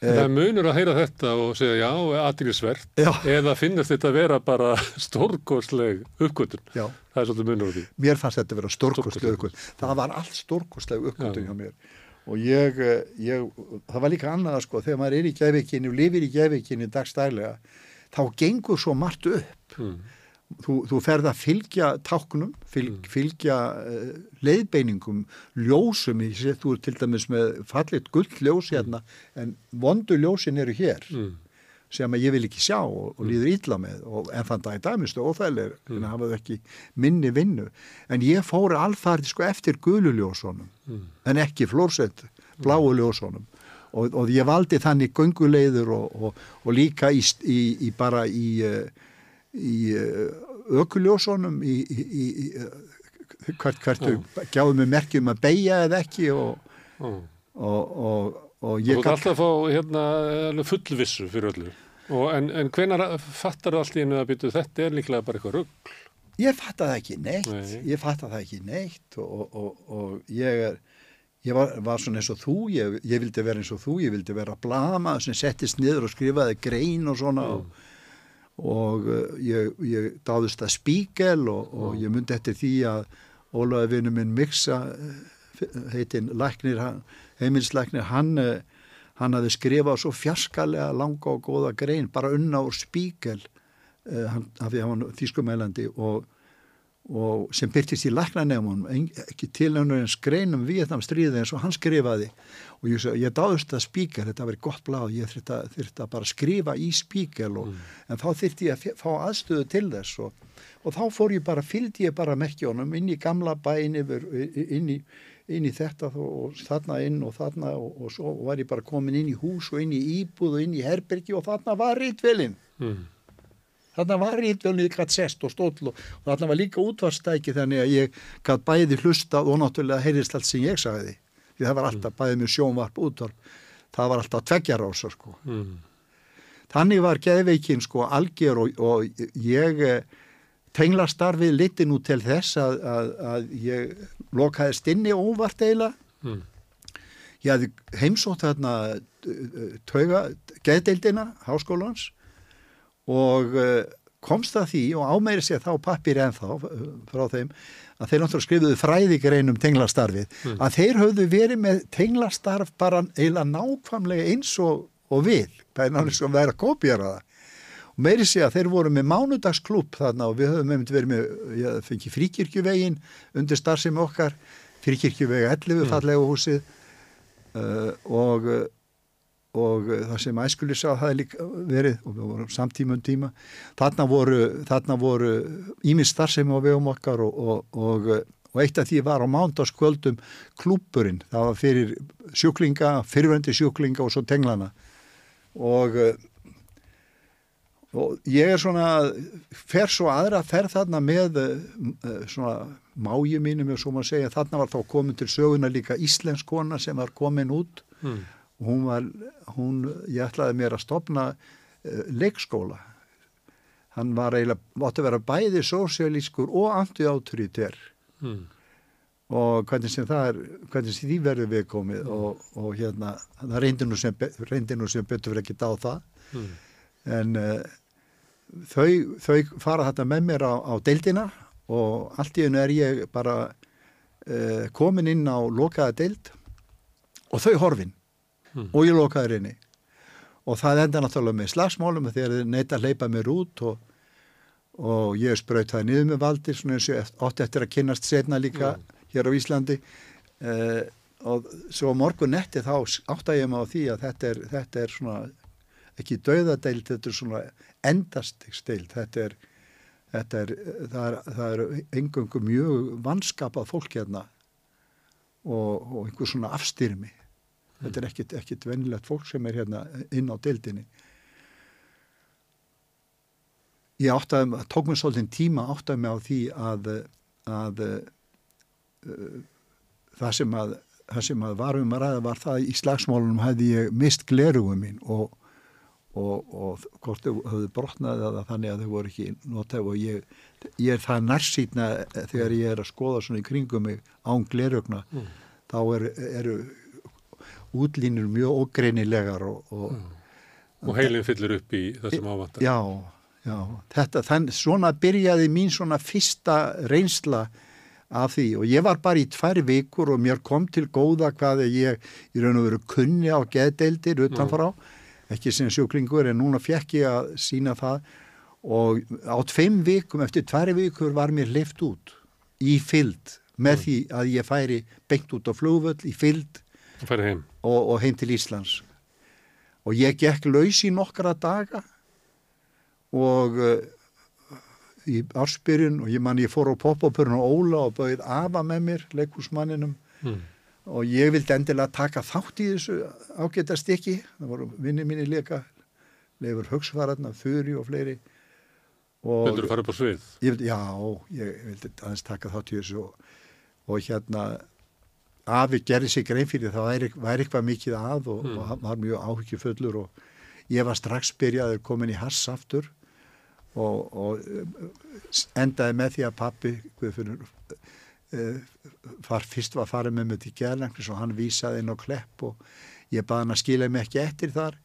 Það er munur að heyra þetta og segja já, aðrýðisvert eða finnast þetta að vera bara stórkosleg uppgötun. Já. Það er svolítið munur á því. Mér fannst þetta að vera stórkosleg uppgötun. Það var allt stórkosleg uppgötun hjá mér. Og ég, ég, það var líka annað sko, þegar maður er í gæfikinu og lifir í gæfikinu dagstælega, þá gengur svo margt upp. Mm þú, þú ferð að fylgja táknum, fylg, mm. fylgja uh, leiðbeiningum, ljósum, sé, þú er til dæmis með fallit gull ljós hérna, en vondu ljósin eru hér mm. sem að ég vil ekki sjá og, og líður ítla með og en þann dag í dæmistu óþægilegur, mm. en hafaðu ekki minni vinnu, en ég fóru alfarði sko eftir gululjósunum mm. en ekki flórsett bláu ljósunum og, og ég valdi þannig gönguleiður og, og líka í, í, í bara í uh, í ökuljósunum í, í, í, hvert hvert oh. gjáðum við merkjum að beigja eða ekki og, og, og, og Þú ég ert alltaf að fá hérna fullvissu fyrir öllu. Og en, en hvenar fattar allt í einu að byrja þetta er líklega bara eitthvað rugg? Ég fatta það ekki neitt, Nei. ég fatta það ekki neitt og, og, og ég er, ég var, var svona eins og þú, ég, ég vildi vera eins og þú, ég vildi vera blama sem settist niður og skrifaði grein og svona og, og uh, ég, ég dáðist að spíkel og, og ég myndi eftir því að Ólaði vinnu minn Miksa, heitinn Læknir, heimilslæknir, hann, uh, hann hafði skrifað svo fjarskalega langa og góða grein, bara unna úr spíkel hann, af því að hann var þýskumælandi og, og sem byrtist í læknanemunum ekki til hann eins greinum við þann stríðið eins og hann skrifaði og ég, ég dáðust að spíker, þetta verið gott blað ég þurfti að, þyrfti að bara skrifa í spíker og, en þá þyrfti ég að fá aðstöðu til þess og, og þá fór ég bara, fylgdi ég bara merkjónum inn í gamla bæin yfir, inn í inn í þetta og þarna inn og þarna og, og svo var ég bara komin inn í hús og inn í íbúð og inn í herbergi og þarna var rítvelin Mm. þarna var rítvelin gætt sest og stóll og, og þarna var líka útvarstæki þannig að ég gætt bæði hlustað og náttúrulega heyrðist allt sem ég sagði því það var alltaf bæði með sjónvarp útvarp það var alltaf tveggjarása sko Mm. þannig var geðveikin sko algjör og, og ég eh, tenglastarfið liti nú til þess að, að, að ég lokaðist inni óvart eiginlega Mm. ég hafði heimsótt þarna uh, tauga geðdeildina háskólans og uh, komst að því og ámeiri sér þá pappir ennþá frá þeim að þeir náttúrulega skrifuðu fræðigrein um tenglastarfið að þeir höfðu verið með tenglastarf bara eiginlega nákvæmlega eins og, og við, það er náttúrulega að vera að kópjara það. Og meiri sé að þeir voru með mánudagsklúb þarna og við höfum einmitt verið með, ég fengi fríkirkjuvegin undir starfsemi okkar, fríkirkjuvegi 11 fallega húsið uh, og, og uh, það sem æskulis á það líka verið og við vorum samtímum tíma þarna voru, þarna voru ímið starfsemi á vegum okkar og, og, og, og eitt af því var á mándaskvöldum klúpurinn, það var fyrir sjúklinga, fyrirvendi sjúklinga og svo tenglana. Og uh, og ég er svona fer svo aðra ferð þarna með uh, svona máju mínum og svo maður segja. Þarna var þá komin til söguna líka íslensk kona sem var komin út. Mm. Hún var hún, ég ætlaði mér að stopna uh, leikskóla. Hann var eiginlega, mátti vera bæði sósialískur og anti-autoriter Mm. og hvernig sem það er hvernig sem því verður við komið og, og hérna, það reyndi nú sem, reyndi nú sem betur fyrir ekki á það. Mm. en uh, þau, þau fara þetta með mér á, á deildina og allt í hennu er ég bara uh, komin inn á lokaða deild og þau horfin Mm. og ég lokaður inni og það enda náttúrulega með slagsmálum þegar þeir neita að hleypa mér út og, og ég spraut það niður með valdir svona eins og ég átti eftir að kynnast setna líka hér á Íslandi. Uh, og svo morgun netti þá átta ég á því að þetta er, þetta er svona ekki dauðadeild, þetta er svona endastigsteild, þetta er þetta er, það er, það er engöngu mjög vanskapað fólk hérna og, og einhver svona afstyrmi þetta er ekkit, ekkit venilegt fólk sem er hérna inn á deildinni ég áttaði, tók mér svolítið tíma áttaði mig á því að að uh, það sem að það sem að varum að ræða var það í slagsmálunum hefði ég mist glerugum mín og, og, og hvort þau höfðu brotnað eða þannig að þau voru ekki notað og ég, ég er það nærsýtna þegar ég er að skoða svona í kringum mig án glerugna Mm. þá eru, eru útlínur mjög ógreinilegar og, og Og heilin fyllir upp í það sem ávantar. já, já. Þetta, þann, svona byrjaði mín svona fyrsta reynsla af því og ég var bara í tvær vikur og mér kom til góða hvað ég í raun og veru kunni á geðdeildir utanfrá, ekki sem sjúklingur en núna fekk ég að sína það. Og á tveim vikum eftir tvær vikur var mér lift út í fylld með því að ég færi beint út á flugvöll í fylld. Það færi heim. Og, og heim til Íslands og ég gekk laus í nokkra daga og uh, í ársbyrjun og ég man ég fór á poppopurinn og Óla og bauð afa með mér leikúsmanninum Mm. og ég vildi endilega taka þátt í þessu ágæta stykki það voru vinni minni leika leifur högsvararna, Þuri og fleiri Vildur þú fara upp á svið? ég já, ég vildi aðeins taka þátt í þessu og, og hérna afi gerði sig grein fyrir það væri, væri eitthvað mikið að og, Mm. og var mjög áhyggjufullur og ég var strax byrjaður komin í hass aftur og, og um, endaði með því að pappi uh, far, fyrst var farið með mig til gerlanglis og hann vísaði inn á klepp og ég baði hann að skila mig ekki eftir þar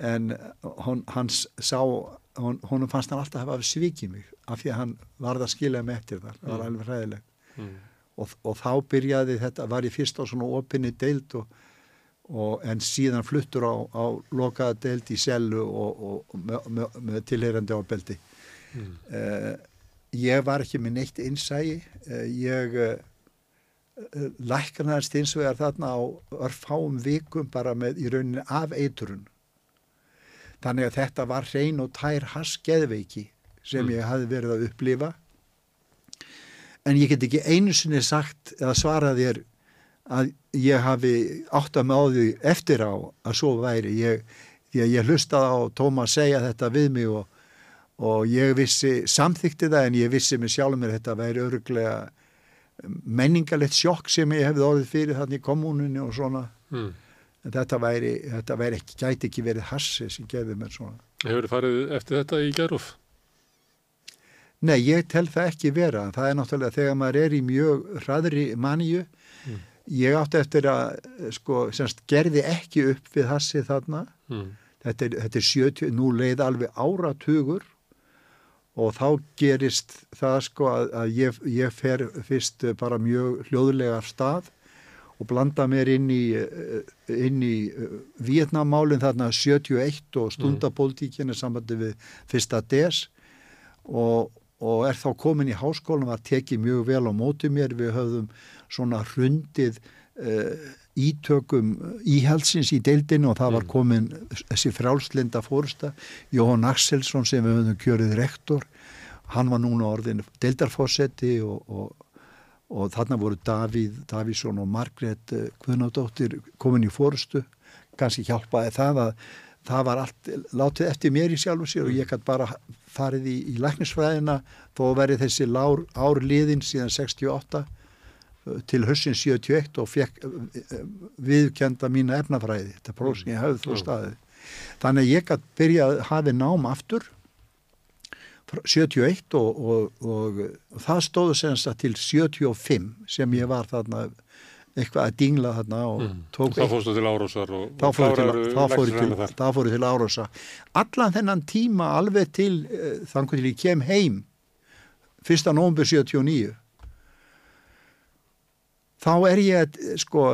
en hon, hans sá hon, honum fannst hann alltaf að hafa svikið mig af því að hann varð að skila mig eftir þar það var Mm. alveg hræðilegt Mm. Og, og þá byrjaði þetta, var ég fyrst á svona opinni deild og, og en síðan fluttur á, á lokaða deild í sellu og, með, með, með tilheyrandi ábeldi. Mm. Uh, ég var ekki með neitt innsægi, uh, ég uh, læknaðist eins og er þarna á örfáum vikum bara með í rauninni af eiturun. Þannig að þetta var hrein og tær haskeðveiki sem Mm. ég hafði verið að upplifa en ég get ekki einu sinni sagt eða svarað þér að ég hafi átt að með á því eftir á að svo væri ég, því að ég hlustaði á Tómas segja þetta við mig og, og ég vissi samþykti það en ég vissi mig sjálf mér þetta væri öruglega menningalegt sjokk sem ég hefði orðið fyrir þannig í kommununni og svona Mm. en þetta væri, þetta væri ekki, gæti ekki verið hassi sem gerði mér svona Hefur þið farið eftir þetta í geruf? Nei, ég tel það ekki vera. Það er náttúrulega þegar maður er í mjög hraðri manju. Mm. Ég átti eftir að, sko, semst, gerði ekki upp við hassi þarna. Mm. Þetta er, þetta er 70, nú leið alveg áratugur og þá gerist það, sko, að, að ég, ég fer fyrst bara mjög hljóðlega af stað og blanda mér inn í, inn í Vietnamálinn þarna 71 og stundapolítíkinni sambandi við fyrsta des og, og er þá komin í háskólan var tekið mjög vel á móti mér. Við höfðum svona hrundið uh, ítökum íhalsins í deildinu og það var komin þessi frjálslinda fórsta Jóhann Axelsson sem við höfðum kjörið rektor. Hann var núna orðin deildarfósetti og, og, og þarna voru Davíð Davíðsson og Margrét uh, Guðnádóttir komin í fórstu kannski hjálpaði það að það var allt látið eftir mér í sjálfu sér og ég gæti bara farið í, í læknisfræðina þó verið þessi lár, ár liðin síðan 68 uh, til hössin 71 og fekk uh, uh, viðkenda mína efnafræði. Þetta próf sem ég hafði þó Mm. staðið. Þannig að ég gæti byrjað að hafi nám aftur frá 71 og, og, og, og það stóðu senst að til 75 sem ég var þarna eitthvað að dingla þarna og Mm. tók Þá fórstu til Árósar og, þá fóru til, til, til árása allan þennan tíma alveg til uh, þannig til ég kem heim 1. nómur 79 þá er ég eh, sko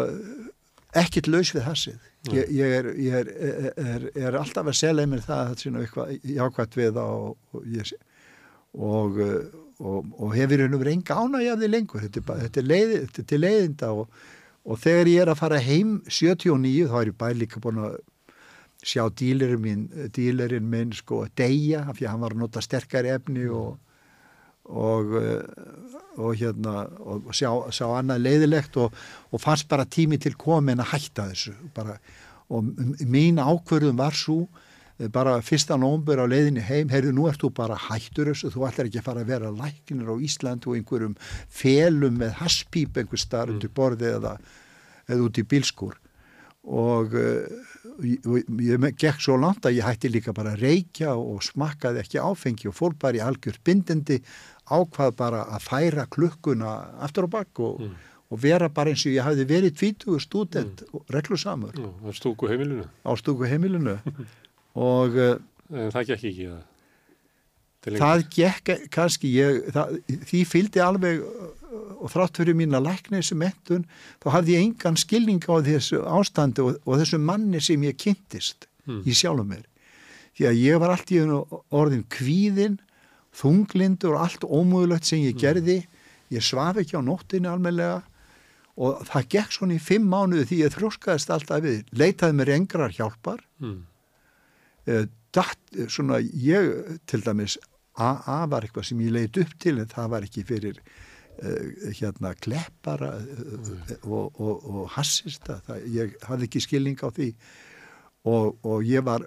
ekkit laus við hassið ég, ég, er, ég er, er, er alltaf að selja mér það að þetta sé nú eitthvað jákvæmt við það og, og, ég, og, uh, og, og hefur hennu verið enga ánægjaði lengur. Þetta er, þetta er, leið, þetta er leiðinda og, og þegar ég er að fara heim 79 þá er ég bæði líka búin að sjá dílerinn minn, dílerinn minn sko deyja af því að hann var að nota sterkari efni og og, uh, og hérna og sjá, sjá annað leiðilegt og, og fannst bara tími til komin að hætta þessu. Bara, og mín ákvörðum var svo eh, bara fyrsta nómbur á leiðinni heim heyrðu nú ert þú bara hættur þessu þú ætlar ekki að fara að vera læknir á Ísland og einhverjum felum með hasspíp einhver starf undir borði eða, eða út í bílskur og uh, ég, gekk svo langt að ég hætti líka bara að reykja og smakkaði ekki áfengi og fór bara í algjör bindindi ákvað bara að færa klukkuna aftur á bakk og, Mm. og vera bara eins og ég hafði verið 20 student Mm. og reglusamur Já, á stúku heimilinu. á stúku heimilinu og uh, En það gekk ekki það. Það gekk kannski ég, það, því fylgdi alveg uh, og þrátt fyrir mína læknesi mentun þá hafði ég engan skilning á þessu ástandi og, og þessu manni sem ég kynntist Mm. í sjálfum mér því að ég var allt í orðin kvíðin þunglindur og allt ómögulegt sem ég gerði ég svaf ekki á nóttinni almenlega og það gekk svona í fimm mánuði því ég þróskaðist alltaf við leitaði mér engrar hjálpar Mm. Eh, datt, eh, svona ég til dæmis AA var eitthvað sem ég leit upp til en það var ekki fyrir uh, hérna kleppara uh, og, og, og hassista. Það, ég hafði ekki skilning á því. Og, og ég var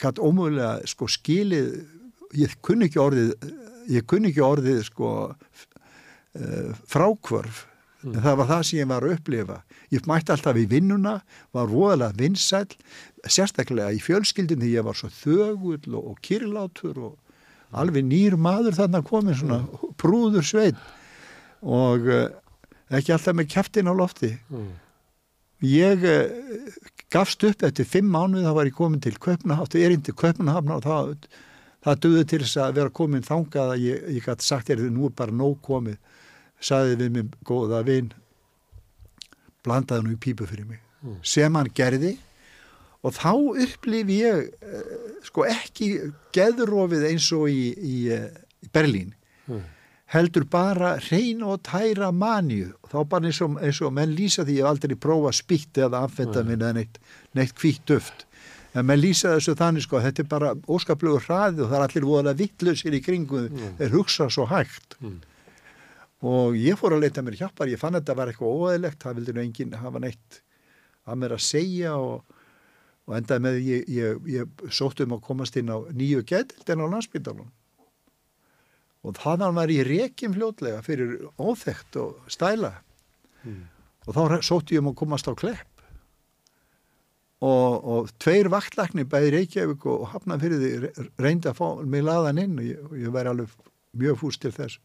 gætt ómögulega sko skilið ég kunni ekki orðið ég kunni ekki orðið sko uh, frákvörf en það var það sem ég var að upplifa. Ég mætti alltaf í vinnuna var voðalega vinsæl sérstaklega í fjölskyldin því ég var svo þögull og, og kyrlátur og alveg nýr maður þarna komin svona prúður sveit og uh, ekki alltaf með kæftin á lofti Mm. ég uh, gafst upp eftir fimm mánuð þá var ég komin til Köpnahafn erinn til Köpnahafn og það, það duði til þess að vera komin þangað að ég, ég gæti sagt er þið nú er bara nóg komið saði við minn góða vinn blandaði nú í pípu fyrir mig Mm. sem hann gerði og þá upplifi ég uh, sko ekki geðrofið eins og í, í, uh, í Berlín. Mm. heldur bara hrein og tæra manju og þá bara eins og, eins og menn lýsa því ég hef aldrei prófa spýtt eða amfetamin eða neitt, neitt hvítt duft. En menn lýsa þessu þannig sko þetta er bara óskaplegur hraði og það er allir voðalega vittlausir í kringum Mm. þeir hugsa svo hægt. Mm. og ég fór að leita mér hjálpar. Ég fann að þetta var eitthvað óæðilegt það vildi nú enginn hafa neitt að mér að segja og, og endaði með ég, ég, ég sótt um að komast inn á nýju getildin á landsbyndalun og þannig var ég rekin fljótlega fyrir óþekkt og stæla. Mm. og þá sótti ég um að komast á klepp. Og, og tveir vaktlækni bæði Reykjavík og hafna fyrir því reyndi að fá mig laðan inn og ég, ég væri alveg mjög fúst til þess.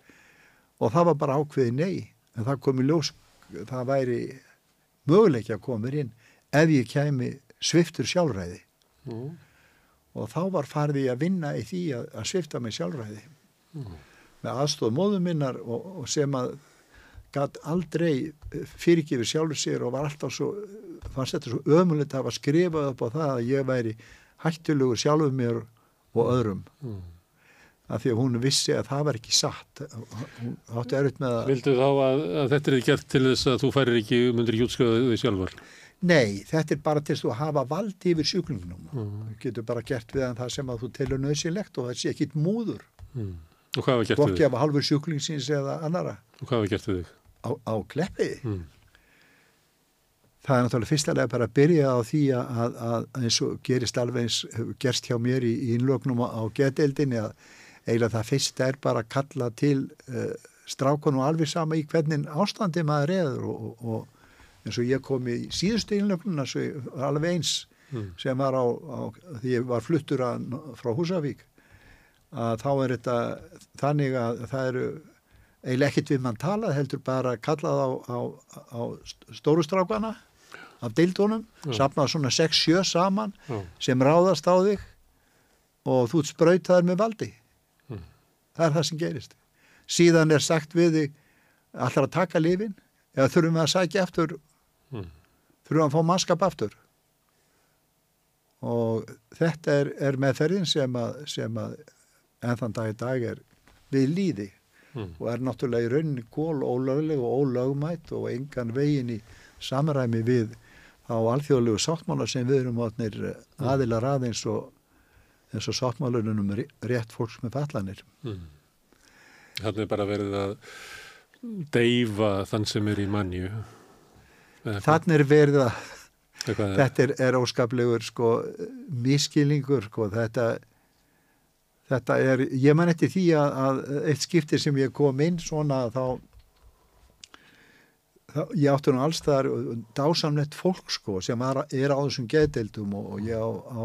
Og það var bara ákveði nei. En það kom í ljós það væri möguleiki að koma inn ef ég kæmi sviftur sjálfræði Mm. og þá var farið ég að vinna í því að, að svifta mig sjálfræði Mm. með aðstóð móðu minnar og, og sem að gæt aldrei fyrirgifir sjálfur sér og var alltaf svo fannst þetta svo ömulegt að hafa skrifað upp á það að ég væri hættulegur sjálfur mér og öðrum Mm. af því að hún vissi að það var ekki satt hún átti erfitt með að Vildu þá að, að þetta er gert til þess að þú færir ekki myndir ekki útskrifaði því sjálfar? Nei, þetta er bara til að hafa valdi yfir sjúklingnum Mm. þú getur bara gert við það sem að þú telur nöðsynlegt og það sé ekkit múður Mm. Og hvað var gert við hvorki þig? af halvur sjúklingsins eða annara Og hvað var gert við þig? á, á kleppiði Mm. það er náttúrulega fyrstulega bara að byrja á því að, að, eins og gerist alveg eins hefur gerst hjá mér í, í innlögnum á, geteldinni að eiginlega það fyrsta er bara að kalla til uh, strákunum alveg sama í hvernig ástandi maður og, og, og eins og ég kom í síðustu innlögnuna alveg eins Mm. sem var á, á því ég var fluttur að, frá Húsavík að þá er þetta þannig að það eru eiginlega ekkit við mann talað heldur bara kallað á, á, á stóru strákana af deildunum, Já. safnað svona 6-7 saman Já. sem ráðast á þig og þú ert sprautaður með valdi Mm. það er það sem gerist síðan er sagt við þig allar að taka lifin eða þurfum við að sækja eftir Mm. við að fá mannskap aftur og þetta er, er meðferðin sem að, sem að enn þann dag í dag er við líði Mm. og er náttúrulega í rauninni kól ólögleg og ólögmætt og engan veginn í samræmi við á alþjóðlegu sáttmála sem við erum átnir aðilar aðeins og eins og sáttmálunum um rétt fólks með fallanir. Mm. Þannig er bara verið að deyfa þann sem er í mannju. Þannig er verið að er- þetta er, er óskaplegur sko miskilningur sko þetta þetta er, ég man eftir því að, að eitt skipti sem ég kom inn svona þá, þá ég átti nú allstaðar dásamlegt fólk sko sem var, er á þessum geðdeildum og, og ég á, á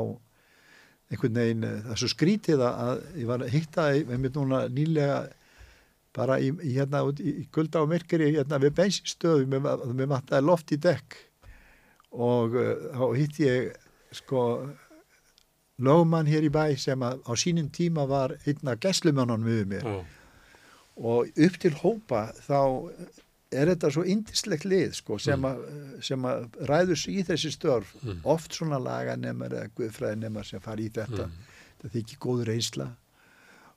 einhvern veginn, eh, það er svo skrítið að ég var að hitta einmitt núna nýlega bara í, í hérna í, gulda og myrkri hérna við bensinstöðum, mér vantaði loft í dekk og uh, þá hitt ég sko lögumann hér í bæ sem að á sínum tíma var einn af gæslumönnunum við mér Já. og upp til hópa þá er þetta svo indislegt lið sko, sem, að, sem að ræður sig í þessi störf Mm. oft svona laganemar eða guðfræðinemar sem fari í þetta Mm. þetta þykir góð reynsla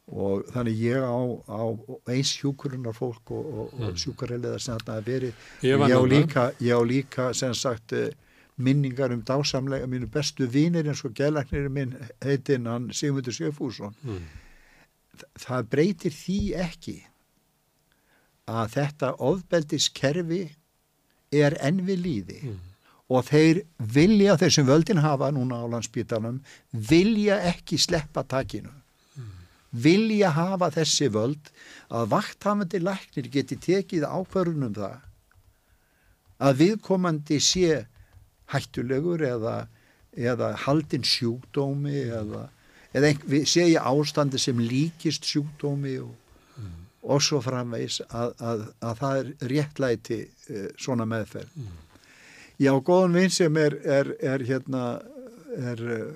og þannig ég á, á eins hjúkurunar fólk og, og, og Mm. sjúkarreilega sem þetta að veri Ég ég á líka, ég á líka sem sagt eh, minningar um dásamlega mínu bestu vinir eins og gælagnir minn heitinn hann Sigmundur Sjöfússon Mm. það breytir því ekki að þetta ofbeldiskerfi er enn við líði Mm. og þeir vilja, þeir sem völdin hafa núna á landsbítanum, vilja ekki sleppa takinu. Vilja hafa þessi völd að vakthafandi læknir geti tekið ákvörðunum það að viðkomandi sé hættulegur eða, eða haldin sjúkdómi eða, eða ein, sé í ástandi sem líkist sjúkdómi og, mm. og svo framvegs að, að, að það er réttlæti uh, svona meðferð. Mm. Já, góðan vinn sem er, er, er hérna er uh,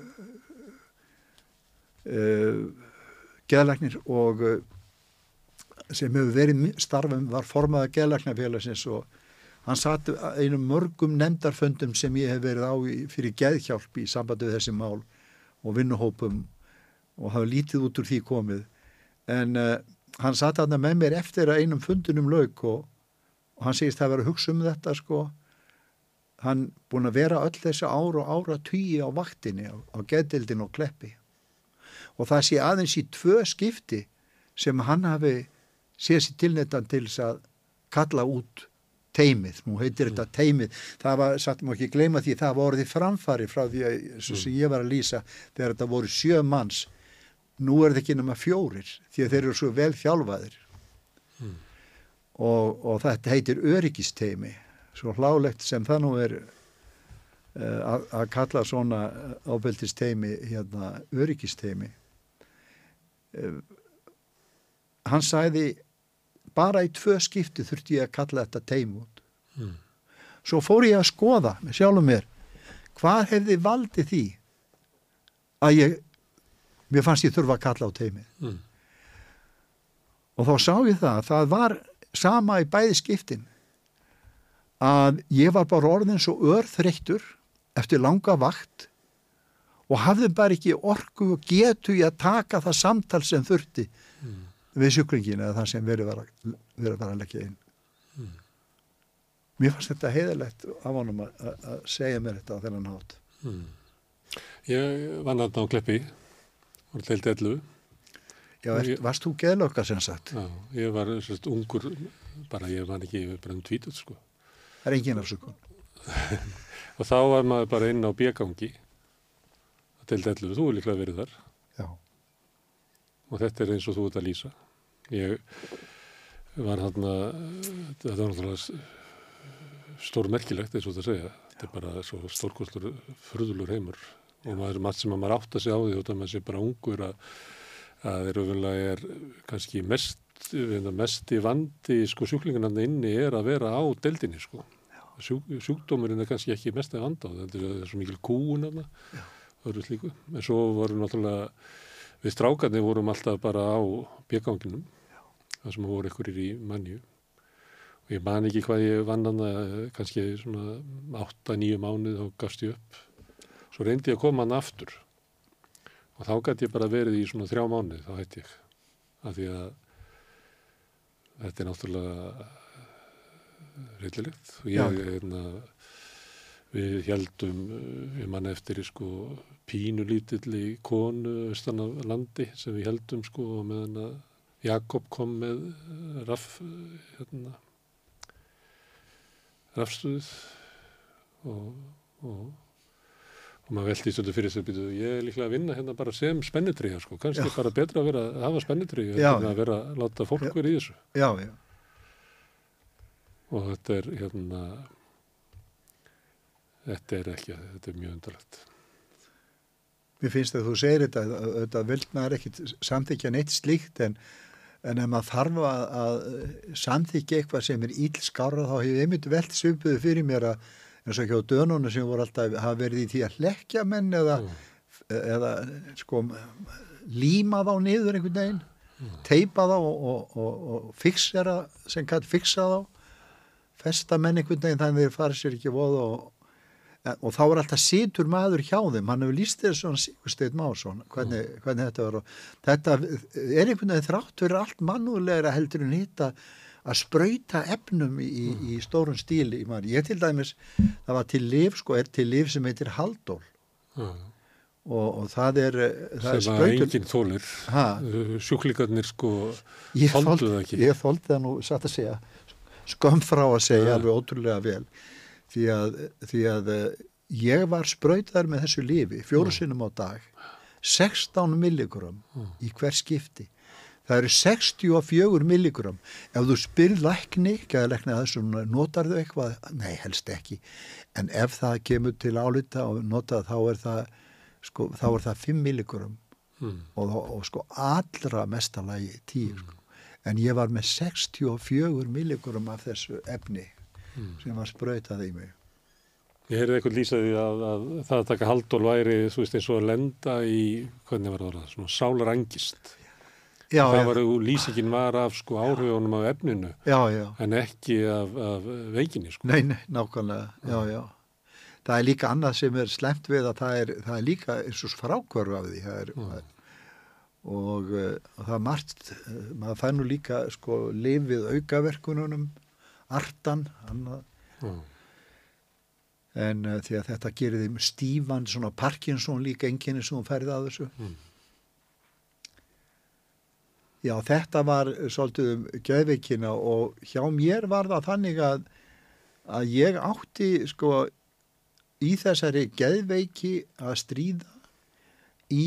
uh, geðlagnir og sem hefur verið starfum var formaða geðlagnarfélagsins og hann satt einum mörgum nefndarföndum sem ég hef verið á fyrir geðhjálp í sambandi við þessi mál og vinnuhópum og hafa lítið út úr því komið. En uh, hann satt aðna með mér eftir að einum fundunum lauk og, og hann segist að vera að hugsa um þetta sko. Hann búin að vera öll þessi ára og ára tugi á vaktinni á, á geðdildin og kleppi og það sé aðeins í tvö skipti sem hann hafi séð sér tilnettan til þess að kalla út teimið, nú heitir þetta teimið það var, satt mér ekki gleyma því það var orðið framfari frá því að, sem mm. ég var að lýsa þegar þetta voru sjö manns. Nú er þetta ekki nema fjórir því að þeir eru svo vel þjálfaðir. Mm. og, og þetta heitir öryggisteimi svo hlálegt sem það nú er uh, að kalla svona ábeldisteimi hérna öryggisteimi hann sæði bara í tvö skipti þurfti ég að kalla þetta teim út mm. svo fór ég að skoða með sjálfum mér hvað hefði valdið því að ég mér fannst ég þurfa að kalla á teimi mm. og þá sá ég það það var sama í bæði skiptin að ég var bara orðin svo örþreyttur eftir langa vakt og hafði bara ekki orku og getu í að taka það samtal sem þurfti mm. við sjúklingin eða það sem verið var að, verið var að leggja inn. Mm. mér fannst þetta heiðilegt af honum að, að segja mér þetta á þennan hát mm. Ég var náttúrulega á Kleppi var teilt ellu Já, er, ég, varst þú geðlokka sem sagt? Já, ég var sérst ungur bara ég var ekki bara um tvítut sko. Það er engin afsökun. Og þá var maður bara inn á bjegangi teilt ellu, þú er líklega verið þar. Já. Og þetta er eins og þú ert að lýsa. Ég var hann að þetta var náttúrulega stórmerkilegt eins og það segja. Þetta er bara svo stórkostlur fröðulur heimur. Og maður er maður sem maður átt að segja á því og það maður sé bara ungur að að þeir auðvitað er kannski mest, mest í vandi sko sjúklingarnir inni er að vera á deldinni sko. Sjúk, sjúkdómurinn er kannski ekki mest að vanda þetta er svo mikil kúun af það en svo voru náttúrulega við strákarnir vorum alltaf bara á bjöganginum það sem voru ykkurir í mannju og ég man ekki hvað ég vann hann kannski svona 8-9 mánuð þá gafst ég upp. Svo reyndi ég að koma hann aftur. Og þá gæti ég bara verið í svona þrjá mánuð þá hætti ég. Af því að þetta er náttúrulega reyndilegt og ég er hérna við heldum við mann eftir sko pínulítilli konu austan af landi sem við heldum sko og meðan að Jakob kom með eh, raff hérna raffstuðið og, og, og maður veldi svolítið fyrir sig að ég er líklega að vinna hérna bara sem spennitriða sko, kannski já. bara betra að vera að hafa spennitriða en að vera að láta fólk vera í þessu já, já. og þetta er hérna þetta er ekki, þetta er mjög undarlegt mér finnst að þú segir þetta, þetta vildnar ekkit samþykja neitt slíkt en, en ef maður þarf að, að samþykja eitthvað sem er ílskára þá hefur einmitt veld svipuðu fyrir mér að eins og ekki á dönunum sem voru alltaf hafa verið í því að leggja menn eða, mm. eða sko líma þá niður einhvern veginn mm. teipa þá og, og, og, og fixera sem kann fixa þá festa menn einhvern veginn þannig að þeir fara sér ekki voð og og þá er alltaf situr maður hjá þeim. Hann hefur líst þér svona Sigursteinn Másson hvernig, mm. hvernig þetta var og þetta er einhvern veginn þrátt fyrir allt mannúlegra heldur en hitt að spröyta efnum í, mm. í stórun stíli. Ég til dæmis, það var til liv sko, er til liv sem heitir Haldól mm. og, og það er það sem var enginn þólir sjúklingarnir sko þóldu það ekki. ég þóldi það nú satt að segja skömm frá að segja alveg ótrúlega vel því að, því að eh, ég var spröytar með þessu lífi fjóru sinnum á dag 16 milligram í hver skipti Það eru 64 milligram. Ef þú spyrð lækni, gæðalækni að þessu, notar þau eitthvað? Nei, helst ekki. En ef það kemur til álita og nota þá er það, sko, þá er það 5 milligram Mm. og, og sko allra mestalagi 10 sko. En ég var með 64 milligram af þessu efni sem var sprautað í mig. Ég heyrði eitthvað lýsaði að, að það að taka haldól væri, þú veist, eins og að lenda í, hvernig var það orðað, svona sálarangist. Já, það var, lýsingin var af sko áhrifunum af efninu, já, já. en ekki af, af veikinni, sko. Nei, nei, nákvæmlega, já, já. Það er líka annað sem er slemt við að það er, það er líka eins og frákvörf af því. Það er, Mm. og, uh, og það er margt, uh, maður fær nú líka sko lifið aukaverkununum, artan, Mm. en uh, því að þetta gerir þeim stífan, svona Parkinson líka enginni sem hún færði að þessu. Mm. Já, þetta var svolítið um geðveikina og hjá mér var það þannig að, að ég átti sko í þessari geðveiki að stríða í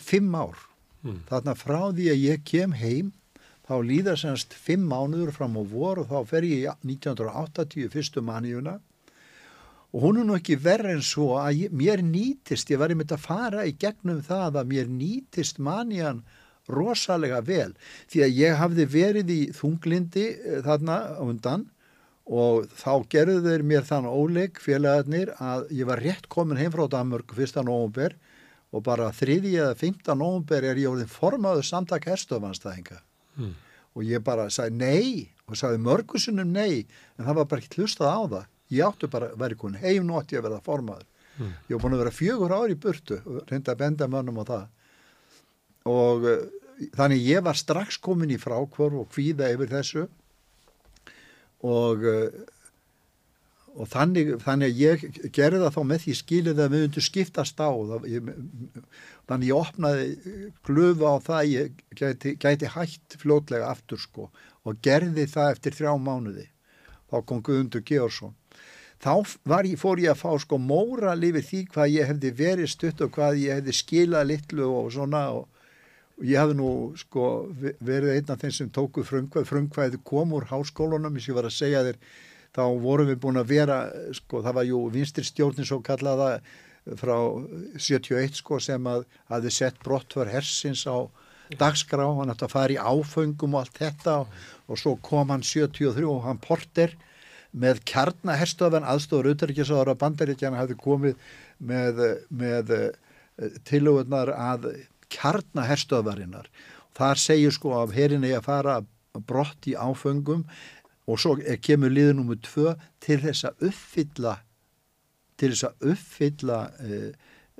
fimm ár. Mm. Þarna frá því að ég kem heim þá líða semst fimm mánuður fram á vor og þá fer ég í 1980 fyrstu manniuna og hún er nú ekki verið en svo að ég, mér nýtist, ég var einmitt að fara í gegnum það að mér nýtist mannian rosalega vel. Því að ég hafði verið í þunglindi eh, þarna undan og þá gerðu þeir mér þann óleik félagarnir að ég var rétt komin heim frá Danmörk fyrsta nógumber og bara þriði eða fymta nógumber er ég orðin formaður samtak herstöfanstæðinga Mm. og ég bara sagði nei og sagði mörgusunum nei en það var bara ekki hlustað á það ég áttu bara að vera komin heim nú átti að verða formaður Mm. ég var búin að vera fjögur ár í burtu og reynda að benda mönnum á það og uh, þannig ég var strax komin í frákvörf og kvíða yfir þessu og uh, og þannig, þannig að ég gerði það þá með því skilið að við undum skiptast á það, ég, þannig ég opnaði glöfu á það ég gæti, gæti hætt fljótlega aftur sko og gerði það eftir þrjá mánuði. Þá kom Guðundur Georgsson. Þá ég, fór ég að fá sko móra lifið því hvað ég hefði verið stutt og hvað ég hefði skilað litlu og svona og, ég hefði nú sko verið einn af þeim sem tóku frumkvæð, frumkvæði kom úr háskólunum, eins og ég var að segja þér þá vorum við búin að vera sko, það var jú vinstri stjórnin svo kallaða frá 71 sko sem að hafði sett brottför hersins á dagskrá, hann ætti að fara í áföngum og allt þetta og, og svo kom hann 73 og hann porter með kjarnaherstöðan aðstofur auðverkjasáður að bandaríkjana hafði komið með, með tilögurnar að kjarnaherstöðvarinnar. Þar segir sko að herinni að fara brott í áföngum og svo kemur liður nummið tvö til þess að uppfylla til þess að uppfylla uh,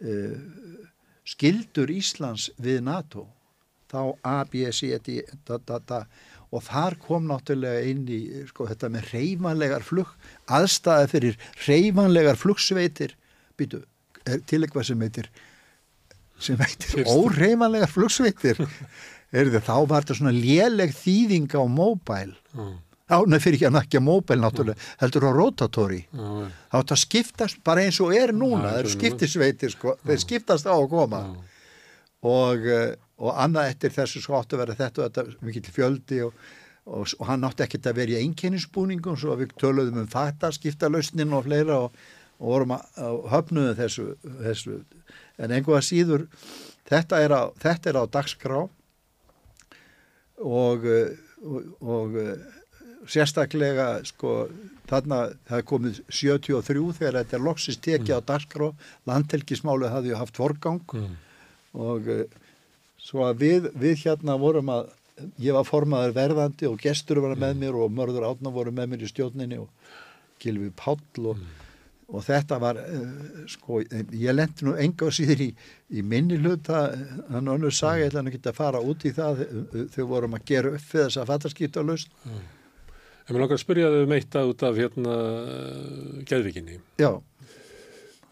uh, skildur Íslands við NATO þá A, B, C, D da, da, da. og þar kom náttúrulega inn í sko, þetta með reyfanlegar flug aðstæði fyrir reyfanlegar flugsveitir býtu, er til eitthvað sem heitir sem heitir Fyrst. óreyfanlegar flugsveitir er þá var þetta svona léleg þýðing á móbæl Mm. Já, nei, fyrir ekki að nakja móbæl náttúrulega, heldur á rotatóri. Já, já. Þá þetta skiptast bara eins og er núna, það eru skiptisveitir, sko, þeir skiptast á að koma. Og, eh, og annað eftir þessu svo áttu að vera þetta og þetta mikill fjöldi og, og, og hann átti ekkert að vera í einkennisbúningum, svo við töluðum um þetta, skiptalausnin og fleira og, og vorum að, að höfnuðu þessu, þessu. En einhvað síður, þetta er á, þetta er á dagskrá og, eh, og, og eh, sérstaklega sko þarna það er komið 73 þegar þetta er loksist tekið á dagskrá. Landhelgismálið hafði haft forgang Mm. og uh, svo að við, við hérna vorum að ég var formaður verðandi og gestur var með mér og mörður átna voru með mér í stjórninni og Gilvi Páll og, og þetta var uh, sko, ég lendi nú enga síður í, í minni hluta. Hann önnur ég ætla hann að fara út í það. Þau vorum að gera upp fyrir þess að fattaskýta laust En mér langar að spyrja þau um eitt út af hérna geðvikinni. já,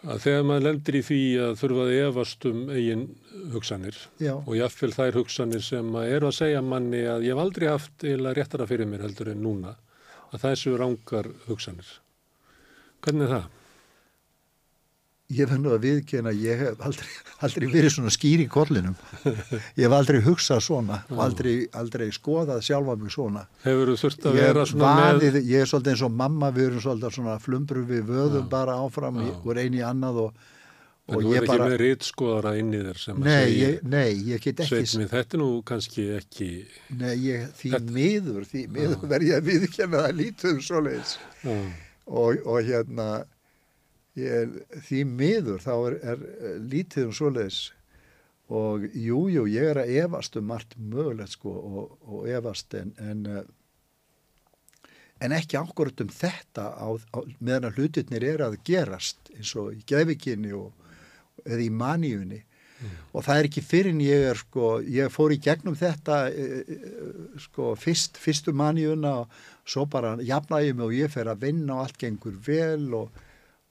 Að þegar maður lendir í því að þurfa að efast um eigin hugsanir já, og jáfnvel þær hugsanir sem að eru að segja manni að ég hef aldrei haft eða réttara fyrir mér heldur en núna að það séu rángar hugsanir. Hvernig er það? Ég fennu að viðkjöna, ég hef aldrei, aldrei verið svona skýr í kollinum. Ég hef aldrei hugsað svona og aldrei, aldrei skoðað sjálfa mig svona. Hefur þú þurft að vera svona vaðið, með... ég er svolítið eins og mamma, við erum svolítið svona flumbru við vöðum Já. bara áfram, voru eini annað og, En og þú er ekki bara, með rítskoðara inn í þér sem að nei, segja, ég, nei, ég get ekki, Sveinn minn, þetta er nú kannski ekki... nei, ég, því Þetta- miður, því miður verð ég að viðkjöna það lítið um svoleiðis. Og, og hérna ég, því miður þá er, er eh, lítið um svoleiðis. Og jú, jú, ég er að efast um margt mögulegt sko og, og efast en, en eh, en ekki ákvörð um þetta á, á, meðan að hlutirnir eru að gerast eins og í geðvikinni og eða í maníunni. Og það er ekki fyrir en ég er sko, ég fór í gegnum þetta e, e, sko fyrst, fyrstu maníuna og svo bara mig og ég fer að vinna og allt gengur vel og,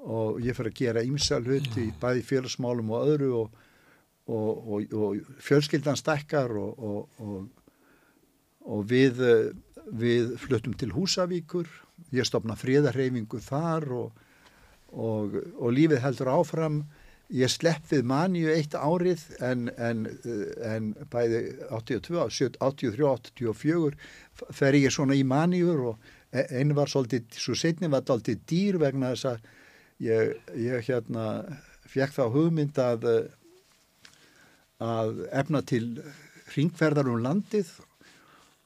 og ég fer að gera ýmsa hluti í bæði félagsmálum og öðru og, og, og, og fjölskyldan stækkar og, og, og við, við fluttum til Húsavíkur, ég stopna fríðarreyfingu þar og, og, og lífið heldur áfram. Ég slepp við maníu eitt árið en, en, en bæði 82, 83, 84 fer ég svona í maníur og e- einu var svolítið, svo setni var svolítið dýr vegna þess að ég, ég hérna fekk þá hugmynd að eh, að efna til ringferðar um landið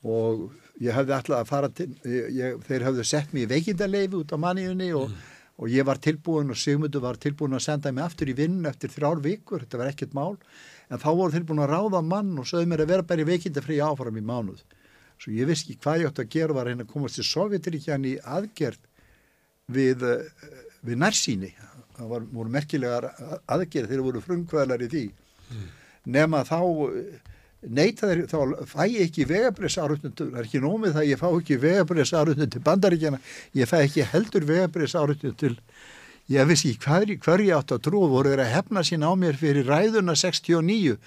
og ég hefði alltaf að fara til, ég, þeir hefðu sett mér í veikindarleifi út á manniðunni og, og ég var tilbúin og Sigmundur var tilbúin að senda mig aftur í vinn eftir þrjár vikur, þetta var ekkert mál, en þá voru þeir búin að ráða mann og sögðu mér að vera bara í veikindafrí áfram í mánuð. Svo ég vissi ekki hvað ég átti að gera var að reyna að komast til Sovjetiríkjan í aðgerð við, eh, við nærsýni. Það var, voru merkilegar aðgerð þeir voru frumkvæðlar í því. Nema þá neyta þeir, þá fæ ég ekki vegabriðsárutnum, það er ekki nómið það að ég fá ekki vegabriðsárutnum til bandaríkjana, ég fæ ekki heldur vegabriðsárutnum til, ég vissi hvað, hver átt að trúa, voru þeir að hefna sín á mér fyrir ræðuna 69,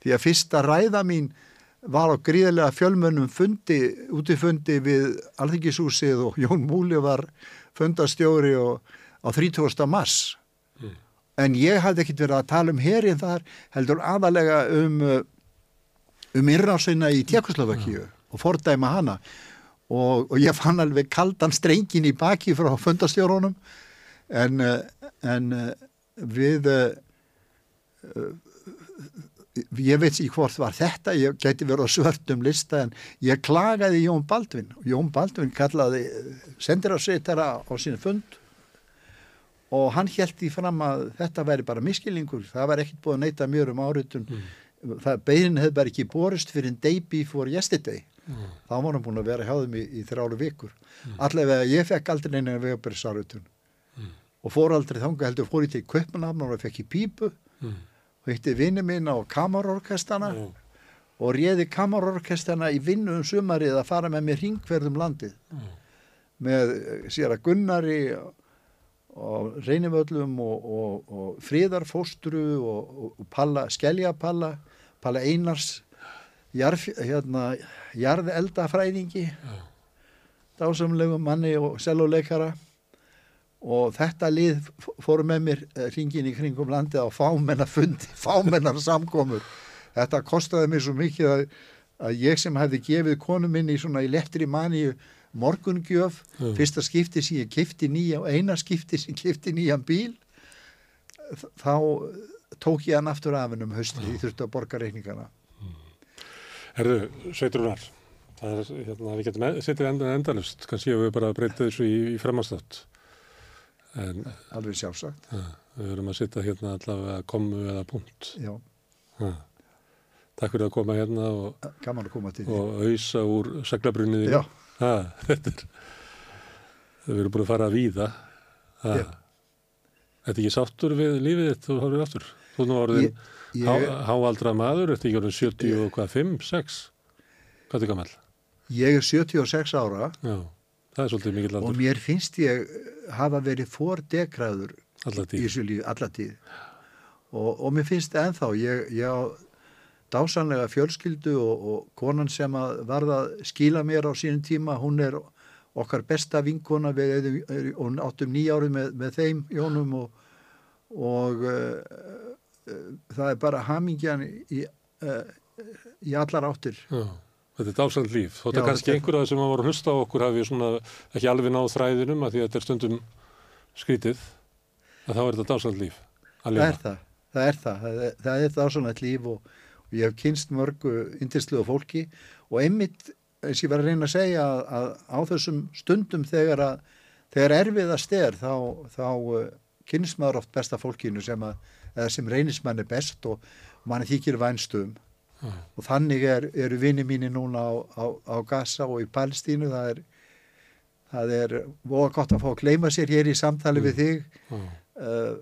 því að fyrsta ræða mín var á gríðarlega fjölmönnum fundi, úti fundi við Alþingishúsið og Jón Múli var fundastjóri og, á 30. mars. En ég hafði ekkert verið að tala um herin þar, heldur aðalega um, uh, um innrásina í Tjekkoslovakíu og fordæma hana. Og, og ég fann alveg kaldan strengin í baki frá fundastjórunum en, uh, en uh, við uh, ég veit ekki hvort var þetta, ég geti verið á svörtum lista en ég klagaði Jón Baldvin. Jón Baldvin kallaði sendirafsveitara á sín fund og hann held í fram að þetta væri bara miskilningur, það var ekkert búið að neyta mjög um áritun, mm. beinin hefði bara ekki borist fyrir en day before yesterday, mm. þá var hann búin að vera hjá þeim í, í þrjáru vikur. Mm. allavega ég fekk aldrei neina vegabriðs áritun og fór aldrei þanga heldur fór ég til Köpmanafn og fekk í pípu og hitti vinni mín á kamarorkestana Já. og réði kamarorkestana í vinnu um sumarið að fara með mér hringverðum landið. Með eh, sér að Gunnari og, Reynivöllum og, og, og Fríðarfóstru og, og, Palla, Skeljapalla Palla Einars jarf, hérna, jarðeldafræðingi dásamlegum manni og seljuleikara og þetta lið f- fóru með mér ringin í kringum landið á fámennar fundi, fámennar samkomur. Þetta kostaði mér svo mikið að, að ég sem hefði gefið konu minni svona í lettri mani morgungjöf, Mm. fyrsta skipti sem ég kifti nýja og eina skipti sem kifti nýjan bíl, þá tók ég hann aftur af henn um höstri, ég þurfti að borga reikningana. Herðu, Sveitrunar, það er, hérna, við getum e- setið enda endalust, kannski ef við bara breyta þessu í, í framanstátt. En Alveg sjálfsagt, ja, við verum að setja hérna allavega komu eða punkt. já, Ja. Takk fyrir að koma hérna og, gaman að koma til því. og auðsa úr seglabrunniði. Já. Ha, þetta er, við erum búin að fara að víða. Ha. Já. Þetta er ekki sáttur við lífið þitt, þú horfir aftur. Þú er nú orðin Ég- ég- há, háaldra maður, þetta er ekki orðin 70 og hvað, 5, 6? Hvað er gammal? Ég er 76 ára Já, það er svolítið mikill og aldur, mér finnst ég hafa verið fordegraður allar í þessu lífi allatíð og, og mér finnst það ennþá ég, ég á dásanlega fjölskyldu og, og konan sem að varða skila mér á sínum tíma hún er okkar besta vinkona við erum, er, og áttum nýjárið með, með þeim Jónum og, og uh, uh, það er bara hamingjan í, uh, í allar áttir. Já. Þetta er dásand líf. Já, að kannski þetta- einhverja sem að voru að hlusta á okkur hafi svona ekki alveg náð þræðinum að því að þetta er stundum skrítið að þá er þetta dásand líf. Að Það er það, það er það, það er, það er svona líf og, og ég hef kynst mörgu yndisluðu fólki og einmitt eins ég var að reyna að segja að, að á þessum stundum þegar að þegar erfiðast er þá, þá uh, kynst maður oft besta fólkinu sem, sem reynist manni best og manni þykir vænstum Já. og þannig er, eru vini mínir núna á, á, á Gaza og í Palstínu það er, það er voða gott að fá að gleyma sér hér í samtali við þig Já. uh,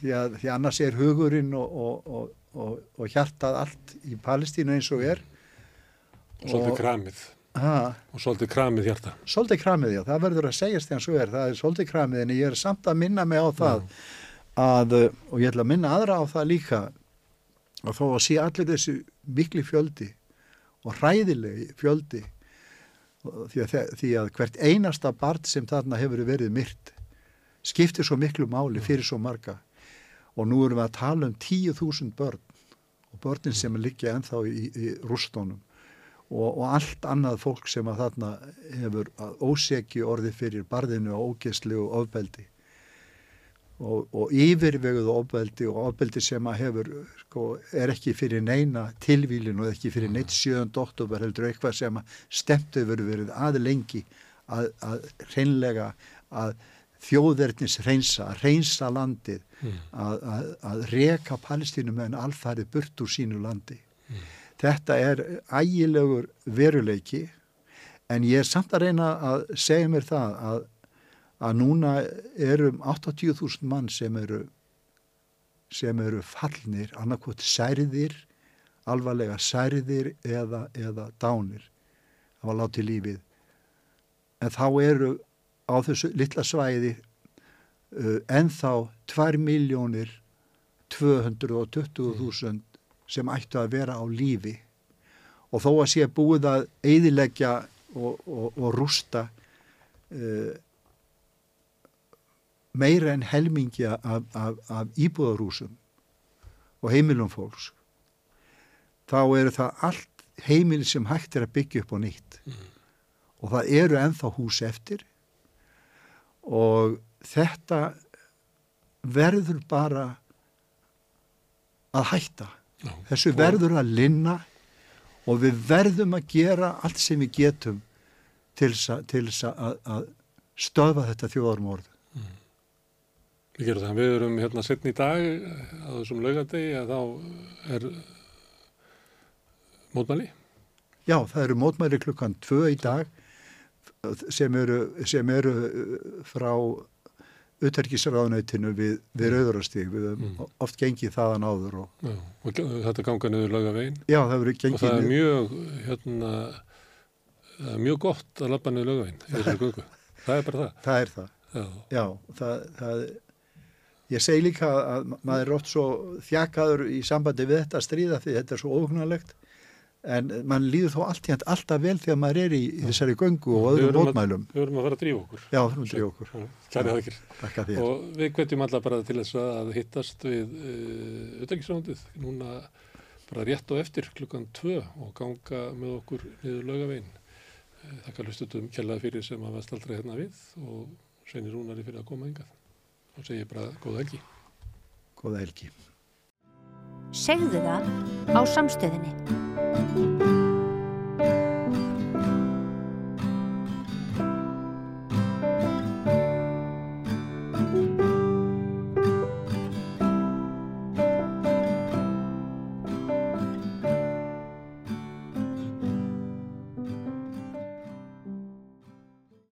því, að, því annars er hugurinn og, og, og, og, hjartað allt í Palestínu eins og er Og svolítið kramið. ha, Og svolítið kramið hjarta. svolítið kramið já, það verður að segjast því eins og er það er svolítið kramið en ég er samt að minna mig á það að, og ég ætla að minna aðra á það líka að þó að sé allir þessi mikli fjöldi og hræðilegi fjöldi því að, því að hvert einasta barn sem þarna hefur verið myrt skiptir svo miklu máli fyrir svo marga. Og nú erum við að tala um 10.000 börn og börnin sem liggja ennþá í, í rústónum og, og allt annað fólk sem að þarna hefur óseki orði fyrir barðinu og ógeslu og ofbeldi og, og yfirveguð ofbeldi og ofbeldi sem að hefur sko, er ekki fyrir neina tilvílin og ekki fyrir neitt 7. oktober heldur eitthvað sem að stemt hefur verið að lengi að, að hreinlega að þjóðverðnis reynsa, að reynsa landið Mm. að, að, að reka palestínum en alfarið burt úr sínu landi. Þetta er ægilegur veruleiki en ég er samt að reyna að segja mér það að, að núna erum 80.000 mann sem eru sem eru fallnir, annarkot særðir, alvarlega særðir eða, eða dánir. Það var látið lífið. En þá eru á þessu litla svæði uh, ennþá 2 miljónir 220.000 sem ættu að vera á lífi og þó að sé búið að eyðileggja og, og, og rústa uh, meira en helmingja af, af, af íbúðarúsum og heimilum fólks þá eru það allt heimili sem hægt er að byggja upp á nýtt. Og það eru ennþá hús eftir. Og þetta verður bara að hætta. Já. þessu Og- verður að linna og við verðum að gera allt sem við getum til þess að, stöðva þetta þjóðarmorð Við gerum það. Við erum hérna setn í dag á þessum laugadegi að þá er mótmæli. Já, það eru mótmæri klukkan tvö í dag sem eru, sem eru uh, frá utarkisraðunætinu við, við rauðurastíg. Við höfum Mm. oft gengið þaðan áður og Já. Og þetta ganga niður laugavegin. já, það Og gengið það er mjög, hérna, er mjög gott að labba niður laugavegin. Það er bara það. það er það. Já. Já, það, það ég segi líka að ma- maður er oft svo þjakaður í sambandi við þetta að stríða því þetta er svo óhugnalegt en mann líður þó allt í hægt alltaf vel þegar maður er í, þessari göngu og Við öðrum erum að- mótmælum. Við verum að fara að drífa okkur. Já, það er til okkur. Kæri þakkir. Takk þér. Og við hvetjum alla bara til þess að hittast við uh, utangisrándið núna bara rétt og eftir klukkan tvö og ganga með okkur niður laugavegin. Uh, þakka hlustutum kjallaði fyrir sem að staldra hérna við og Sveinir Rúnari fyrir að koma engað og segi bara góða helgi. Góða helgi. Segðu það á samstöðinni.